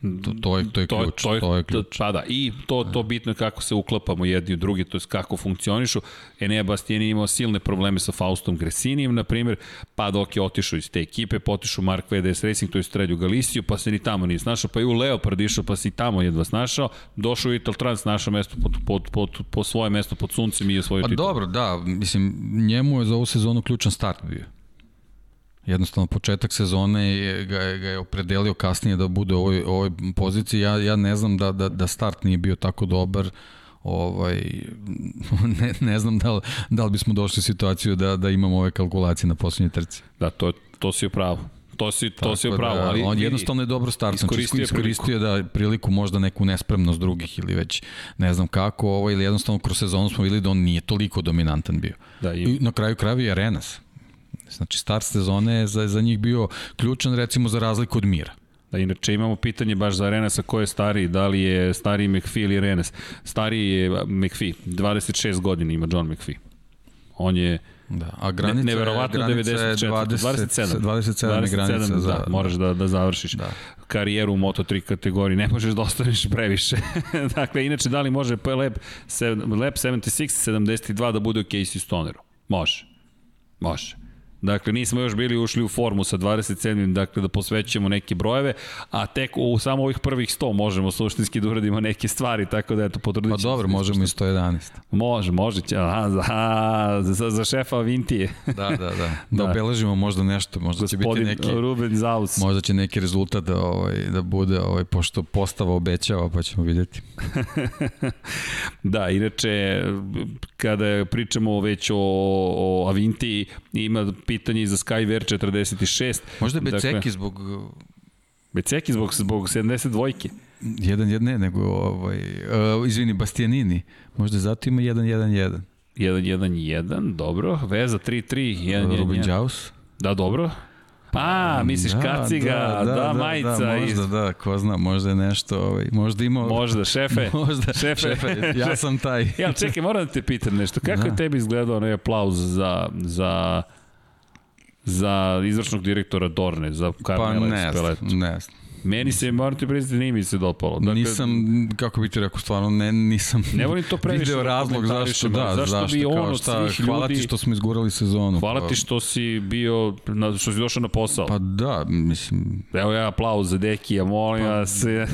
To, to, je, to je ključ. To je, to je ključ. Pa da, i to, to bitno je kako se uklapamo jedni u drugi, to je kako funkcionišu. Enea Bastiani imao silne probleme sa Faustom Gresinijem, na primjer, pa dok je otišao iz te ekipe, potišao Mark VDS Racing, to je Strelju Galisiju, pa se ni tamo nije snašao, pa i u Leopard išao, pa se i tamo jedva snašao, došao u Ital Trans, našao mesto pod, pod, pod, po svoje mesto pod suncem i osvojio pa titul. Pa dobro, da, mislim, njemu je za ovu sezonu ključan start bio jednostavno početak sezone je, ga, je, ga je opredelio kasnije da bude u ovoj, ovoj poziciji. Ja, ja ne znam da, da, da start nije bio tako dobar, ovaj, [LAUGHS] ne, ne znam da li, da li bismo došli u situaciju da, da imamo ove kalkulacije na poslednjoj trci. Da, to, to si upravo. To si, to si upravo, da, ali on jednostavno je dobro start, iskoristio, znači iskoristio da priliku možda neku nespremnost drugih ili već ne znam kako, ovaj, ili jednostavno kroz sezonu smo videli da on nije toliko dominantan bio. Da, i... I na kraju kraja je Arenas Znači, start sezone je za, za njih bio ključan, recimo, za razliku od Mira. Da, inače imamo pitanje baš za Renesa, ko je stariji, da li je stariji McPhee ili Renes. Stariji je McPhee, 26 godina ima John McPhee. On je Da, a granica, ne, neverovatno granica 94, 27. 27, 27 je granica da, za... Da, moraš da, da završiš da. karijeru u Moto3 kategoriji, ne možeš da ostaneš previše. [LAUGHS] dakle, inače, da li može Lab, Lab 76, 72 da bude u Casey Stoneru? Može. Može. Dakle, nismo još bili ušli u formu sa 27. Dakle, da posvećujemo neke brojeve, a tek u samo ovih prvih 100 možemo suštinski da uradimo neke stvari, tako da eto, potrudit Pa dobro, možemo i 111. Može, može. Će, aha, za, za, za šefa Vintije. da, da, da. [LAUGHS] Da, da. obeležimo možda nešto, možda Gospodin će biti neki... Ruben Zaus. Možda će neki rezultat da, ovaj, da bude, ovaj, pošto postava obećava, pa ćemo videti. [LAUGHS] da, inače, kada pričamo već o, o Avinti, ima pitanje i za Skyver 46. Možda je Beceki dakle, zbog... Beceki zbog, zbog 72-ke. Jedan, jedan, ne, nego, ovaj, uh, izvini, Bastianini. Možda zato ima 1-1-1. 1-1-1, dobro. Veza 3-3, 1-1-1. Ruben Jaus. Da, dobro. A, misliš da, kaciga, da, da, da, da majica. Da, možda, iz... da, ko zna, možda je nešto, ovaj, možda ima... Možda, šefe, [LAUGHS] možda, šefe, šefe ja sam taj. [LAUGHS] ja, čekaj, moram da te pitam nešto. Kako da. je tebi izgledao onaj aplauz za, za za izvršnog direktora Dorne, za Carmela pa ne, Espeletu. ne Meni se, moram ti priznati, nije mi se dopalo. Dakle, nisam, kako bi ti rekao, stvarno, ne, nisam ne volim to previše video razlog zašto, da, zašto, zašto bi on od šta, svih hvala ljudi... ti što smo izgurali sezonu. Hvala pa. ti što si bio, na, što si došao na posao. Pa da, mislim... Evo ja aplauz za Dekija, molim pa, vas. ne,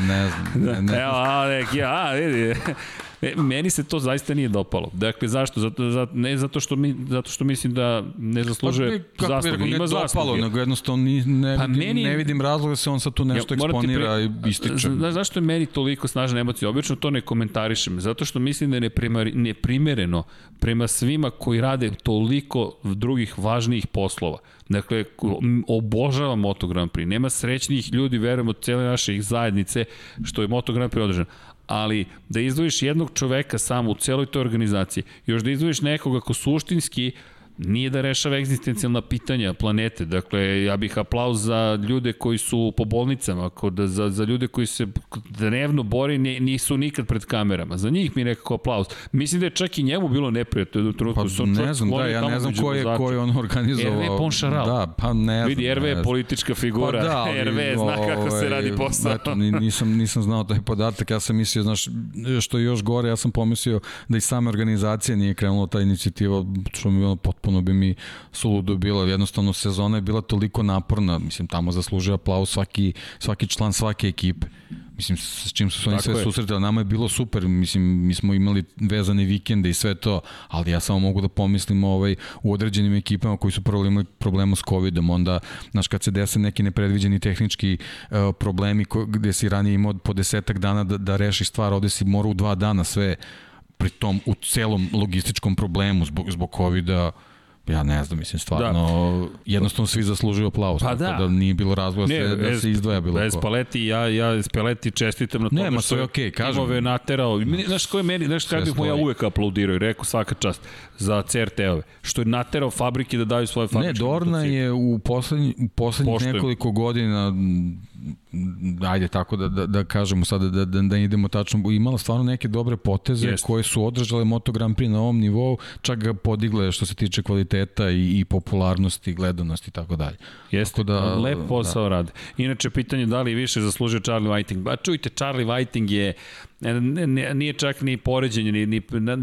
ne znam. [LAUGHS] Ne, ne. Evo, a, Dekija, a, vidi. E, meni se to zaista nije dopalo. Dakle, zašto? Zato, zato, ne zato što, mi, zato što mislim da ne zaslužuje pa, zasluge. Ima zasluge. nego jednostavno ni, ne, pa vidim, meni, ne vidim razloga da se on sad tu nešto ja, eksponira pre, i ističe. Znaš zašto je meni toliko snažna emocija? Obično to ne komentarišem. Zato što mislim da je neprimereno prema svima koji rade toliko drugih važnijih poslova. Dakle, obožavam Moto Grand Prix. Nema srećnijih ljudi, verujem, od cele naše zajednice što je Moto Grand Prix održan ali da izdvojiš jednog čoveka samo u celoj toj organizaciji, još da izdvojiš nekoga ko suštinski nije da rešava egzistencijalna pitanja planete. Dakle, ja bih aplauz za ljude koji su po bolnicama, kod, za, za ljude koji se dnevno bori, nisu nikad pred kamerama. Za njih mi nekako aplauz. Mislim da je čak i njemu bilo neprijatno trenutku. Pa, ne znam, da, ja ne znam ko je, ko je on organizovao. RV Ponšaral. Da, pa ne znam. Vidi, RV je politička figura. Pa da, ali, RV zna kako se radi ovaj, posao. Eto, nisam, nisam znao taj podatak, ja sam mislio, znaš, što je još gore, ja sam pomislio da i same organizacije nije krenula ta inicijativa, što mi bilo potpuno bi mi suludo bilo. Jednostavno, sezona je bila toliko naporna, mislim, tamo zaslužuje aplauz svaki, svaki član svake ekipe. Mislim, s čim su se oni sve susretali, nama je bilo super, mislim, mi smo imali vezane vikende i sve to, ali ja samo mogu da pomislim ovaj, u određenim ekipama koji su prvo imali problema s COVID-om, onda, znaš, kad se dese neki nepredviđeni tehnički uh, problemi ko, gde si ranije imao po desetak dana da, da rešiš stvar, ovde si mora u dva dana sve, pri tom u celom logističkom problemu zbog, zbog COVID-a, Ja ne znam, mislim, stvarno, da. jednostavno svi zaslužuju aplauz. Pa da. da nije bilo razloga ne, da se izdvaja bilo bez ko. Paleti, ja, ja Spaleti čestitam na tome ne, što je okay, kažem. timove naterao. Znaš koje meni, znaš kada bih mu ja uvek aplaudirao i rekao svaka čast za CRT-ove. Što je naterao fabrike da daju svoje fabričke Ne, Dorna je u poslednji, u poslednjih nekoliko godina ajde tako da, da, da kažemo sada da, da, da idemo tačno, imala stvarno neke dobre poteze Jest. koje su održale Moto Grand Prix na ovom nivou, čak ga podigle što se tiče kvaliteta i, i popularnosti, gledanosti i tako dalje. Jeste, da, lep posao da. rade. Inače, pitanje da li više zaslužio Charlie Whiting. Ba čujte, Charlie Whiting je ne, nije čak ni poređenje, ni, ni, ne,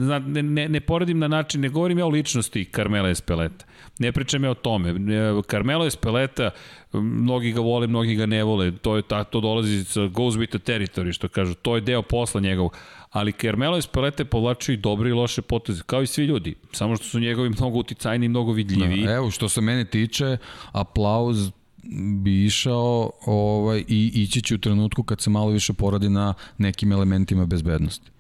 ne, ne poredim na način, ne govorim ja o ličnosti Carmela Espeleta. Ne pričam ja o tome. Carmelo Espeleta, mnogi ga vole, mnogi ga ne vole. To je ta, to dolazi goes with the territory, što kažu. To je deo posla njegovog. Ali Carmelo Espeleta povlačio i dobre i loše poteze, kao i svi ljudi. Samo što su njegovi mnogo uticajni i mnogo vidljivi. Da, evo, što se mene tiče, aplauz bi išao ovaj, i ići će u trenutku kad se malo više poradi na nekim elementima bezbednosti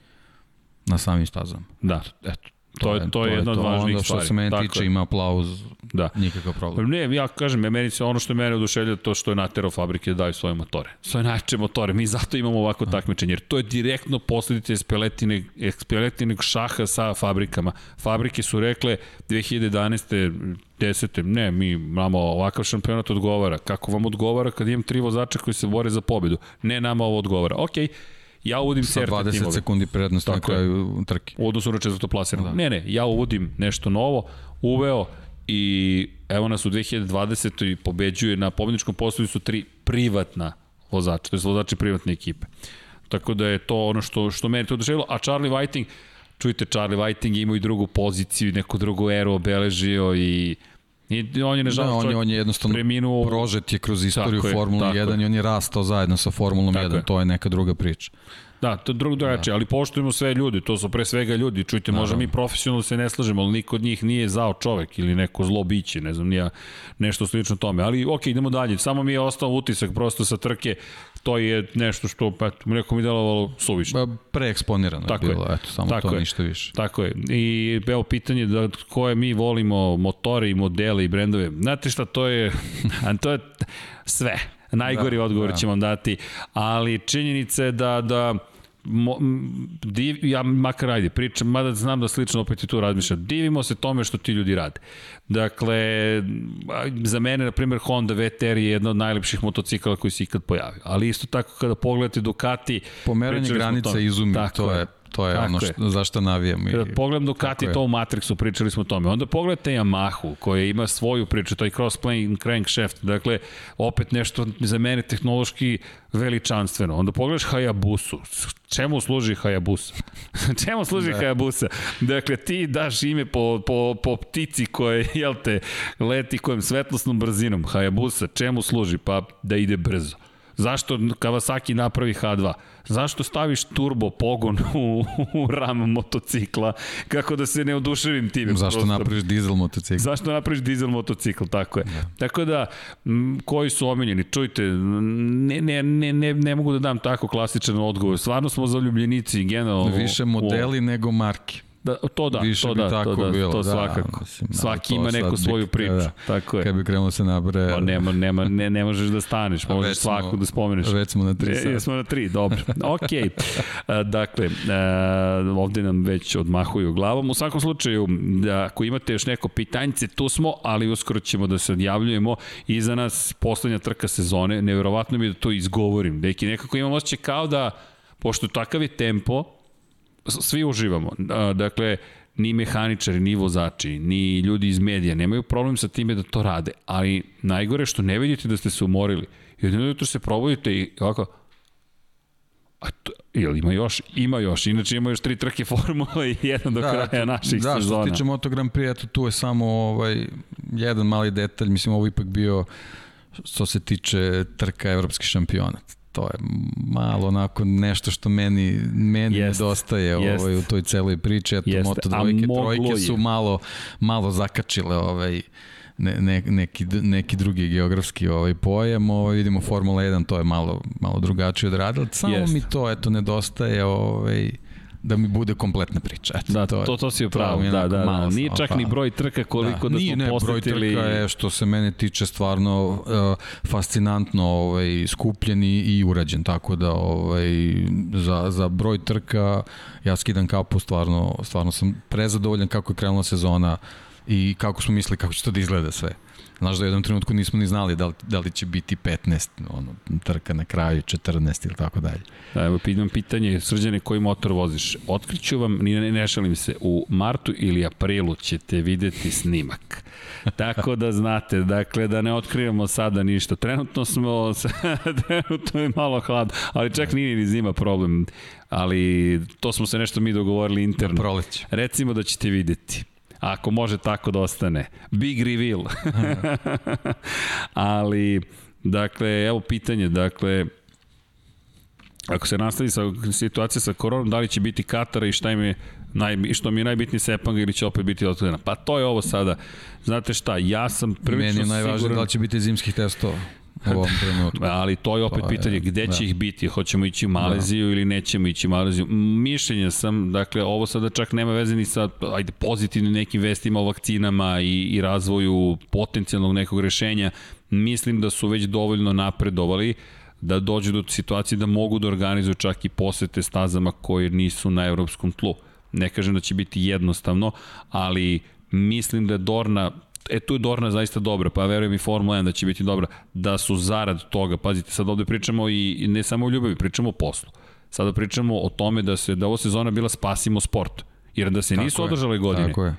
na samim stazama. Da. Eto, To, je, to je jedna od važnijih stvari. Što se meni tiče je. ima aplauz, da. nikakav problem. Ne, ja kažem, meni se ono što je mene oduševlja to što je naterao fabrike da daju svoje motore. Svoje najče motore. Mi zato imamo ovako takmičenje, jer to je direktno posledice espeletine, espeletine šaha sa fabrikama. Fabrike su rekle 2011. 10. Ne, mi nama ovakav šampionat odgovara. Kako vam odgovara kad imam tri vozača koji se bore za pobedu? Ne, nama ovo odgovara. Okej, okay Ja uvodim Sa CRT 20 timove. sekundi prednosti na kraju trke. U odnosu na četvrto plasirano. Da. Ne, ne, ja uvodim nešto novo, uveo i evo nas u 2020. i pobeđuje na pobedničkom postoju su tri privatna vozača, to je vozači privatne ekipe. Tako da je to ono što, što meni to oduševilo, a Charlie Whiting, čujte, Charlie Whiting ima i drugu poziciju, neku drugu eru obeležio i I on je nažalost da, on, je, on je jednostavno preminuo prožet je kroz istoriju Formule 1 i on je rastao zajedno sa Formulom tako 1, je. to je neka druga priča. Da, to je drugo drugačije, da. ali poštujemo sve ljudi, to su pre svega ljudi, čujte, da, možda mi profesionalno se ne slažemo, ali niko od njih nije zao čovek ili neko zlo biće, ne znam, nija nešto slično tome, ali ok, idemo dalje, samo mi je ostao utisak prosto sa trke, to je nešto što, pa, neko mi delovalo suvišno. Pa, preeksponirano tako je bilo, eto, samo tako to, je. ništa više. Tako je, i evo pitanje da koje mi volimo motore i modele i brendove, znate šta, to je, [LAUGHS] to je sve, najgori da, odgovor da. ćemo vam dati, ali činjenica je da, da mo, div, ja makar ajde, pričam, mada znam da slično opet i tu razmišljam, divimo se tome što ti ljudi rade. Dakle, za mene, na primjer, Honda VTR je jedna od najlepših motocikala koji se ikad pojavio. Ali isto tako kada pogledate Ducati... Pomeranje granica izumi, to je To je Tako ono što, je. zašto navijam. I, Kada pogledam Ducati to u Matrixu, pričali smo o tome. Onda pogledajte Yamahu, koja ima svoju priču, to je cross-plane crankshaft. Dakle, opet nešto za mene tehnološki veličanstveno. Onda pogledaš Hayabusu. Čemu služi Hayabusa? [LAUGHS] Čemu služi da. Hayabusa? Dakle, ti daš ime po, po, po ptici koje, jel te, leti kojem svetlosnom brzinom. Hayabusa, čemu služi? Pa da ide brzo. Zašto Kawasaki napravi H2? Zašto staviš turbo pogon u, u ram motocikla? Kako da se ne oduševim time? Zašto prostor. napraviš dizel motocikl? Zašto napraviš dizel motocikl, tako je. Da. Tako da, m, koji su omiljeni? Čujte, ne, ne, ne, ne, ne mogu da dam tako klasičan odgovor. Stvarno smo zaljubljenici generalno. Više modeli u... nego marke. Da, to da, Više to da, tako to da, bilo, to da, svakako. mislim, ali Svaki to ima neku svoju priču, da. tako je. Kad bi krenulo se nabre... Pa nema, nema, ne, ne možeš da staneš, A možeš smo- svaku da spomeneš. Već smo na tri E, sata. jesmo na tri, dobro. [LAUGHS] Ok. A, dakle, ovde nam već odmahuju glavom. U svakom slučaju, da, ako imate još neko pitanjice, tu smo, ali uskoro ćemo da se odjavljujemo. Iza nas poslednja trka sezone. Neverovatno mi da to izgovorim. Deki, nekako imam osjećaj kao da, pošto takav je tempo, svi uživamo. Dakle, ni mehaničari, ni vozači, ni ljudi iz medija nemaju problem sa time da to rade, ali najgore što ne vidite da ste se umorili. Jedno jutro se probudite i ovako, a to, jel ima još? Ima još. Inače ima još tri trke [LAUGHS] Formula i jedan do da, kraja naših da, sezona. Da, što se tiče Moto Grand Prix, eto tu je samo ovaj, jedan mali detalj, mislim ovo ipak bio što se tiče trka evropski šampionat. To je malo onako nešto što meni, meni Jest. nedostaje Jest. ovaj, u toj celoj priči. Eto, Jeste. Moto dvojke, trojke je. su malo, malo zakačile ovaj, ne, ne, neki, neki drugi geografski ovaj pojam. Ovaj, vidimo Formula 1, to je malo, malo drugačije odradilo. Samo Jest. mi to eto nedostaje ovaj, da mi bude kompletna priča. Eto, Da, to, to, to, si upravo, da, da, da. malo Nije čak ni broj trka koliko da, Nije, smo ne, posetili. broj trka je što se mene tiče stvarno uh, fascinantno ovaj, skupljen i urađen, tako da ovaj, za, za broj trka ja skidam kapu, stvarno, stvarno sam prezadovoljan kako je krenula sezona i kako smo mislili kako će to da izgleda sve. Znaš da u jednom trenutku nismo ni znali da li, da li će biti 15, ono, trka na kraju, 14 ili tako dalje. Da, evo, imam pitanje, srđane, koji motor voziš? Otkriću vam, ni ne, ne šalim se, u martu ili aprilu ćete videti snimak. [LAUGHS] Tako da znate, dakle, da ne otkrivamo sada ništa. Trenutno smo, [LAUGHS] trenutno je malo hlad, ali čak nije ni zima problem. Ali to smo se nešto mi dogovorili interno. Proleće. Recimo da ćete videti. Ako može tako da ostane. Big reveal. [LAUGHS] Ali, dakle, evo pitanje, dakle, ako se nastavi sa situacija sa koronom, da li će biti Katara i šta im je naj, što mi je najbitnije Sepanga ili će opet biti otvorena. Pa to je ovo sada. Znate šta, ja sam prilično Meni je najvažnije siguran... da li će biti zimskih testova u ovom [LAUGHS] trenutku. Ali to je opet To je- pitanje gde će da. ih biti, hoćemo ići u Maleziju ili nećemo ići u Maleziju. Mišljenja sam, dakle, ovo sada čak nema veze ni sa ajde, pozitivnim nekim vestima o vakcinama i, i razvoju potencijalnog nekog rešenja. Mislim da su već dovoljno napredovali da dođu do situacije da mogu da organizuju čak i posete stazama koje nisu na evropskom tlu. Ne kažem da će biti jednostavno, ali mislim da je Dorna e tu je Dorna zaista dobra, pa verujem i Formula 1 da će biti dobra, da su zarad toga, pazite, sad ovde pričamo i i ne samo o ljubavi, pričamo o poslu. Sada pričamo o tome da se da ova sezona bila spasimo sport. Jer da se Tako nisu je, održale godine, Tako je.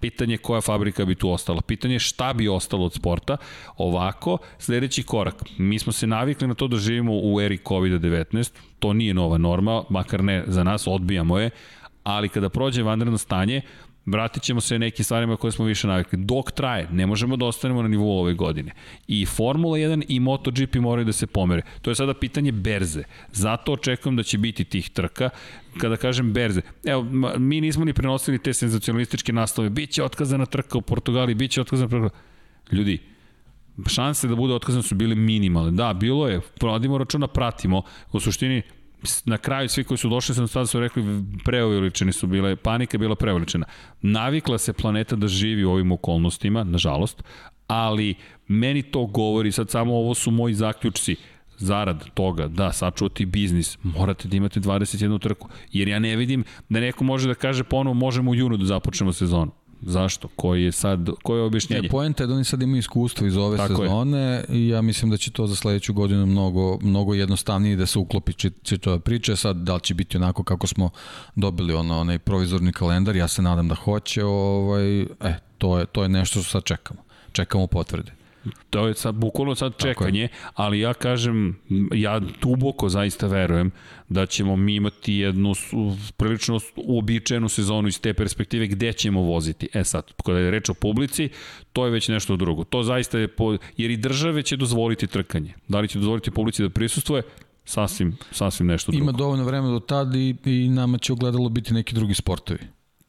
pitanje je koja fabrika bi tu ostala. Pitanje je šta bi ostalo od sporta. Ovako, sledeći korak. Mi smo se navikli na to da živimo u eri COVID-19. To nije nova norma, makar ne za nas, odbijamo je. Ali kada prođe vanredno stanje, vratit ćemo se nekim stvarima koje smo više navikli. Dok traje, ne možemo da ostanemo na nivou ove godine. I Formula 1 i MotoGP moraju da se pomere. To je sada pitanje berze. Zato očekujem da će biti tih trka. Kada kažem berze, evo, mi nismo ni prenosili te senzacionalističke naslove. Biće otkazana trka u Portugaliji, biće otkazana trka. Ljudi, šanse da bude otkazan su bile minimalne. Da, bilo je, prodimo računa, pratimo. U suštini, na kraju svi koji su došli sam sada su rekli preuveličeni su bile, panika je bila preuveličena. Navikla se planeta da živi u ovim okolnostima, nažalost, ali meni to govori, sad samo ovo su moji zaključci, zarad toga da sačuvati biznis, morate da imate 21 trku. Jer ja ne vidim da neko može da kaže ponovo možemo u junu da započnemo sezonu. Zašto? Koji je sad, koje je objašnjenje? Ne, poenta je da oni sad imaju iskustvo iz ove Tako je. sezone i ja mislim da će to za sledeću godinu mnogo, mnogo jednostavnije da se uklopi čitava priča. Sad, da li će biti onako kako smo dobili ono, onaj provizorni kalendar, ja se nadam da hoće. Ovaj, e, to je, to je nešto što sad čekamo. Čekamo potvrde. To je sad, bukvalno sad čekanje, ali ja kažem, ja duboko zaista verujem da ćemo mi imati jednu prilično uobičajenu sezonu iz te perspektive gde ćemo voziti. E sad, kada je reč o publici, to je već nešto drugo. To zaista je, po, jer i države će dozvoliti trkanje. Da li će dozvoliti publici da prisustuje, sasvim, sasvim nešto drugo. Ima dovoljno vremena do tada i, i nama će ogledalo biti neki drugi sportovi.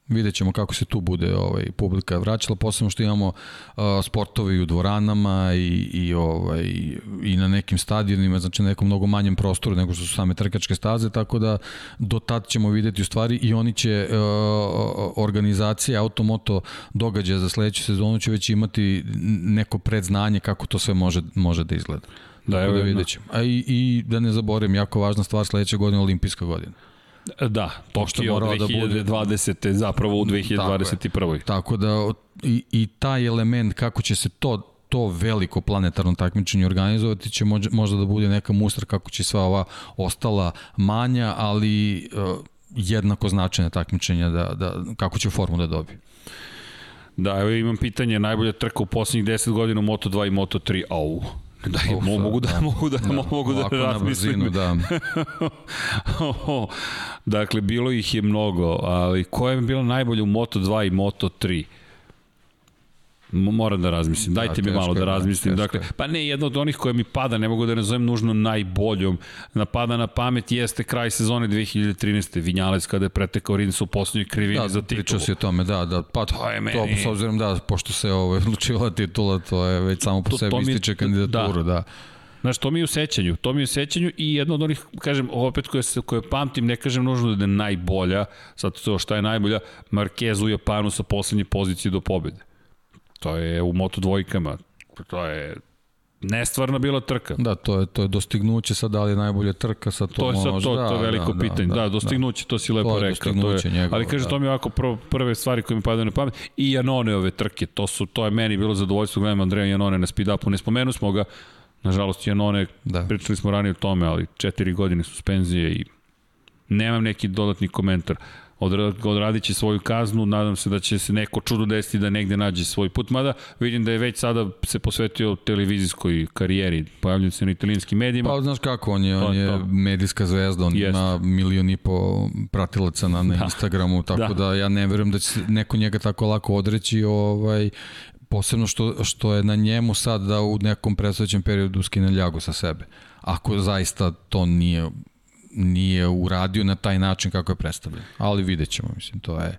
Vidjet ćemo kako se tu bude ovaj, publika vraćala, posebno što imamo uh, sportove i u dvoranama i, i, ovaj, i na nekim stadionima, znači na nekom mnogo manjem prostoru nego što su same trkačke staze, tako da do tad ćemo videti u stvari i oni će uh, organizacije automoto događaja za sledeću sezonu će već imati neko predznanje kako to sve može, može da izgleda. Da, evo da vidjet ćemo. A i, i da ne zaboravim, jako važna stvar, sledeća godina olimpijska godina. Da, Tokio 2020. Da bude... zapravo u 2021. Tako, je. Tako da i, i taj element kako će se to to veliko planetarno takmičenje organizovati će možda da bude neka mustra kako će sva ova ostala manja, ali uh, jednako značajna takmičenja da, da, kako će formu da dobije. Da, evo imam pitanje, najbolja trka u poslednjih 10 godina u Moto2 i Moto3, au. Da, Uf, mogu da, da, mogu da, da, mogu da razmislim. Brzinu, da. [LAUGHS] dakle, bilo ih je mnogo, ali koja je bila najbolja u Moto2 i Moto3? Moram da razmislim. Da, Dajte da, mi malo da razmislim. Da, dakle, pa ne, jedno od onih koje mi pada, ne mogu da nazovem nužno najboljom. Napada na pamet jeste kraj sezone 2013. Vinjalec kada je pretekao Rins u poslednjoj krivini da, za titulu. Pričao si o tome, da, da. Pa to, je meni... to s obzirom da, pošto se ovo ovaj, odlučivala titula, to je već samo po to, sebi to mi, ističe kandidaturu, da. da. Znaš, to mi je u sećanju, to mi je u sećanju i jedno od onih, kažem, opet koje, se, koje pamtim, ne kažem nužno da je najbolja, sad to šta je najbolja, Marquez u Japanu sa poslednje pozicije do pobede. To je u Moto dvojkama. To je nestvarna bila trka. Da, to je to je dostignuće sad da li je najbolja trka sa to, to je sad može, to, da, to je veliko da, pitanje. Da, da, da dostignuće, da. to si lepo to rekao. To je, njegovo, ali kaže da. to mi ovako prv, prve stvari koje mi padaju na pamet i Janone ove trke. To su to je meni bilo zadovoljstvo gledam Andreja Janone na speed upu. Ne spomenu smo ga. Nažalost Janone da. pričali smo ranije o tome, ali četiri godine suspenzije i nemam neki dodatni komentar odradit će svoju kaznu, nadam se da će se neko čudo desiti da negde nađe svoj put, mada vidim da je već sada se posvetio televizijskoj karijeri, pojavljaju se na italijanskim medijima. Pa znaš kako, on je, on je to. medijska zvezda, on Jest. ima milion i po pratilaca na, na da. Instagramu, tako da. da ja ne verujem da će neko njega tako lako odreći, ovaj, posebno što, što je na njemu sad da u nekom predstavljećem periodu skine ljagu sa sebe. Ako zaista to nije nije uradio na taj način kako je predstavljen. Ali vidjet ćemo, mislim, to je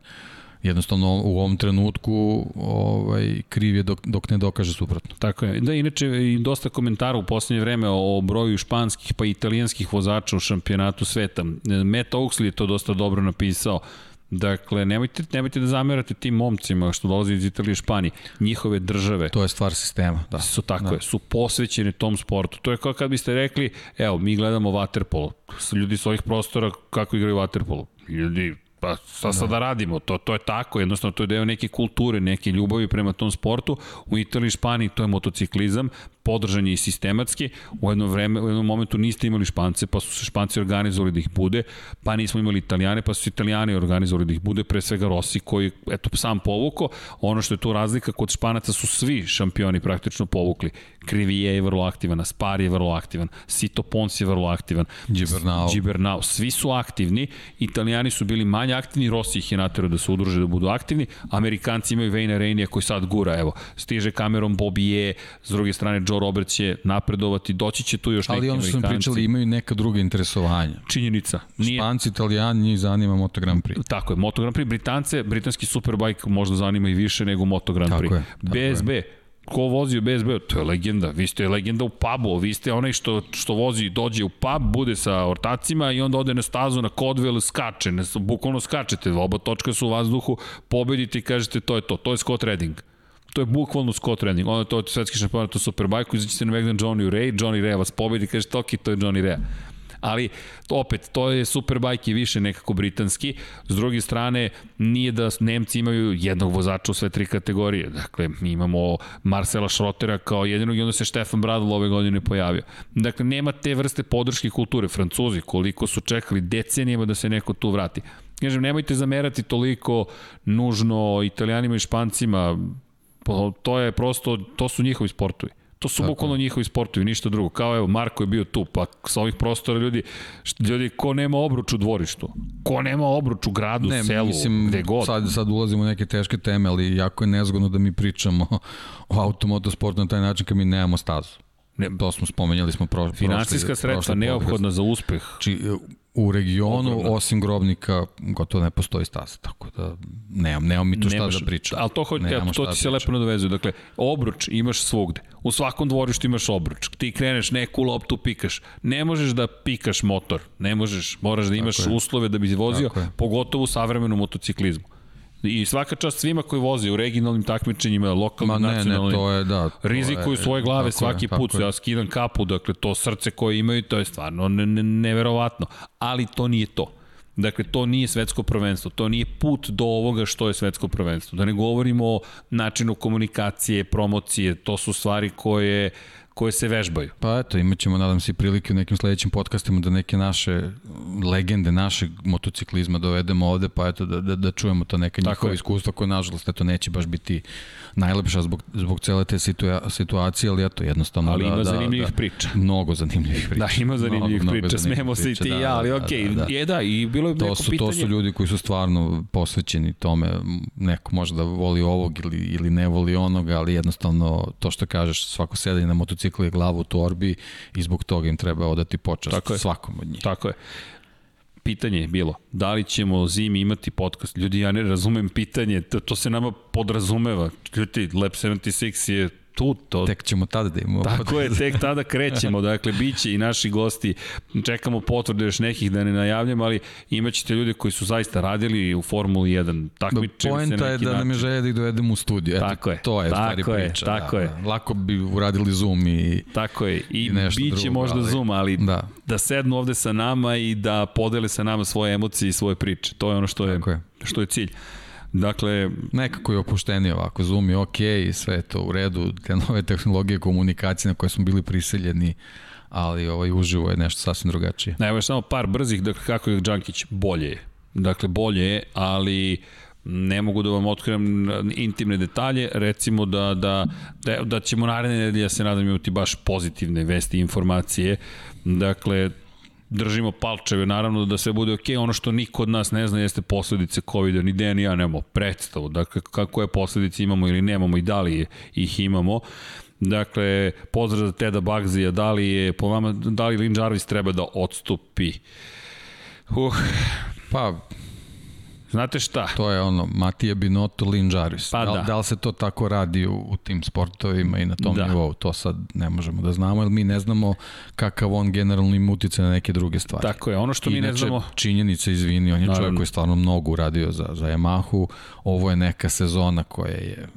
jednostavno u ovom trenutku ovaj, kriv je dok, dok ne dokaže suprotno. Tako je. Da, inače, i dosta komentara u poslednje vreme o broju španskih pa italijanskih vozača u šampionatu sveta. Matt Oaksley je to dosta dobro napisao. Dakle, nemojte, nemojte da zamerate tim momcima što dolaze iz Italije i Španije. Njihove države. To je stvar sistema, da. Su tako da. je, su posvećene tom sportu. To je kao kad biste rekli, evo, mi gledamo waterpolo. Ljudi s ovih prostora kako igraju waterpolo. Ljudi Pa šta sad da radimo? To, to je tako, jednostavno to je deo neke kulture, neke ljubavi prema tom sportu. U Italiji i Španiji to je motociklizam, podržan je i sistematski. U jednom, vreme, u jednom momentu niste imali Špance, pa su se Španci organizovali da ih bude, pa nismo imali Italijane, pa su se Italijani organizovali da ih bude, pre svega Rossi koji, eto, sam povuko. Ono što je tu razlika, kod Španaca su svi šampioni praktično povukli. Krivije je vrlo aktivan, Aspar je vrlo aktivan, Sito Pons je vrlo aktivan, Gibernau. Gibernau. Svi su aktivni, Italijani su bili manje aktivni, Rossi ih je naterao da se udruže da budu aktivni, Amerikanci imaju Vejna Reinija koji sad gura, evo, stiže kamerom Bobije, s druge strane Joe Roberts će napredovati, doći će tu još neki Amerikanci. Ali ono što smo pričali, imaju neka druga interesovanja. Činjenica. Nije... Španci, italijani, njih zanima Moto Grand Prix. Tako je, Moto Grand Prix, Britance, britanski Superbike možda zanima i više nego Moto Grand Prix. Tako je. Tako BSB, je ko vozi u BSB, to je legenda. Vi ste legenda u pubu, vi ste onaj što, što vozi, dođe u pub, bude sa ortacima i onda ode na stazu, na kodvel, skače, ne, bukvalno skačete, oba točka su u vazduhu, pobedite i kažete to je to, to je Scott Redding. To je bukvalno Scott Redding. Onda to je svetski šampionat u Superbike, izaći se na Megdan Johnny Ray, Johnny Ray vas pobedi kaže toki, to je Johnny Ray ali opet, to je Superbike i više nekako britanski. S druge strane, nije da Nemci imaju jednog vozača u sve tri kategorije. Dakle, mi imamo Marcela Schrotera kao jedinog i onda se Stefan Bradl ove godine pojavio. Dakle, nema te vrste podrške kulture. Francuzi, koliko su čekali decenijama da se neko tu vrati. Kažem, nemojte zamerati toliko nužno italijanima i špancima, to je prosto, to su njihovi sportovi. To su bukvalno njihovi sportovi, ništa drugo. Kao evo, Marko je bio tu, pa sa ovih prostora ljudi, ljudi ko nema obruč u dvorištu, ko nema obruč u gradu, ne, selu, mislim, gde god. Sad, sad ulazimo u neke teške teme, ali jako je nezgodno da mi pričamo [LAUGHS] o automotosportu na taj način kad mi nemamo stazu. Ne, to smo spomenjali smo pro, Finansijska prošli, sredstva neophodna za uspeh. Či, u regionu, Ogromna. osim grobnika, gotovo ne postoji staza, tako da nemam, nemam mi tu šta Nemaš, da pričam. Ali to, hoće, ja, to ti se da lepo nadovezuje. Dakle, obruč imaš svugde. U svakom dvorištu imaš obruč. Ti kreneš neku loptu, pikaš. Ne možeš da pikaš motor. Ne možeš, moraš da imaš uslove da bi vozio, pogotovo u savremenom motociklizmu. I svaka čast svima koji voze u regionalnim takmičenjima, lokalnim, Ma ne, nacionalnim, ne, to je, da, to rizikuju je, svoje glave svaki je, put. Ja skidam kapu, dakle, to srce koje imaju, to je stvarno ne, ne, neverovatno. Ali to nije to. Dakle, to nije svetsko prvenstvo, to nije put do ovoga što je svetsko prvenstvo. Da ne govorimo o načinu komunikacije, promocije, to su stvari koje koje se vežbaju. Pa eto, imat ćemo, nadam se, prilike u nekim sledećim podcastima da neke naše legende našeg motociklizma dovedemo ovde, pa eto, da, da, da čujemo to neka njihova iskustva koje, nažalost, eto, neće baš biti najlepša zbog, zbog cele te situa situacije, ali eto, jednostavno ali da, ima da, zanimljivih da, priča. Mnogo zanimljivih priča. Da, ima zanimljivih mnogo, priča, mnogo smemo se i ti da, ja, ali da, okej, okay. da, da. je da, i bilo je to neko su, pitanje. To su ljudi koji su stvarno posvećeni tome, neko može da voli ovog ili, ili ne voli onoga, ali jednostavno to što kažeš, svako sedanje na motociklu je glavu u torbi i zbog toga im treba odati počast Tako je. svakom od njih. Tako je pitanje je bilo, da li ćemo zimi imati podcast? Ljudi, ja ne razumem pitanje, to, to se nama podrazumeva. Ljudi, Lab 76 je tu to... Tek ćemo tada da imamo... Tako je, tek tada krećemo, dakle, bit će i naši gosti, čekamo potvrde još nekih da ne najavljamo, ali imaćete ljude koji su zaista radili u Formuli 1, takmičili se neki način. je da nam je želja da ih dovedemo u studiju, eto, tako je, to je tako stvari je, priča. Tako da, je. Da. Lako bi uradili Zoom i Tako je, i, i nešto biće drugo, možda ali, Zoom, ali da. da sednu ovde sa nama i da podele sa nama svoje emocije i svoje priče, to je ono što je, je. što je cilj. Dakle... Nekako je opuštenije ovako, Zoom je ok, sve je to u redu, te nove tehnologije komunikacije na koje smo bili prisiljeni, ali ovaj uživo je nešto sasvim drugačije. Ne, evo samo par brzih, dakle kako je Đankić, bolje je. Dakle, bolje je, ali ne mogu da vam otkrivam intimne detalje, recimo da, da, da, da ćemo naredne nedelje, ja se nadam imati baš pozitivne vesti i informacije, dakle, držimo palčeve, naravno da sve bude ok, ono što niko od nas ne zna jeste posledice COVID-a, ni den ja nemamo predstavu, dakle je posledice imamo ili nemamo i da li ih imamo. Dakle, pozdrav za Teda Bagzija, da li je, po vama, da li Lin Jarvis treba da odstupi? Uh. Pa, Znate šta? To je ono, Matija Binotto, Lin Jarvis. Pa da, da. da li se to tako radi u, u tim sportovima i na tom da. nivou? To sad ne možemo da znamo, jer mi ne znamo kakav on generalno ima utjecaj na neke druge stvari. Tako je, ono što mi Inače, ne znamo... činjenica, izvini, on je Naravno. čovjek koji je stvarno mnogo uradio za, za Yamahu. Ovo je neka sezona koja je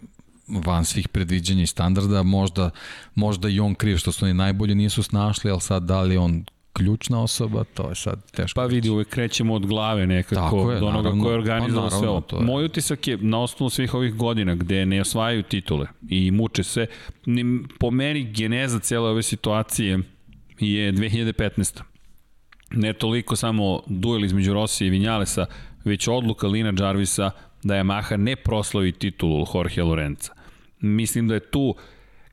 van svih predviđanja i standarda, možda, možda i on kriv što su oni najbolje nisu snašli, ali sad da li on ključna osoba, to je sad teško. Pa vidi, uvek krećemo od glave nekako, je, do onoga naravno, ko je organizovao pa, sve ovo. Je. Moj utisak je na osnovu svih ovih godina gde ne osvajaju titule i muče se, po meni geneza cijele ove situacije je 2015. Ne toliko samo duel između Rosije i Vinjalesa, već odluka Lina Jarvisa da je Maha ne proslavi titulu Jorge Lorenza. Mislim da je tu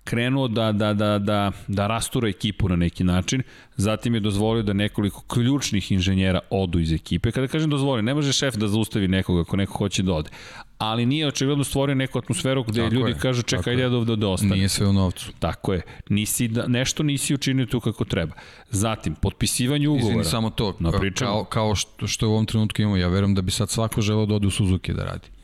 krenuo da, da, da, da, da rastura ekipu na neki način, zatim je dozvolio da nekoliko ključnih inženjera odu iz ekipe. Kada kažem dozvolio, ne može šef da zaustavi nekoga ako neko hoće da ode, ali nije očigledno stvorio neku atmosferu gde tako ljudi je, kažu čekaj ja da, da ostane. Nije sve u novcu. Tako je. Nisi da, nešto nisi učinio tu kako treba. Zatim, potpisivanje ugovora. Izvini, samo to, no, kao, kao što, što u ovom trenutku imamo, ja verujem da bi sad svako želeo da ode u Suzuki da radi.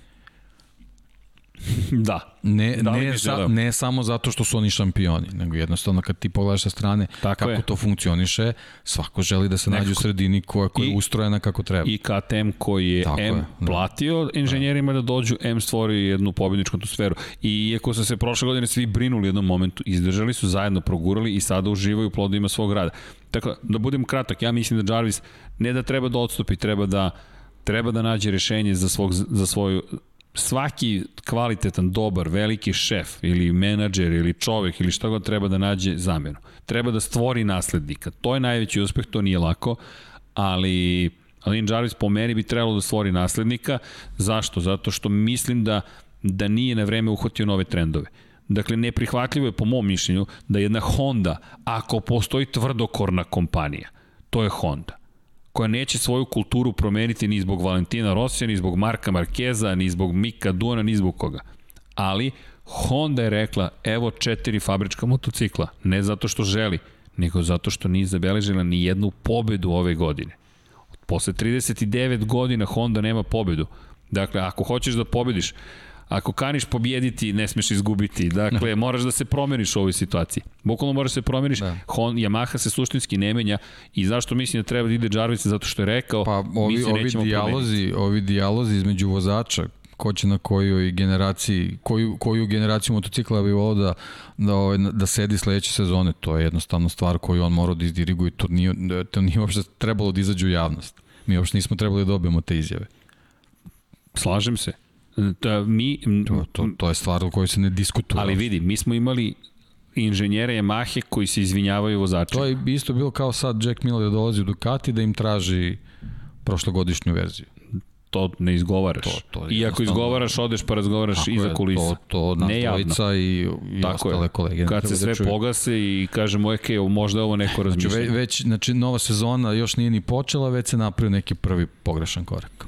[LAUGHS] da. Ne, da ne, sa, ne samo zato što su oni šampioni, nego jednostavno kad ti pogledaš sa strane Tako kako je. to funkcioniše, svako želi da se Nekako. nađe u sredini koja, koja je ustrojena kako treba. I KTM koji je Tako M je, da. platio inženjerima da. da dođu, M stvori jednu pobjedničku atmosferu. I iako su se prošle godine svi brinuli u jednom momentu, izdržali su, zajedno progurali i sada uživaju plodima svog rada. Tako da budem kratak, ja mislim da Jarvis ne da treba da odstupi, treba da treba da nađe rešenje za, svog, za svoju svaki kvalitetan, dobar, veliki šef ili menadžer ili čovek ili šta god treba da nađe zamenu. Treba da stvori naslednika. To je najveći uspeh, to nije lako, ali Alin Jarvis po meni bi trebalo da stvori naslednika. Zašto? Zato što mislim da, da nije na vreme uhvatio nove trendove. Dakle, neprihvatljivo je po mom mišljenju da jedna Honda, ako postoji tvrdokorna kompanija, to je Honda koja neće svoju kulturu promeniti ni zbog Valentina Rosija, ni zbog Marka Markeza, ni zbog Mika Duana, ni zbog koga. Ali Honda je rekla, evo četiri fabrička motocikla, ne zato što želi, nego zato što nije zabeležila ni jednu pobedu ove godine. Posle 39 godina Honda nema pobedu. Dakle, ako hoćeš da pobediš, Ako kaniš pobjediti, ne smeš izgubiti. Dakle, [LAUGHS] moraš da se promeniš u ovoj situaciji. Bukvalno moraš da se promeniš. Da. Hon, Yamaha se suštinski ne menja i zašto mislim da treba da ide Jarvis zato što je rekao pa, ovi, ovi dijalozi, promeniti. ovi dijalozi između vozača ko će na kojoj generaciji, koju, koju generaciju motocikla bi volao da, da, ovaj, da sedi sledeće sezone. To je jednostavno stvar koju on mora da izdiriguje. To nije, to nije uopšte trebalo da izađe u javnost. Mi uopšte nismo trebali da dobijemo te izjave. Slažem se. Da, mi, to, to, to je stvar o kojoj se ne diskutuje. Ali vidi, mi smo imali inženjere Yamahe koji se izvinjavaju vozačima. To je isto bilo kao sad Jack Miller da dolazi u Ducati da im traži prošlogodišnju verziju to ne izgovaraš. To, to I ako izgovaraš, odeš pa razgovaraš iza kulisa. To, to nas dvojica i, i Tako ostale je. kolege. Kad se da sve da pogase i kažemo, ok, možda ovo neko razmišlja. Znači, već, znači, nova sezona još nije ni počela, već se napravio neki prvi pogrešan korak.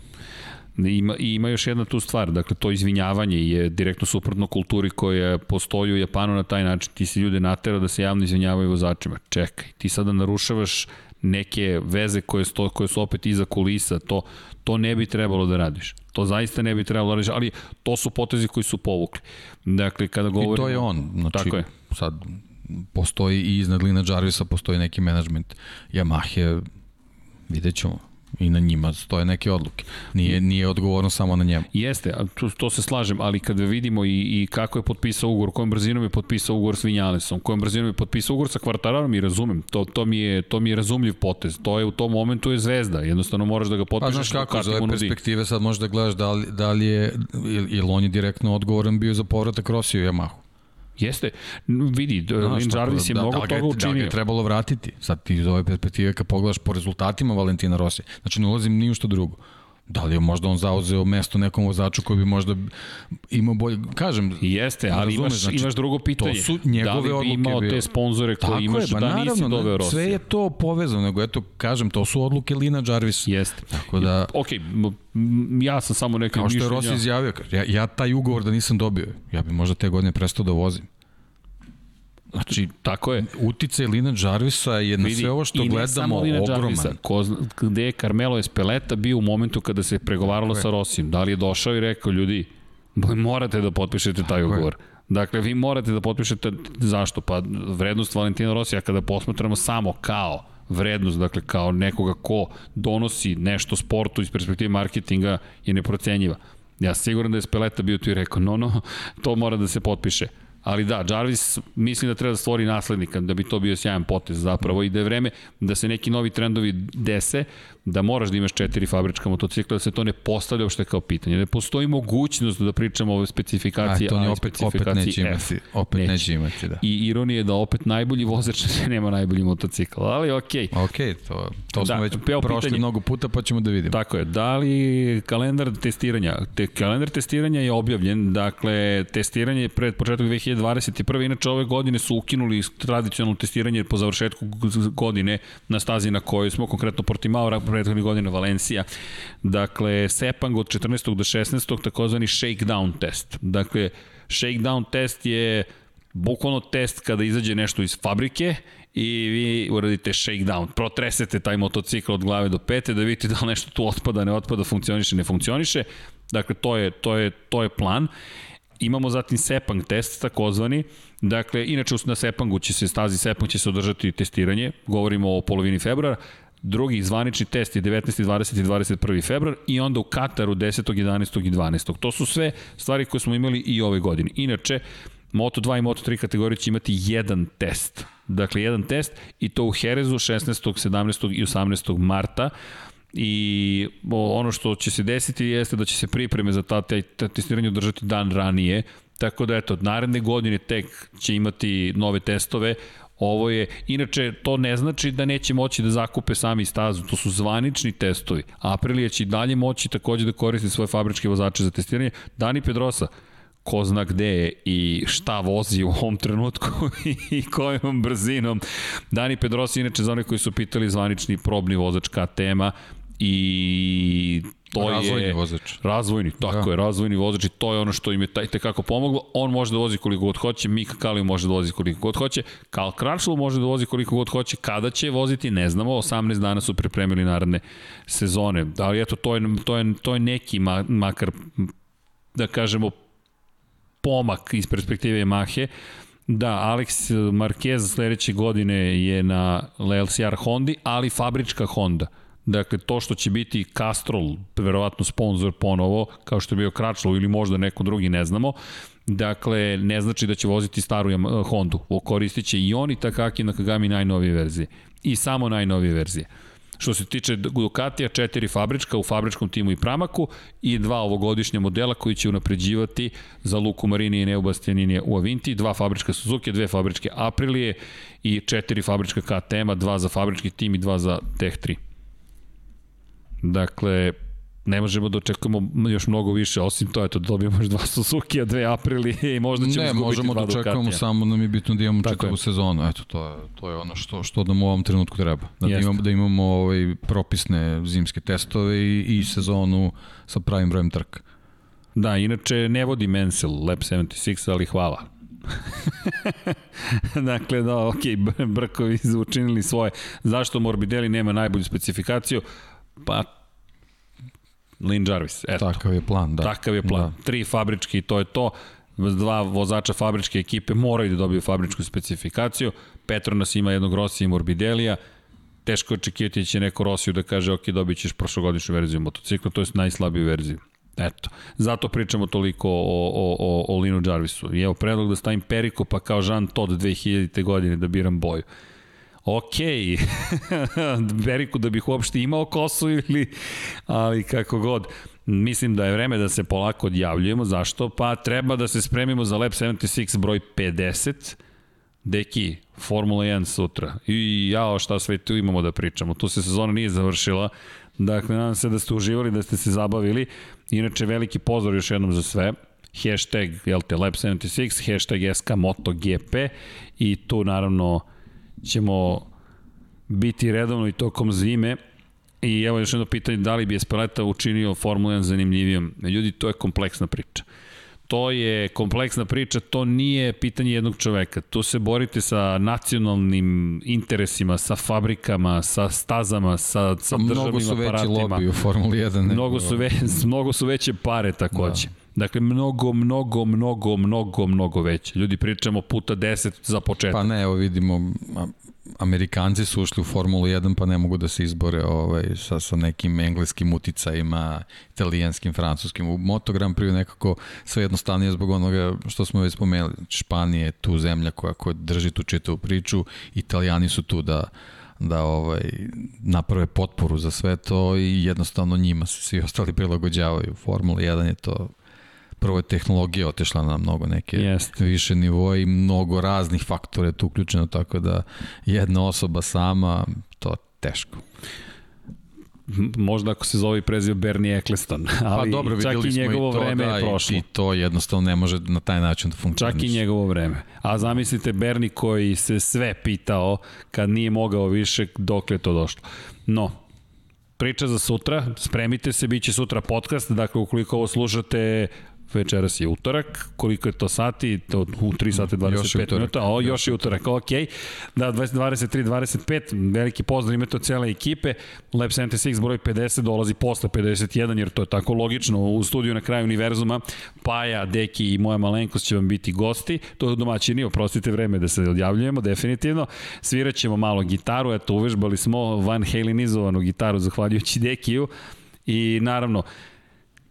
Ima, I ima još jedna tu stvar, dakle to izvinjavanje je direktno suprotno kulturi koja postoji u Japanu na taj način. Ti si ljude natera da se javno izvinjavaju vozačima. Čekaj, ti sada narušavaš neke veze koje, sto, koje su opet iza kulisa, to, to ne bi trebalo da radiš. To zaista ne bi trebalo da radiš, ali to su potezi koji su povukli. Dakle, kada govorimo... I to je on. Znači, tako je. Sad, postoji i iznad Lina Jarvisa postoji neki menadžment Yamahe, vidjet ćemo i na njima stoje neke odluke. Nije, nije odgovorno samo na njemu. Jeste, to, to se slažem, ali kada vidimo i, i kako je potpisao ugovor, kojom brzinom je potpisao ugovor s Vinjalesom, kojom brzinom je potpisao ugovor sa Kvartararom i razumem, to, to, mi je, to mi je razumljiv potez. To je u tom momentu je zvezda, jednostavno moraš da ga potpišeš. Pa znaš kako, za ove perspektive sad možeš da gledaš da li, da li je, ili on je direktno odgovoran bio za povratak Rosiju Yamahu. Jeste, vidi, no, Lin Jarvis je da, mnogo da, toga učinio. Da ga je trebalo vratiti. Sad ti iz ove perspektive kad pogledaš po rezultatima Valentina Rossi, znači ne ulazim ni u što drugo. Da li je možda on zauzeo mesto nekom vozaču koji bi možda imao bolje, kažem, jeste, ali razumeš, imaš, znači, imaš drugo pitanje. To su njegove da li bi imao bio... te sponzore koje imaš je, da nisi doveo Rossi? Sve je to povezano, nego eto, kažem, to su odluke Lina Jarvis. Jeste. Tako da... Ok, ja sam samo neka mišljenja. Kao što je Rossi izjavio, ja, ja taj ugovor da nisam dobio, ja bi možda te godine prestao da vozim. Znači, tako je. Utice Lina Jarvisa je na Vidi, sve ovo što gledamo ogroman. Jarvisa, ko, gde je Carmelo Espeleta bio u momentu kada se pregovaralo sa Rosijem. Da li je došao i rekao, ljudi, morate da potpišete taj tako ugovor. Je. Dakle, vi morate da potpišete, zašto? Pa vrednost Valentina Rosija kada posmatramo samo kao vrednost, dakle kao nekoga ko donosi nešto sportu iz perspektive marketinga je neprocenjiva. Ja siguran da je Speleta bio tu i rekao, no, no, to mora da se potpiše. Ali da, Jarvis mislim da treba da stvori naslednika, da bi to bio sjajan potez zapravo i da je vreme da se neki novi trendovi dese, da moraš da imaš četiri fabrička motocikla, da se to ne postavlja uopšte kao pitanje. Ne postoji mogućnost da pričamo o specifikaciji A, to A opet, opet neće imati. Opet neće. neće imati, da. I ironija je da opet najbolji vozač [LAUGHS] nema najbolji motocikl, ali okej. Okay. Okej, okay, to, to da, smo već prošli pitanje. mnogo puta pa ćemo da vidimo. Tako je, da li kalendar testiranja, te, kalendar testiranja je objavljen, dakle, testiranje pred početak 2021. Inače, ove godine su ukinuli tradicionalno testiranje po završetku godine na stazi na kojoj smo, konkretno Portimao, prethodnih godina Valencija. Dakle, Sepang od 14. do 16. takozvani shakedown test. Dakle, shakedown test je bukvalno test kada izađe nešto iz fabrike i vi uradite shakedown, protresete taj motocikl od glave do pete da vidite da li nešto tu otpada, ne otpada, funkcioniše, ne funkcioniše. Dakle, to je, to je, to je plan. Imamo zatim Sepang test, takozvani. Dakle, inače na Sepangu će se, stazi Sepang će se održati testiranje, govorimo o polovini februara drugi zvanični test je 19. 20. i 21. februar i onda u Kataru 10. 11. i 12. To su sve stvari koje smo imali i ove godine. Inače, Moto2 i Moto3 kategorije će imati jedan test. Dakle, jedan test i to u Herezu 16. 17. i 18. marta i ono što će se desiti jeste da će se pripreme za ta, ta testiranje održati dan ranije, tako da eto, naredne godine tek će imati nove testove, Ovo je, inače, to ne znači da neće moći da zakupe sami stazu, to su zvanični testovi. Aprilija će i dalje moći takođe da koristi svoje fabričke vozače za testiranje. Dani Pedrosa, ko zna gde je i šta vozi u ovom trenutku [LAUGHS] i kojom brzinom. Dani Pedrosa, inače za one koji su pitali zvanični probni vozač KTM-a, i to razvojni je vozač. razvojni, tako Da. je, razvojni vozač i to je ono što im je taj tekako pomoglo. On može da vozi koliko god hoće, Mika Kalio može da vozi koliko god hoće, Karl Kračl može da vozi koliko god hoće, kada će voziti, ne znamo, 18 dana su pripremili naredne sezone. Ali eto, to je, to je, to je neki ma, makar, da kažemo, pomak iz perspektive Yamahe. Da, Alex Marquez sledeće godine je na LCR Hondi, ali fabrička Honda. Dakle, to što će biti Castrol, verovatno sponsor ponovo, kao što je bio Kračlov ili možda neko drugi, ne znamo, Dakle, ne znači da će voziti staru Yama- Hondu. Koristit će i oni Takaki Nakagami najnovije verzije. I samo najnovije verzije. Što se tiče Ducatija, četiri fabrička u fabričkom timu i Pramaku i dva ovogodišnja modela koji će unapređivati za Luku Marini i Neu Bastianinije u Avinti, dva fabrička Suzuki, dve fabričke Aprilije i četiri fabrička KTM-a, dva za fabrički tim i dva za Tech 3. Dakle, ne možemo da očekujemo još mnogo više, osim to, eto, dobijemo još dva Suzuki, a dve Aprilije [LAUGHS] i možda ćemo Ne, izgubiti možemo da čekamo Ducatija. samo nam je bitno da imamo Tako čitavu je. sezonu. Eto, to je, to je ono što, što nam u ovom trenutku treba. Da, Jeste. imamo, da imamo ovaj, propisne zimske testove i, i sezonu sa pravim brojem trka. Da, inače ne vodi Mansell Lab 76, ali hvala. [LAUGHS] dakle, da, ok, Br- Brkovi učinili svoje. Zašto Morbidelli nema najbolju specifikaciju? Pa, Lin Jarvis, eto. Takav je plan, da. Takav je plan. Da. Tri fabričke i to je to. Dva vozača fabričke ekipe moraju da dobiju fabričku specifikaciju. Petronas ima jednog Rosija i Morbidelija. Teško je očekivati da će neko Rosiju da kaže ok, dobit ćeš prošlogodišnju verziju motocikla, to je najslabiju verziju. Eto, zato pričamo toliko o, o, o, o Linu Jarvisu. I evo predlog da stavim Periko pa kao Jean Todt 2000. godine da biram boju. Ok, [LAUGHS] Periku da bih uopšte imao kosu ili, ali kako god. Mislim da je vreme da se polako odjavljujemo. Zašto? Pa treba da se spremimo za Lab 76 broj 50. Deki, Formula 1 sutra. I jao šta sve tu imamo da pričamo. Tu se sezona nije završila. Dakle, nadam se da ste uživali, da ste se zabavili. Inače, veliki pozdrav još jednom za sve. Hashtag, jel te, Lab76, hashtag SK MotoGP i tu naravno ćemo biti redovno i tokom zime. I evo još jedno pitanje, da li bi Espeleta učinio Formula 1 zanimljivijom? Ljudi, to je kompleksna priča. To je kompleksna priča, to nije pitanje jednog čoveka. Tu se borite sa nacionalnim interesima, sa fabrikama, sa stazama, sa, sa Mnogo državnim su veći aparatima. lobi u Formuli 1. nego- Mnogo su, ve, [LAUGHS] mnogo su veće pare takođe. Da. Dakle, mnogo, mnogo, mnogo, mnogo, mnogo veće. Ljudi pričamo puta 10 za početak. Pa ne, evo vidimo, Amerikanci su ušli u Formulu 1 pa ne mogu da se izbore ovaj, sa, sa nekim engleskim uticajima, italijanskim, francuskim. U Moto Grand Prix nekako sve jednostavnije zbog onoga što smo već spomenuli. Znači, Španija je tu zemlja koja, koja drži tu čitavu priču, italijani su tu da da ovaj naprave potporu za sve to i jednostavno njima se svi ostali prilagođavaju. Formula 1 je to prvo je tehnologija otišla na mnogo neke Jeste. više nivoje i mnogo raznih faktora je tu uključeno, tako da jedna osoba sama, to je teško. Možda ako se zove i preziva Bernie Eccleston, ali pa dobro, čak i njegovo i to, vreme da, je prošlo. I, to jednostavno ne može na taj način da funkcioniše. Čak i njegovo vreme. A zamislite Berni koji se sve pitao kad nije mogao više dok je to došlo. No, priča za sutra, spremite se, bit će sutra podcast, dakle ukoliko ovo slušate večeras je utorak, koliko je to sati, to u 3 sata i Još je 25 utorak. minuta, o, još je utorak, ok, da, 23, 25, veliki pozdrav ime to cijela ekipe, Lab 76 broj 50 dolazi posle 51, jer to je tako logično, u studiju na kraju univerzuma, Paja, Deki i moja malenkost će vam biti gosti, to je domaćini, oprostite vreme da se odjavljujemo, definitivno, svirat ćemo malo gitaru, eto, uvežbali smo Van Halenizovanu gitaru, zahvaljujući Dekiju, i naravno,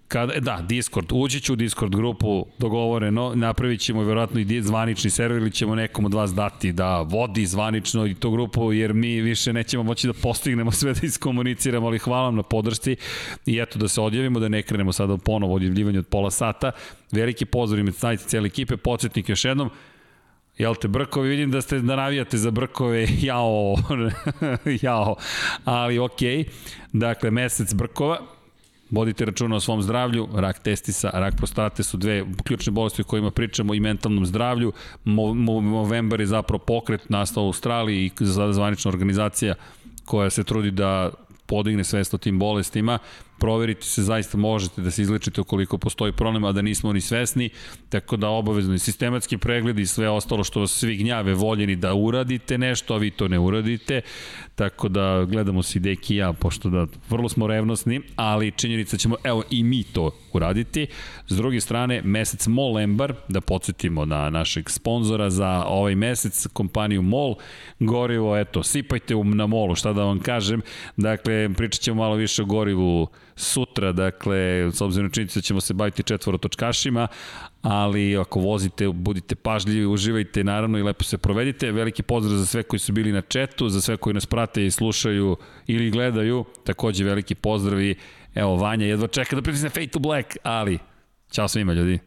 Kada, da, Discord, ući ću u Discord grupu, dogovoreno, napravit ćemo verovatno i zvanični server ili ćemo nekom od vas dati da vodi zvanično i tu grupu, jer mi više nećemo moći da postignemo sve da iskomuniciramo, ali hvala vam na podršci. I eto da se odjavimo, da ne krenemo sada ponovo odjavljivanje od pola sata. Veliki pozdrav ime snajte cijele ekipe, podsjetnik još jednom, Jel te Brkovi, vidim da ste da navijate za Brkove, [LAUGHS] jao, [LAUGHS] jao, ali okej. Dakle, mesec Brkova, vodite računa o svom zdravlju, rak testisa, rak prostate su dve ključne bolesti o kojima pričamo i mentalnom zdravlju. Mo, mo, Movember je zapravo pokret nastao u Australiji i zvanična organizacija koja se trudi da podigne svest o tim bolestima, proveriti se, zaista možete da se izlečite ukoliko postoji problem, a da nismo ni svesni, tako da obavezno i sistematski pregled i sve ostalo što vas svi gnjave voljeni da uradite nešto, a vi to ne uradite, tako da gledamo Deki i ja, pošto da vrlo smo revnosni, ali činjenica ćemo, evo i mi to uraditi. S druge strane, mesec Molembar, da podsjetimo na našeg sponzora za ovaj mesec, kompaniju MOL, gorivo, eto, sipajte na MOLu, šta da vam kažem, dakle, pričat ćemo malo više o gorivu sutra, dakle, s obzirom na činjenicu da ćemo se baviti četvorotočkašima, ali ako vozite, budite pažljivi, uživajte naravno i lepo se provedite. Veliki pozdrav za sve koji su bili na četu, za sve koji nas prate i slušaju ili gledaju, takođe veliki pozdrav i evo, Vanja jedva čeka da pritisne Fade to Black, ali čao svima ljudi.